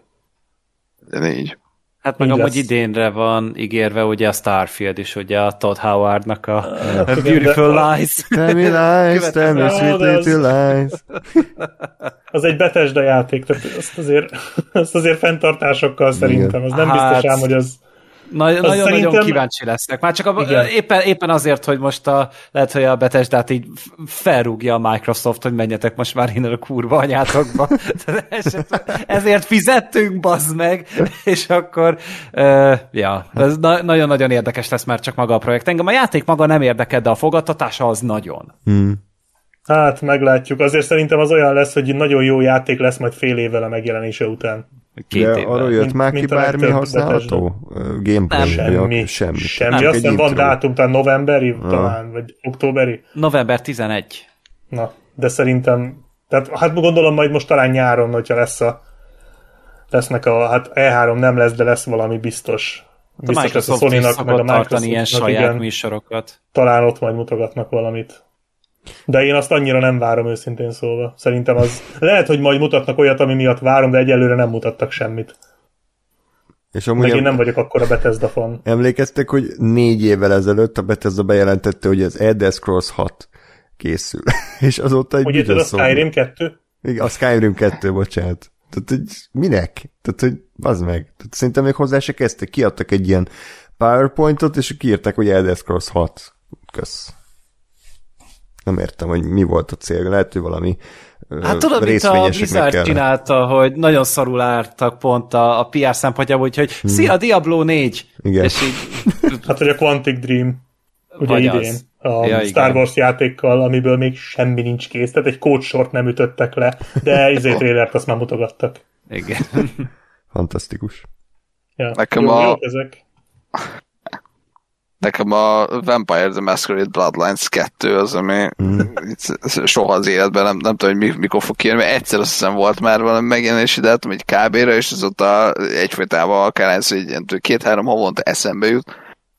De így. Hát meg Így amúgy lesz. idénre van ígérve ugye a Starfield is, ugye a Todd Howardnak a, a Beautiful de- Lies. Tell me lies, tell me sweet little lies. Az egy Bethesda játék, tehát azt azért, azt azért fenntartásokkal szerintem. Az nem Hát, biztos ám, hogy az... Nagyon-nagyon szerintem- kíváncsi lesznek. Már csak a, Igen. éppen, éppen azért, hogy most a, lehet, hogy a Bethesda-t így felrúgja a Microsoft, hogy menjetek most már innen a kurva anyátokba. Ezért fizettünk, bazd meg, és akkor, uh, ja, ez na- nagyon-nagyon érdekes lesz már csak maga a projekt. Engem a játék maga nem érdekel, de a fogadtatása az nagyon. Hát, meglátjuk. Azért szerintem az olyan lesz, hogy nagyon jó játék lesz majd fél évvel a megjelenése után. Két De arról jött már ki a bármi használható? Gameplay? Semmi. Semmi. Semmi. Csak Azt egy hiszem van dátum, talán novemberi, talán, vagy októberi. November 11. Na, de szerintem, tehát hát gondolom majd most talán nyáron, hogyha lesz a, lesznek a, hát E3 nem lesz, de lesz valami biztos. A Biztos lesz a Microsoft is Sony-nak, meg a tartani ilyen Microsoftnak, saját igen, műsorokat. talán ott majd mutogatnak valamit. De én azt annyira nem várom őszintén szólva. Szerintem az, lehet, hogy majd mutatnak olyat, ami miatt várom, de egyelőre nem mutattak semmit. És amúgy Meg én em- nem vagyok akkor a Bethesda fan. emlékeztek, hogy négy évvel ezelőtt a Bethesda bejelentette, hogy az Elder Scrolls 6 készül. És azóta egy Ugye a. Skyrim 2? Igen, a Skyrim 2, bocsánat. Tehát, hogy minek? Tehát, hogy az meg. Tehát szerintem még hozzá se kezdtek. Kiadtak egy ilyen PowerPointot, és kiírták, hogy Elder Scrolls 6. Kösz. Nem értem, hogy mi volt a cél. Lehet, hogy valami Hát tudod, mint a Blizzard csinálta, hogy nagyon szarul ártak pont a, a PR szempontjából, úgyhogy hmm. szia, Diablo 4! Igen. És így, Hát, hogy a Quantic Dream ugye Vagy idén az. a Ja, ja, igen. Star Wars játékkal, amiből még semmi nincs kész, tehát egy kódsort nem ütöttek le, de izé trailert azt már mutogattak. igen. Fantasztikus. Ja. Nekem jó, a- Jók ezek. Nekem a Vampire the Masquerade Bloodlines 2 az, ami Mm. soha az életben nem, nem tudom, hogy mi- mikor fog kijönni, mert egyszer azt hiszem volt már valami megjelenési dátum, egy KB-ra, és azóta egyfolytában akár ez, hogy ilyen két-három havonta eszembe jut,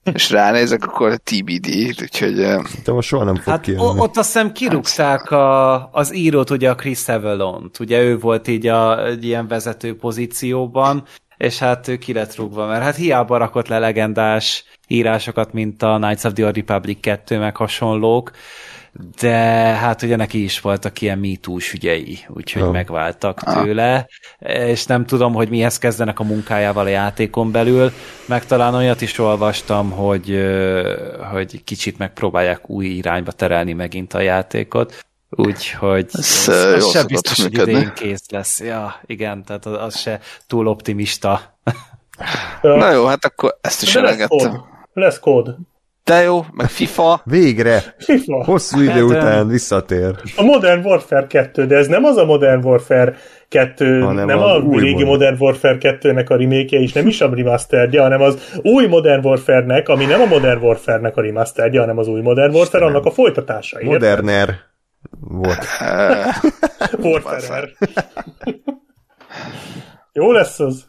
és ránézek, akkor TBD, úgyhogy De most soha nem fog Hát kijönni. ott azt hiszem kirúgták a, az írót, ugye a Chris Avalon-t, ugye ő volt így a, egy ilyen vezető pozícióban, és hát ő ki lett rúgva, mert hát hiába rakott le legendás írásokat, mint a Knights of the Old Republic 2, meg hasonlók, de hát ugye neki is voltak ilyen mitús ügyei, úgyhogy Ja. megváltak tőle, és nem tudom, hogy mihez kezdenek a munkájával a játékon belül, meg talán olyat is olvastam, hogy, hogy kicsit megpróbálják új irányba terelni megint a játékot, úgyhogy Ez, az, az se biztos, hogy idén kész lesz. Ja, igen, tehát az, az se túl optimista. Ja. na jó, hát akkor ezt is De lesz kód. elengedtem. Lesz kód. De jó, meg FIFA, Végre! FIFA. Hosszú idő Hát, után visszatér. A Modern Warfare 2, de ez nem az a Modern Warfare 2, Hanem nem az a új régi Modern. Modern Warfare 2-nek a remake és nem is a remasterje, hanem az új Modern Warfare-nek, ami nem a Modern Warfare-nek a remasterje, hanem az új Modern Warfare, annak a folytatása. érted? Volt. eh, Warfare. Jó lesz az.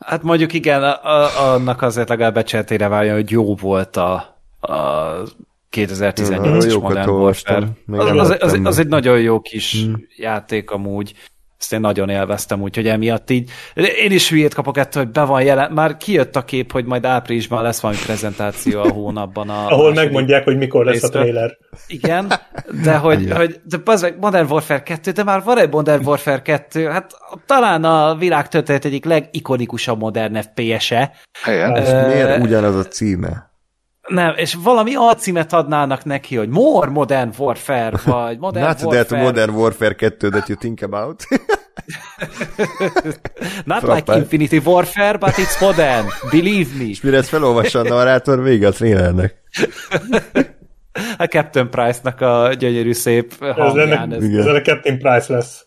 Hát mondjuk igen, a, a, annak azért legalább becsületére váljon, hogy jó volt a, a 2018-as jókat Modern. Warfare. Az, az, az, az egy nagyon jó kis játék amúgy. Ezt én nagyon élveztem, úgyhogy emiatt így. Én is hülyét kapok ettől, hogy be van jelen. Már kijött a kép, hogy majd áprilisban lesz valami prezentáció a hónapban. A Ahol megmondják, hogy mikor lesz a részről. trailer. Igen, de hogy, hogy de az meg Modern Warfare 2, de már van egy Modern Warfare 2, hát talán a világ történet egyik legikonikusabb modern FPS-e. igen. És miért ugyanaz a címe? Nem, és valami alcímet adnának neki, hogy More Modern Warfare, vagy Modern Not Warfare. that Modern Warfare 2 that you think about. Not Frappáns. like Infinity Warfare, but it's modern. Believe me. Mire ezt felolvassa a narrátor, vége a trélernek. A Captain Price-nak a gyönyörű szép Ez, hangján. ennek, Ez, ez ennek Captain Price lesz.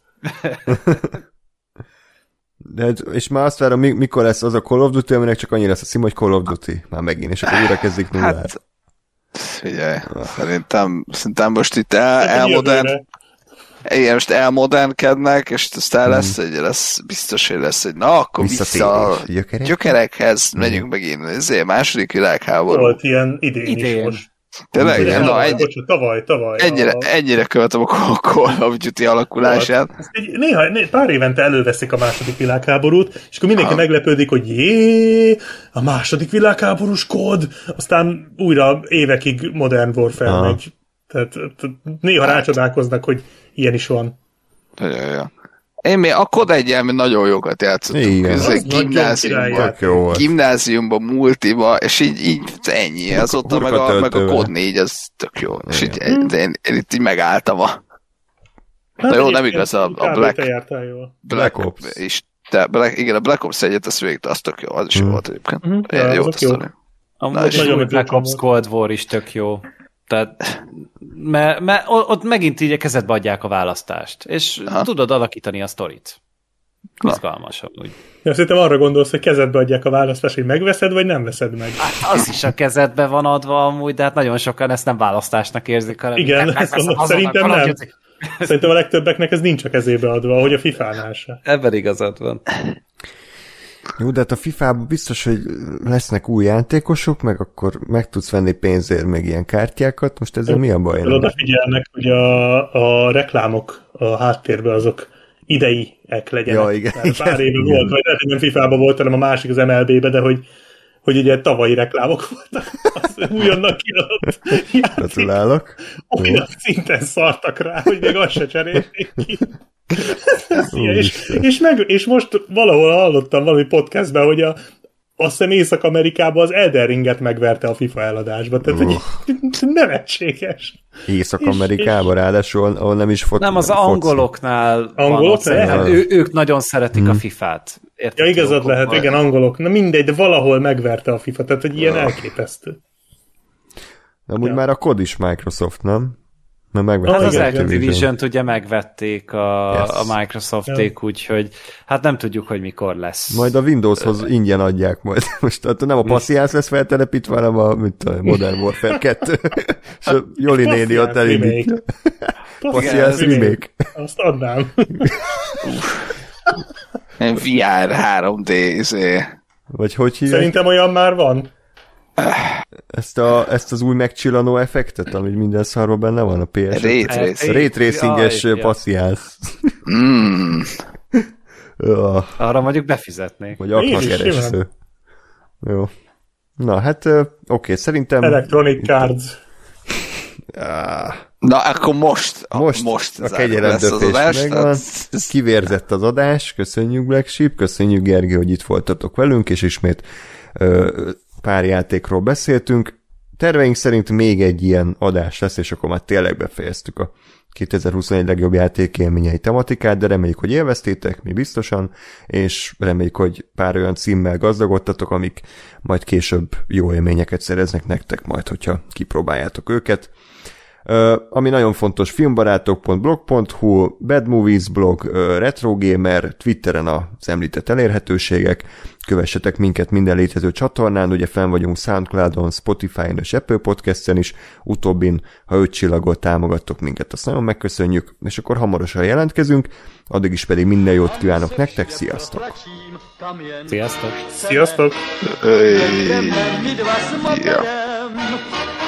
De, és már azt várom, mi- mikor lesz az a Call of Duty, aminek csak annyi lesz a szím, hogy Call of Duty. Már megint, és akkor újra kezdik nullára. Hát, figyelj, szerintem, szerintem most itt el, elmodern, igen, most elmodernkednek, és aztán lesz egy, lesz, biztos, hogy lesz egy, na akkor vissza a. Gyökerek? gyökerekhez, megyünk megint, ezért második világháború. Volt ilyen idén, Idén. is most. Tényleg, na, tavaly, egy, bocsánat, tavaly, tavaly. ennyire, a- ennyire követem a Call of Duty alakulását. Ezt egy- Néha, né, pár évente előveszik a második világháborút, és akkor mindenki Ha. meglepődik, hogy jé, a második világháborús kód, aztán újra évekig Modern Warfare Ha. megy. Tehát néha rácsodálkoznak, hogy ilyen is van. Nagyon jó. Én még a Kod egyel mi nagyon jókat játszottunk. Igen. Ez Az egy gimnáziumban. jó. Gimnáziumban, multiba, és így, így ennyi. Azóta meg a, meg a. Kod 4, az tök jó. És így, én, én itt így megálltam a Hát Na jó, nem igaz, a- a. Black- Te jól. Black, Black Ops is. De Black, igen, a Black Ops egyet, az végig, az tök jó, az is jó Mhm. volt egyébként. Mhm. Ja, jó azok jó. Amúgy Na, és az nagyon Black Ops volt. Cold War is tök jó. Tehát, mert, mert ott megint így a kezedbe adják a választást, és Aha. tudod alakítani a sztorit. Izgalmas amúgy. Ja, szerintem arra gondolsz, hogy kezedbe adják a választást, hogy megveszed, vagy nem veszed meg. Hát az is a kezedbe van adva amúgy, de hát nagyon sokan ezt nem választásnak érzik, hanem Igen, megveszem mondom, azonnal szerintem nem. Duty. Szerintem a legtöbbeknek ez nincs a kezébe adva, hogy a FIFA-nál se. Ebben igazad van. Jó, de hát a FIFA-ban biztos, hogy lesznek új játékosok, meg akkor meg tudsz venni pénzért meg ilyen kártyákat. Most ezzel mi a baj? Odafigyelnek, hogy a, a reklámok a háttérben azok ideiek legyenek. Ja, igen, Mert pár igen, éve igen. volt, vagy lehet, hogy nem FIFA-ban volt, hanem a másik az MLB-be, de hogy, hogy ugye tavalyi reklámok voltak. Az újonnan kiadott. Gratulálok. Olyan szinten szartak rá, hogy még azt se cserélték ki. Ilyen, és, és, meg, és most valahol hallottam valami podcastben, hogy a, azt hiszem Észak-Amerikában az Elden Ringet megverte a FIFA eladásba. Tehát, hogy nevetséges. Észak-Amerikában ráadásul, ahol nem is fot, Nem, az foci. angoloknál van Angolok szerintem. lehet? ő, ők nagyon szeretik a FIFA-t. Érted? Ja, igazad lehet, igen, angolok. Na mindegy, de valahol megverte a FIFA, tehát hogy ilyen elképesztő. Amúgy Ja. már a kod is Microsoft, nem? Mert megvették Hát az igen, Activision-t ugye megvették a, Yes. a Microsofték, úgyhogy hát nem tudjuk, hogy mikor lesz. Majd a Windowshoz ingyen adják majd. Most tehát nem a Passziánsz lesz feltelepítve, hanem a, mint a Modern Warfare 2. És a Joli néni ott Passziánsz elindítja. remake. Azt adnám. VR 3D, izé. Vagy hogy hívják? Szerintem olyan már van. Ezt, a, ezt az új megcsillanó effektet, ami minden szarban benne van a PS. Ray tracing. Ray tracinges Jaj, ja. passziánsz. Mm. Ah, Arra mondjuk befizetnék. Vagy aknakeresztő. Jó. Na, hát oké, szerintem... Electronic Cards. Ah, Na, akkor most, a, most, most a adás, megvan. Kivérzett az adás, köszönjük Black Sheep, köszönjük Gergő, hogy itt voltatok velünk, és ismét ö, pár játékról beszéltünk. Terveink szerint még egy ilyen adás lesz, és akkor már tényleg befejeztük a 2021 legjobb játékélményei tematikát, de reméljük, hogy élveztétek, mi biztosan, és reméljük, hogy pár olyan címmel gazdagodtatok, amik majd később jó élményeket szereznek nektek majd, hogyha kipróbáljátok őket. Uh, ami nagyon fontos, filmbarátok.blog.hu, Bad Movies blog, uh, Retro Gamer, Twitteren az említett elérhetőségek, kövessetek minket minden létező csatornán, ugye fenn vagyunk Soundcloudon, Spotify-on és Apple Podcast-en is, utóbbin, ha öt csillagot támogattok minket, azt nagyon megköszönjük, és akkor hamarosan jelentkezünk, addig is pedig minden jót kívánok nektek, sziasztok! Sziasztok! Sziasztok! S motorem